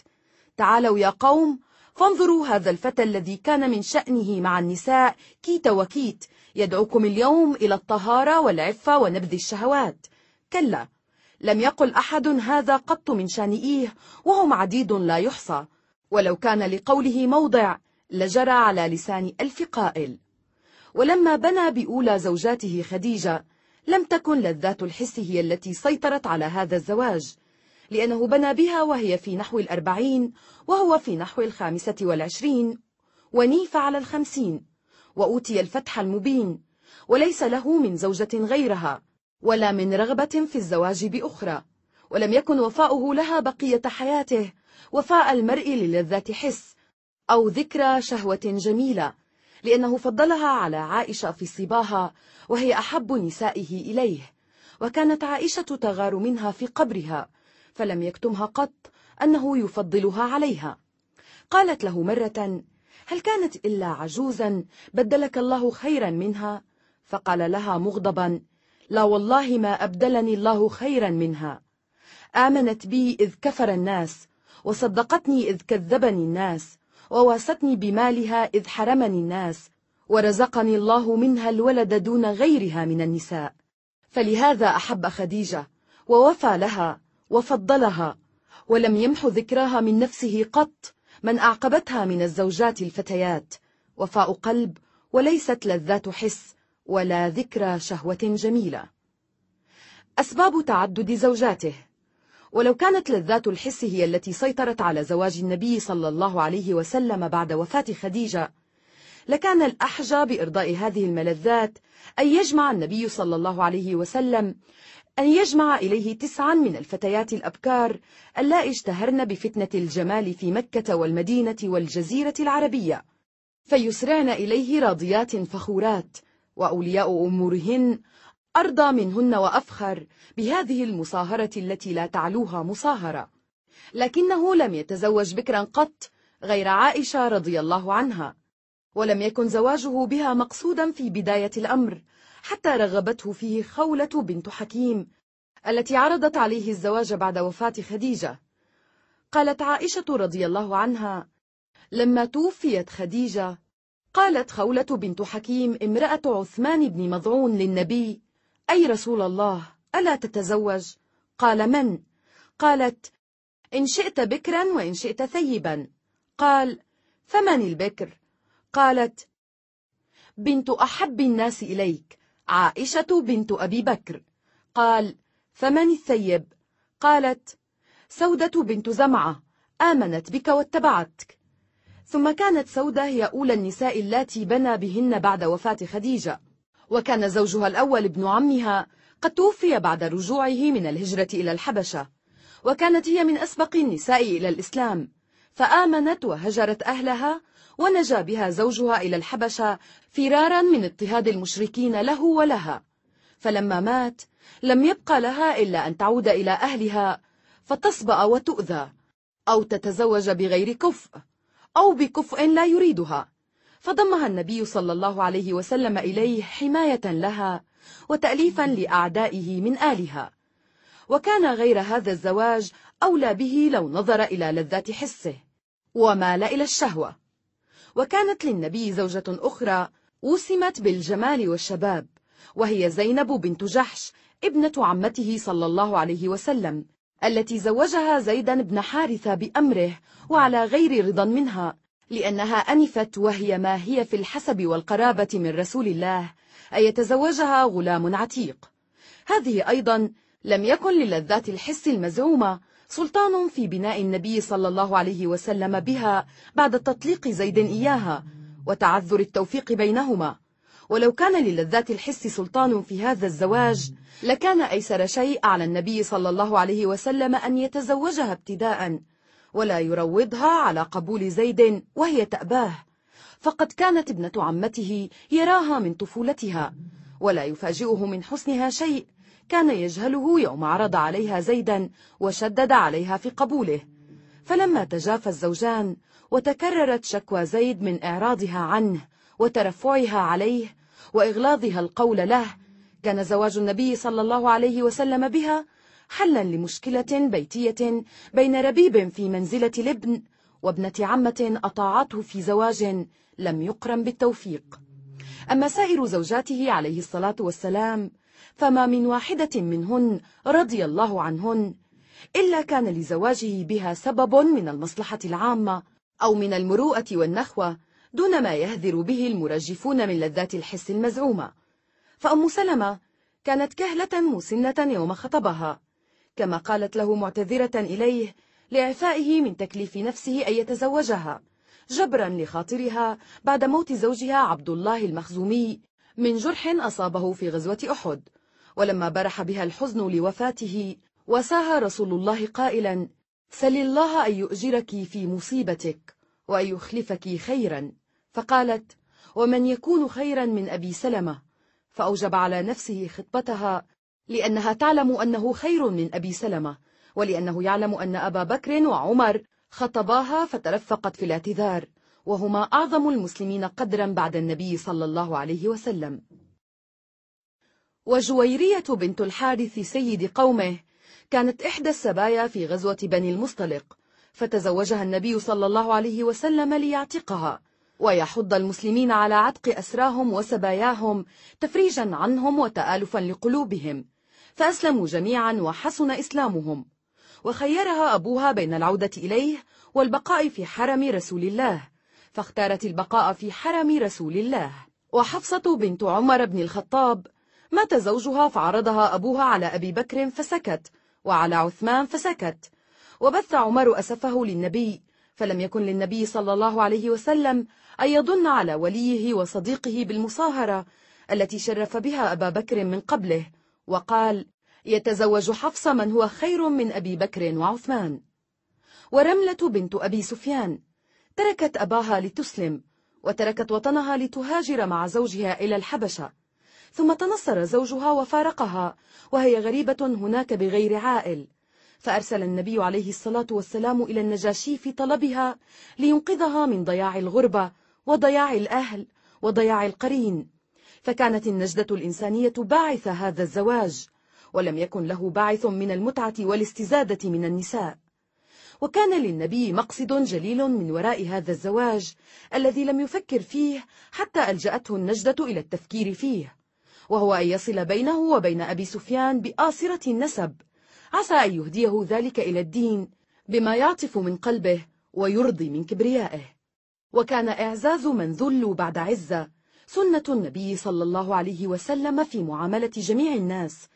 B: تعالوا يا قوم فانظروا هذا الفتى الذي كان من شأنه مع النساء كيت وكيت يدعوكم اليوم إلى الطهارة والعفة ونبذ الشهوات كلا لم يقل أحد هذا قط من شانئيه وهم عديد لا يحصى ولو كان لقوله موضع لجرى على لسان ألف قائل ولما بنى بأولى زوجاته خديجة لم تكن لذات الحس هي التي سيطرت على هذا الزواج لأنه بنى بها وهي في نحو الأربعين وهو في نحو الخامسة والعشرين ونيف على الخمسين وأوتي الفتح المبين وليس له من زوجة غيرها ولا من رغبة في الزواج بأخرى ولم يكن وفاؤه لها بقية حياته وفاء المرء للذات حس أو ذكرى شهوة جميلة لأنه فضلها على عائشة في صباها وهي أحب نسائه إليه وكانت عائشة تغار منها في قبرها فلم يكتمها قط أنه يفضلها عليها قالت له مرة هل كانت إلا عجوزا بدلك الله خيرا منها فقال لها مغضبا لا والله ما أبدلني الله خيرا منها آمنت بي إذ كفر الناس وصدقتني إذ كذبني الناس وواستني بمالها إذ حرمني الناس ورزقني الله منها الولد دون غيرها من النساء فلهذا أحب خديجة ووفى لها وفضلها ولم يمح ذكراها من نفسه قط من أعقبتها من الزوجات الفتيات وفاء قلب وليست لذات حس ولا ذكرى شهوة جميلة أسباب تعدد زوجاته ولو كانت لذات الحس هي التي سيطرت على زواج النبي صلى الله عليه وسلم بعد وفاة خديجة لكان الأحجى بإرضاء هذه الملذات أن يجمع النبي صلى الله عليه وسلم أن يجمع إليه تسعا من الفتيات الأبكار اللا اشتهرن بفتنة الجمال في مكة والمدينة والجزيرة العربية فيسرعن إليه راضيات فخورات وأولياء أمورهن أرضى منهن وأفخر بهذه المصاهرة التي لا تعلوها مصاهرة لكنه لم يتزوج بكرا قط غير عائشة رضي الله عنها ولم يكن زواجه بها مقصودا في بداية الأمر حتى رغبته فيه خولة بنت حكيم التي عرضت عليه الزواج بعد وفاة خديجة قالت عائشة رضي الله عنها لما توفيت خديجة قالت خولة بنت حكيم امرأة عثمان بن مضعون للنبي أي رسول الله ألا تتزوج؟ قال من؟ قالت إن شئت بكرا وإن شئت ثيبا قال فمن البكر؟ قالت بنت أحب الناس إليك عائشة بنت أبي بكر قال فمن الثيب قالت سودة بنت زمعة آمنت بك واتبعتك ثم كانت سودة هي أولى النساء اللاتي بنى بهن بعد وفاة خديجة وكان زوجها الأول ابن عمها قد توفي بعد رجوعه من الهجرة إلى الحبشة وكانت هي من أسبق النساء إلى الإسلام فآمنت وهجرت أهلها ونجا بها زوجها إلى الحبشة فرارا من اضطهاد المشركين له ولها فلما مات لم يبقى لها إلا أن تعود إلى أهلها فتصبأ وتؤذى أو تتزوج بغير كفء أو بكفء لا يريدها فضمها النبي صلى الله عليه وسلم إليه حماية لها وتأليفا لأعدائه من آلها وكان غير هذا الزواج أولى به لو نظر إلى لذات حسه ومال إلى الشهوة وكانت للنبي زوجة أخرى وسمت بالجمال والشباب وهي زينب بنت جحش ابنة عمته صلى الله عليه وسلم التي زوجها زيدا بن حارثة بأمره وعلى غير رضا منها لأنها أنفت وهي ما هي في الحسب والقرابة من رسول الله أن يتزوجها غلام عتيق هذه أيضا لم يكن للذات الحس المزعومة سلطان في بناء النبي صلى الله عليه وسلم بها بعد تطليق زيد إياها وتعذر التوفيق بينهما ولو كان للذات الحس سلطان في هذا الزواج لكان أيسر شيء على النبي صلى الله عليه وسلم أن يتزوجها ابتداء ولا يروضها على قبول زيد وهي تأباه فقد كانت ابنة عمته يراها من طفولتها ولا يفاجئه من حسنها شيء كان يجهله يوم عرض عليها زيدا وشدد عليها في قبوله فلما تجافى الزوجان وتكررت شكوى زيد من إعراضها عنه وترفعها عليه وإغلاظها القول له كان زواج النبي صلى الله عليه وسلم بها حلا لمشكلة بيتية بين ربيب في منزلة الابن وابنة عمة أطاعته في زواج لم يقرم بالتوفيق أما سائر زوجاته عليه الصلاة والسلام فما من واحدة منهن رضي الله عنهن إلا كان لزواجه بها سبب من المصلحة العامة أو من المروءة والنخوة دون ما يهذر به المرجفون من لذات الحس المزعومة فأم سلمة كانت كهلة مسنة يوم خطبها كما قالت له معتذرة إليه لإعفائه من تكليف نفسه أن يتزوجها جبرا لخاطرها بعد موت زوجها عبد الله المخزومي من جرح أصابه في غزوة أحد ولما برح بها الحزن لوفاته وساها رسول الله قائلا سل الله أن يؤجرك في مصيبتك وأن يخلفك خيرا فقالت ومن يكون خيرا من أبي سلمة فأوجب على نفسه خطبتها لأنها تعلم أنه خير من أبي سلمة ولأنه يعلم أن أبا بكر وعمر خطباها فترفقت في الاعتذار وهما أعظم المسلمين قدرا بعد النبي صلى الله عليه وسلم وجويرية بنت الحارث سيد قومه كانت إحدى السبايا في غزوة بني المصطلق فتزوجها النبي صلى الله عليه وسلم ليعتقها ويحض المسلمين على عتق أسراهم وسباياهم تفريجا عنهم وتآلفا لقلوبهم فأسلموا جميعا وحسن إسلامهم وخيرها أبوها بين العودة إليه والبقاء في حرم رسول الله فاختارت البقاء في حرم رسول الله وحفصة بنت عمر بن الخطاب مات زوجها فعرضها أبوها على أبي بكر فسكت وعلى عثمان فسكت وبث عمر أسفه للنبي فلم يكن للنبي صلى الله عليه وسلم أن يضن على وليه وصديقه بالمصاهرة التي شرف بها أبا بكر من قبله وقال يتزوج حفص من هو خير من أبي بكر وعثمان ورملة بنت أبي سفيان تركت أباها لتسلم وتركت وطنها لتهاجر مع زوجها إلى الحبشة ثم تنصر زوجها وفارقها وهي غريبة هناك بغير عائل فأرسل النبي عليه الصلاة والسلام إلى النجاشي في طلبها لينقذها من ضياع الغربة وضياع الأهل وضياع القرين فكانت النجدة الإنسانية باعث هذا الزواج ولم يكن له باعث من المتعة والاستزادة من النساء وكان للنبي مقصد جليل من وراء هذا الزواج الذي لم يفكر فيه حتى ألجأته النجدة إلى التفكير فيه وهو أن يصل بينه وبين أبي سفيان بآصرة النسب عسى أن يهديه ذلك إلى الدين بما يعطف من قلبه ويرضي من كبريائه وكان إعزاز من ذل بعد عزة سنة النبي صلى الله عليه وسلم في معاملة جميع الناس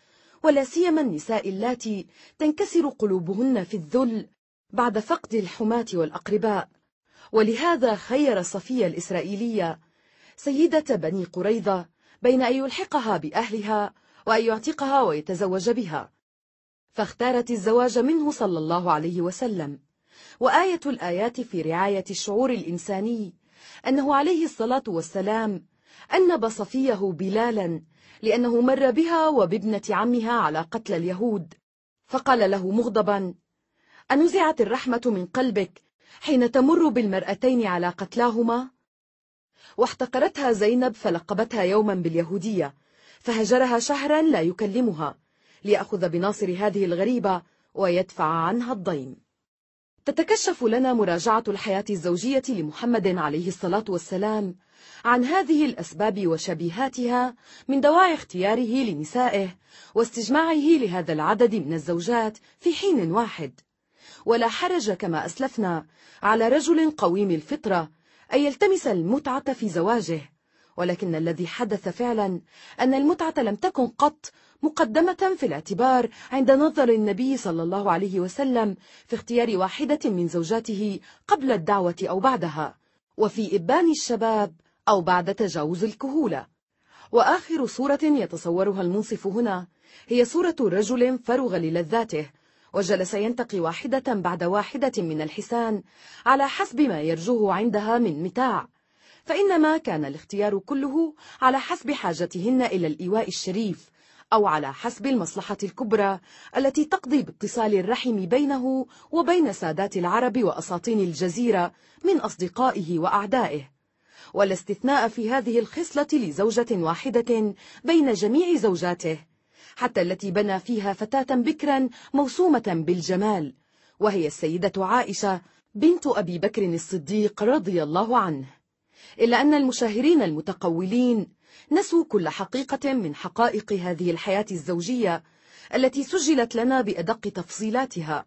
B: ولا سيما النساء اللاتي تنكسر قلوبهن في الذل بعد فقد الحماة والأقرباء ولهذا خير صفية الإسرائيلية سيدة بني قريظة بين أن يلحقها بأهلها وأن يعتقها ويتزوج بها فاختارت الزواج منه صلى الله عليه وسلم وآية الآيات في رعاية الشعور الإنساني أنه عليه الصلاة والسلام أنب صفيه بلالا لأنه مر بها وبابنة عمها على قتل اليهود فقال له مغضبا أنزعت الرحمة من قلبك حين تمر بالمرأتين على قتلاهما؟ واحتقرتها زينب فلقبتها يوما باليهودية فهجرها شهرا لا يكلمها ليأخذ بناصر هذه الغريبة ويدفع عنها الضيم تتكشف لنا مراجعة الحياة الزوجية لمحمد عليه الصلاة والسلام عن هذه الأسباب وشبيهاتها من دواعي اختياره لنسائه واستجماعه لهذا العدد من الزوجات في حين واحد ولا حرج كما أسلفنا على رجل قويم الفطرة أن يلتمس المتعة في زواجه ولكن الذي حدث فعلا أن المتعة لم تكن قط مقدمة في الاعتبار عند نظر النبي صلى الله عليه وسلم في اختيار واحدة من زوجاته قبل الدعوة أو بعدها وفي إبان الشباب أو بعد تجاوز الكهولة وآخر صورة يتصورها المنصف هنا هي صورة رجل فرغ للذاته وجلس ينتقي واحدة بعد واحدة من الحسان على حسب ما يرجوه عندها من متاع فإنما كان الاختيار كله على حسب حاجتهن إلى الإيواء الشريف أو على حسب المصلحة الكبرى التي تقضي باتصال الرحم بينه وبين سادات العرب وأساطين الجزيرة من أصدقائه وأعدائه ولا استثناء في هذه الخصلة لزوجة واحدة بين جميع زوجاته حتى التي بنى فيها فتاة بكرا موسومة بالجمال وهي السيدة عائشة بنت أبي بكر الصديق رضي الله عنه إلا أن المشاهرين المتقولين نسوا كل حقيقة من حقائق هذه الحياة الزوجية التي سجلت لنا بأدق تفصيلاتها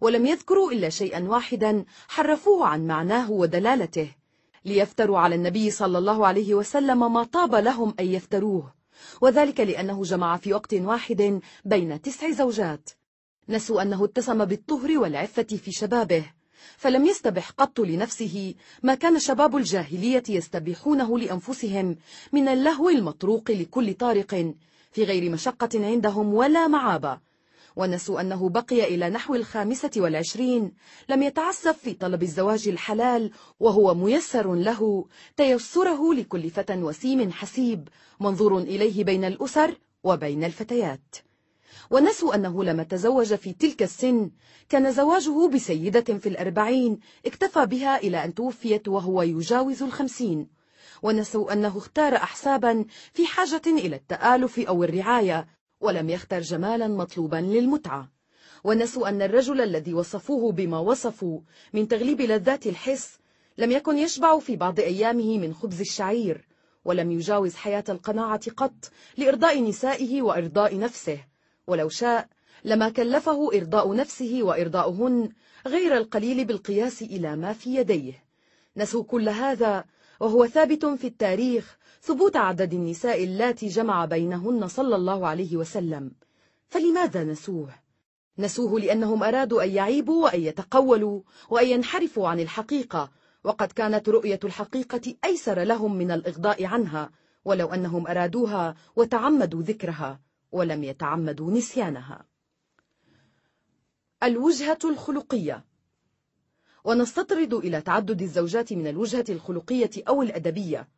B: ولم يذكروا إلا شيئا واحدا حرفوه عن معناه ودلالته ليفتروا على النبي صلى الله عليه وسلم ما طاب لهم أن يفتروه وذلك لأنه جمع في وقت واحد بين تسع زوجات نسوا أنه اتسم بالطهر والعفة في شبابه فلم يستبح قط لنفسه ما كان شباب الجاهلية يستبيحونه لأنفسهم من اللهو المطروق لكل طارق في غير مشقة عندهم ولا معابة ونسوا أنه بقي إلى نحو الخامسة والعشرين لم يتعسف في طلب الزواج الحلال وهو ميسر له تيسره لكل فتى وسيم حسيب منظور إليه بين الأسر وبين الفتيات ونسوا أنه لما تزوج في تلك السن كان زواجه بسيدة في الأربعين اكتفى بها إلى أن توفيت وهو يجاوز الخمسين ونسوا أنه اختار أحسابا في حاجة إلى التآلف أو الرعاية ولم يختر جمالا مطلوبا للمتعة ونسوا أن الرجل الذي وصفوه بما وصفوا من تغليب لذات الحس لم يكن يشبع في بعض أيامه من خبز الشعير ولم يجاوز حياة القناعة قط لإرضاء نسائه وإرضاء نفسه ولو شاء لما كلفه إرضاء نفسه وإرضاؤهن غير القليل بالقياس إلى ما في يديه نسوا كل هذا وهو ثابت في التاريخ ثبوت عدد النساء اللاتي جمع بينهن صلى الله عليه وسلم فلماذا نسوه؟ نسوه لأنهم أرادوا أن يعيبوا وأن يتقولوا وأن ينحرفوا عن الحقيقة وقد كانت رؤية الحقيقة أيسر لهم من الإغضاء عنها ولو أنهم أرادوها وتعمدوا ذكرها ولم يتعمدوا نسيانها الوجهة الخلقية ونستطرد إلى تعدد الزوجات من الوجهة الخلقية أو الأدبية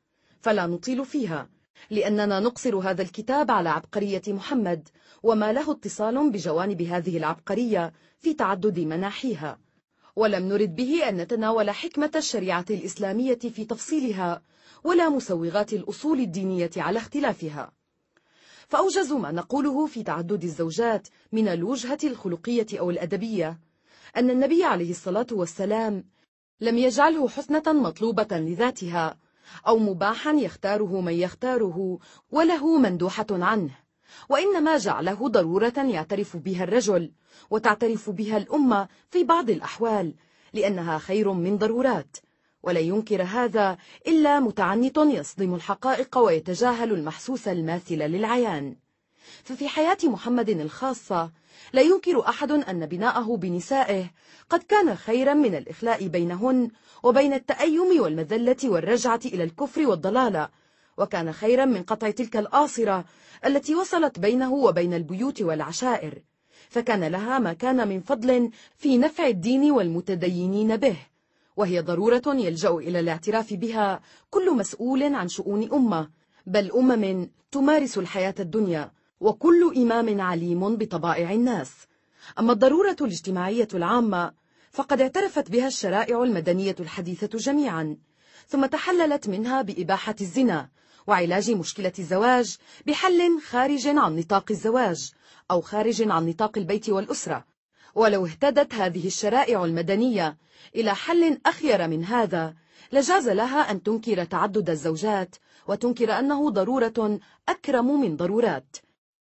B: فلا نطيل فيها لأننا نقصر هذا الكتاب على عبقرية محمد وما له اتصال بجوانب هذه العبقرية في تعدد مناحيها ولم نرد به أن نتناول حكمة الشريعة الإسلامية في تفصيلها ولا مسوغات الأصول الدينية على اختلافها فأوجز ما نقوله في تعدد الزوجات من الوجهة الخلقية أو الأدبية أن النبي عليه الصلاة والسلام لم يجعله حسنة مطلوبة لذاتها أو مباحا يختاره من يختاره وله مندوحة عنه وإنما جعله ضرورة يعترف بها الرجل وتعترف بها الأمة في بعض الأحوال لأنها خير من ضرورات ولا ينكر هذا إلا متعنت يصدم الحقائق ويتجاهل المحسوس الماثل للعيان ففي حياة محمد الخاصة لا ينكر أحد أن بناءه بنسائه قد كان خيرا من الإخلاء بينهن وبين التأيم والمذلة والرجعة إلى الكفر والضلالة وكان خيرا من قطع تلك الآصرة التي وصلت بينه وبين البيوت والعشائر فكان لها ما كان من فضل في نفع الدين والمتدينين به وهي ضرورة يلجأ إلى الاعتراف بها كل مسؤول عن شؤون أمة بل أمم تمارس الحياة الدنيا وكل إمام عليم بطبائع الناس أما الضرورة الاجتماعية العامة فقد اعترفت بها الشرائع المدنية الحديثة جميعا ثم تحللت منها بإباحة الزنا وعلاج مشكلة الزواج بحل خارج عن نطاق الزواج أو خارج عن نطاق البيت والأسرة ولو اهتدت هذه الشرائع المدنية إلى حل أخير من هذا لجاز لها أن تنكر تعدد الزوجات وتنكر أنه ضرورة أكرم من ضرورات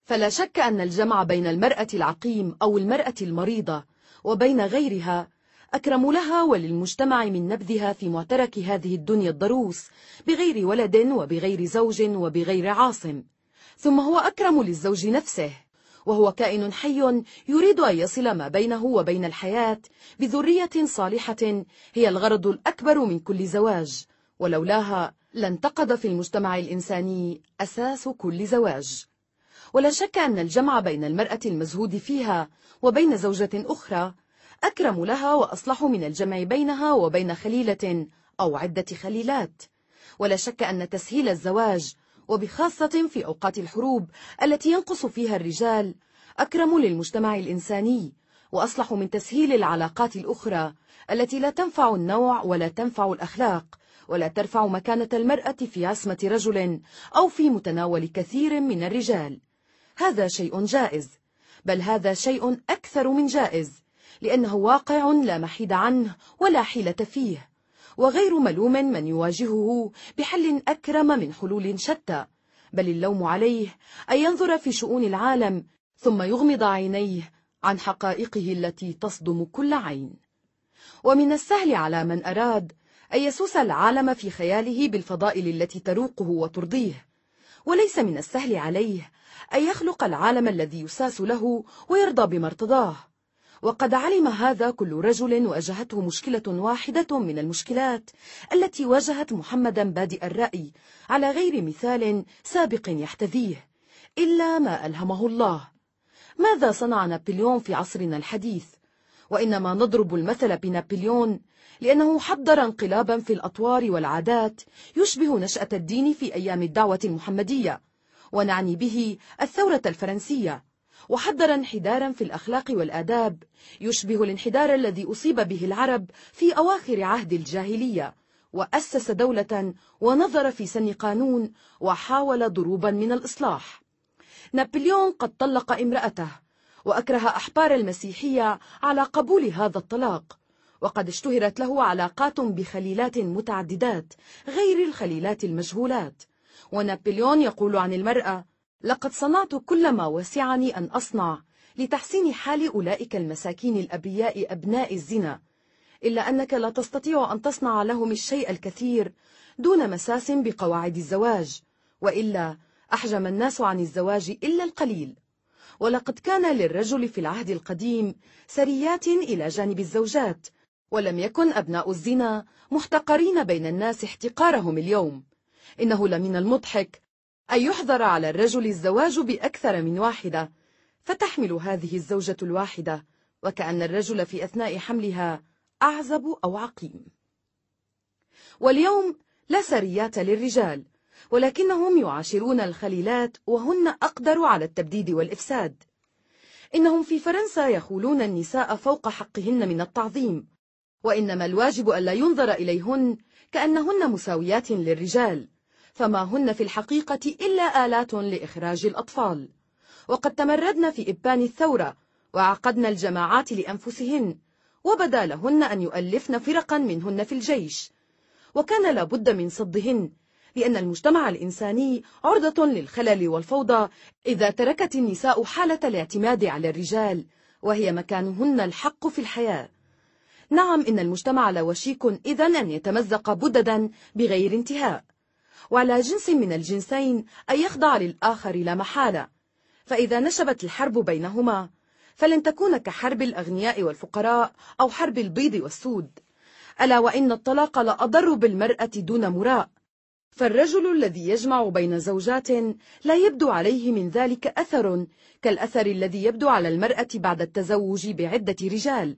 B: فلا شك أن الجمع بين المرأة العقيم أو المرأة المريضة وبين غيرها أكرم لها وللمجتمع من نبذها في معترك هذه الدنيا الضروس بغير ولد وبغير زوج وبغير عاصم ثم هو أكرم للزوج نفسه وهو كائن حي يريد أن يصل ما بينه وبين الحياة بذرية صالحة هي الغرض الأكبر من كل زواج ولولاها لانتقد في المجتمع الإنساني أساس كل زواج ولا شك أن الجمع بين المرأة المزهود فيها وبين زوجة أخرى أكرم لها وأصلح من الجمع بينها وبين خليلة أو عدة خليلات ولا شك أن تسهيل الزواج وبخاصة في أوقات الحروب التي ينقص فيها الرجال أكرم للمجتمع الإنساني وأصلح من تسهيل العلاقات الأخرى التي لا تنفع النوع ولا تنفع الأخلاق ولا ترفع مكانة المرأة في عصمة رجل أو في متناول كثير من الرجال هذا شيء جائز بل هذا شيء أكثر من جائز لأنه واقع لا محيد عنه ولا حيلة فيه وغير ملوم من يواجهه بحل أكرم من حلول شتى بل اللوم عليه أن ينظر في شؤون العالم ثم يغمض عينيه عن حقائقه التي تصدم كل عين ومن السهل على من أراد أن يسوس العالم في خياله بالفضائل التي تروقه وترضيه وليس من السهل عليه أن يخلق العالم الذي يساس له ويرضى بما ارتضاه وقد علم هذا كل رجل واجهته مشكلة واحدة من المشكلات التي واجهت محمدا بادئ الرأي على غير مثال سابق يحتذيه إلا ما ألهمه الله ماذا صنع نابليون في عصرنا الحديث؟ وإنما نضرب المثل بنابليون لأنه حضر انقلابا في الأطوار والعادات يشبه نشأة الدين في أيام الدعوة المحمدية ونعني به الثورة الفرنسية وحضر انحدارا في الأخلاق والآداب يشبه الانحدار الذي أصيب به العرب في أواخر عهد الجاهلية وأسس دولة ونظر في سن قانون وحاول ضروبا من الإصلاح نابليون قد طلق امرأته وأكره أحبار المسيحية على قبول هذا الطلاق وقد اشتهرت له علاقات بخليلات متعددات غير الخليلات المجهولات ونابليون يقول عن المرأة لقد صنعت كل ما وسعني أن أصنع لتحسين حال أولئك المساكين الأبرياء أبناء الزنا إلا أنك لا تستطيع أن تصنع لهم الشيء الكثير دون مساس بقواعد الزواج وإلا أحجم الناس عن الزواج إلا القليل ولقد كان للرجل في العهد القديم سريات إلى جانب الزوجات ولم يكن أبناء الزنا محتقرين بين الناس احتقارهم اليوم إنه لمن المضحك أن يحظر على الرجل الزواج بأكثر من واحدة فتحمل هذه الزوجة الواحدة وكأن الرجل في أثناء حملها أعزب أو عقيم واليوم لا سريات للرجال ولكنهم يعاشرون الخليلات وهن أقدر على التبديد والإفساد إنهم في فرنسا يخولون النساء فوق حقهن من التعظيم وإنما الواجب ألا ينظر إليهن كأنهن مساويات للرجال فما هن في الحقيقة إلا آلات لإخراج الأطفال وقد تمردن في إبان الثورة وعقدن الجماعات لأنفسهن وبدا لهن أن يؤلفن فرقا منهن في الجيش وكان لابد من صدهن لأن المجتمع الإنساني عرضة للخلل والفوضى إذا تركت النساء حالة الاعتماد على الرجال وهي مكانهن الحق في الحياة نعم إن المجتمع لوشيك إذا أن يتمزق بددا بغير انتهاء وعلى جنس من الجنسين أن يخضع للآخر لا محالة فإذا نشبت الحرب بينهما فلن تكون كحرب الأغنياء والفقراء أو حرب البيض والسود ألا وإن الطلاق لأضر بالمرأة دون مراء فالرجل الذي يجمع بين زوجات لا يبدو عليه من ذلك أثر كالأثر الذي يبدو على المرأة بعد التزوج بعدة رجال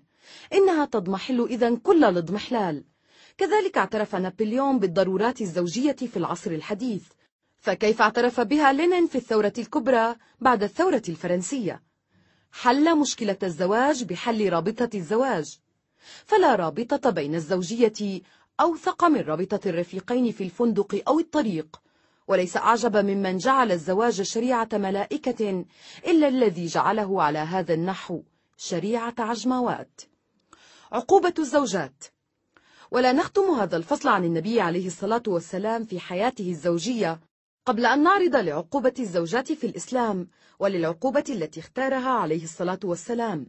B: إنها تضمحل إذا كل الاضمحلال كذلك اعترف نابليون بالضرورات الزوجية في العصر الحديث فكيف اعترف بها لينين في الثورة الكبرى بعد الثورة الفرنسية؟ حل مشكلة الزواج بحل رابطة الزواج فلا رابطة بين الزوجية أوثق من رابطة الرفيقين في الفندق أو الطريق وليس أعجب ممن جعل الزواج شريعة ملائكة إلا الذي جعله على هذا النحو شريعة عجموات عقوبة الزوجات ولا نختم هذا الفصل عن النبي عليه الصلاة والسلام في حياته الزوجية قبل أن نعرض لعقوبة الزوجات في الإسلام وللعقوبة التي اختارها عليه الصلاة والسلام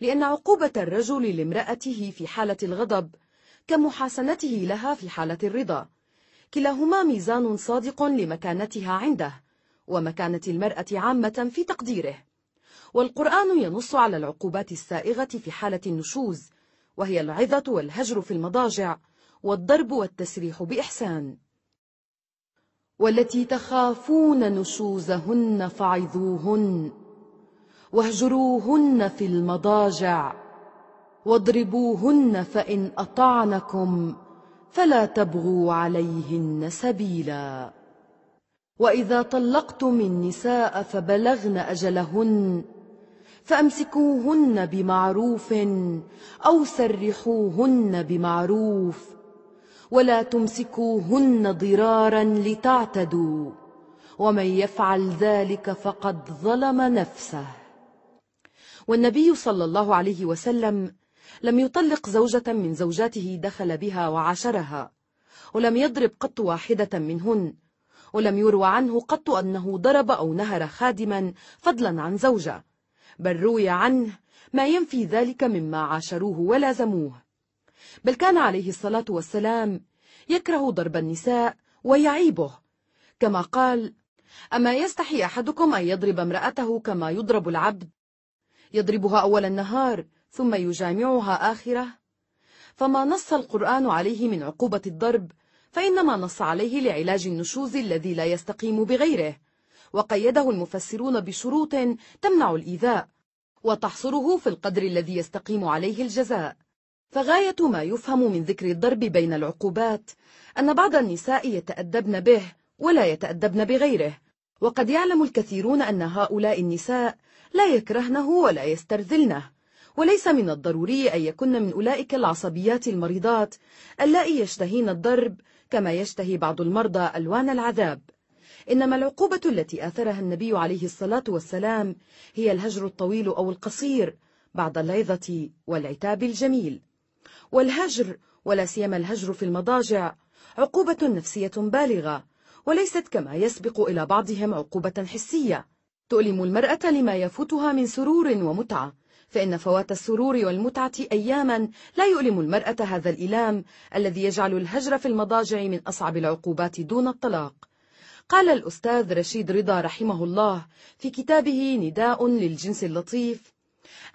B: لأن عقوبة الرجل لامرأته في حالة الغضب كمحاسنته لها في حالة الرضا كلاهما ميزان صادق لمكانتها عنده ومكانة المرأة عامة في تقديره والقرآن ينص على العقوبات السائغة في حالة النشوز وهي العظة والهجر في المضاجع والضرب والتسريح بإحسان
C: والتي تخافون نشوزهن فعظوهن واهجروهن في المضاجع واضربوهن فإن أطعنكم فلا تبغوا عليهن سبيلا وإذا طلقتم النساء فبلغن أجلهن فأمسكوهن بمعروف أو سرحوهن بمعروف ولا تمسكوهن ضرارا لتعتدوا ومن يفعل ذلك فقد ظلم نفسه
B: والنبي صلى الله عليه وسلم لم يطلق زوجة من زوجاته دخل بها وعاشرها ولم يضرب قط واحدة منهن ولم يروى عنه قط أنه ضرب أو نهر خادما فضلا عن زوجة بل روي عنه ما ينفي ذلك مما عاشروه ولازموه بل كان عليه الصلاة والسلام يكره ضرب النساء ويعيبه كما قال أما يستحي أحدكم أن يضرب امرأته كما يضرب العبد يضربها أول النهار ثم يجامعها آخره فما نص القرآن عليه من عقوبة الضرب فإنما نص عليه لعلاج النشوز الذي لا يستقيم بغيره وقيده المفسرون بشروط تمنع الإيذاء وتحصره في القدر الذي يستقيم عليه الجزاء فغاية ما يفهم من ذكر الضرب بين العقوبات أن بعض النساء يتأدبن به ولا يتأدبن بغيره وقد يعلم الكثيرون أن هؤلاء النساء لا يكرهنه ولا يسترذلنه وليس من الضروري أن يكن من أولئك العصبيات المريضات اللائي يشتهين الضرب كما يشتهي بعض المرضى ألوان العذاب إنما العقوبة التي آثرها النبي عليه الصلاة والسلام هي الهجر الطويل أو القصير بعد العظة والعتاب الجميل والهجر ولا سيما الهجر في المضاجع عقوبة نفسية بالغة وليست كما يسبق إلى بعضهم عقوبة حسية تؤلم المرأة لما يفوتها من سرور ومتعة فإن فوات السرور والمتعة أياما لا يؤلم المرأة هذا الإلام الذي يجعل الهجر في المضاجع من أصعب العقوبات دون الطلاق قال الأستاذ رشيد رضا رحمه الله في كتابه نداء للجنس اللطيف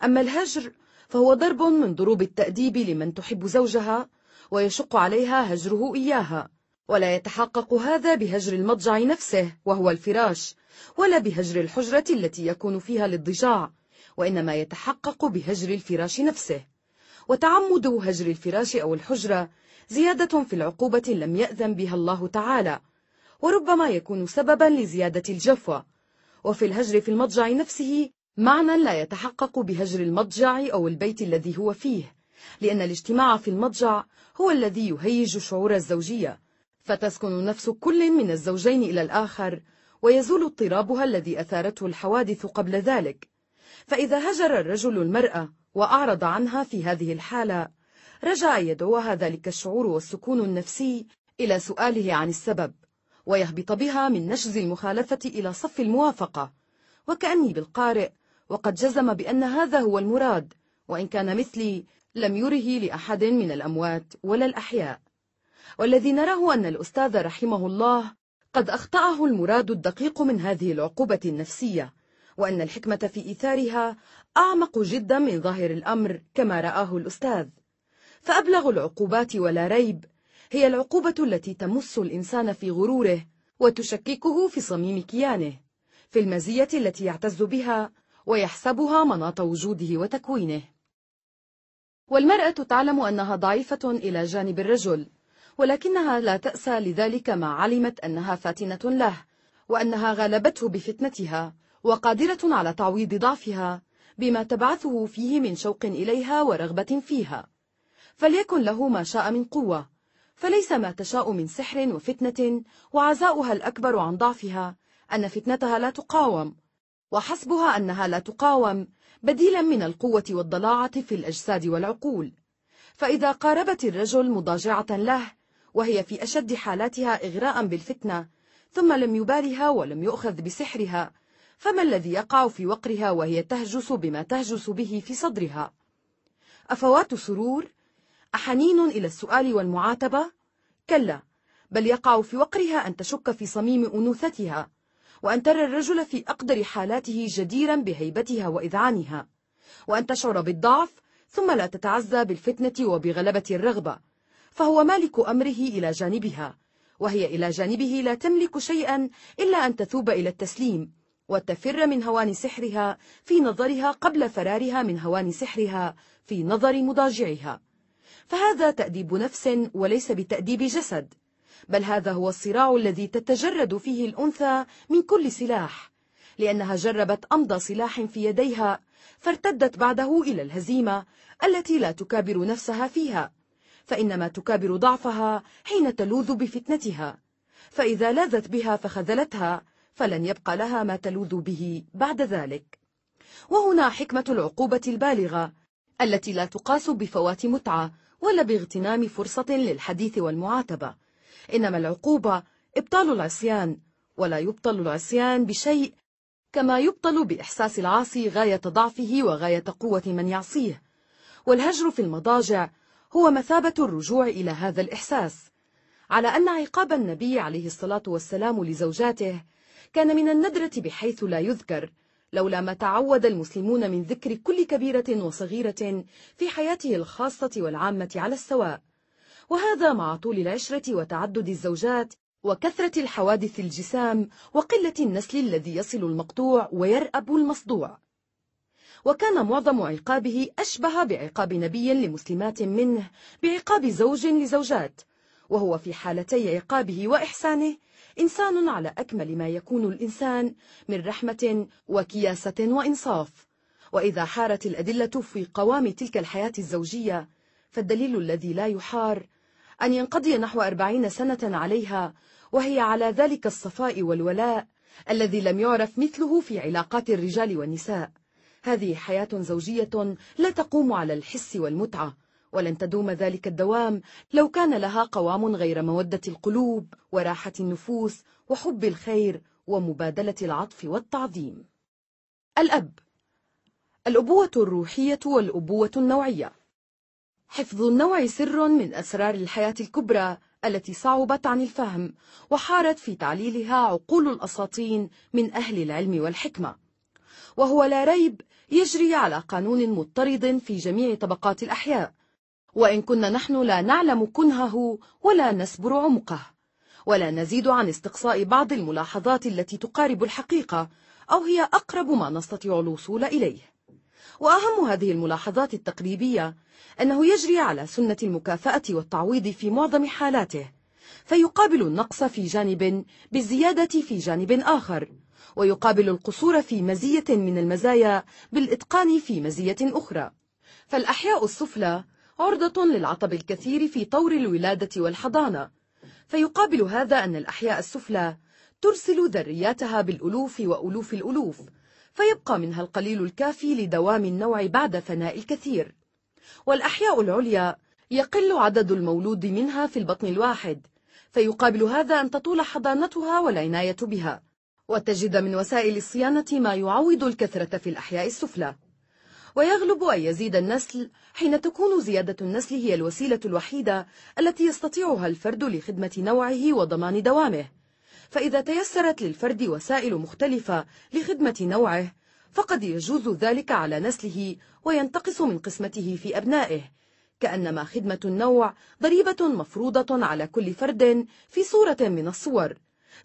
B: أما الهجر فهو ضرب من ضروب التأديب لمن تحب زوجها ويشق عليها هجره إياها ولا يتحقق هذا بهجر المضجع نفسه وهو الفراش ولا بهجر الحجرة التي يكون فيها للضجاع وإنما يتحقق بهجر الفراش نفسه وتعمد هجر الفراش أو الحجرة زيادة في العقوبة لم يأذن بها الله تعالى وربما يكون سببا لزيادة الجفوة وفي الهجر في المضجع نفسه معنى لا يتحقق بهجر المضجع أو البيت الذي هو فيه لأن الاجتماع في المضجع هو الذي يهيج شعور الزوجية فتسكن نفس كل من الزوجين إلى الآخر ويزول اضطرابها الذي أثارته الحوادث قبل ذلك فإذا هجر الرجل المرأة وأعرض عنها في هذه الحالة رجع يدعوها ذلك الشعور والسكون النفسي إلى سؤاله عن السبب ويهبط بها من نشز المخالفة إلى صف الموافقة وكأني بالقارئ وقد جزم بأن هذا هو المراد وإن كان مثلي لم يره لأحد من الأموات ولا الأحياء والذي نراه أن الأستاذ رحمه الله قد أخطأه المراد الدقيق من هذه العقوبة النفسية وأن الحكمة في إيثارها أعمق جدا من ظاهر الأمر كما رآه الأستاذ فأبلغ العقوبات ولا ريب هي العقوبة التي تمس الإنسان في غروره وتشككه في صميم كيانه في المزية التي يعتز بها ويحسبها مناط وجوده وتكوينه والمرأة تعلم أنها ضعيفة إلى جانب الرجل ولكنها لا تأسى لذلك ما علمت أنها فاتنة له وأنها غلبته بفتنتها وقادرة على تعويض ضعفها بما تبعثه فيه من شوق إليها ورغبة فيها فليكن له ما شاء من قوة فليس ما تشاء من سحر وفتنة وعزاؤها الأكبر عن ضعفها أن فتنتها لا تقاوم وحسبها أنها لا تقاوم بديلا من القوة والضلاعة في الأجساد والعقول فإذا قاربت الرجل مضاجعة له وهي في أشد حالاتها إغراء بالفتنة ثم لم يبالها ولم يؤخذ بسحرها فما الذي يقع في وقرها وهي تهجس بما تهجس به في صدرها أفوات سرور أحنين إلى السؤال والمعاتبة؟ كلا بل يقع في وقرها أن تشك في صميم أنوثتها وأن ترى الرجل في أقدر حالاته جديرا بهيبتها وإذعانها وأن تشعر بالضعف ثم لا تتعزى بالفتنة وبغلبة الرغبة فهو مالك أمره إلى جانبها وهي إلى جانبه لا تملك شيئا إلا أن تثوب إلى التسليم وتفر من هوان سحرها في نظرها قبل فرارها من هوان سحرها في نظر مضاجعها فهذا تأديب نفس وليس بتأديب جسد بل هذا هو الصراع الذي تتجرد فيه الأنثى من كل سلاح لأنها جربت أمضى سلاح في يديها فارتدت بعده إلى الهزيمة التي لا تكابر نفسها فيها فإنما تكابر ضعفها حين تلوذ بفتنتها فإذا لاذت بها فخذلتها فلن يبقى لها ما تلوذ به بعد ذلك وهنا حكمة العقوبة البالغة التي لا تقاس بفوات متعة ولا باغتنام فرصة للحديث والمعاتبة إنما العقوبة إبطال العصيان ولا يبطل العصيان بشيء كما يبطل بإحساس العاصي غاية ضعفه وغاية قوة من يعصيه والهجر في المضاجع هو مثابة الرجوع إلى هذا الإحساس على أن عقاب النبي عليه الصلاة والسلام لزوجاته كان من الندرة بحيث لا يذكر لولا ما تعود المسلمون من ذكر كل كبيرة وصغيرة في حياته الخاصة والعامة على السواء وهذا مع طول العشرة وتعدد الزوجات وكثرة الحوادث الجسام وقلة النسل الذي يصل المقطوع ويرأب المصدوع وكان معظم عقابه أشبه بعقاب نبي لمسلمات منه بعقاب زوج لزوجات وهو في حالتي عقابه وإحسانه إنسان على أكمل ما يكون الإنسان من رحمة وكياسة وإنصاف وإذا حارت الأدلة في قوام تلك الحياة الزوجية فالدليل الذي لا يحار أن ينقضي نحو أربعين سنة عليها وهي على ذلك الصفاء والولاء الذي لم يعرف مثله في علاقات الرجال والنساء هذه حياة زوجية لا تقوم على الحس والمتعة ولن تدوم ذلك الدوام لو كان لها قوام غير مودة القلوب وراحة النفوس وحب الخير ومبادلة العطف والتعظيم الأب الأبوة الروحية والأبوة النوعية حفظ النوع سر من أسرار الحياة الكبرى التي صعبت عن الفهم وحارت في تعليلها عقول الأساطين من أهل العلم والحكمة وهو لا ريب يجري على قانون مضطرد في جميع طبقات الأحياء وإن كنا نحن لا نعلم كنهه ولا نسبر عمقه ولا نزيد عن استقصاء بعض الملاحظات التي تقارب الحقيقة أو هي أقرب ما نستطيع الوصول إليه وأهم هذه الملاحظات التقريبية أنه يجري على سنة المكافأة والتعويض في معظم حالاته فيقابل النقص في جانب بالزيادة في جانب آخر ويقابل القصور في مزية من المزايا بالإتقان في مزية أخرى فالأحياء السفلى عرضة للعطب الكثير في طور الولادة والحضانة فيقابل هذا أن الأحياء السفلى ترسل ذرياتها بالألوف وألوف الألوف فيبقى منها القليل الكافي لدوام النوع بعد فناء الكثير والأحياء العليا يقل عدد المولود منها في البطن الواحد فيقابل هذا أن تطول حضانتها والعناية بها وتجد من وسائل الصيانة ما يعوض الكثرة في الأحياء السفلى ويغلب أن يزيد النسل حين تكون زيادة النسل هي الوسيلة الوحيدة التي يستطيعها الفرد لخدمة نوعه وضمان دوامه فإذا تيسرت للفرد وسائل مختلفة لخدمة نوعه فقد يجوز ذلك على نسله وينتقص من قسمته في أبنائه كأنما خدمة النوع ضريبة مفروضة على كل فرد في صورة من الصور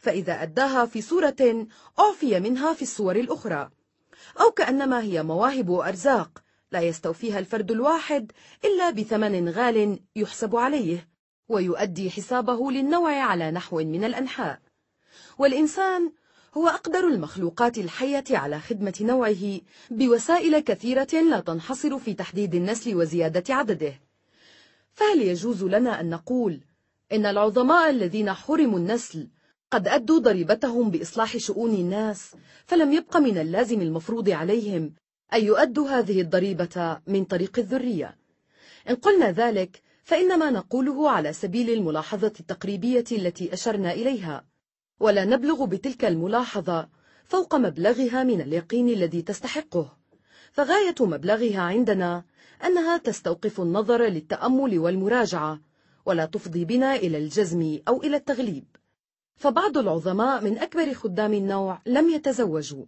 B: فإذا أداها في صورة أعفي منها في الصور الأخرى أو كأنما هي مواهب وأرزاق لا يستوفيها الفرد الواحد إلا بثمن غال يحسب عليه ويؤدي حسابه للنوع على نحو من الأنحاء والإنسان هو أقدر المخلوقات الحية على خدمة نوعه بوسائل كثيرة لا تنحصر في تحديد النسل وزيادة عدده فهل يجوز لنا أن نقول إن العظماء الذين حرموا النسل قد أدوا ضريبتهم بإصلاح شؤون الناس فلم يبق من اللازم المفروض عليهم أن يؤدوا هذه الضريبة من طريق الذرية إن قلنا ذلك فإنما نقوله على سبيل الملاحظة التقريبية التي أشرنا إليها ولا نبلغ بتلك الملاحظة فوق مبلغها من اليقين الذي تستحقه فغاية مبلغها عندنا أنها تستوقف النظر للتأمل والمراجعة ولا تفضي بنا إلى الجزم أو إلى التغليب فبعض العظماء من أكبر خدام النوع لم يتزوجوا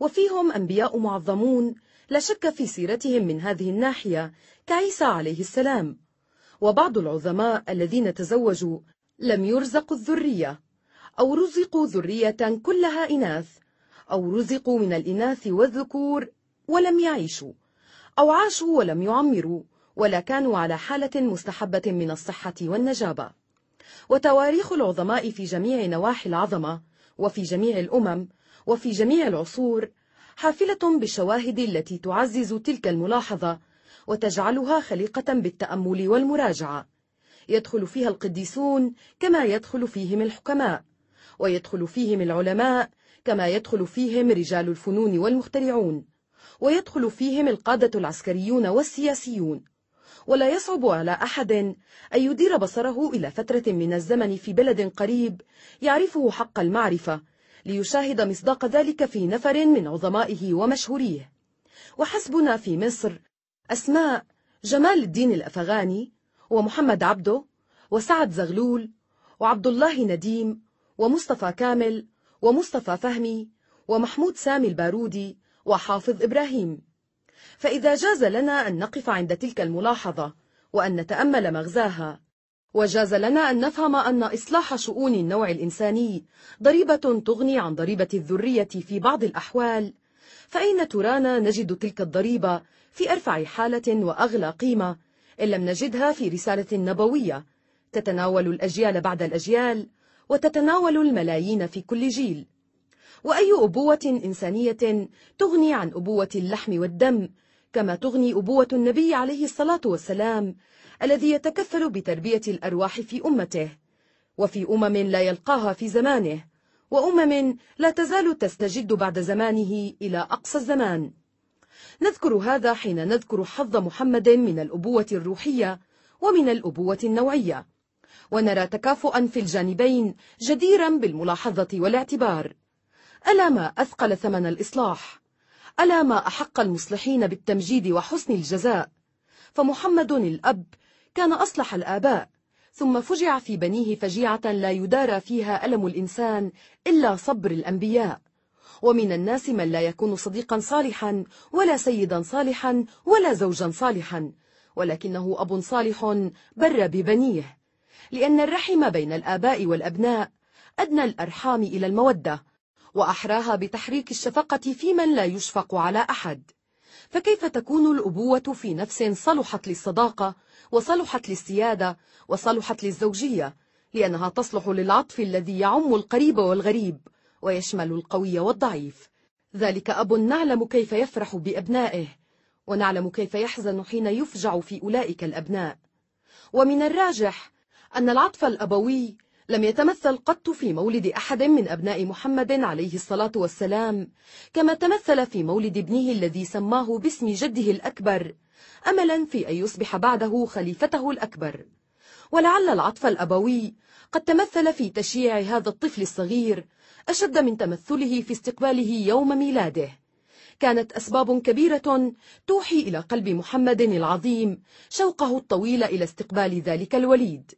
B: وفيهم أنبياء معظمون لا شك في سيرتهم من هذه الناحية كعيسى عليه السلام وبعض العظماء الذين تزوجوا لم يرزقوا الذرية أو رزقوا ذرية كلها إناث أو رزقوا من الإناث والذكور ولم يعيشوا أو عاشوا ولم يعمروا ولا كانوا على حالة مستحبة من الصحة والنجابة وتواريخ العظماء في جميع نواحي العظمة وفي جميع الأمم وفي جميع العصور حافلة بالشواهد التي تعزز تلك الملاحظة وتجعلها خليقة بالتأمل والمراجعة يدخل فيها القديسون كما يدخل فيهم الحكماء ويدخل فيهم العلماء كما يدخل فيهم رجال الفنون والمخترعون ويدخل فيهم القادة العسكريون والسياسيون ولا يصعب على أحد أن يدير بصره إلى فترة من الزمن في بلد قريب يعرفه حق المعرفة ليشاهد مصداق ذلك في نفر من عظمائه ومشهوريه وحسبنا في مصر أسماء جمال الدين الأفغاني ومحمد عبده وسعد زغلول وعبد الله نديم ومصطفى كامل ومصطفى فهمي ومحمود سامي البارودي وحافظ إبراهيم فإذا جاز لنا أن نقف عند تلك الملاحظة وأن نتأمل مغزاها وجاز لنا أن نفهم أن إصلاح شؤون النوع الإنساني ضريبة تغني عن ضريبة الذرية في بعض الأحوال فأين ترانا نجد تلك الضريبة في أرفع حالة وأغلى قيمة إن لم نجدها في رسالة نبوية تتناول الأجيال بعد الأجيال وتتناول الملايين في كل جيل وأي أبوة إنسانية تغني عن أبوة اللحم والدم كما تغني أبوة النبي عليه الصلاة والسلام الذي يتكفل بتربية الأرواح في أمته وفي أمم لا يلقاها في زمانه وأمم لا تزال تستجد بعد زمانه إلى أقصى الزمان نذكر هذا حين نذكر حظ محمد من الأبوة الروحية ومن الأبوة النوعية ونرى تكافؤا في الجانبين جديرا بالملاحظة والاعتبار ألا ما أثقل ثمن الإصلاح ألا ما أحق المصلحين بالتمجيد وحسن الجزاء فمحمد الأب كان أصلح الآباء ثم فجع في بنيه فجيعة لا يدارى فيها ألم الإنسان إلا صبر الأنبياء ومن الناس من لا يكون صديقا صالحا ولا سيدا صالحا ولا زوجا صالحا ولكنه أب صالح بر ببنيه لأن الرحم بين الآباء والأبناء أدنى الأرحام إلى المودة وأحراها بتحريك الشفقة في من لا يشفق على أحد فكيف تكون الأبوة في نفس صلحت للصداقة وصلحت للسيادة وصلحت للزوجية لأنها تصلح للعطف الذي يعم القريب والغريب ويشمل القوي والضعيف ذلك أب نعلم كيف يفرح بأبنائه ونعلم كيف يحزن حين يفجع في أولئك الأبناء ومن الراجح أن العطف الأبوي لم يتمثل قط في مولد أحد من أبناء محمد عليه الصلاة والسلام كما تمثل في مولد ابنه الذي سماه باسم جده الأكبر أملا في أن يصبح بعده خليفته الأكبر ولعل العطف الأبوي قد تمثل في تشييع هذا الطفل الصغير أشد من تمثله في استقباله يوم ميلاده كانت أسباب كبيرة توحي إلى قلب محمد العظيم شوقه الطويل إلى استقبال ذلك الوليد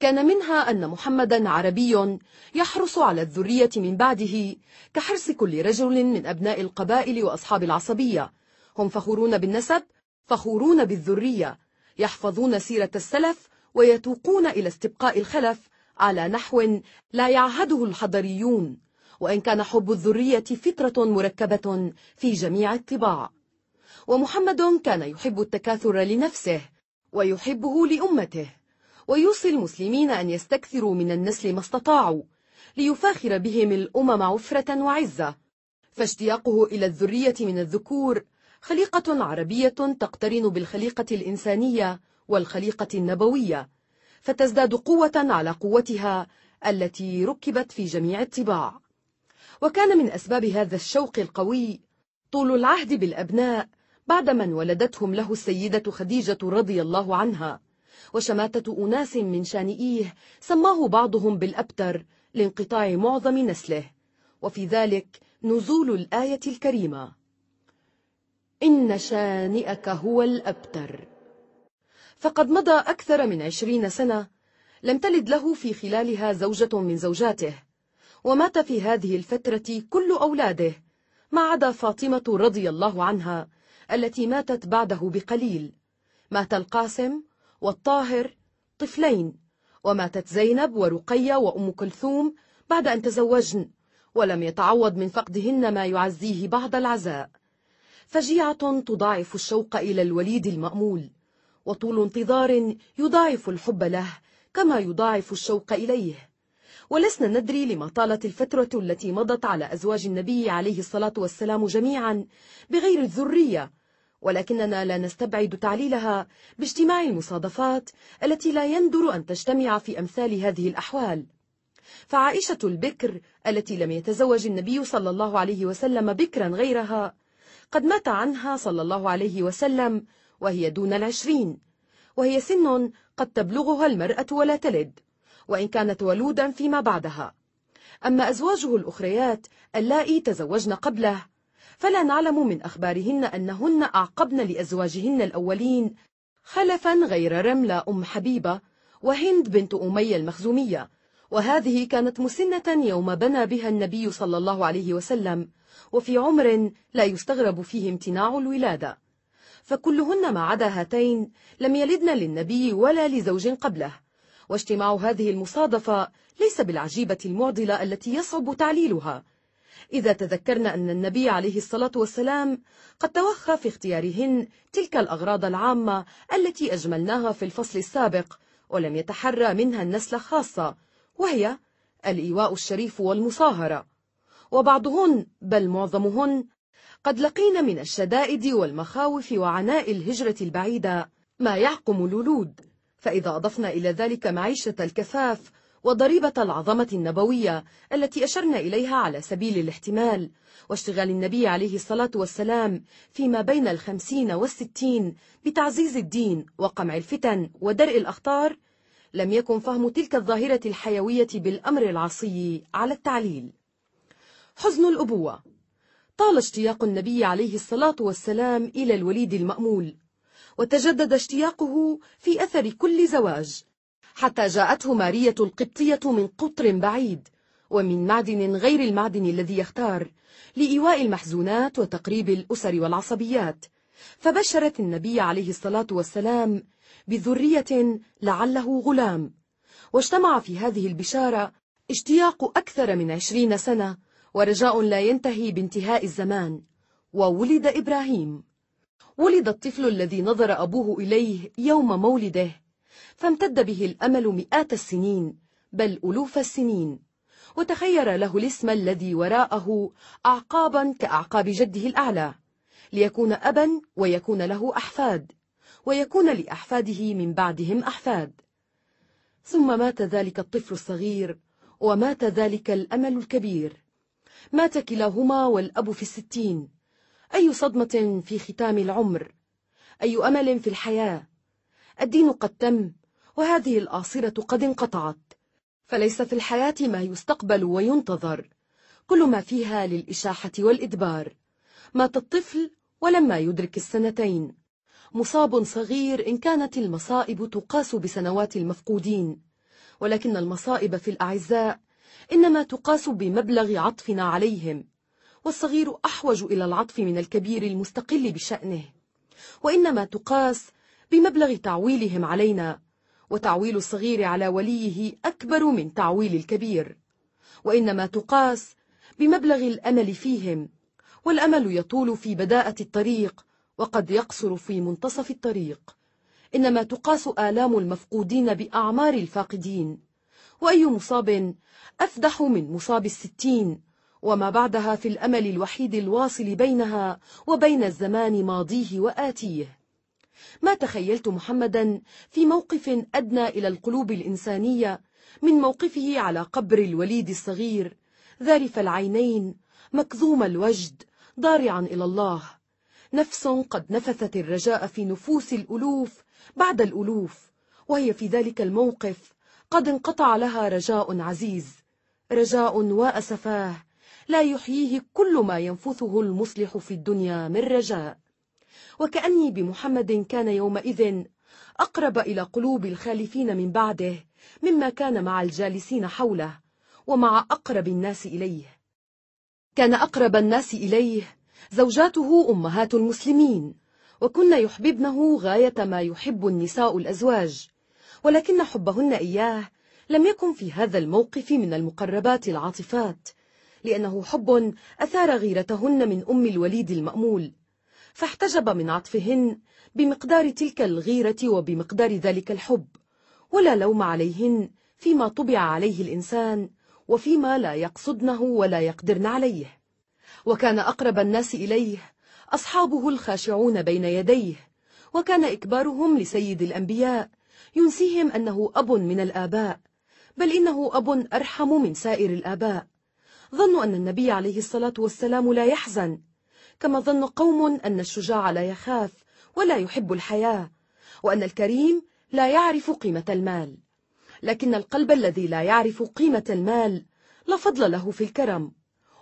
B: كان منها أن محمدا عربي يحرص على الذرية من بعده كحرص كل رجل من أبناء القبائل وأصحاب العصبية هم فخورون بالنسب فخورون بالذرية يحفظون سيرة السلف ويتوقون إلى استبقاء الخلف على نحو لا يعهده الحضريون وإن كان حب الذرية فطرة مركبة في جميع الطباع ومحمد كان يحب التكاثر لنفسه ويحبه لأمته ويوصي المسلمين أن يستكثروا من النسل ما استطاعوا ليفاخر بهم الأمم عفرة وعزة فاشتياقه إلى الذرية من الذكور خليقة عربية تقترن بالخليقة الإنسانية والخليقة النبوية فتزداد قوة على قوتها التي ركبت في جميع الطباع وكان من أسباب هذا الشوق القوي طول العهد بالأبناء بعد من ولدتهم له السيدة خديجة رضي الله عنها وشماتة أناس من شانئيه سماه بعضهم بالأبتر لانقطاع معظم نسله وفي ذلك نزول الآية الكريمة إن شانئك هو الأبتر فقد مضى أكثر من عشرين سنة لم تلد له في خلالها زوجة من زوجاته ومات في هذه الفترة كل أولاده ما عدا فاطمة رضي الله عنها التي ماتت بعده بقليل مات القاسم والطاهر طفلين وماتت زينب ورقية وأم كلثوم بعد أن تزوجن ولم يتعوض من فقدهن ما يعزيه بعض العزاء فجيعة تضاعف الشوق إلى الوليد المأمول وطول انتظار يضاعف الحب له كما يضاعف الشوق إليه ولسنا ندري لما طالت الفترة التي مضت على أزواج النبي عليه الصلاة والسلام جميعا بغير الذرية ولكننا لا نستبعد تعليلها باجتماع المصادفات التي لا يندر أن تجتمع في أمثال هذه الأحوال فعائشة البكر التي لم يتزوج النبي صلى الله عليه وسلم بكرا غيرها قد مات عنها صلى الله عليه وسلم وهي دون العشرين وهي سن قد تبلغها المرأة ولا تلد وإن كانت ولودا فيما بعدها أما أزواجه الأخريات اللائي تزوجن قبله فلا نعلم من أخبارهن أنهن أعقبن لأزواجهن الأولين خلفا غير رملة أم حبيبة وهند بنت أمية المخزومية وهذه كانت مسنة يوم بنى بها النبي صلى الله عليه وسلم وفي عمر لا يستغرب فيه امتناع الولادة فكلهن ما عدا هاتين لم يلدن للنبي ولا لزوج قبله واجتماع هذه المصادفة ليس بالعجيبة المعضلة التي يصعب تعليلها إذا تذكرنا أن النبي عليه الصلاة والسلام قد توخى في اختيارهن تلك الأغراض العامة التي أجملناها في الفصل السابق ولم يتحرى منها النسل خاصة وهي الإيواء الشريف والمصاهرة وبعضهن بل معظمهن قد لقين من الشدائد والمخاوف وعناء الهجرة البعيدة ما يعقم الولود فإذا أضفنا إلى ذلك معيشة الكفاف وضريبة العظمة النبوية التي أشرنا إليها على سبيل الاحتمال واشتغال النبي عليه الصلاة والسلام فيما بين الخمسين والستين بتعزيز الدين وقمع الفتن ودرء الأخطار لم يكن فهم تلك الظاهرة الحيوية بالأمر العصي على التعليل حزن الأبوة طال اشتياق النبي عليه الصلاة والسلام إلى الوليد المأمول وتجدد اشتياقه في أثر كل زواج حتى جاءته مارية القبطية من قطر بعيد ومن معدن غير المعدن الذي يختار لإيواء المحزونات وتقريب الأسر والعصبيات فبشرت النبي عليه الصلاة والسلام بذرية لعله غلام واجتمع في هذه البشارة اشتياق أكثر من عشرين سنة ورجاء لا ينتهي بانتهاء الزمان وولد إبراهيم ولد الطفل الذي نظر أبوه إليه يوم مولده فامتد به الأمل مئات السنين بل ألوف السنين وتخير له الاسم الذي وراءه أعقابا كأعقاب جده الأعلى ليكون أبا ويكون له أحفاد ويكون لأحفاده من بعدهم أحفاد ثم مات ذلك الطفل الصغير ومات ذلك الأمل الكبير مات كلاهما والأب في الستين أي صدمة في ختام العمر أي أمل في الحياة الدين قد تم وهذه الآصرة قد انقطعت فليس في الحياة ما يستقبل وينتظر كل ما فيها للإشاحة والإدبار مات الطفل ولما يدرك السنتين مصاب صغير إن كانت المصائب تقاس بسنوات المفقودين ولكن المصائب في الأعزاء إنما تقاس بمبلغ عطفنا عليهم والصغير أحوج إلى العطف من الكبير المستقل بشأنه وإنما تقاس بمبلغ تعويلهم علينا وتعويل الصغير على وليه أكبر من تعويل الكبير وإنما تقاس بمبلغ الأمل فيهم والأمل يطول في بداءة الطريق وقد يقصر في منتصف الطريق إنما تقاس آلام المفقودين بأعمار الفاقدين وأي مصاب أفدح من مصاب الستين وما بعدها في الأمل الوحيد الواصل بينها وبين الزمان ماضيه وآتيه ما تخيلت محمدا في موقف أدنى إلى القلوب الإنسانية من موقفه على قبر الوليد الصغير ذارف العينين مكظوم الوجد ضارعا إلى الله نفس قد نفثت الرجاء في نفوس الألوف بعد الألوف وهي في ذلك الموقف قد انقطع لها رجاء عزيز رجاء وأسفاه لا يحييه كل ما ينفثه المصلح في الدنيا من رجاء وكأني بمحمد كان يومئذ أقرب إلى قلوب الخالفين من بعده مما كان مع الجالسين حوله ومع أقرب الناس إليه كان أقرب الناس إليه زوجاته أمهات المسلمين وكن يحببنه غاية ما يحب النساء الأزواج ولكن حبهن إياه لم يكن في هذا الموقف من المقربات العاطفات لأنه حب أثار غيرتهن من أم الوليد المأمول فاحتجب من عطفهن بمقدار تلك الغيرة وبمقدار ذلك الحب ولا لوم عليهن فيما طبع عليه الإنسان وفيما لا يقصدنه ولا يقدرن عليه وكان أقرب الناس إليه أصحابه الخاشعون بين يديه وكان إكبارهم لسيد الأنبياء ينسيهم أنه أب من الآباء بل إنه أب أرحم من سائر الآباء ظنوا أن النبي عليه الصلاة والسلام لا يحزن كما ظن قوم أن الشجاع لا يخاف ولا يحب الحياة وأن الكريم لا يعرف قيمة المال لكن القلب الذي لا يعرف قيمة المال لا فضل له في الكرم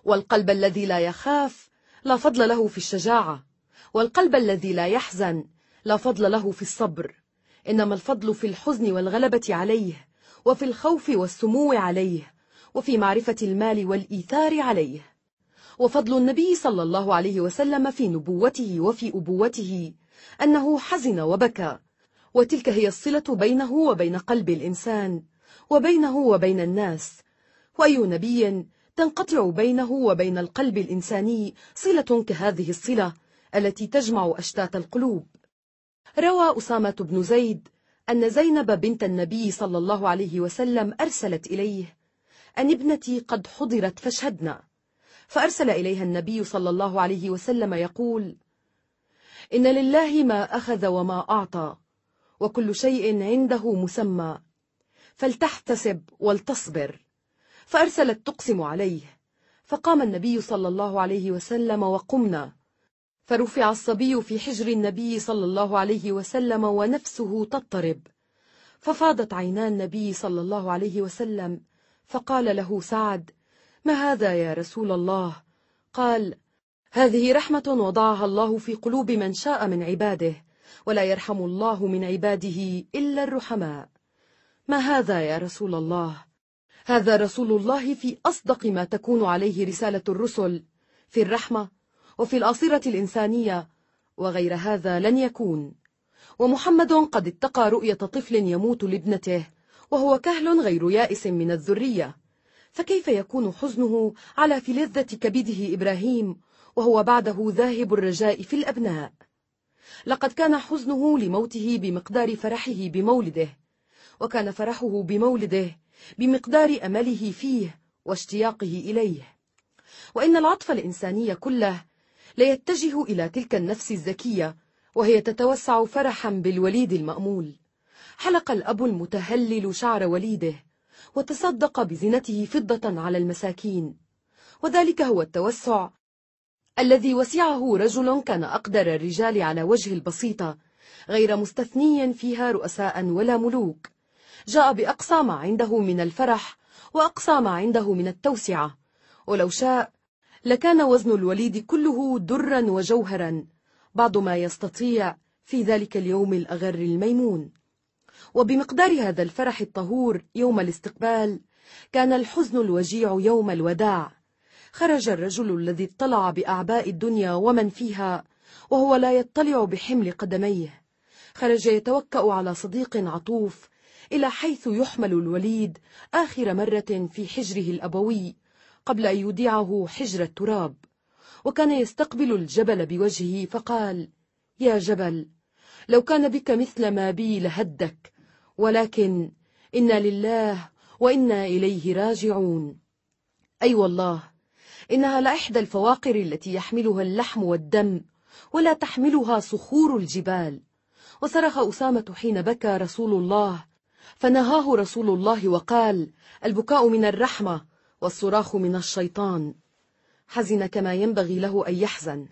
B: والقلب الذي لا يخاف لا فضل له في الشجاعة والقلب الذي لا يحزن لا فضل له في الصبر إنما الفضل في الحزن والغلبة عليه وفي الخوف والسمو عليه وفي معرفة المال والإيثار عليه وفضل النبي صلى الله عليه وسلم في نبوته وفي أبوته أنه حزن وبكى وتلك هي الصلة بينه وبين قلب الإنسان وبينه وبين الناس وأي نبي تنقطع بينه وبين القلب الإنساني صلة كهذه الصلة التي تجمع أشتات القلوب روى أسامة بن زيد أن زينب بنت النبي صلى الله عليه وسلم أرسلت إليه أن ابنتي قد حضرت فاشهدنا فأرسل إليها النبي صلى الله عليه وسلم يقول إن لله ما أخذ وما أعطى وكل شيء عنده مسمى فلتحتسب ولتصبر فأرسلت تقسم عليه فقام النبي صلى الله عليه وسلم وقمنا فرفع الصبي في حجر النبي صلى الله عليه وسلم ونفسه تضطرب ففاضت عينا النبي صلى الله عليه وسلم فقال له سعد ما هذا يا رسول الله قال هذه رحمة وضعها الله في قلوب من شاء من عباده ولا يرحم الله من عباده إلا الرحماء ما هذا يا رسول الله هذا رسول الله في أصدق ما تكون عليه رسالة الرسل في الرحمة وفي الأصيرة الإنسانية وغير هذا لن يكون ومحمد قد اتقى رؤية طفل يموت لابنته وهو كهل غير يائس من الذرية فكيف يكون حزنه على في لذة كبده إبراهيم وهو بعده ذاهب الرجاء في الأبناء لقد كان حزنه لموته بمقدار فرحه بمولده وكان فرحه بمولده بمقدار أمله فيه واشتياقه إليه وإن العطف الإنساني كله ليتجه إلى تلك النفس الزكية وهي تتوسع فرحا بالوليد المأمول حلق الأب المتهلل شعر وليده وتصدق بزنته فضة على المساكين وذلك هو التوسع الذي وسعه رجل كان أقدر الرجال على وجه البسيطة غير مستثنيا فيها رؤساء ولا ملوك جاء بأقصى ما عنده من الفرح وأقصى ما عنده من التوسعة ولو شاء لكان وزن الوليد كله درا وجوهرا بعض ما يستطيع في ذلك اليوم الأغر الميمون وبمقدار هذا الفرح الطهور يوم الاستقبال كان الحزن الوجيع يوم الوداع خرج الرجل الذي اطلع بأعباء الدنيا ومن فيها وهو لا يطلع بحمل قدميه خرج يتوكأ على صديق عطوف إلى حيث يحمل الوليد آخر مرة في حجره الأبوي قبل أن يودعه حجر التراب وكان يستقبل الجبل بوجهه فقال يا جبل لو كان بك مثل ما بي لهدك ولكن إنا لله وإنا إليه راجعون أي أيوة والله إنها لإحدى الفواقر التي يحملها اللحم والدم ولا تحملها صخور الجبال وصرخ أسامة حين بكى رسول الله فنهاه رسول الله وقال البكاء من الرحمة والصراخ من الشيطان حزن كما ينبغي له أن يحزن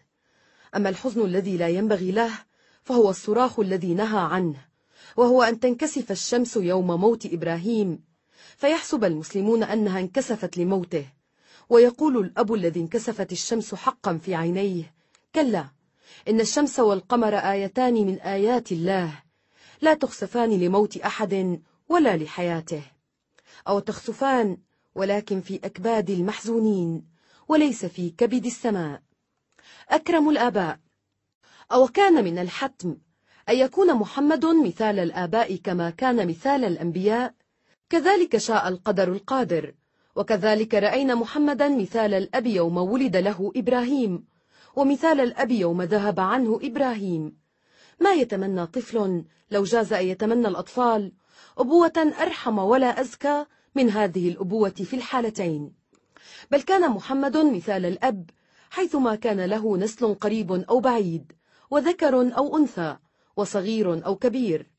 B: أما الحزن الذي لا ينبغي له فهو الصراخ الذي نهى عنه وهو أن تنكسف الشمس يوم موت إبراهيم فيحسب المسلمون أنها انكسفت لموته ويقول الأب الذي انكسفت الشمس حقا في عينيه كلا إن الشمس والقمر آيتان من آيات الله لا تخسفان لموت أحد ولا لحياته أو تخسفان ولكن في أكباد المحزونين وليس في كبد السماء أكرم الآباء أو كان من الحتم أن يكون محمد مثال الآباء كما كان مثال الأنبياء كذلك شاء القدر القادر وكذلك رأينا محمدا مثال الأب يوم ولد له إبراهيم ومثال الأب يوم ذهب عنه إبراهيم ما يتمنى طفل لو جاز أن يتمنى الأطفال أبوة أرحم ولا أزكى من هذه الأبوة في الحالتين بل كان محمد مثال الأب حيثما كان له نسل قريب أو بعيد وذكر أو أنثى وصغير أو كبير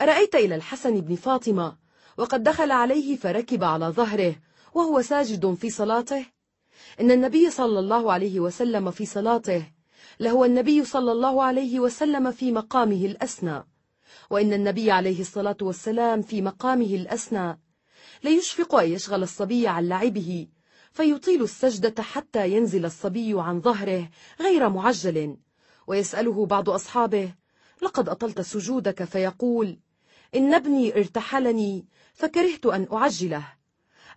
B: أرأيت إلى الحسن بن فاطمة وقد دخل عليه فركب على ظهره وهو ساجد في صلاته إن النبي صلى الله عليه وسلم في صلاته لهو النبي صلى الله عليه وسلم في مقامه الأسنى وإن النبي عليه الصلاة والسلام في مقامه الأسنى ليشفق أن يشغل الصبي عن لعبه فيطيل السجدة حتى ينزل الصبي عن ظهره غير معجل ويسأله بعض أصحابه لقد أطلت سجودك فيقول إن ابني ارتحلني فكرهت أن أعجله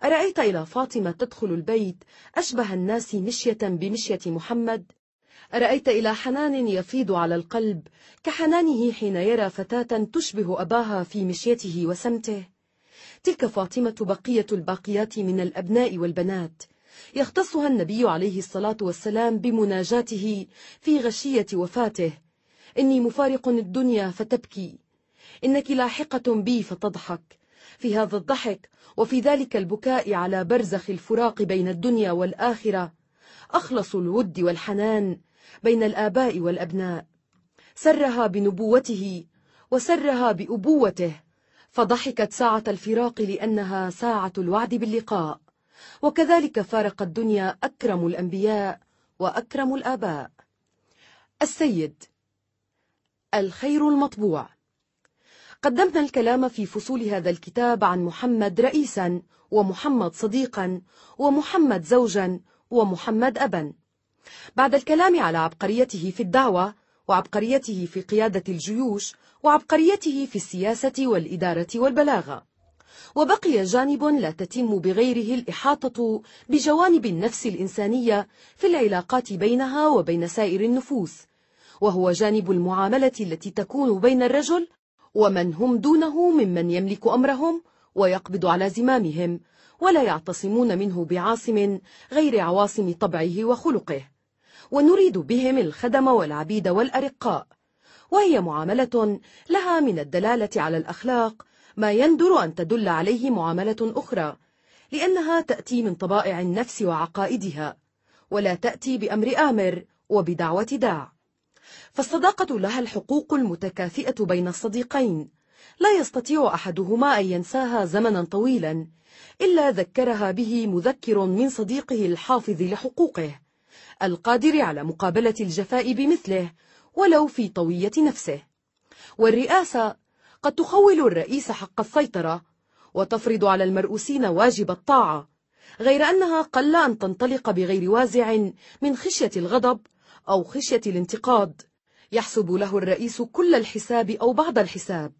B: أرأيت إلى فاطمة تدخل البيت أشبه الناس مشية بمشية محمد أرأيت إلى حنان يفيض على القلب كحنانه حين يرى فتاة تشبه أباها في مشيته وسمته تلك فاطمة بقية الباقيات من الأبناء والبنات يختصها النبي عليه الصلاة والسلام بمناجاته في غشية وفاته إني مفارق الدنيا فتبكي إنك لاحقة بي فتضحك في هذا الضحك وفي ذلك البكاء على برزخ الفراق بين الدنيا والآخرة أخلص الود والحنان بين الآباء والأبناء سرها بنبوته وسرها بأبوته فضحكت ساعة الفراق لأنها ساعة الوعد باللقاء وكذلك فارق الدنيا أكرم الأنبياء وأكرم الآباء السيد الخير المطبوع قدمنا الكلام في فصول هذا الكتاب عن محمد رئيسا ومحمد صديقا ومحمد زوجا ومحمد أبا بعد الكلام على عبقريته في الدعوة وعبقريته في قيادة الجيوش وعبقريته في السياسة والإدارة والبلاغة وبقي جانب لا تتم بغيره الإحاطة بجوانب النفس الإنسانية في العلاقات بينها وبين سائر النفوس وهو جانب المعاملة التي تكون بين الرجل ومن هم دونه ممن يملك أمرهم ويقبض على زمامهم ولا يعتصمون منه بعاصم غير عواصم طبعه وخلقه ونريد بهم الخدم والعبيد والأرقاء وهي معاملة لها من الدلالة على الأخلاق ما يندر أن تدل عليه معاملة أخرى لأنها تأتي من طبائع النفس وعقائدها ولا تأتي بأمر آمر وبدعوة داع فالصداقة لها الحقوق المتكافئة بين الصديقين لا يستطيع أحدهما أن ينساها زمنا طويلا إلا ذكرها به مذكر من صديقه الحافظ لحقوقه القادر على مقابلة الجفاء بمثله ولو في طوية نفسه والرئاسة قد تخول الرئيس حق السيطرة وتفرض على المرؤوسين واجب الطاعة غير أنها قل أن تنطلق بغير وازع من خشية الغضب أو خشية الانتقاد يحسب له الرئيس كل الحساب أو بعض الحساب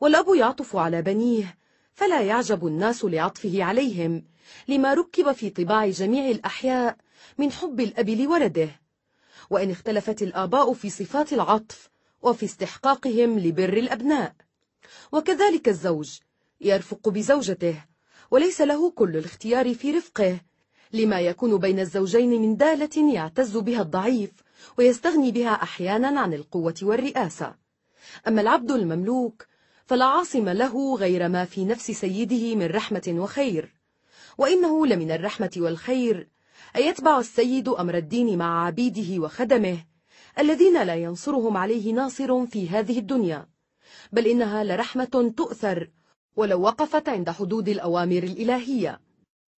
B: والأب يعطف على بنيه فلا يعجب الناس لعطفه عليهم لما ركب في طباع جميع الأحياء من حب الأب لولده وإن اختلفت الآباء في صفات العطف وفي استحقاقهم لبر الأبناء وكذلك الزوج يرفق بزوجته وليس له كل الاختيار في رفقه لما يكون بين الزوجين من دالة يعتز بها الضعيف ويستغني بها أحيانا عن القوة والرئاسة أما العبد المملوك فلا عاصم له غير ما في نفس سيده من رحمة وخير وإنه لمن الرحمة والخير أن يتبع السيد أمر الدين مع عبيده وخدمه الذين لا ينصرهم عليه ناصر في هذه الدنيا بل إنها لرحمة تؤثر ولو وقفت عند حدود الأوامر الإلهية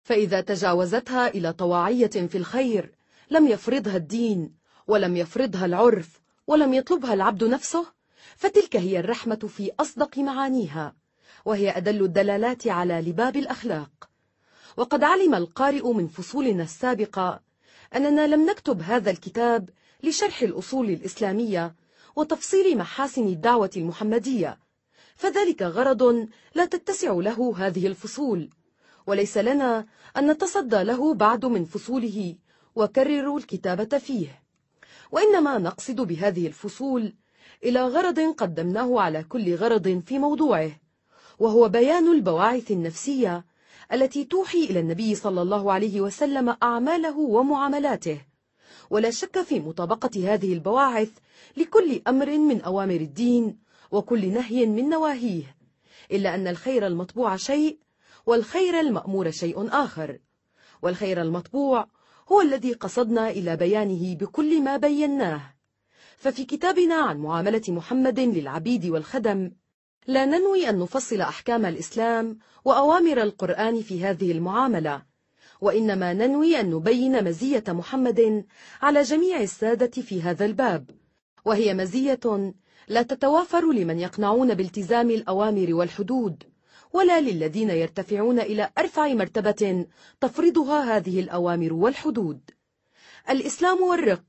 B: فإذا تجاوزتها إلى طواعية في الخير لم يفرضها الدين ولم يفرضها العرف ولم يطلبها العبد نفسه فتلك هي الرحمة في أصدق معانيها وهي أدل الدلالات على لباب الأخلاق وقد علم القارئ من فصولنا السابقة أننا لم نكتب هذا الكتاب لشرح الأصول الإسلامية وتفصيل محاسن الدعوة المحمدية فذلك غرض لا تتسع له هذه الفصول وليس لنا أن نتصدى له بعد من فصوله وكرروا الكتابة فيه وإنما نقصد بهذه الفصول إلى غرض قدمناه على كل غرض في موضوعه وهو بيان البواعث النفسية التي توحي إلى النبي صلى الله عليه وسلم أعماله ومعاملاته ولا شك في مطابقة هذه البواعث لكل أمر من أوامر الدين وكل نهي من نواهيه إلا أن الخير المطبوع شيء والخير المأمور شيء آخر والخير المطبوع هو الذي قصدنا إلى بيانه بكل ما بيناه ففي كتابنا عن معاملة محمد للعبيد والخدم لا ننوي أن نفصل أحكام الإسلام وأوامر القرآن في هذه المعاملة وإنما ننوي أن نبين مزية محمد على جميع السادة في هذا الباب وهي مزية لا تتوافر لمن يقنعون بالتزام الأوامر والحدود ولا للذين يرتفعون إلى أرفع مرتبة تفرضها هذه الأوامر والحدود الإسلام والرق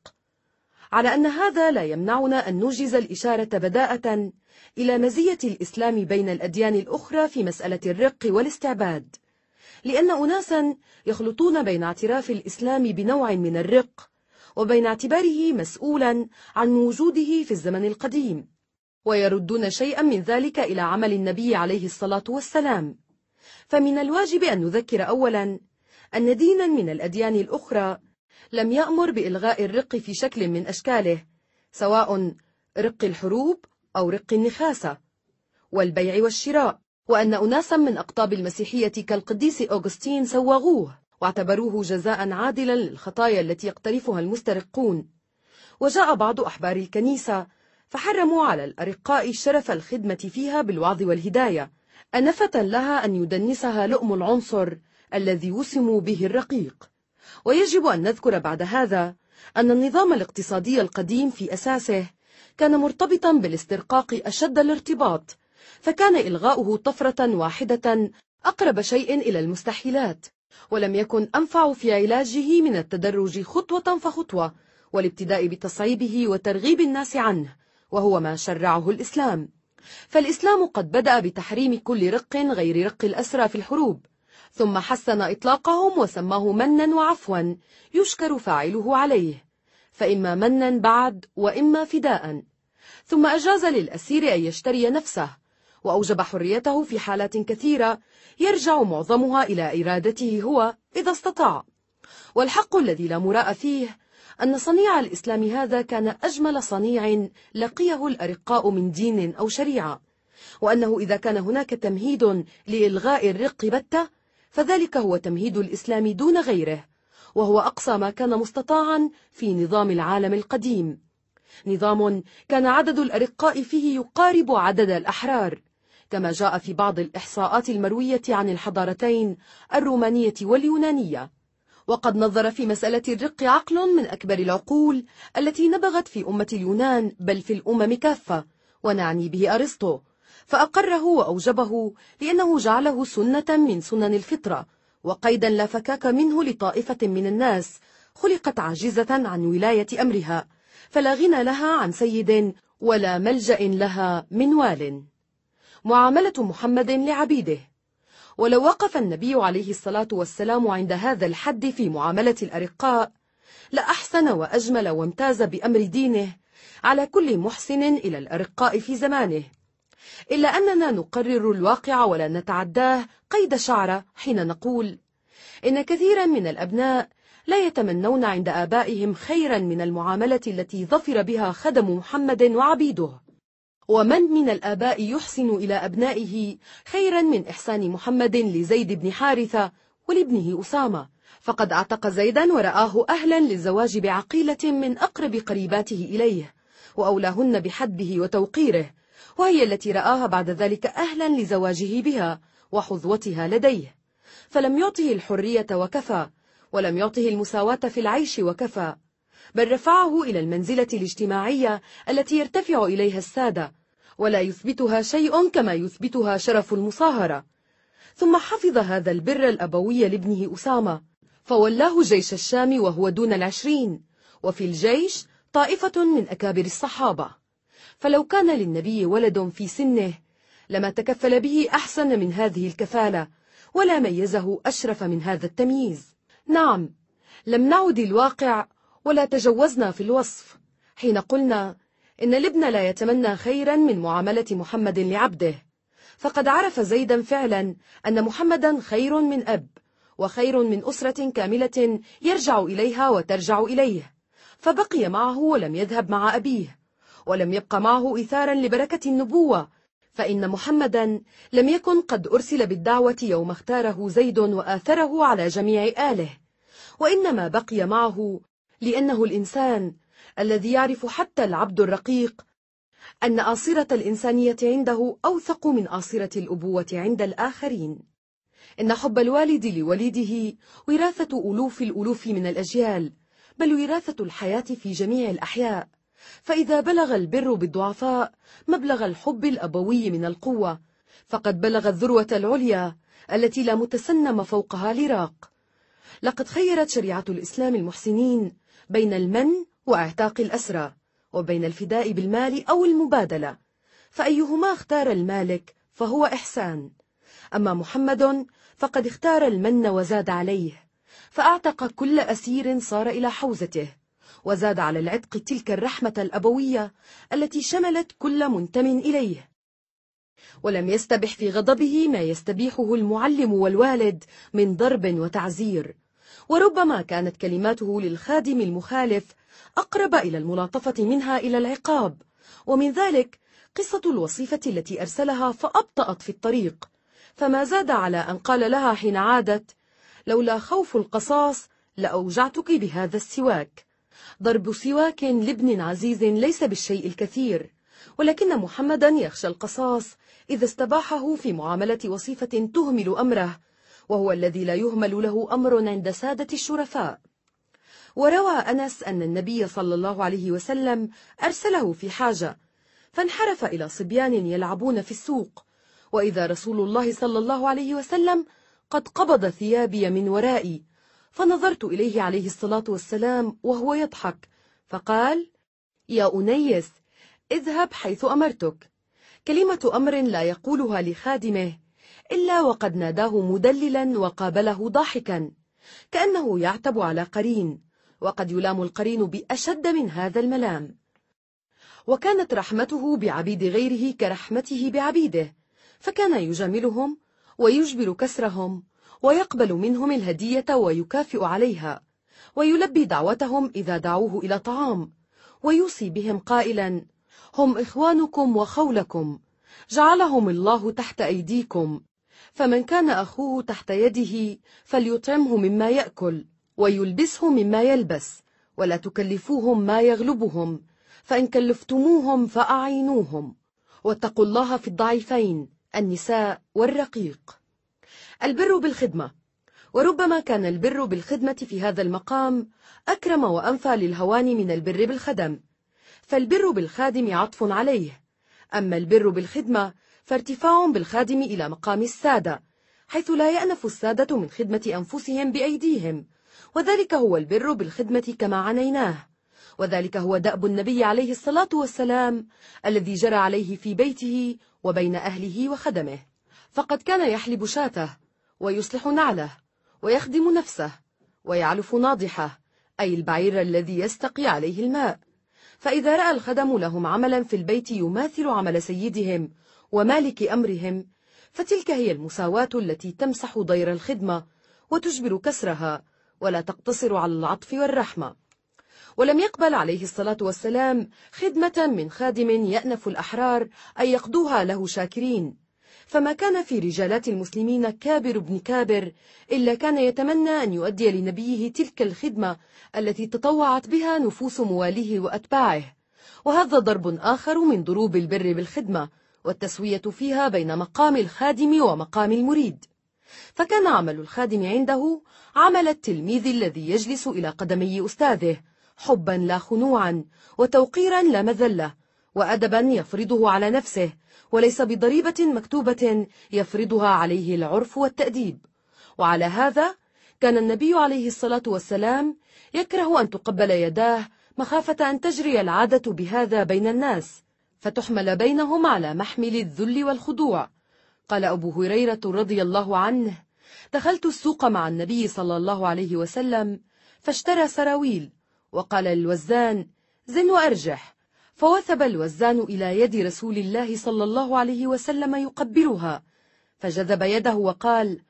B: على أن هذا لا يمنعنا أن نوجز الإشارة بداءة إلى مزية الإسلام بين الأديان الأخرى في مسألة الرق والاستعباد لأن أناسا يخلطون بين اعتراف الإسلام بنوع من الرق وبين اعتباره مسؤولا عن وجوده في الزمن القديم ويردون شيئا من ذلك إلى عمل النبي عليه الصلاة والسلام فمن الواجب أن نذكر أولا أن دينا من الأديان الأخرى لم يأمر بإلغاء الرق في شكل من أشكاله سواء رق الحروب أو رق النخاسة والبيع والشراء وأن أناسا من أقطاب المسيحية كالقديس أوغسطين سوغوه واعتبروه جزاء عادلا للخطايا التي يقترفها المسترقون وجاء بعض أحبار الكنيسة فحرموا على الأرقاء شرف الخدمة فيها بالوعظ والهداية أنفة لها أن يدنسها لؤم العنصر الذي وسموا به الرقيق ويجب أن نذكر بعد هذا أن النظام الاقتصادي القديم في أساسه كان مرتبطا بالاسترقاق أشد الارتباط فكان إلغاؤه طفرة واحدة أقرب شيء إلى المستحيلات ولم يكن أنفع في علاجه من التدرج خطوة فخطوة والابتداء بتصعيبه وترغيب الناس عنه وهو ما شرعه الإسلام فالإسلام قد بدأ بتحريم كل رق غير رق الأسرى في الحروب ثم حسن إطلاقهم وسماه منا وعفوا يشكر فاعله عليه فإما منا بعد وإما فداء ثم أجاز للأسير أن يشتري نفسه وأوجب حريته في حالات كثيرة يرجع معظمها إلى إرادته هو إذا استطاع والحق الذي لا مراء فيه أن صنيع الإسلام هذا كان أجمل صنيع لقيه الأرقاء من دين أو شريعة وأنه إذا كان هناك تمهيد لإلغاء الرق بتة فذلك هو تمهيد الإسلام دون غيره وهو أقصى ما كان مستطاعا في نظام العالم القديم نظام كان عدد الأرقاء فيه يقارب عدد الأحرار كما جاء في بعض الإحصاءات المروية عن الحضارتين الرومانية واليونانية وقد نظر في مسألة الرق عقل من أكبر العقول التي نبغت في أمة اليونان بل في الأمم كافة ونعني به أرسطو فأقره وأوجبه لأنه جعله سنة من سنن الفطرة وقيدا لا فكاك منه لطائفة من الناس خلقت عاجزة عن ولاية أمرها فلا غنى لها عن سيد ولا ملجأ لها من وال معاملة محمد لعبيده ولو وقف النبي عليه الصلاة والسلام عند هذا الحد في معاملة الأرقاء لأحسن وأجمل وامتاز بأمر دينه على كل محسن إلى الأرقاء في زمانه إلا أننا نقرر الواقع ولا نتعداه قيد شعرة حين نقول إن كثيرا من الأبناء لا يتمنون عند آبائهم خيرا من المعاملة التي ظفر بها خدم محمد وعبيده ومن من الآباء يحسن إلى أبنائه خيرا من إحسان محمد لزيد بن حارثة ولابنه أسامة فقد اعتق زيدا ورآه أهلا للزواج بعقيلة من أقرب قريباته إليه وأولاهن بحده وتوقيره وهي التي رآها بعد ذلك أهلا لزواجه بها وحظوتها لديه فلم يعطه الحرية وكفى ولم يعطه المساواة في العيش وكفى بل رفعه إلى المنزلة الاجتماعية التي يرتفع إليها السادة ولا يثبتها شيء كما يثبتها شرف المصاهرة ثم حفظ هذا البر الأبوي لابنه أسامة فولاه جيش الشام وهو دون العشرين وفي الجيش طائفة من أكابر الصحابة فلو كان للنبي ولد في سنه لما تكفل به أحسن من هذه الكفالة ولا ميزه أشرف من هذا التمييز نعم لم نعد الواقع ولا تجوزنا في الوصف حين قلنا إن الابن لا يتمنى خيرا من معاملة محمد لعبده فقد عرف زيدا فعلا أن محمدا خير من أب وخير من أسرة كاملة يرجع إليها وترجع إليه فبقي معه ولم يذهب مع أبيه ولم يبق معه إثارا لبركة النبوة فإن محمدا لم يكن قد أرسل بالدعوة يوم اختاره زيد وآثره على جميع آله وإنما بقي معه لأنه الإنسان الذي يعرف حتى العبد الرقيق أن آصرة الإنسانية عنده أوثق من آصرة الأبوة عند الآخرين إن حب الوالد لوليده وراثة ألوف الألوف من الأجيال بل وراثة الحياة في جميع الأحياء فإذا بلغ البر بالضعفاء مبلغ الحب الأبوي من القوة فقد بلغ الذروة العليا التي لا متسنم فوقها لراق لقد خيرت شريعة الإسلام المحسنين بين المن واعتاق الأسرى وبين الفداء بالمال أو المبادلة فأيهما اختار المالك فهو إحسان أما محمد فقد اختار المن وزاد عليه فأعتق كل أسير صار إلى حوزته وزاد على العتق تلك الرحمة الأبوية التي شملت كل منتم إليه ولم يستبح في غضبه ما يستبيحه المعلم والوالد من ضرب وتعزير وربما كانت كلماته للخادم المخالف أقرب إلى الملاطفة منها إلى العقاب ومن ذلك قصة الوصيفة التي أرسلها فأبطأت في الطريق فما زاد على أن قال لها حين عادت لولا خوف القصاص لأوجعتك بهذا السواك ضرب سواك لابن عزيز ليس بالشيء الكثير ولكن محمدا يخشى القصاص إذا استباحه في معاملة وصيفة تهمل أمره وهو الذي لا يهمل له أمر عند سادة الشرفاء وروى أنس أن النبي صلى الله عليه وسلم أرسله في حاجة فانحرف إلى صبيان يلعبون في السوق وإذا رسول الله صلى الله عليه وسلم قد قبض ثيابي من ورائي فنظرت إليه عليه الصلاة والسلام وهو يضحك فقال يا أنيس اذهب حيث أمرتك كلمة أمر لا يقولها لخادمه إلا وقد ناداه مدللا وقابله ضاحكا كأنه يعتب على قرين وقد يلام القرين بأشد من هذا الملام وكانت رحمته بعبيد غيره كرحمته بعبيده فكان يجاملهم ويجبر كسرهم ويقبل منهم الهدية ويكافئ عليها ويلبي دعوتهم إذا دعوه إلى طعام ويوصي بهم قائلا هم إخوانكم وخولكم جعلهم الله تحت أيديكم فمن كان أخوه تحت يده فليطعمه مما يأكل ويلبسه مما يلبس ولا تكلفوهم ما يغلبهم فإن كلفتموهم فأعينوهم واتقوا الله في الضعيفين النساء والرقيق البر بالخدمة وربما كان البر بالخدمة في هذا المقام أكرم وأنفى للهوان من البر بالخدم فالبر بالخادم عطف عليه أما البر بالخدمة فارتفاع بالخادم إلى مقام السادة حيث لا يأنف السادة من خدمة أنفسهم بأيديهم وذلك هو البر بالخدمة كما عنيناه وذلك هو دأب النبي عليه الصلاة والسلام الذي جرى عليه في بيته وبين أهله وخدمه فقد كان يحلب شاته ويصلح نعله ويخدم نفسه ويعلف ناضحه أي البعير الذي يستقي عليه الماء فإذا رأى الخدم لهم عملا في البيت يماثل عمل سيدهم ومالك أمرهم فتلك هي المساواة التي تمسح ضير الخدمة وتجبر كسرها ولا تقتصر على العطف والرحمة ولم يقبل عليه الصلاة والسلام خدمة من خادم يأنف الأحرار أن يقضوها له شاكرين فما كان في رجالات المسلمين كابر بن كابر إلا كان يتمنى أن يؤدي لنبيه تلك الخدمة التي تطوعت بها نفوس مواليه وأتباعه وهذا ضرب آخر من ضروب البر بالخدمة والتسوية فيها بين مقام الخادم ومقام المريد فكان عمل الخادم عنده عمل التلميذ الذي يجلس إلى قدمي أستاذه حبا لا خنوعا وتوقيرا لا مذلة وأدبا يفرضه على نفسه وليس بضريبة مكتوبة يفرضها عليه العرف والتأديب وعلى هذا كان النبي عليه الصلاة والسلام يكره أن تقبل يداه مخافة أن تجري العادة بهذا بين الناس فتحمل بينهم على محمل الذل والخضوع قال أبو هريرة رضي الله عنه دخلت السوق مع النبي صلى الله عليه وسلم فاشترى سراويل وقال للوزان زن وأرجح فوثب الوزان إلى يد رسول الله صلى الله عليه وسلم يقبلها فجذب يده وقال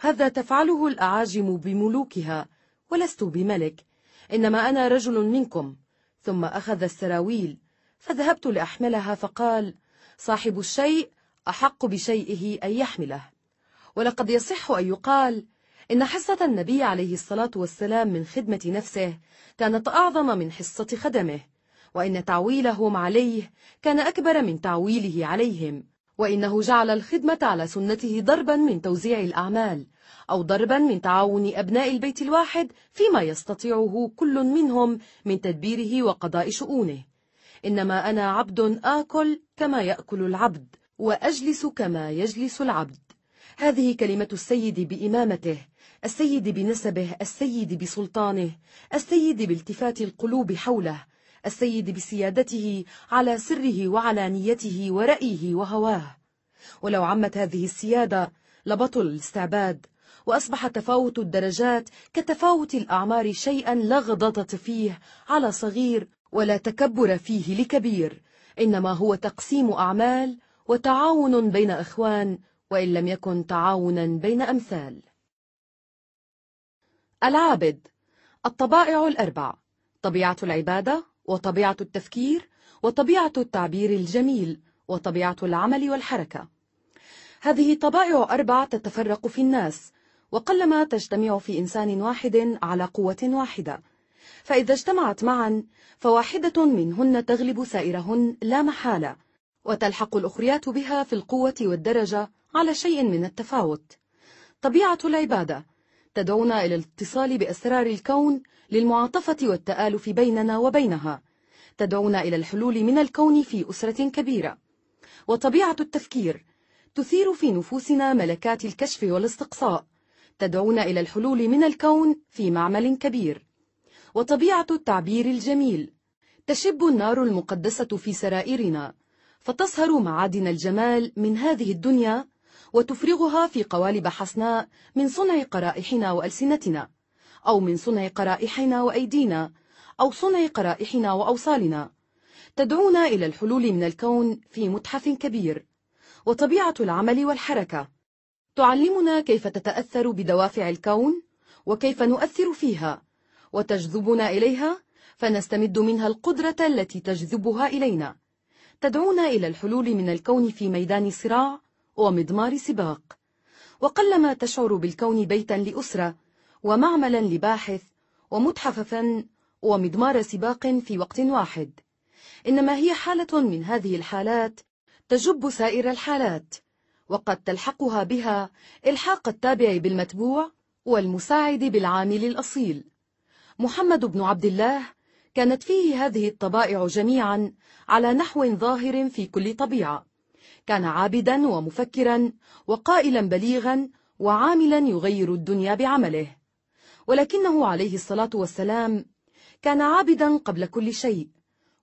B: هذا تفعله الأعاجم بملوكها ولست بملك إنما أنا رجل منكم ثم أخذ السراويل فذهبت لأحملها فقال صاحب الشيء أحق بشيئه أن يحمله ولقد يصح أن يقال إن حصة النبي عليه الصلاة والسلام من خدمة نفسه كانت أعظم من حصة خدمه وإن تعويلهم عليه كان أكبر من تعويله عليهم وإنه جعل الخدمة على سنته ضربا من توزيع الأعمال أو ضربا من تعاون أبناء البيت الواحد فيما يستطيعه كل منهم من تدبيره وقضاء شؤونه إنما أنا عبد آكل كما يأكل العبد وأجلس كما يجلس العبد هذه كلمة السيد بإمامته السيد بنسبه السيد بسلطانه السيد بالتفات القلوب حوله السيد بسيادته على سره وعلانيته ورأيه وهواه ولو عمت هذه السيادة لبطل الاستعباد وأصبح تفاوت الدرجات كتفاوت الأعمار شيئا لا غضاضة فيه على صغير ولا تكبر فيه لكبير إنما هو تقسيم أعمال وتعاون بين إخوان وإن لم يكن تعاونا بين أمثال العابد الطبائع الأربع طبيعة العبادة وطبيعة التفكير وطبيعة التعبير الجميل وطبيعة العمل والحركة هذه طبائع أربع تتفرق في الناس وقلما تجتمع في إنسان واحد على قوة واحدة فإذا اجتمعت معا فواحدة منهن تغلب سائرهن لا محالة وتلحق الأخريات بها في القوة والدرجة على شيء من التفاوت طبيعة العبادة تدعونا إلى الاتصال بأسرار الكون للمعاطفة والتآلف بيننا وبينها تدعونا إلى الحلول من الكون في أسرة كبيرة وطبيعة التفكير تثير في نفوسنا ملكات الكشف والاستقصاء تدعونا إلى الحلول من الكون في معمل كبير وطبيعة التعبير الجميل تشب النار المقدسة في سرائرنا فتصهر معادن الجمال من هذه الدنيا وتفرغها في قوالب حسناء من صنع قرائحنا وألسنتنا أو من صنع قرائحنا وأيدينا أو صنع قرائحنا وأوصالنا تدعونا إلى الحلول من الكون في متحف كبير وطبيعة العمل والحركة تعلمنا كيف تتأثر بدوافع الكون وكيف نؤثر فيها وتجذبنا إليها فنستمد منها القدرة التي تجذبها إلينا تدعونا إلى الحلول من الكون في ميدان صراع ومضمار سباق وقلما تشعر بالكون بيتا لأسرة ومعملا لباحث ومتحف فن ومضمار سباق في وقت واحد إنما هي حالة من هذه الحالات تجب سائر الحالات وقد تلحقها بها إلحاق التابع بالمتبوع والمساعد بالعامل الأصيل محمد بن عبد الله كانت فيه هذه الطبائع جميعا على نحو ظاهر في كل طبيعة كان عابدا ومفكرا وقائلا بليغا وعاملا يغير الدنيا بعمله ولكنه عليه الصلاة والسلام كان عابدا قبل كل شيء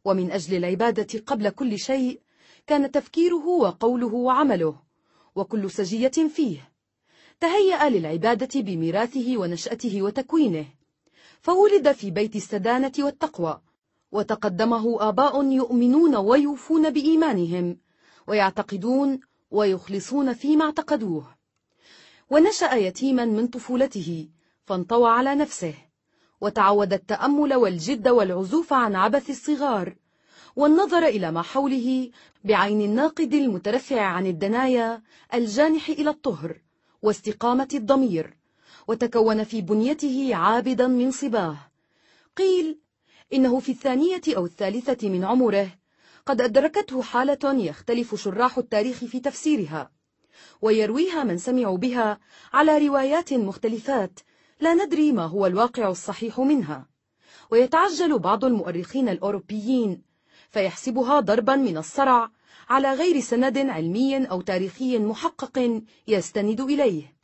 B: ومن أجل العبادة قبل كل شيء كان تفكيره وقوله وعمله وكل سجية فيه تهيأ للعبادة بميراثه ونشأته وتكوينه فولد في بيت السدانة والتقوى وتقدمه آباء يؤمنون ويوفون بإيمانهم ويعتقدون ويخلصون فيما اعتقدوه ونشأ يتيما من طفولته فانطوى على نفسه وتعود التأمل والجد والعزوف عن عبث الصغار والنظر إلى ما حوله بعين الناقد المترفع عن الدنايا الجانح إلى الطهر واستقامة الضمير وتكون في بنيته عابدا من صباه قيل إنه في الثانية أو الثالثة من عمره قد أدركته حالة يختلف شراح التاريخ في تفسيرها ويرويها من سمعوا بها على روايات مختلفات لا ندري ما هو الواقع الصحيح منها ويتعجل بعض المؤرخين الأوروبيين فيحسبها ضربا من الصرع على غير سند علمي أو تاريخي محقق يستند إليه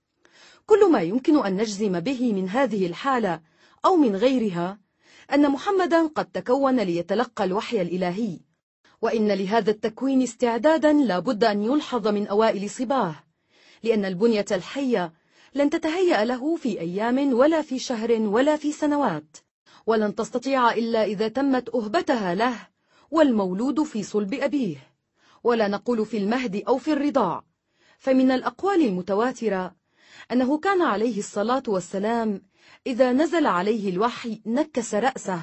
B: كل ما يمكن أن نجزم به من هذه الحالة أو من غيرها أن محمدا قد تكون ليتلقى الوحي الإلهي وإن لهذا التكوين استعدادا لابد أن يلحظ من أوائل صباه لأن البنية الحية لن تتهيأ له في أيام ولا في شهر ولا في سنوات ولن تستطيع إلا إذا تمت أهبتها له والمولود في صلب أبيه ولا نقول في المهد أو في الرضاع فمن الأقوال المتواترة أنه كان عليه الصلاة والسلام إذا نزل عليه الوحي نكس رأسه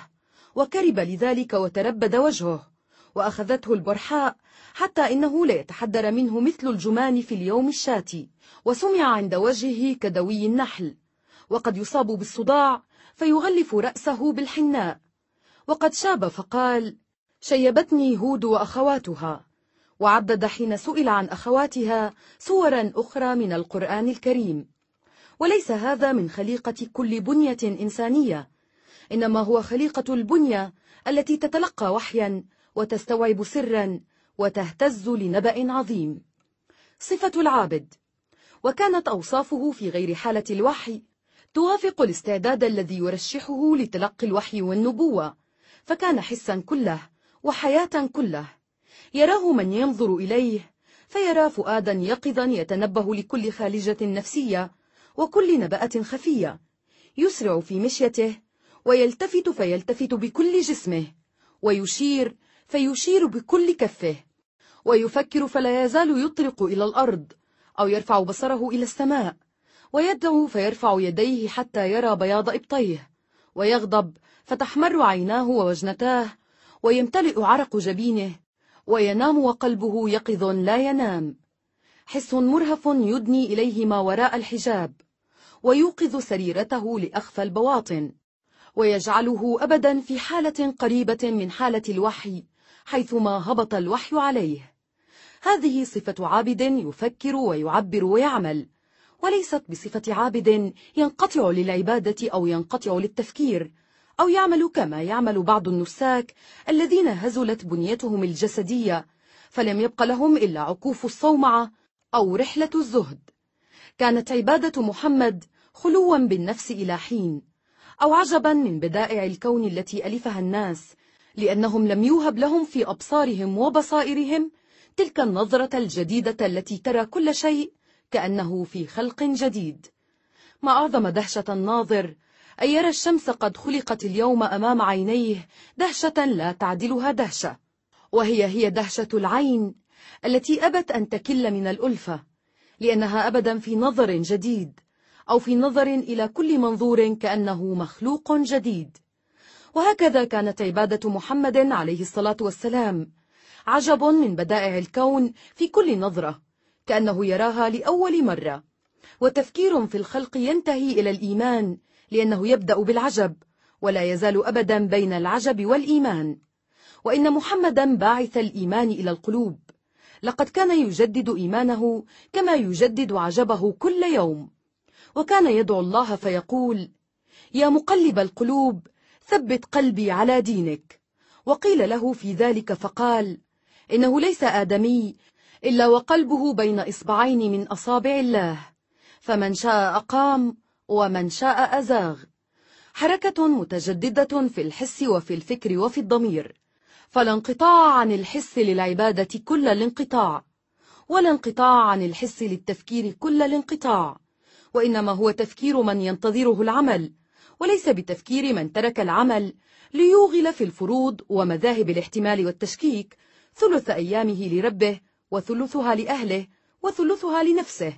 B: وكرب لذلك وتربد وجهه وأخذته البرحاء حتى إنه لا يتحدر منه مثل الجمان في اليوم الشاتي وسمع عند وجهه كدوي النحل وقد يصاب بالصداع فيغلف رأسه بالحناء وقد شاب فقال شيبتني هود وأخواتها وعدد حين سئل عن أخواتها صورا أخرى من القرآن الكريم وليس هذا من خليقة كل بنية إنسانية إنما هو خليقة البنية التي تتلقى وحيا وتستوعب سرا وتهتز لنبأ عظيم صفة العابد وكانت أوصافه في غير حالة الوحي توافق الاستعداد الذي يرشحه لتلقي الوحي والنبوة فكان حسا كله وحياة كله يراه من ينظر إليه فيرى فؤادا يقظا يتنبه لكل خالجة نفسية وكل نبأة خفية يسرع في مشيته ويلتفت فيلتفت بكل جسمه ويشير فيشير بكل كفه ويفكر فلا يزال يطرق إلى الأرض أو يرفع بصره إلى السماء ويدعو فيرفع يديه حتى يرى بياض إبطيه ويغضب فتحمر عيناه ووجنتاه ويمتلئ عرق جبينه وينام وقلبه يقظ لا ينام حس مرهف يدني إليه ما وراء الحجاب ويوقظ سريرته لأخفى البواطن ويجعله أبدا في حالة قريبة من حالة الوحي حيثما هبط الوحي عليه هذه صفة عابد يفكر ويعبر ويعمل وليست بصفة عابد ينقطع للعبادة أو ينقطع للتفكير أو يعمل كما يعمل بعض النساك الذين هزلت بنيتهم الجسدية فلم يبق لهم إلا عكوف الصومعة أو رحلة الزهد كانت عبادة محمد خلوا بالنفس إلى حين أو عجبا من بدائع الكون التي ألفها الناس لأنهم لم يوهب لهم في أبصارهم وبصائرهم تلك النظرة الجديدة التي ترى كل شيء كأنه في خلق جديد ما أعظم دهشة الناظر أن يرى الشمس قد خلقت اليوم أمام عينيه دهشة لا تعدلها دهشة وهي هي دهشة العين التي أبت أن تكل من الألفة لأنها أبدا في نظر جديد أو في نظر إلى كل منظور كأنه مخلوق جديد وهكذا كانت عبادة محمد عليه الصلاة والسلام عجب من بدائع الكون في كل نظرة كأنه يراها لأول مرة وتفكير في الخلق ينتهي إلى الإيمان لأنه يبدأ بالعجب ولا يزال أبدا بين العجب والإيمان وإن محمدا باعث الإيمان إلى القلوب لقد كان يجدد إيمانه كما يجدد عجبه كل يوم وكان يدعو الله فيقول يا مقلب القلوب ثبت قلبي على دينك وقيل له في ذلك فقال إنه ليس آدمي إلا وقلبه بين إصبعين من أصابع الله فمن شاء أقام ومن شاء أزاغ حركة متجددة في الحس وفي الفكر وفي الضمير فلا انقطاع عن الحس للعبادة كل الانقطاع ولا انقطاع عن الحس للتفكير كل الانقطاع وإنما هو تفكير من ينتظره العمل وليس بتفكير من ترك العمل ليوغل في الفروض ومذاهب الاحتمال والتشكيك ثلث أيامه لربه وثلثها لأهله وثلثها لنفسه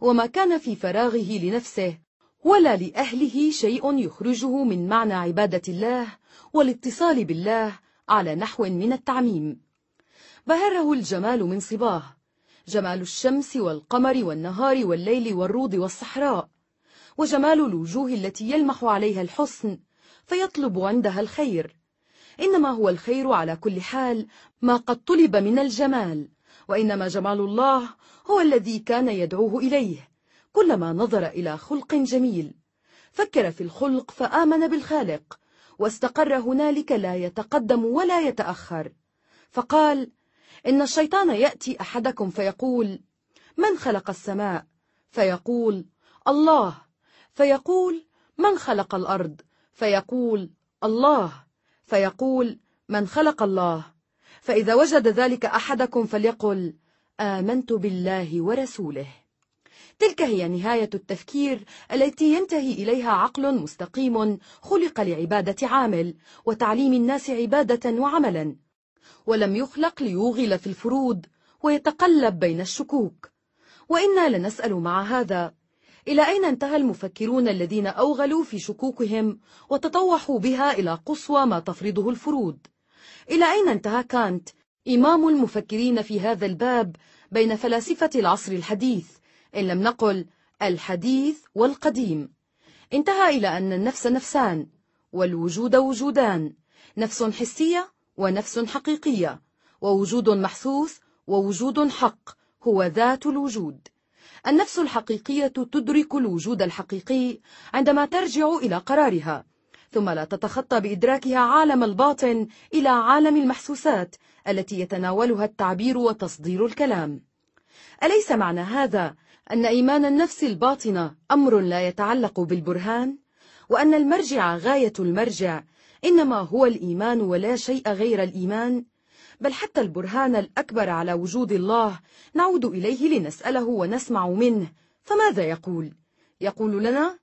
B: وما كان في فراغه لنفسه ولا لأهله شيء يخرجه من معنى عبادة الله والاتصال بالله على نحو من التعميم بهره الجمال من صباه جمال الشمس والقمر والنهار والليل والروض والصحراء وجمال الوجوه التي يلمح عليها الحسن فيطلب عندها الخير إنما هو الخير على كل حال ما قد طلب من الجمال وإنما جمال الله هو الذي كان يدعوه إليه كلما نظر إلى خلق جميل فكر في الخلق فآمن بالخالق واستقر هنالك لا يتقدم ولا يتأخر فقال إن الشيطان يأتي أحدكم فيقول من خلق السماء فيقول الله فيقول من خلق الأرض فيقول الله فيقول من خلق الله فإذا وجد ذلك أحدكم فليقل آمنت بالله ورسوله تلك هي نهاية التفكير التي ينتهي إليها عقل مستقيم خلق لعبادة عامل وتعليم الناس عبادة وعملا ولم يخلق ليوغل في الفروض ويتقلب بين الشكوك وإنا لنسأل مع هذا إلى أين انتهى المفكرون الذين أوغلوا في شكوكهم وتطوحوا بها إلى قصوى ما تفرضه الفروض إلى أين انتهى كانت إمام المفكرين في هذا الباب بين فلاسفة العصر الحديث إن لم نقل الحديث والقديم انتهى إلى أن النفس نفسان والوجود وجودان نفس حسية ونفس حقيقية ووجود محسوس ووجود حق هو ذات الوجود النفس الحقيقية تدرك الوجود الحقيقي عندما ترجع إلى قرارها ثم لا تتخطى بإدراكها عالم الباطن إلى عالم المحسوسات التي يتناولها التعبير وتصدير الكلام أليس معنى هذا أن إيمان النفس الباطنة أمر لا يتعلق بالبرهان وأن المرجع غاية المرجع إنما هو الإيمان ولا شيء غير الإيمان بل حتى البرهان الأكبر على وجود الله نعود إليه لنسأله ونسمع منه فماذا يقول؟ يقول لنا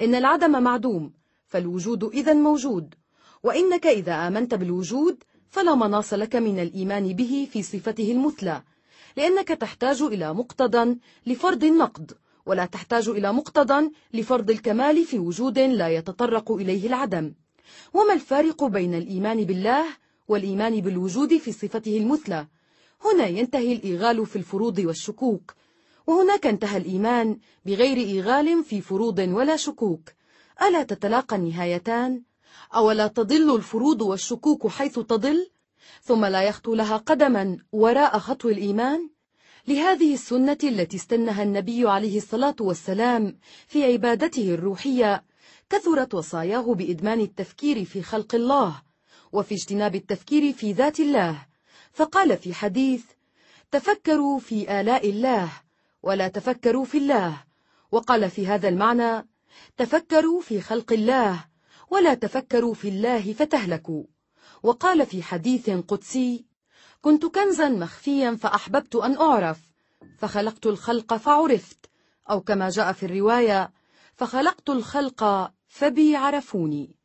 B: إن العدم معدوم فالوجود إذا موجود وإنك إذا آمنت بالوجود فلا مناص لك من الإيمان به في صفته المثلى لأنك تحتاج إلى مقتضى لفرض النقد ولا تحتاج إلى مقتضى لفرض الكمال في وجود لا يتطرق إليه العدم وما الفارق بين الإيمان بالله والإيمان بالوجود في صفته المثلى هنا ينتهي الإيغال في الفروض والشكوك وهناك انتهى الإيمان بغير إيغال في فروض ولا شكوك ألا تتلاقى النهايتان؟ أولا تضل الفروض والشكوك حيث تضل؟ ثم لا يخطو لها قدما وراء خطو الإيمان لهذه السنة التي استنها النبي عليه الصلاة والسلام في عبادته الروحية كثرت وصاياه بإدمان التفكير في خلق الله وفي اجتناب التفكير في ذات الله فقال في حديث تفكروا في آلاء الله ولا تفكروا في الله وقال في هذا المعنى تفكروا في خلق الله ولا تفكروا في الله فتهلكوا وقال في حديث قدسي كنت كنزا مخفيا فأحببت أن أعرف فخلقت الخلق فعرفت أو كما جاء في الرواية فخلقت الخلق فبي عرفوني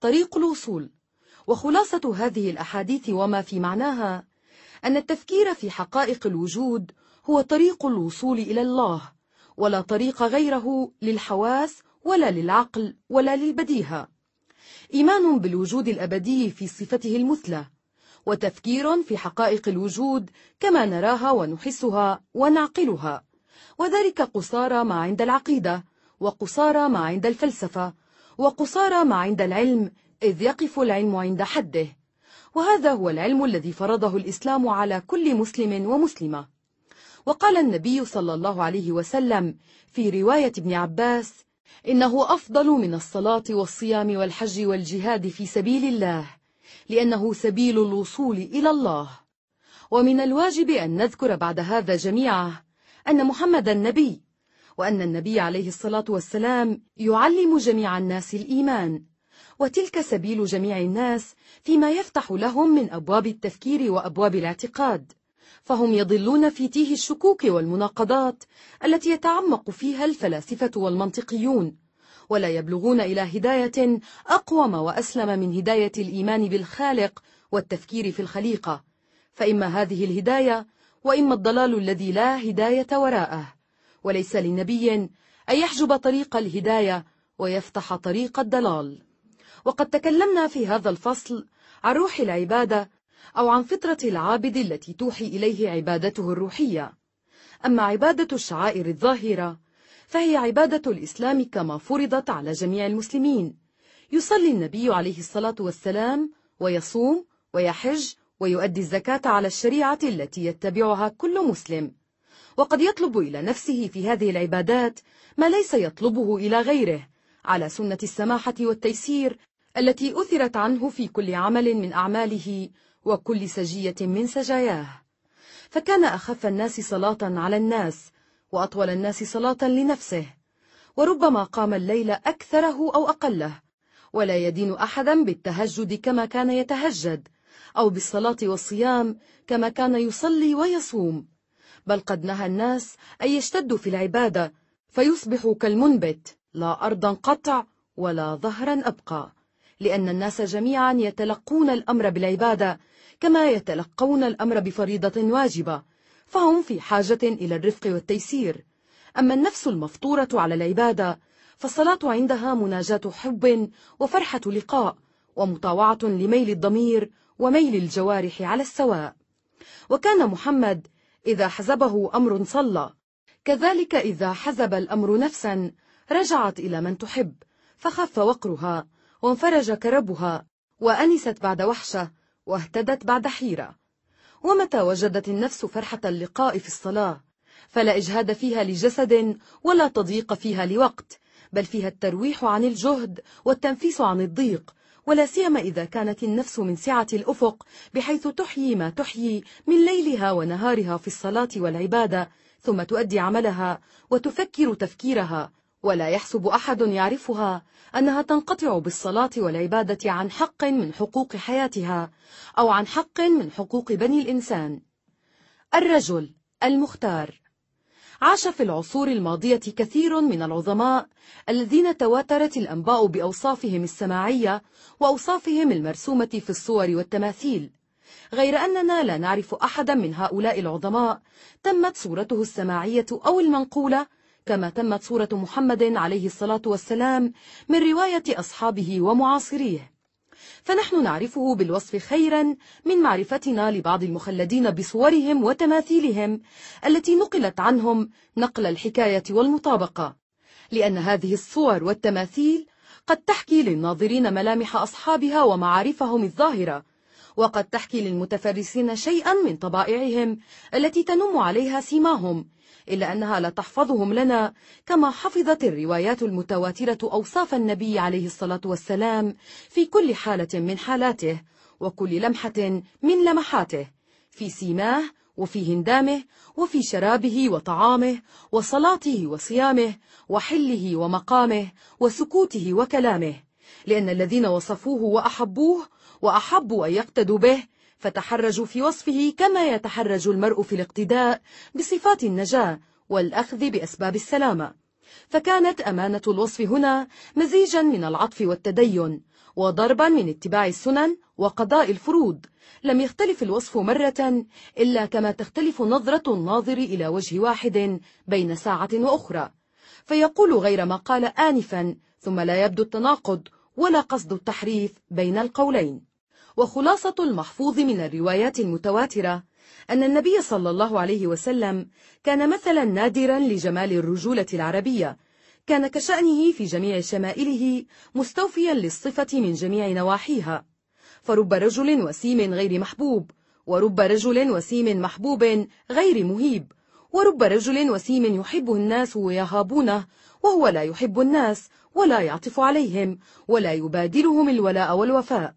B: طريق الوصول وخلاصة هذه الأحاديث وما في معناها أن التفكير في حقائق الوجود هو طريق الوصول إلى الله ولا طريق غيره للحواس ولا للعقل ولا للبديهة إيمان بالوجود الأبدي في صفته المثلى وتفكير في حقائق الوجود كما نراها ونحسها ونعقلها وذلك قصارى ما عند العقيدة وقصارى ما عند الفلسفة وقصارى ما عند العلم إذ يقف العلم عند حده وهذا هو العلم الذي فرضه الإسلام على كل مسلم ومسلمة وقال النبي صلى الله عليه وسلم في رواية ابن عباس إنه أفضل من الصلاة والصيام والحج والجهاد في سبيل الله لأنه سبيل الوصول إلى الله ومن الواجب أن نذكر بعد هذا جميعه أن محمد النبي وأن النبي عليه الصلاة والسلام يعلم جميع الناس الإيمان وتلك سبيل جميع الناس فيما يفتح لهم من أبواب التفكير وأبواب الاعتقاد فهم يضلون في تيه الشكوك والمناقضات التي يتعمق فيها الفلاسفة والمنطقيون ولا يبلغون إلى هداية أقوم وأسلم من هداية الإيمان بالخالق والتفكير في الخليقة فإما هذه الهداية وإما الضلال الذي لا هداية وراءه وليس لنبي أن يحجب طريق الهداية ويفتح طريق الضلال وقد تكلمنا في هذا الفصل عن روح العبادة أو عن فطرة العابد التي توحي إليه عبادته الروحية أما عبادة الشعائر الظاهرة فهي عبادة الإسلام كما فرضت على جميع المسلمين يصلي النبي عليه الصلاة والسلام ويصوم ويحج ويؤدي الزكاة على الشريعة التي يتبعها كل مسلم وقد يطلب إلى نفسه في هذه العبادات ما ليس يطلبه إلى غيره على سنة السماحة والتيسير التي أثرت عنه في كل عمل من أعماله وكل سجية من سجاياه فكان أخف الناس صلاة على الناس وأطول الناس صلاة لنفسه وربما قام الليل أكثره أو أقله ولا يدين أحدا بالتهجد كما كان يتهجد أو بالصلاة والصيام كما كان يصلي ويصوم بل قد نهى الناس أن يشتدوا في العبادة فيصبحوا كالمنبت لا أرضا قطع ولا ظهرا أبقى لأن الناس جميعا يتلقون الأمر بالعبادة كما يتلقون الأمر بفريضة واجبة فهم في حاجة إلى الرفق والتيسير أما النفس المفطورة على العبادة فالصلاة عندها مناجاة حب وفرحة لقاء ومطاوعة لميل الضمير وميل الجوارح على السواء وكان محمد إذا حزبه أمر صلى كذلك إذا حزب الأمر نفسا رجعت إلى من تحب فخف وقرها وانفرج كربها وأنست بعد وحشة واهتدت بعد حيرة ومتى وجدت النفس فرحة اللقاء في الصلاة فلا إجهاد فيها لجسد ولا تضييق فيها لوقت بل فيها الترويح عن الجهد والتنفيس عن الضيق ولا سيما إذا كانت النفس من سعة الأفق بحيث تحيي ما تحيي من ليلها ونهارها في الصلاة والعبادة ثم تؤدي عملها وتفكر تفكيرها ولا يحسب أحد يعرفها أنها تنقطع بالصلاة والعبادة عن حق من حقوق حياتها أو عن حق من حقوق بني الإنسان الرجل المختار عاش في العصور الماضية كثير من العظماء الذين تواترت الأنباء بأوصافهم السماعية وأوصافهم المرسومة في الصور والتماثيل غير أننا لا نعرف أحدا من هؤلاء العظماء تمت صورته السماعية أو المنقولة كما تمت صورة محمد عليه الصلاة والسلام من رواية أصحابه ومعاصريه فنحن نعرفه بالوصف خيرا من معرفتنا لبعض المخلدين بصورهم وتماثيلهم التي نقلت عنهم نقل الحكاية والمطابقة لأن هذه الصور والتماثيل قد تحكي للناظرين ملامح أصحابها ومعارفهم الظاهرة وقد تحكي للمتفرسين شيئا من طبائعهم التي تنم عليها سيماهم إلا أنها لا تحفظهم لنا كما حفظت الروايات المتواترة أوصاف النبي عليه الصلاة والسلام في كل حالة من حالاته وكل لمحة من لمحاته في سيماه وفي هندامه وفي شرابه وطعامه وصلاته وصيامه وحله ومقامه وسكوته وكلامه لأن الذين وصفوه وأحبوه وأحبوا أن يقتدوا به فتحرجوا في وصفه كما يتحرج المرء في الاقتداء بصفات النجاة والأخذ بأسباب السلامة فكانت أمانة الوصف هنا مزيجا من العطف والتدين وضربا من اتباع السنن وقضاء الفروض لم يختلف الوصف مرة إلا كما تختلف نظرة الناظر إلى وجه واحد بين ساعة وأخرى فيقول غير ما قال آنفا ثم لا يبدو التناقض ولا قصد التحريف بين القولين وخلاصة المحفوظ من الروايات المتواترة أن النبي صلى الله عليه وسلم كان مثلا نادرا لجمال الرجولة العربية كان كشأنه في جميع شمائله مستوفيا للصفة من جميع نواحيها فرب رجل وسيم غير محبوب ورب رجل وسيم محبوب غير مهيب ورب رجل وسيم يحبه الناس ويهابونه وهو لا يحب الناس ولا يعطف عليهم ولا يبادلهم الولاء والوفاء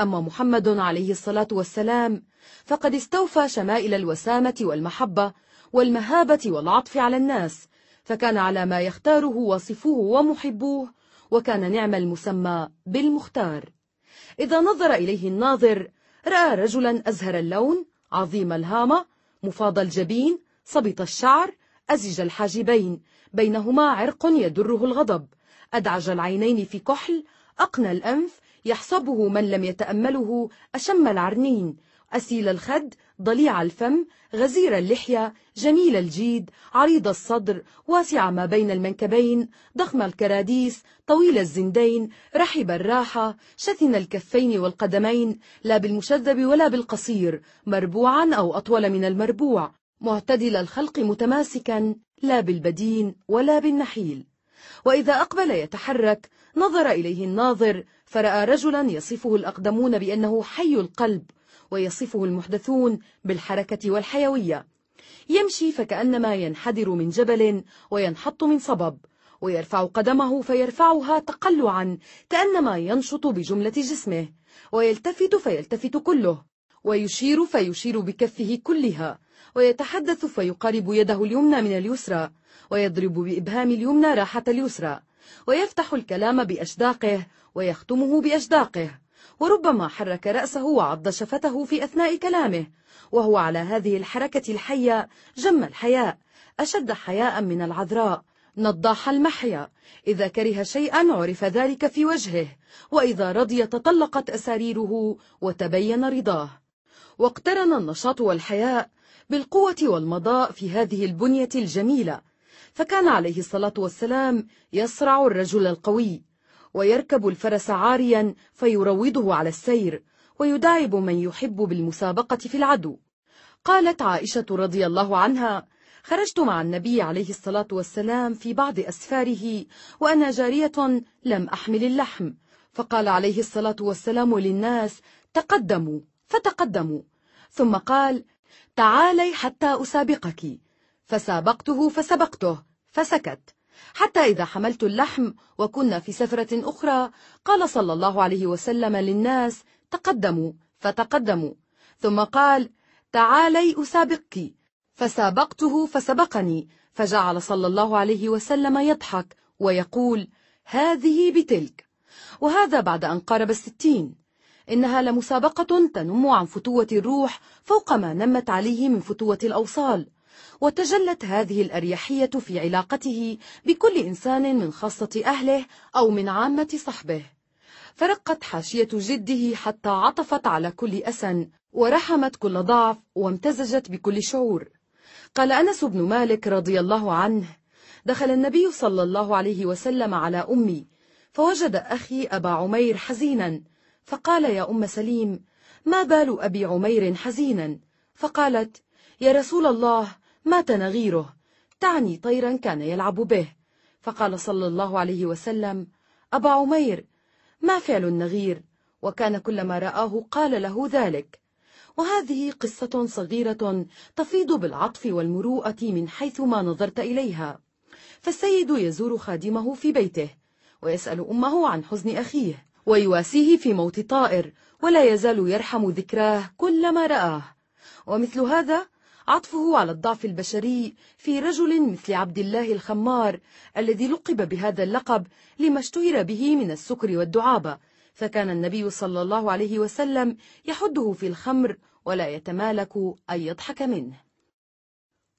B: أما محمد عليه الصلاة والسلام فقد استوفى شمائل الوسامة والمحبة والمهابة والعطف على الناس فكان على ما يختاره واصفوه ومحبوه وكان نعم المسمى بالمختار إذا نظر إليه الناظر رأى رجلا أزهر اللون عظيم الهامة مفاض الجبين صبط الشعر أزج الحاجبين بينهما عرق يدره الغضب أدعج العينين في كحل أقنى الأنف يحسبه من لم يتأمله أشم العرنين أسيل الخد ضليع الفم غزير اللحية جميل الجيد عريض الصدر واسع ما بين المنكبين ضخم الكراديس طويل الزندين رحب الراحة شتن الكفين والقدمين لا بالمشذب ولا بالقصير مربوعا أو أطول من المربوع معتدل الخلق متماسكا لا بالبدين ولا بالنحيل وإذا أقبل يتحرك نظر إليه الناظر فرأى رجلا يصفه الأقدمون بأنه حي القلب ويصفه المحدثون بالحركة والحيوية يمشي فكأنما ينحدر من جبل وينحط من صبب ويرفع قدمه فيرفعها تقلعا كأنما ينشط بجملة جسمه ويلتفت فيلتفت كله ويشير فيشير بكفه كلها ويتحدث فيقارب يده اليمنى من اليسرى ويضرب بإبهام اليمنى راحة اليسرى ويفتح الكلام بأشداقه ويختمه بأشداقه وربما حرك رأسه وعض شفته في أثناء كلامه وهو على هذه الحركة الحية جم الحياء أشد حياء من العذراء نضاح المحيا إذا كره شيئا عرف ذلك في وجهه وإذا رضي تطلقت أساريره وتبين رضاه واقترن النشاط والحياء بالقوة والمضاء في هذه البنية الجميلة فكان عليه الصلاة والسلام يصرع الرجل القوي ويركب الفرس عاريا فيروضه على السير ويداعب من يحب بالمسابقة في العدو قالت عائشة رضي الله عنها خرجت مع النبي عليه الصلاة والسلام في بعض أسفاره وأنا جارية لم أحمل اللحم فقال عليه الصلاة والسلام للناس تقدموا فتقدموا ثم قال تعالي حتى أسابقك فسابقته فسبقته فسكت حتى إذا حملت اللحم وكنا في سفرة أخرى قال صلى الله عليه وسلم للناس تقدموا فتقدموا ثم قال تعالي أسابقك فسابقته فسبقني فجعل صلى الله عليه وسلم يضحك ويقول هذه بتلك وهذا بعد أن قارب الستين إنها لمسابقة تنم عن فتوة الروح فوق ما نمت عليه من فتوة الأوصال وتجلت هذه الأريحية في علاقته بكل إنسان من خاصة أهله أو من عامة صحبه فرقت حاشية جده حتى عطفت على كل أسن ورحمت كل ضعف وامتزجت بكل شعور قال أنس بن مالك رضي الله عنه دخل النبي صلى الله عليه وسلم على أمي فوجد أخي أبا عمير حزينا فقال يا أم سليم ما بال أبي عمير حزينا فقالت يا رسول الله مات نغيره تعني طيرا كان يلعب به فقال صلى الله عليه وسلم أبا عمير ما فعل النغير وكان كلما رآه قال له ذلك وهذه قصة صغيرة تفيض بالعطف والمروءة من حيث ما نظرت إليها فالسيد يزور خادمه في بيته ويسأل أمه عن حزن أخيه ويواسيه في موت طائر ولا يزال يرحم ذكراه كلما رآه ومثل هذا عطفه على الضعف البشري في رجل مثل عبد الله الخمار الذي لقب بهذا اللقب لما اشتهر به من السكر والدعابة فكان النبي صلى الله عليه وسلم يحده في الخمر ولا يتمالك أن يضحك منه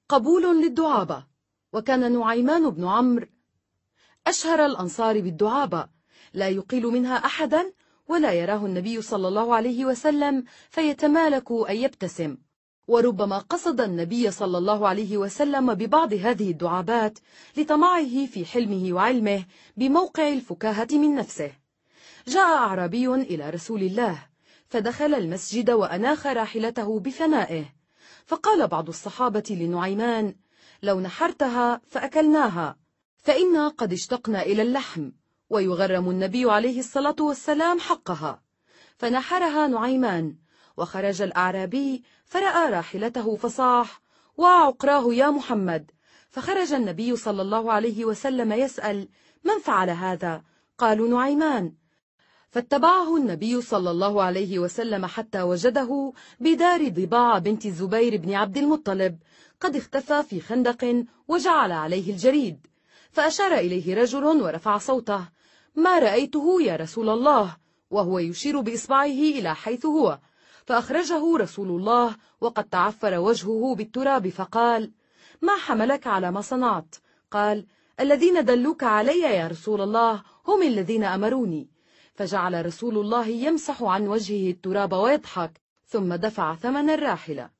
B: قبول للدعابة وكان نعيمان بن عمرو أشهر الأنصار بالدعابة لا يقيل منها أحدا ولا يراه النبي صلى الله عليه وسلم فيتمالك أن يبتسم وربما قصد النبي صلى الله عليه وسلم ببعض هذه الدعابات لطمعه في حلمه وعلمه بموقع الفكاهة من نفسه جاء أعرابي إلى رسول الله فدخل المسجد وأناخ راحلته بفنائه فقال بعض الصحابة لنعيمان لو نحرتها فأكلناها فإنا قد اشتقنا إلى اللحم ويغرم النبي عليه الصلاة والسلام حقها فنحرها نعيمان وخرج الأعرابي فرأى راحلته فصاح وعقراه يا محمد فخرج النبي صلى الله عليه وسلم يسأل من فعل هذا قالوا نعيمان فاتبعه النبي صلى الله عليه وسلم حتى وجده بدار ضباع بنت الزبير بن عبد المطلب قد اختفى في خندق وجعل عليه الجريد فأشار إليه رجل ورفع صوته ما رأيته يا رسول الله وهو يشير بإصبعه إلى حيث هو فأخرجه رسول الله وقد تعفر وجهه بالتراب فقال ما حملك على ما صنعت قال الذين دلوك علي يا رسول الله هم الذين أمروني فجعل رسول الله يمسح عن وجهه التراب ويضحك ثم دفع ثمن الراحلة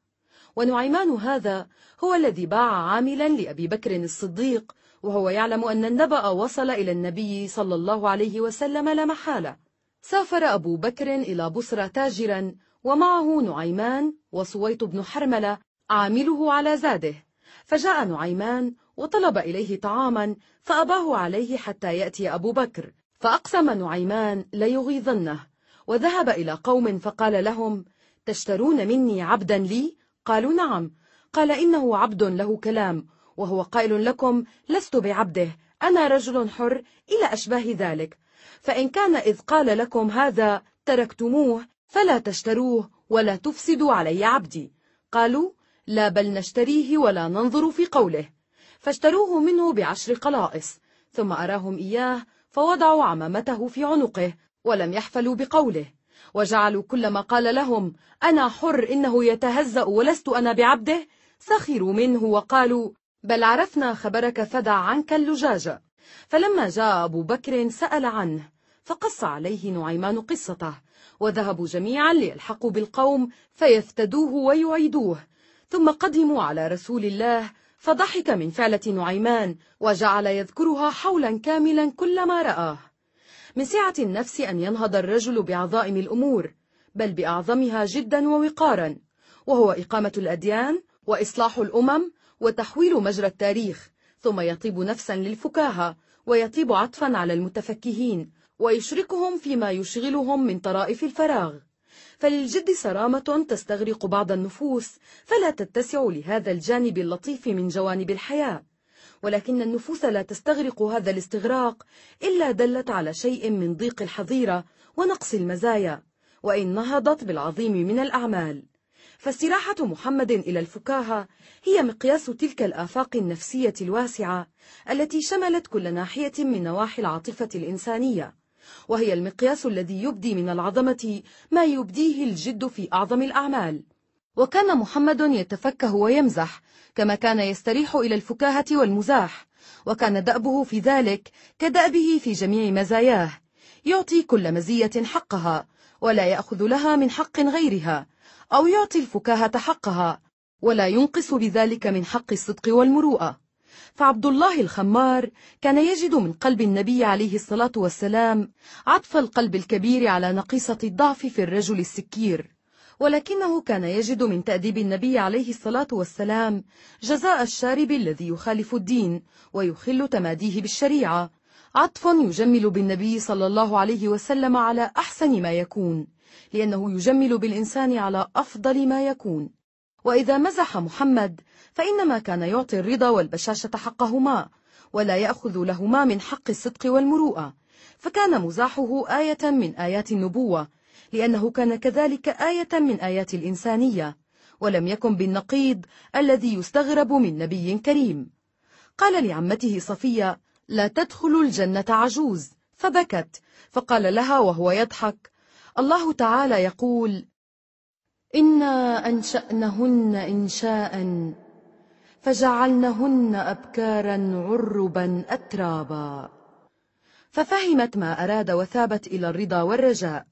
B: ونعيمان هذا هو الذي باع عاملا لأبي بكر الصديق وهو يعلم أن النبأ وصل إلى النبي صلى الله عليه وسلم لا محالة سافر أبو بكر إلى بصرة تاجرا ومعه نعيمان وصويت بن حرملة عامله على زاده فجاء نعيمان وطلب إليه طعاما فأباه عليه حتى يأتي أبو بكر فأقسم نعيمان ليغيظنه وذهب إلى قوم فقال لهم تشترون مني عبدا لي؟ قالوا نعم قال إنه عبد له كلام وهو قائل لكم لست بعبده أنا رجل حر إلى أشباه ذلك فإن كان إذ قال لكم هذا تركتموه فلا تشتروه ولا تفسدوا علي عبدي قالوا لا بل نشتريه ولا ننظر في قوله فاشتروه منه بعشر قلائص ثم أراهم إياه فوضعوا عمامته في عنقه ولم يحفلوا بقوله وجعلوا كلما قال لهم أنا حر إنه يتهزأ ولست أنا بعبده سخروا منه وقالوا بل عرفنا خبرك فدع عنك اللجاجة فلما جاء أبو بكر سأل عنه فقص عليه نعيمان قصته وذهبوا جميعا ليلحقوا بالقوم فيفتدوه ويعيدوه ثم قدموا على رسول الله فضحك من فعلة نعيمان وجعل يذكرها حولا كاملا كلما رآه من سعة النفس أن ينهض الرجل بعظائم الأمور بل بأعظمها جدا ووقارا وهو إقامة الأديان وإصلاح الأمم وتحويل مجرى التاريخ ثم يطيب نفسا للفكاهة ويطيب عطفا على المتفكهين ويشركهم فيما يشغلهم من طرائف الفراغ فللجد سرامة تستغرق بعض النفوس فلا تتسع لهذا الجانب اللطيف من جوانب الحياة ولكن النفوس لا تستغرق هذا الاستغراق إلا دلت على شيء من ضيق الحظيرة ونقص المزايا وإن نهضت بالعظيم من الأعمال فاستراحة محمد إلى الفكاهة هي مقياس تلك الآفاق النفسية الواسعة التي شملت كل ناحية من نواحي العاطفة الإنسانية وهي المقياس الذي يبدي من العظمة ما يبديه الجد في أعظم الأعمال وكان محمد يتفكه ويمزح كما كان يستريح إلى الفكاهة والمزاح وكان دأبه في ذلك كدأبه في جميع مزاياه يعطي كل مزية حقها ولا يأخذ لها من حق غيرها أو يعطي الفكاهة حقها ولا ينقص بذلك من حق الصدق والمروءة فعبد الله الخمار كان يجد من قلب النبي عليه الصلاة والسلام عطف القلب الكبير على نقيصة الضعف في الرجل السكير ولكنه كان يجد من تأديب النبي عليه الصلاة والسلام جزاء الشارب الذي يخالف الدين ويخل تماديه بالشريعة عطف يجمل بالنبي صلى الله عليه وسلم على أحسن ما يكون لأنه يجمل بالإنسان على أفضل ما يكون وإذا مزح محمد فإنما كان يعطي الرضا والبشاشة حقهما ولا يأخذ لهما من حق الصدق والمروءة فكان مزاحه آية من آيات النبوة لأنه كان كذلك آية من آيات الإنسانية ولم يكن بالنقيض الذي يستغرب من نبي كريم قال لعمته صفية لا تدخل الجنة عجوز فبكت فقال لها وهو يضحك الله تعالى يقول إنا أنشأنهن إنشاء فجعلنهن أبكارا عربا أترابا ففهمت ما أراد وثابت إلى الرضا والرجاء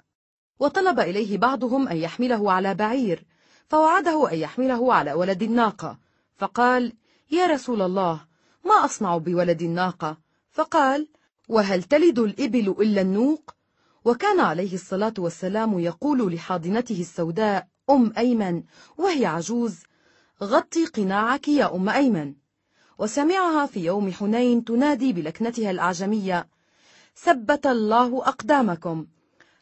B: وطلب إليه بعضهم أن يحمله على بعير فوعده أن يحمله على ولد الناقة فقال يا رسول الله ما أصنع بولد الناقة فقال وهل تلد الإبل إلا النوق وكان عليه الصلاة والسلام يقول لحاضنته السوداء أم أيمن وهي عجوز غطي قناعك يا أم أيمن وسمعها في يوم حنين تنادي بلكنتها الأعجمية ثبت الله أقدامكم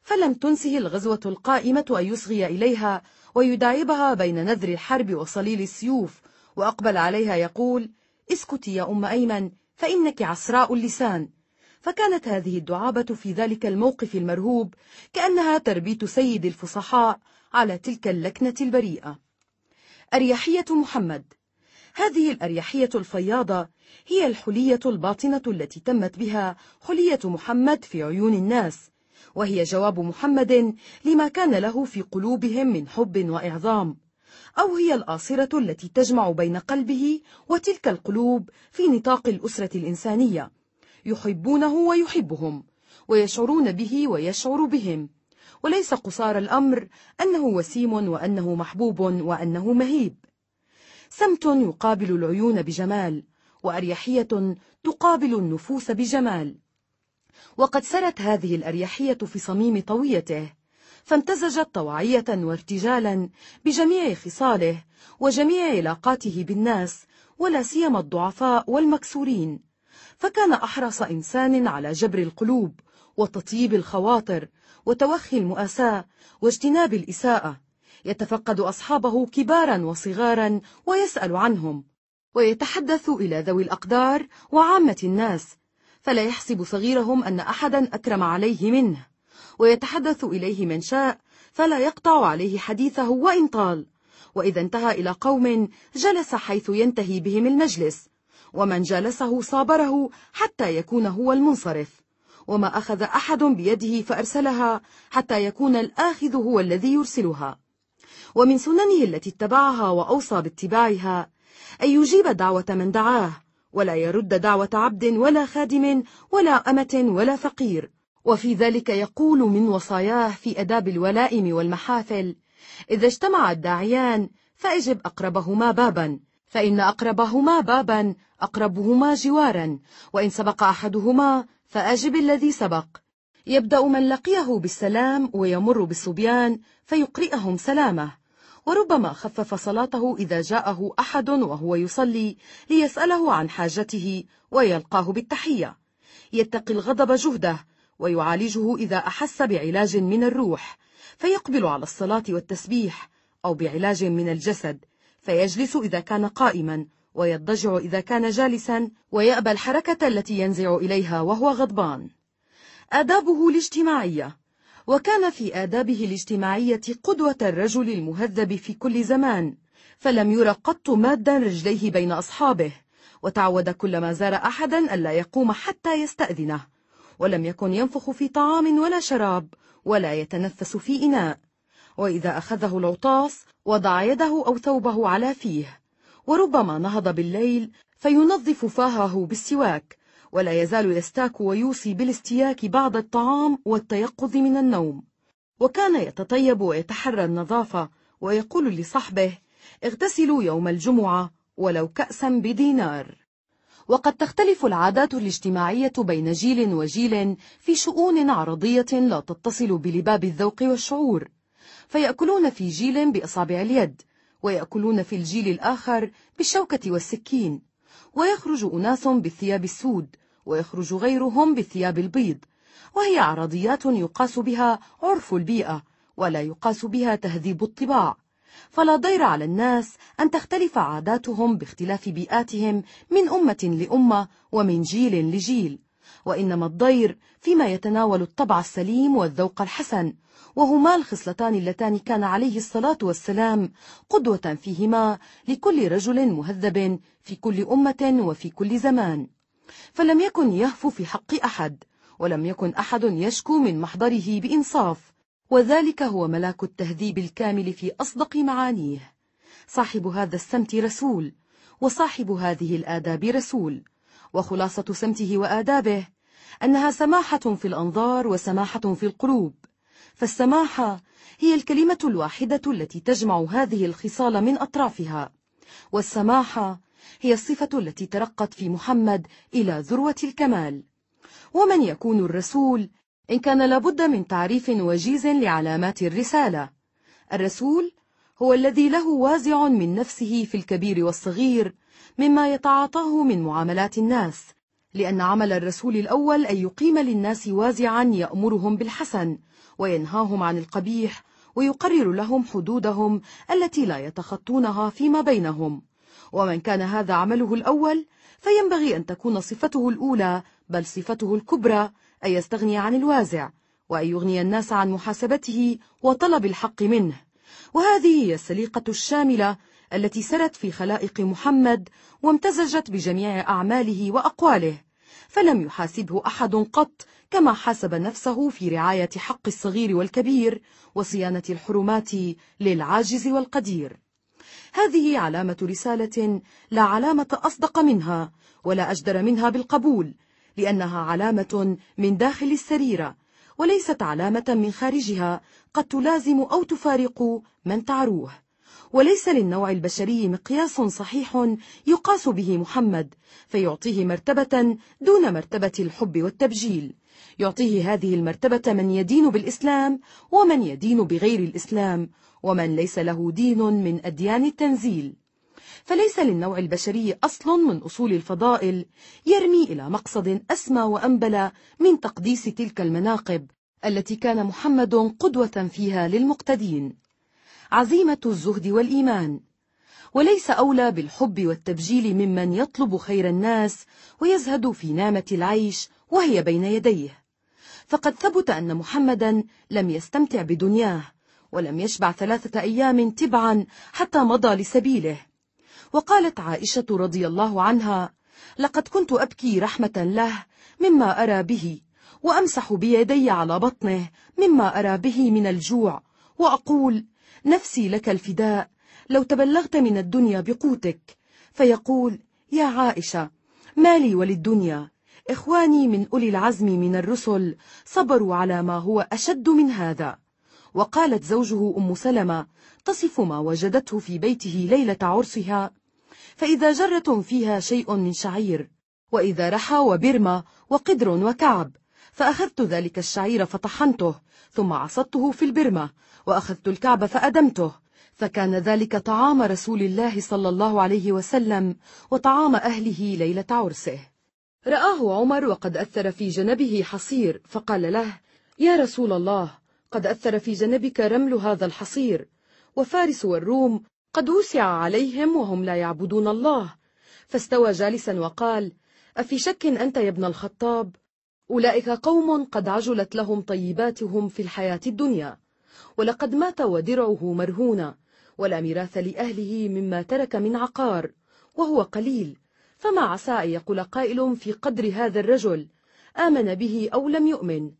B: فلم تنسه الغزوة القائمة أن يصغي إليها ويداعبها بين نذر الحرب وصليل السيوف وأقبل عليها يقول اسكتي يا أم أيمن فإنك عسراء اللسان فكانت هذه الدعابة في ذلك الموقف المرهوب كأنها تربيت سيد الفصحاء على تلك اللكنة البريئة أريحية محمد هذه الأريحية الفياضة هي الحلية الباطنة التي تمت بها حلية محمد في عيون الناس وهي جواب محمد لما كان له في قلوبهم من حب وإعظام أو هي الآصرة التي تجمع بين قلبه وتلك القلوب في نطاق الأسرة الإنسانية يحبونه ويحبهم ويشعرون به ويشعر بهم وليس قصار الأمر أنه وسيم وأنه محبوب وأنه مهيب سمت يقابل العيون بجمال وأريحية تقابل النفوس بجمال وقد سرت هذه الأريحية في صميم طويته فامتزجت طوعية وارتجالا بجميع خصاله وجميع علاقاته بالناس ولا سيما الضعفاء والمكسورين فكان أحرص إنسان على جبر القلوب وتطيب الخواطر وتوخي المؤاساة واجتناب الإساءة يتفقد أصحابه كبارا وصغارا ويسأل عنهم ويتحدث إلى ذوي الأقدار وعامة الناس فلا يحسب صغيرهم أن أحدا أكرم عليه منه ويتحدث إليه من شاء فلا يقطع عليه حديثه وإن طال وإذا انتهى إلى قوم جلس حيث ينتهي بهم المجلس ومن جالسه صابره حتى يكون هو المنصرف وما أخذ أحد بيده فأرسلها حتى يكون الآخذ هو الذي يرسلها ومن سننه التي اتبعها وأوصى باتباعها أن يجيب دعوة من دعاه ولا يرد دعوة عبد ولا خادم ولا أمة ولا فقير وفي ذلك يقول من وصاياه في أداب الولائم والمحافل إذا اجتمع الداعيان فأجب أقربهما بابا فإن أقربهما بابا أقربهما جوارا وإن سبق أحدهما فأجب الذي سبق يبدأ من لقيه بالسلام ويمر بالصبيان فيقرئهم سلامه وربما خفف صلاته إذا جاءه أحد وهو يصلي ليسأله عن حاجته ويلقاه بالتحية يتقي الغضب جهده ويعالجه إذا أحس بعلاج من الروح فيقبل على الصلاة والتسبيح أو بعلاج من الجسد فيجلس إذا كان قائما ويضجع إذا كان جالسا ويأبى الحركة التي ينزع إليها وهو غضبان آدابه الاجتماعية وكان في آدابه الاجتماعية قدوة الرجل المهذب في كل زمان فلم ير قط مادا رجليه بين أصحابه وتعود كلما زار أحدا ألا يقوم حتى يستأذنه ولم يكن ينفخ في طعام ولا شراب ولا يتنفس في إناء وإذا أخذه العطاس وضع يده أو ثوبه على فيه وربما نهض بالليل فينظف فاهه بالسواك ولا يزال يستاك ويوصي بالاستياك بعض الطعام والتيقظ من النوم وكان يتطيب ويتحرى النظافة ويقول لصحبه اغتسلوا يوم الجمعة ولو كأسا بدينار وقد تختلف العادات الاجتماعية بين جيل وجيل في شؤون عرضية لا تتصل بلباب الذوق والشعور فيأكلون في جيل بأصابع اليد ويأكلون في الجيل الآخر بالشوكة والسكين ويخرج أناس بالثياب السود ويخرج غيرهم بالثياب البيض وهي عرضيات يقاس بها عرف البيئة ولا يقاس بها تهذيب الطباع فلا ضير على الناس أن تختلف عاداتهم باختلاف بيئاتهم من أمة لأمة ومن جيل لجيل وإنما الضير فيما يتناول الطبع السليم والذوق الحسن وهما الخصلتان اللتان كان عليه الصلاة والسلام قدوة فيهما لكل رجل مهذب في كل أمة وفي كل زمان فلم يكن يهفو في حق أحد ولم يكن أحد يشكو من محضره بإنصاف وذلك هو ملاك التهذيب الكامل في أصدق معانيه صاحب هذا السمت رسول وصاحب هذه الآداب رسول وخلاصة سمته وآدابه أنها سماحة في الأنظار وسماحة في القلوب فالسماحة هي الكلمة الواحدة التي تجمع هذه الخصال من أطرافها والسماحة هي الصفة التي ترقت في محمد إلى ذروة الكمال ومن يكون الرسول إن كان لابد من تعريف وجيز لعلامات الرسالة الرسول هو الذي له وازع من نفسه في الكبير والصغير مما يتعاطاه من معاملات الناس لأن عمل الرسول الأول أن يقيم للناس وازعا يأمرهم بالحسن وينهاهم عن القبيح ويقرر لهم حدودهم التي لا يتخطونها فيما بينهم ومن كان هذا عمله الأول فينبغي أن تكون صفته الأولى بل صفته الكبرى أن يستغني عن الوازع وأن يغني الناس عن محاسبته وطلب الحق منه وهذه هي السليقة الشاملة التي سرت في خلائق محمد وامتزجت بجميع أعماله وأقواله فلم يحاسبه أحد قط كما حاسب نفسه في رعاية حق الصغير والكبير وصيانة الحرمات للعاجز والقدير هذه علامة رسالة لا علامة أصدق منها ولا أجدر منها بالقبول لأنها علامة من داخل السريرة وليست علامة من خارجها قد تلازم أو تفارق من تعروه وليس للنوع البشري مقياس صحيح يقاس به محمد فيعطيه مرتبة دون مرتبة الحب والتبجيل يعطيه هذه المرتبة من يدين بالإسلام ومن يدين بغير الإسلام ومن ليس له دين من أديان التنزيل فليس للنوع البشري أصل من أصول الفضائل يرمي إلى مقصد أسمى وأنبل من تقديس تلك المناقب التي كان محمد قدوة فيها للمقتدين عزيمة الزهد والإيمان وليس أولى بالحب والتبجيل ممن يطلب خير الناس ويزهد في نامة العيش وهي بين يديه فقد ثبت أن محمدا لم يستمتع بدنياه ولم يشبع ثلاثة أيام تبعا حتى مضى لسبيله وقالت عائشة رضي الله عنها لقد كنت أبكي رحمة له مما أرى به وأمسح بيدي على بطنه مما أرى به من الجوع وأقول نفسي لك الفداء لو تبلغت من الدنيا بقوتك فيقول يا عائشة ما لي وللدنيا إخواني من أولي العزم من الرسل صبروا على ما هو أشد من هذا وقالت زوجه أم سلمة تصف ما وجدته في بيته ليلة عرسها فإذا جرة فيها شيء من شعير وإذا رحى وبرمة وقدر وكعب فأخذت ذلك الشعير فطحنته ثم عصدته في البرمة وأخذت الكعب فأدمته فكان ذلك طعام رسول الله صلى الله عليه وسلم وطعام أهله ليلة عرسه رآه عمر وقد أثر في جنبه حصير فقال له يا رسول الله قد أثر في جنبك رمل هذا الحصير وفارس والروم قد وسع عليهم وهم لا يعبدون الله فاستوى جالسا وقال أفي شك أنت يا ابن الخطاب أولئك قوم قد عجلت لهم طيباتهم في الحياة الدنيا ولقد مات ودرعه مرهونة ولا ميراث لأهله مما ترك من عقار وهو قليل فما عسى أن يقول قائل في قدر هذا الرجل آمن به أو لم يؤمن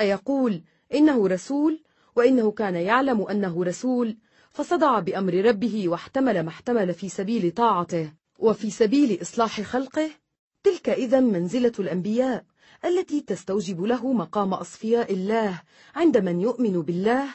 B: أيقول إنه رسول وإنه كان يعلم أنه رسول فصدع بأمر ربه واحتمل ما احتمل في سبيل طاعته وفي سبيل إصلاح خلقه تلك إذا منزلة الأنبياء التي تستوجب له مقام أصفياء الله عند من يؤمن بالله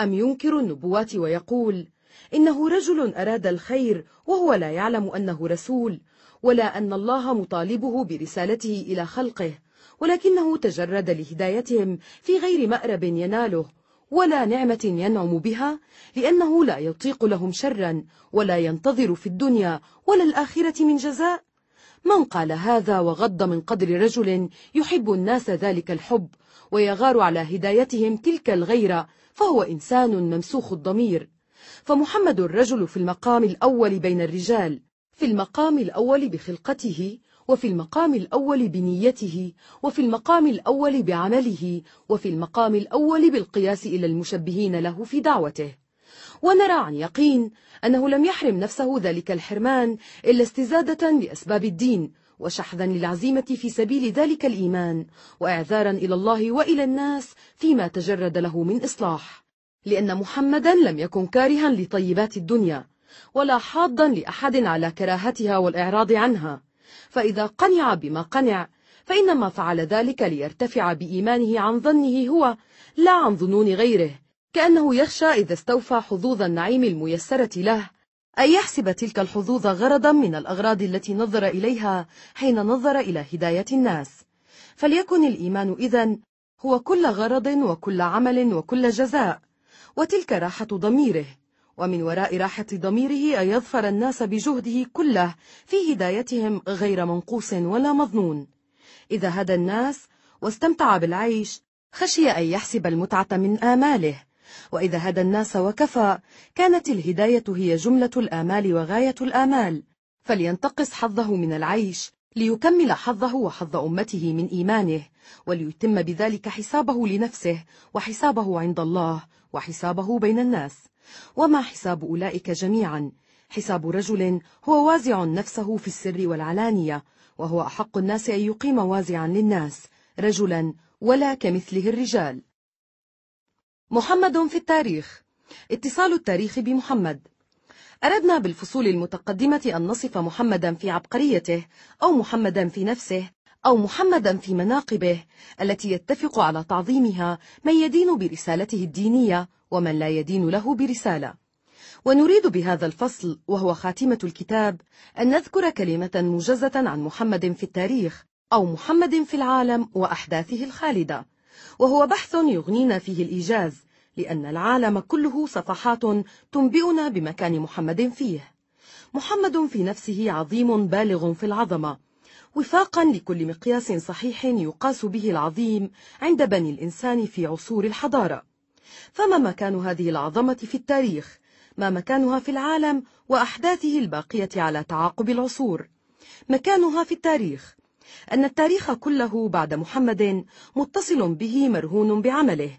B: أم ينكر النبوات ويقول إنه رجل أراد الخير وهو لا يعلم أنه رسول ولا أن الله مطالبه برسالته إلى خلقه ولكنه تجرد لهدايتهم في غير مأرب يناله ولا نعمة ينعم بها لأنه لا يطيق لهم شرا ولا ينتظر في الدنيا ولا الآخرة من جزاء من قال هذا وغض من قدر رجل يحب الناس ذلك الحب ويغار على هدايتهم تلك الغيرة فهو إنسان ممسوخ الضمير فمحمد الرجل في المقام الأول بين الرجال في المقام الأول بخلقته وفي المقام الأول بنيته وفي المقام الأول بعمله وفي المقام الأول بالقياس إلى المشبهين له في دعوته ونرى عن يقين أنه لم يحرم نفسه ذلك الحرمان إلا استزادة لأسباب الدين وشحذا للعزيمة في سبيل ذلك الإيمان وإعذارا إلى الله وإلى الناس فيما تجرد له من إصلاح لأن محمدا لم يكن كارها لطيبات الدنيا ولا حاضا لأحد على كراهتها والإعراض عنها فإذا قنع بما قنع فإنما فعل ذلك ليرتفع بإيمانه عن ظنه هو لا عن ظنون غيره كأنه يخشى إذا استوفى حظوظ النعيم الميسرة له أن يحسب تلك الحظوظ غرضا من الأغراض التي نظر إليها حين نظر إلى هداية الناس فليكن الإيمان إذن هو كل غرض وكل عمل وكل جزاء وتلك راحة ضميره ومن وراء راحة ضميره أن يظفر الناس بجهده كله في هدايتهم غير منقوص ولا مظنون إذا هدى الناس واستمتع بالعيش خشي أن يحسب المتعة من آماله وإذا هدى الناس وكفى كانت الهداية هي جملة الآمال وغاية الآمال فلينتقص حظه من العيش ليكمل حظه وحظ أمته من إيمانه وليتم بذلك حسابه لنفسه وحسابه عند الله وحسابه بين الناس وما حساب أولئك جميعا حساب رجل هو وازع نفسه في السر والعلانية وهو أحق الناس أن يقيم وازعا للناس رجلا ولا كمثله الرجال محمد في التاريخ اتصال التاريخ بمحمد أردنا بالفصول المتقدمة أن نصف محمدا في عبقريته أو محمدا في نفسه أو محمدا في مناقبه التي يتفق على تعظيمها من يدين برسالته الدينية ومن لا يدين له برسالة ونريد بهذا الفصل وهو خاتمة الكتاب أن نذكر كلمة موجزة عن محمد في التاريخ أو محمد في العالم وأحداثه الخالدة وهو بحث يغنينا فيه الإيجاز لأن العالم كله صفحات تنبئنا بمكان محمد فيه محمد في نفسه عظيم بالغ في العظمة وفاقا لكل مقياس صحيح يقاس به العظيم عند بني الإنسان في عصور الحضارة فما مكان هذه العظمة في التاريخ؟ ما مكانها في العالم وأحداثه الباقية على تعاقب العصور؟ مكانها في التاريخ أن التاريخ كله بعد محمد متصل به مرهون بعمله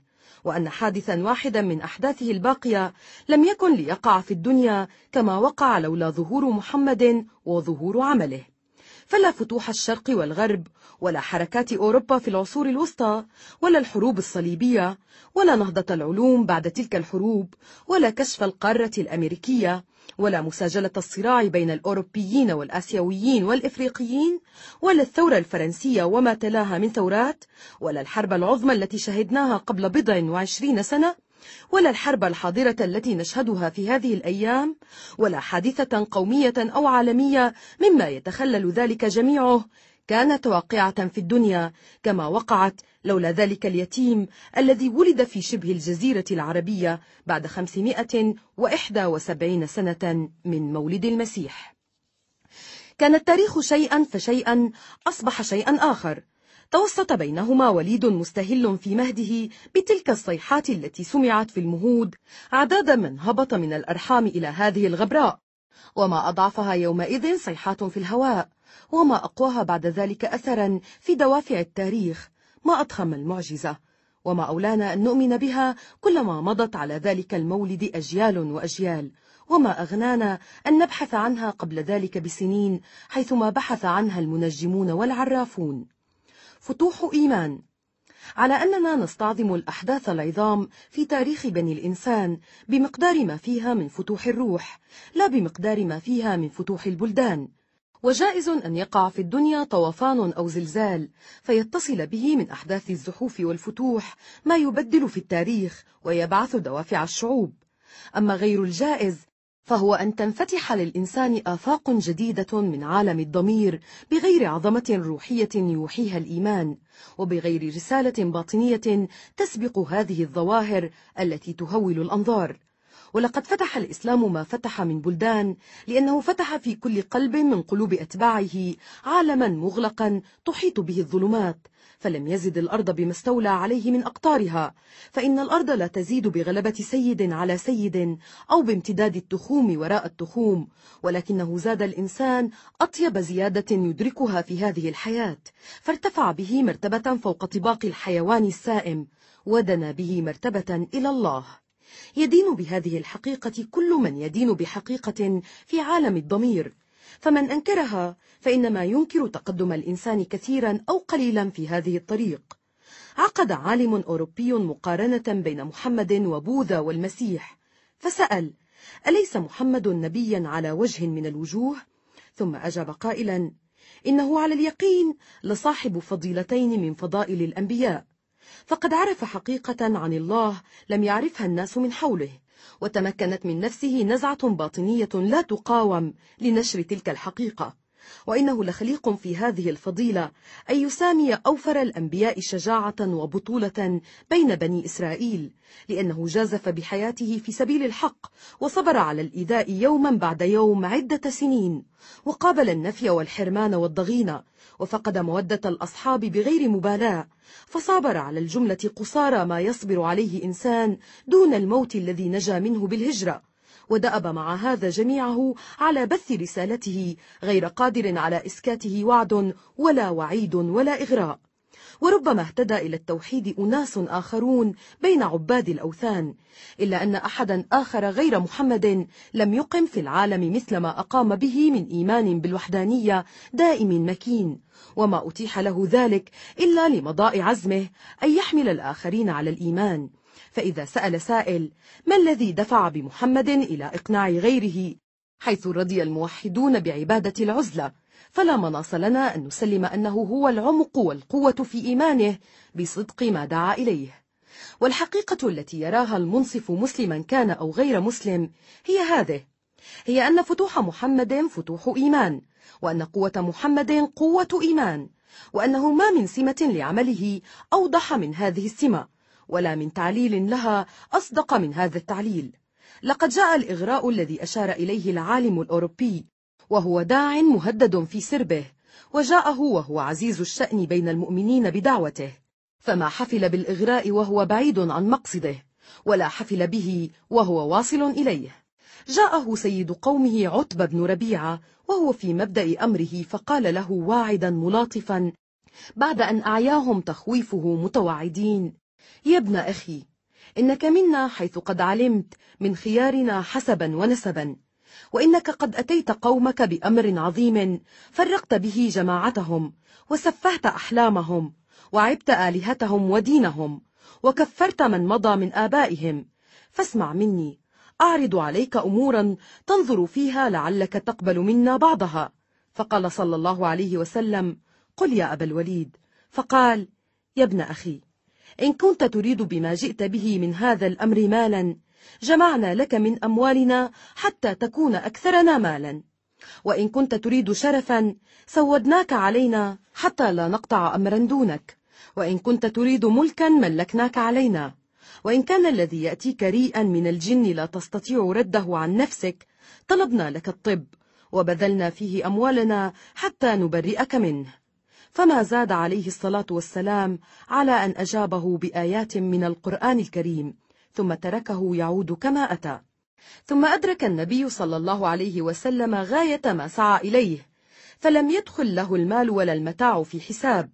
B: وأن حادثا واحدا من أحداثه الباقية لم يكن ليقع في الدنيا كما وقع لولا ظهور محمد وظهور عمله فلا فتوح الشرق والغرب ولا حركات أوروبا في العصور الوسطى ولا الحروب الصليبية ولا نهضة العلوم بعد تلك الحروب ولا كشف القارة الأمريكية ولا مساجلة الصراع بين الأوروبيين والآسيويين والإفريقيين ولا الثورة الفرنسية وما تلاها من ثورات ولا الحرب العظمى التي شهدناها قبل بضع وعشرين سنة ولا الحرب الحاضرة التي نشهدها في هذه الأيام ولا حادثة قومية أو عالمية مما يتخلل ذلك جميعه كانت واقعة في الدنيا كما وقعت لولا ذلك اليتيم الذي ولد في شبه الجزيرة العربية بعد 571 سنة من مولد المسيح كان التاريخ شيئا فشيئا أصبح شيئا آخر توسط بينهما وليد مستهل في مهده بتلك الصيحات التي سمعت في المهود عداد من هبط من الأرحام إلى هذه الغبراء وما أضعفها يومئذ صيحات في الهواء وما أقواها بعد ذلك أثرا في دوافع التاريخ ما أضخم المعجزة وما أولانا أن نؤمن بها كلما مضت على ذلك المولد أجيال وأجيال وما أغنانا أن نبحث عنها قبل ذلك بسنين حيثما بحث عنها المنجمون والعرافون فتوح إيمان على أننا نستعظم الأحداث العظام في تاريخ بني الإنسان بمقدار ما فيها من فتوح الروح لا بمقدار ما فيها من فتوح البلدان وجائز أن يقع في الدنيا طوفان أو زلزال فيتصل به من أحداث الزحوف والفتوح ما يبدل في التاريخ ويبعث دوافع الشعوب أما غير الجائز فهو أن تنفتح للإنسان آفاق جديدة من عالم الضمير بغير عظمة روحية يوحيها الإيمان وبغير رسالة باطنية تسبق هذه الظواهر التي تهول الأنظار ولقد فتح الإسلام ما فتح من بلدان لأنه فتح في كل قلب من قلوب أتباعه عالما مغلقا تحيط به الظلمات فلم يزد الأرض بمستولى عليه من أقطارها فإن الأرض لا تزيد بغلبة سيد على سيد أو بامتداد التخوم وراء التخوم ولكنه زاد الإنسان أطيب زيادة يدركها في هذه الحياة فارتفع به مرتبة فوق طباق الحيوان السائم ودنا به مرتبة إلى الله يدين بهذه الحقيقة كل من يدين بحقيقة في عالم الضمير فمن أنكرها فإنما ينكر تقدم الإنسان كثيرا أو قليلا في هذه الطريق عقد عالم أوروبي مقارنة بين محمد وبوذا والمسيح فسأل أليس محمد نبيا على وجه من الوجوه؟ ثم أجاب قائلا إنه على اليقين لصاحب فضيلتين من فضائل الأنبياء فقد عرف حقيقة عن الله لم يعرفها الناس من حوله وتمكنت من نفسه نزعة باطنية لا تقاوم لنشر تلك الحقيقة وإنه لخليق في هذه الفضيلة أن يسامي أوفر الأنبياء شجاعة وبطولة بين بني إسرائيل لأنه جازف بحياته في سبيل الحق وصبر على الإيذاء يوما بعد يوم عدة سنين وقابل النفي والحرمان والضغينة وفقد مودة الأصحاب بغير مبالاة فصابر على الجملة قصارى ما يصبر عليه إنسان دون الموت الذي نجا منه بالهجرة ودأب مع هذا جميعه على بث رسالته غير قادر على إسكاته وعد ولا وعيد ولا إغراء وربما اهتدى إلى التوحيد أناس آخرون بين عباد الأوثان إلا أن أحدا آخر غير محمد لم يقم في العالم مثل ما أقام به من إيمان بالوحدانية دائم مكين وما أتيح له ذلك إلا لمضاء عزمه أن يحمل الآخرين على الإيمان فإذا سأل سائل ما الذي دفع بمحمد إلى إقناع غيره حيث رضي الموحدون بعبادة العزلة فلا مناص لنا أن نسلم أنه هو العمق والقوة في إيمانه بصدق ما دعا إليه والحقيقة التي يراها المنصف مسلما كان أو غير مسلم هي هذه هي أن فتوح محمد فتوح إيمان وأن قوة محمد قوة إيمان وأنه ما من سمة لعمله أوضح من هذه السمة ولا من تعليل لها أصدق من هذا التعليل لقد جاء الإغراء الذي أشار إليه العالم الأوروبي وهو داع مهدد في سربه وجاءه وهو عزيز الشأن بين المؤمنين بدعوته فما حفل بالإغراء وهو بعيد عن مقصده ولا حفل به وهو واصل إليه جاءه سيد قومه عتبة بن ربيعة وهو في مبدأ أمره فقال له واعدا ملاطفا بعد أن أعياهم تخويفه متوعدين يا ابن أخي إنك منا حيث قد علمت من خيارنا حسبا ونسبا وإنك قد أتيت قومك بأمر عظيم فرقت به جماعتهم وسفهت أحلامهم وعبت آلهتهم ودينهم وكفرت من مضى من آبائهم فاسمع مني أعرض عليك أمورا تنظر فيها لعلك تقبل منا بعضها فقال صلى الله عليه وسلم قل يا أبا الوليد فقال يا ابن أخي إن كنت تريد بما جئت به من هذا الأمر مالا جمعنا لك من أموالنا حتى تكون أكثرنا مالا وإن كنت تريد شرفا سودناك علينا حتى لا نقطع أمرا دونك وإن كنت تريد ملكا ملكناك علينا وإن كان الذي يأتيك ريئا من الجن لا تستطيع رده عن نفسك طلبنا لك الطب وبذلنا فيه أموالنا حتى نبرئك منه فما زاد عليه الصلاة والسلام على أن أجابه بآيات من القرآن الكريم ثم تركه يعود كما أتى ثم أدرك النبي صلى الله عليه وسلم غاية ما سعى إليه فلم يدخل له المال ولا المتاع في حساب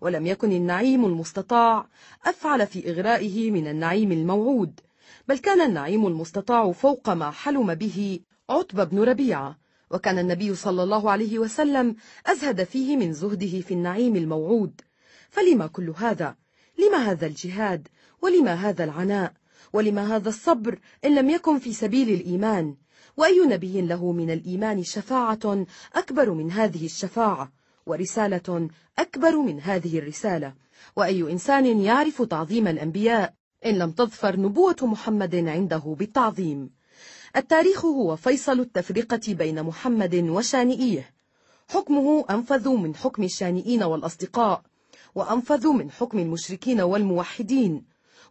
B: ولم يكن النعيم المستطاع أفعل في إغرائه من النعيم الموعود بل كان النعيم المستطاع فوق ما حلم به عتبة بن ربيعة وكان النبي صلى الله عليه وسلم أزهد فيه من زهده في النعيم الموعود فلما كل هذا؟ لما هذا الجهاد؟ ولما هذا العناء؟ ولما هذا الصبر إن لم يكن في سبيل الإيمان؟ وأي نبي له من الإيمان شفاعة أكبر من هذه الشفاعة ورسالة أكبر من هذه الرسالة وأي إنسان يعرف تعظيم الأنبياء إن لم تظفر نبوة محمد عنده بالتعظيم التاريخ هو فيصل التفرقة بين محمد وشانئيه حكمه أنفذ من حكم الشانئين والأصدقاء وأنفذ من حكم المشركين والموحدين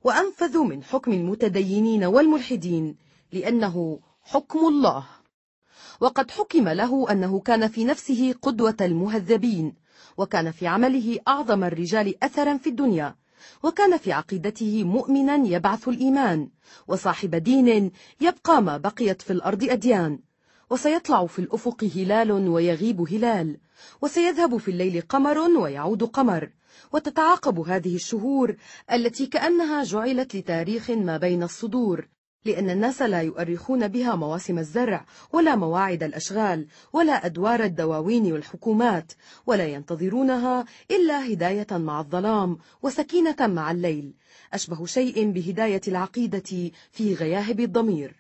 B: وأنفذ من حكم المتدينين والملحدين لأنه حكم الله وقد حكم له أنه كان في نفسه قدوة المهذبين وكان في عمله أعظم الرجال أثرا في الدنيا وكان في عقيدته مؤمنا يبعث الإيمان وصاحب دين يبقى ما بقيت في الأرض أديان وسيطلع في الأفق هلال ويغيب هلال وسيذهب في الليل قمر ويعود قمر وتتعاقب هذه الشهور التي كأنها جعلت لتاريخ ما بين الصدور لأن الناس لا يؤرخون بها مواسم الزرع ولا مواعد الأشغال ولا أدوار الدواوين والحكومات ولا ينتظرونها إلا هداية مع الظلام وسكينة مع الليل أشبه شيء بهداية العقيدة في غياهب الضمير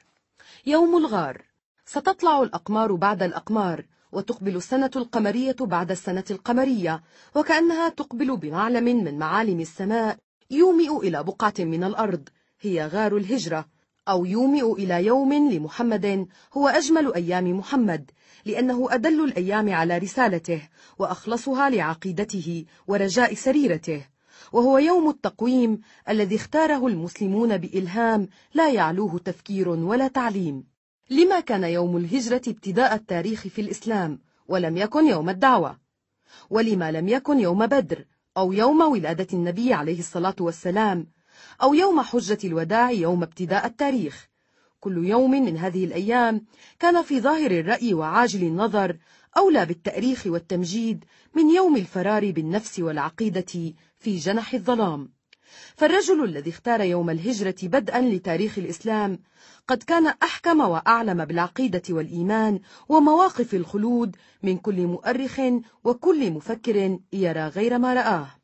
B: يوم الغار ستطلع الأقمار بعد الأقمار وتقبل السنة القمرية بعد السنة القمرية وكأنها تقبل بمعلم من معالم السماء يومئ إلى بقعة من الأرض هي غار الهجرة أو يومئ إلى يوم لمحمد هو أجمل أيام محمد لأنه أدل الأيام على رسالته وأخلصها لعقيدته ورجاء سريرته وهو يوم التقويم الذي اختاره المسلمون بإلهام لا يعلوه تفكير ولا تعليم لما كان يوم الهجرة ابتداء التاريخ في الإسلام ولم يكن يوم الدعوة ولما لم يكن يوم بدر أو يوم ولادة النبي عليه الصلاة والسلام أو يوم حجة الوداع يوم ابتداء التاريخ كل يوم من هذه الأيام كان في ظاهر الرأي وعاجل النظر أولى بالتأريخ والتمجيد من يوم الفرار بالنفس والعقيدة في جنح الظلام فالرجل الذي اختار يوم الهجرة بدءا لتاريخ الإسلام قد كان أحكم وأعلم بالعقيدة والإيمان ومواقف الخلود من كل مؤرخ وكل مفكر يرى غير ما رآه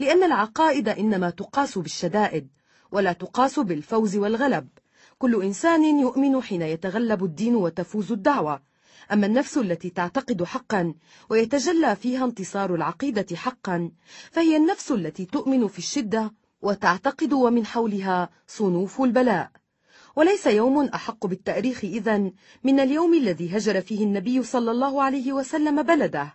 B: لأن العقائد إنما تقاس بالشدائد ولا تقاس بالفوز والغلب كل إنسان يؤمن حين يتغلب الدين وتفوز الدعوة أما النفس التي تعتقد حقا ويتجلى فيها انتصار العقيدة حقا فهي النفس التي تؤمن في الشدة وتعتقد ومن حولها صنوف البلاء وليس يوم أحق بالتأريخ إذا من اليوم الذي هجر فيه النبي صلى الله عليه وسلم بلده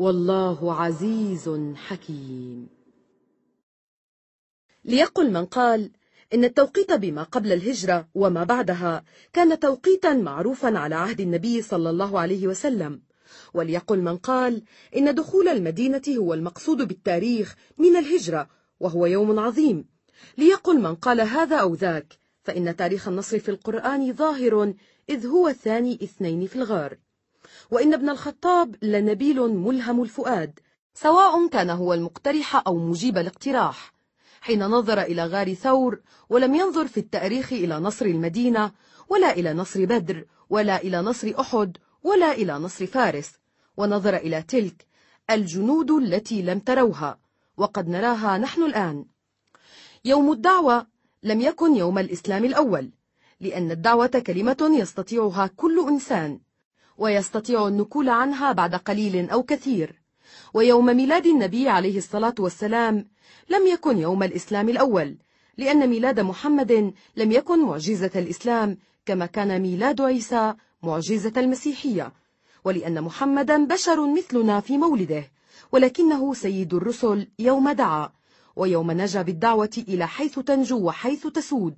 D: والله عزيز حكيم
B: ليقل من قال إن التوقيت بما قبل الهجرة وما بعدها كان توقيتا معروفا على عهد النبي صلى الله عليه وسلم وليقل من قال إن دخول المدينة هو المقصود بالتاريخ من الهجرة وهو يوم عظيم ليقل من قال هذا أو ذاك فإن تاريخ النصر في القرآن ظاهر إذ هو الثاني اثنين في الغار وإن ابن الخطاب لنبيل ملهم الفؤاد سواء كان هو المقترح أو مجيب الاقتراح حين نظر إلى غار ثور ولم ينظر في التاريخ إلى نصر المدينة ولا إلى نصر بدر ولا إلى نصر أحد ولا إلى نصر فارس ونظر إلى تلك الجنود التي لم تروها وقد نراها نحن الآن يوم الدعوة لم يكن يوم الإسلام الأول لأن الدعوة كلمة يستطيعها كل إنسان ويستطيع النكول عنها بعد قليل أو كثير ويوم ميلاد النبي عليه الصلاة والسلام لم يكن يوم الإسلام الأول لأن ميلاد محمد لم يكن معجزة الإسلام كما كان ميلاد عيسى معجزة المسيحية ولأن محمدا بشر مثلنا في مولده ولكنه سيد الرسل يوم دعا ويوم نجا بالدعوة إلى حيث تنجو وحيث تسود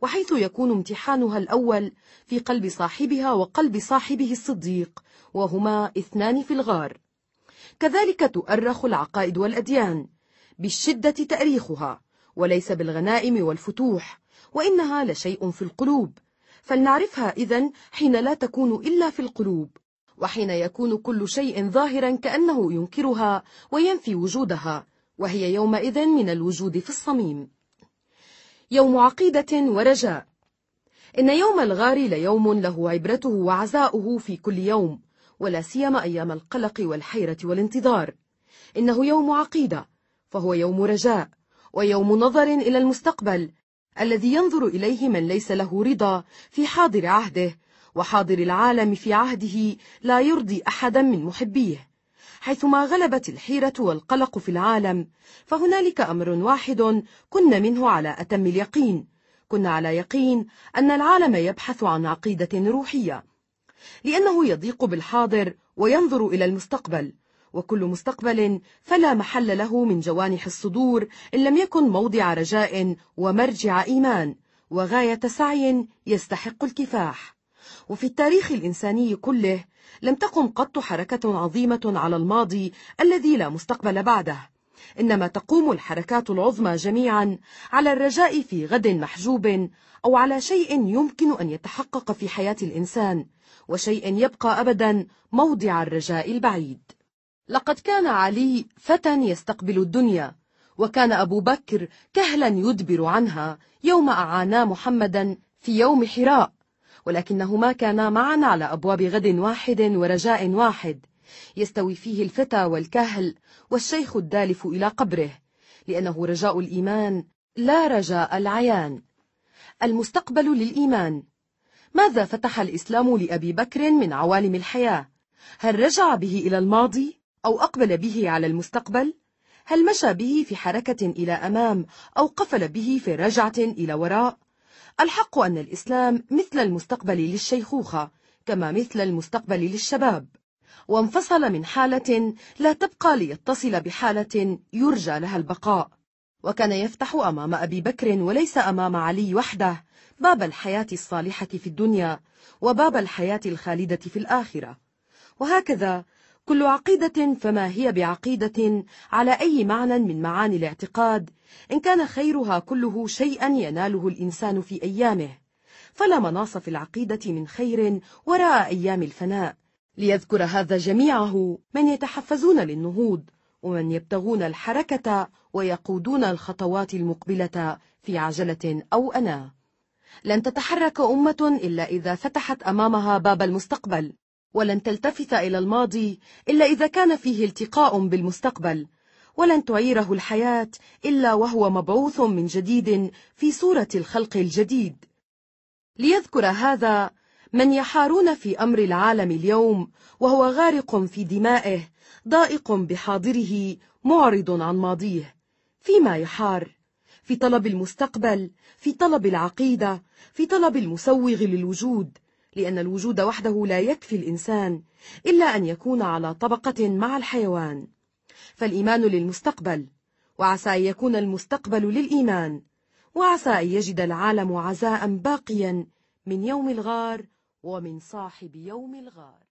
B: وحيث يكون امتحانها الأول في قلب صاحبها وقلب صاحبه الصديق وهما اثنان في الغار كذلك تؤرخ العقائد والأديان بالشدة تأريخها وليس بالغنائم والفتوح وإنها لشيء في القلوب فلنعرفها إذا حين لا تكون إلا في القلوب وحين يكون كل شيء ظاهرا كأنه ينكرها وينفي وجودها وهي يومئذ من الوجود في الصميم يوم عقيدة ورجاء إن يوم الغار ليوم له عبرته وعزاؤه في كل يوم ولا سيما أيام القلق والحيرة والانتظار إنه يوم عقيدة فهو يوم رجاء ويوم نظر إلى المستقبل الذي ينظر إليه من ليس له رضا في حاضر عهده وحاضر العالم في عهده لا يرضي أحدا من محبيه حيثما غلبت الحيرة والقلق في العالم فهنالك أمر واحد كنا منه على أتم اليقين كنا على يقين أن العالم يبحث عن عقيدة روحية لأنه يضيق بالحاضر وينظر إلى المستقبل وكل مستقبل فلا محل له من جوانح الصدور إن لم يكن موضع رجاء ومرجع إيمان وغاية سعي يستحق الكفاح وفي التاريخ الإنساني كله لم تقم قط حركة عظيمة على الماضي الذي لا مستقبل بعده إنما تقوم الحركات العظمى جميعا على الرجاء في غد محجوب أو على شيء يمكن أن يتحقق في حياة الإنسان وشيء يبقى أبدا موضع الرجاء البعيد لقد كان علي فتى يستقبل الدنيا وكان أبو بكر كهلا يدبر عنها يوم أعانا محمدا في يوم حراء ولكنهما كانا معا على أبواب غد واحد ورجاء واحد يستوي فيه الفتى والكهل والشيخ الدالف إلى قبره لأنه رجاء الإيمان لا رجاء العيان المستقبل للإيمان ماذا فتح الإسلام لأبي بكر من عوالم الحياة؟ هل رجع به إلى الماضي؟ أو أقبل به على المستقبل؟ هل مشى به في حركة إلى أمام أو قفل به في رجعة إلى وراء؟ الحق أن الإسلام مثل المستقبل للشيخوخة كما مثل المستقبل للشباب وانفصل من حالة لا تبقى ليتصل بحالة يرجى لها البقاء وكان يفتح أمام أبي بكر وليس أمام علي وحده باب الحياة الصالحة في الدنيا وباب الحياة الخالدة في الآخرة وهكذا كل عقيدة فما هي بعقيدة على أي معنى من معاني الاعتقاد إن كان خيرها كله شيئا يناله الإنسان في أيامه فلا مناص في العقيدة من خير وراء أيام الفناء ليذكر هذا جميعه من يتحفزون للنهوض ومن يبتغون الحركة ويقودون الخطوات المقبلة في عجلة أو أنا لن تتحرك أمة إلا إذا فتحت أمامها باب المستقبل ولن تلتفت إلى الماضي إلا إذا كان فيه التقاء بالمستقبل ولن تعيره الحياة إلا وهو مبعوث من جديد في صورة الخلق الجديد ليذكر هذا من يحارون في أمر العالم اليوم وهو غارق في دمائه ضائق بحاضره معرض عن ماضيه فيما يحار في طلب المستقبل في طلب العقيدة في طلب المسوغ للوجود لأن الوجود وحده لا يكفي الإنسان إلا أن يكون على طبقة مع الحيوان فالإيمان للمستقبل وعسى أن يكون المستقبل للإيمان وعسى أن يجد العالم عزاء باقيا من يوم الغار ومن صاحب يوم الغار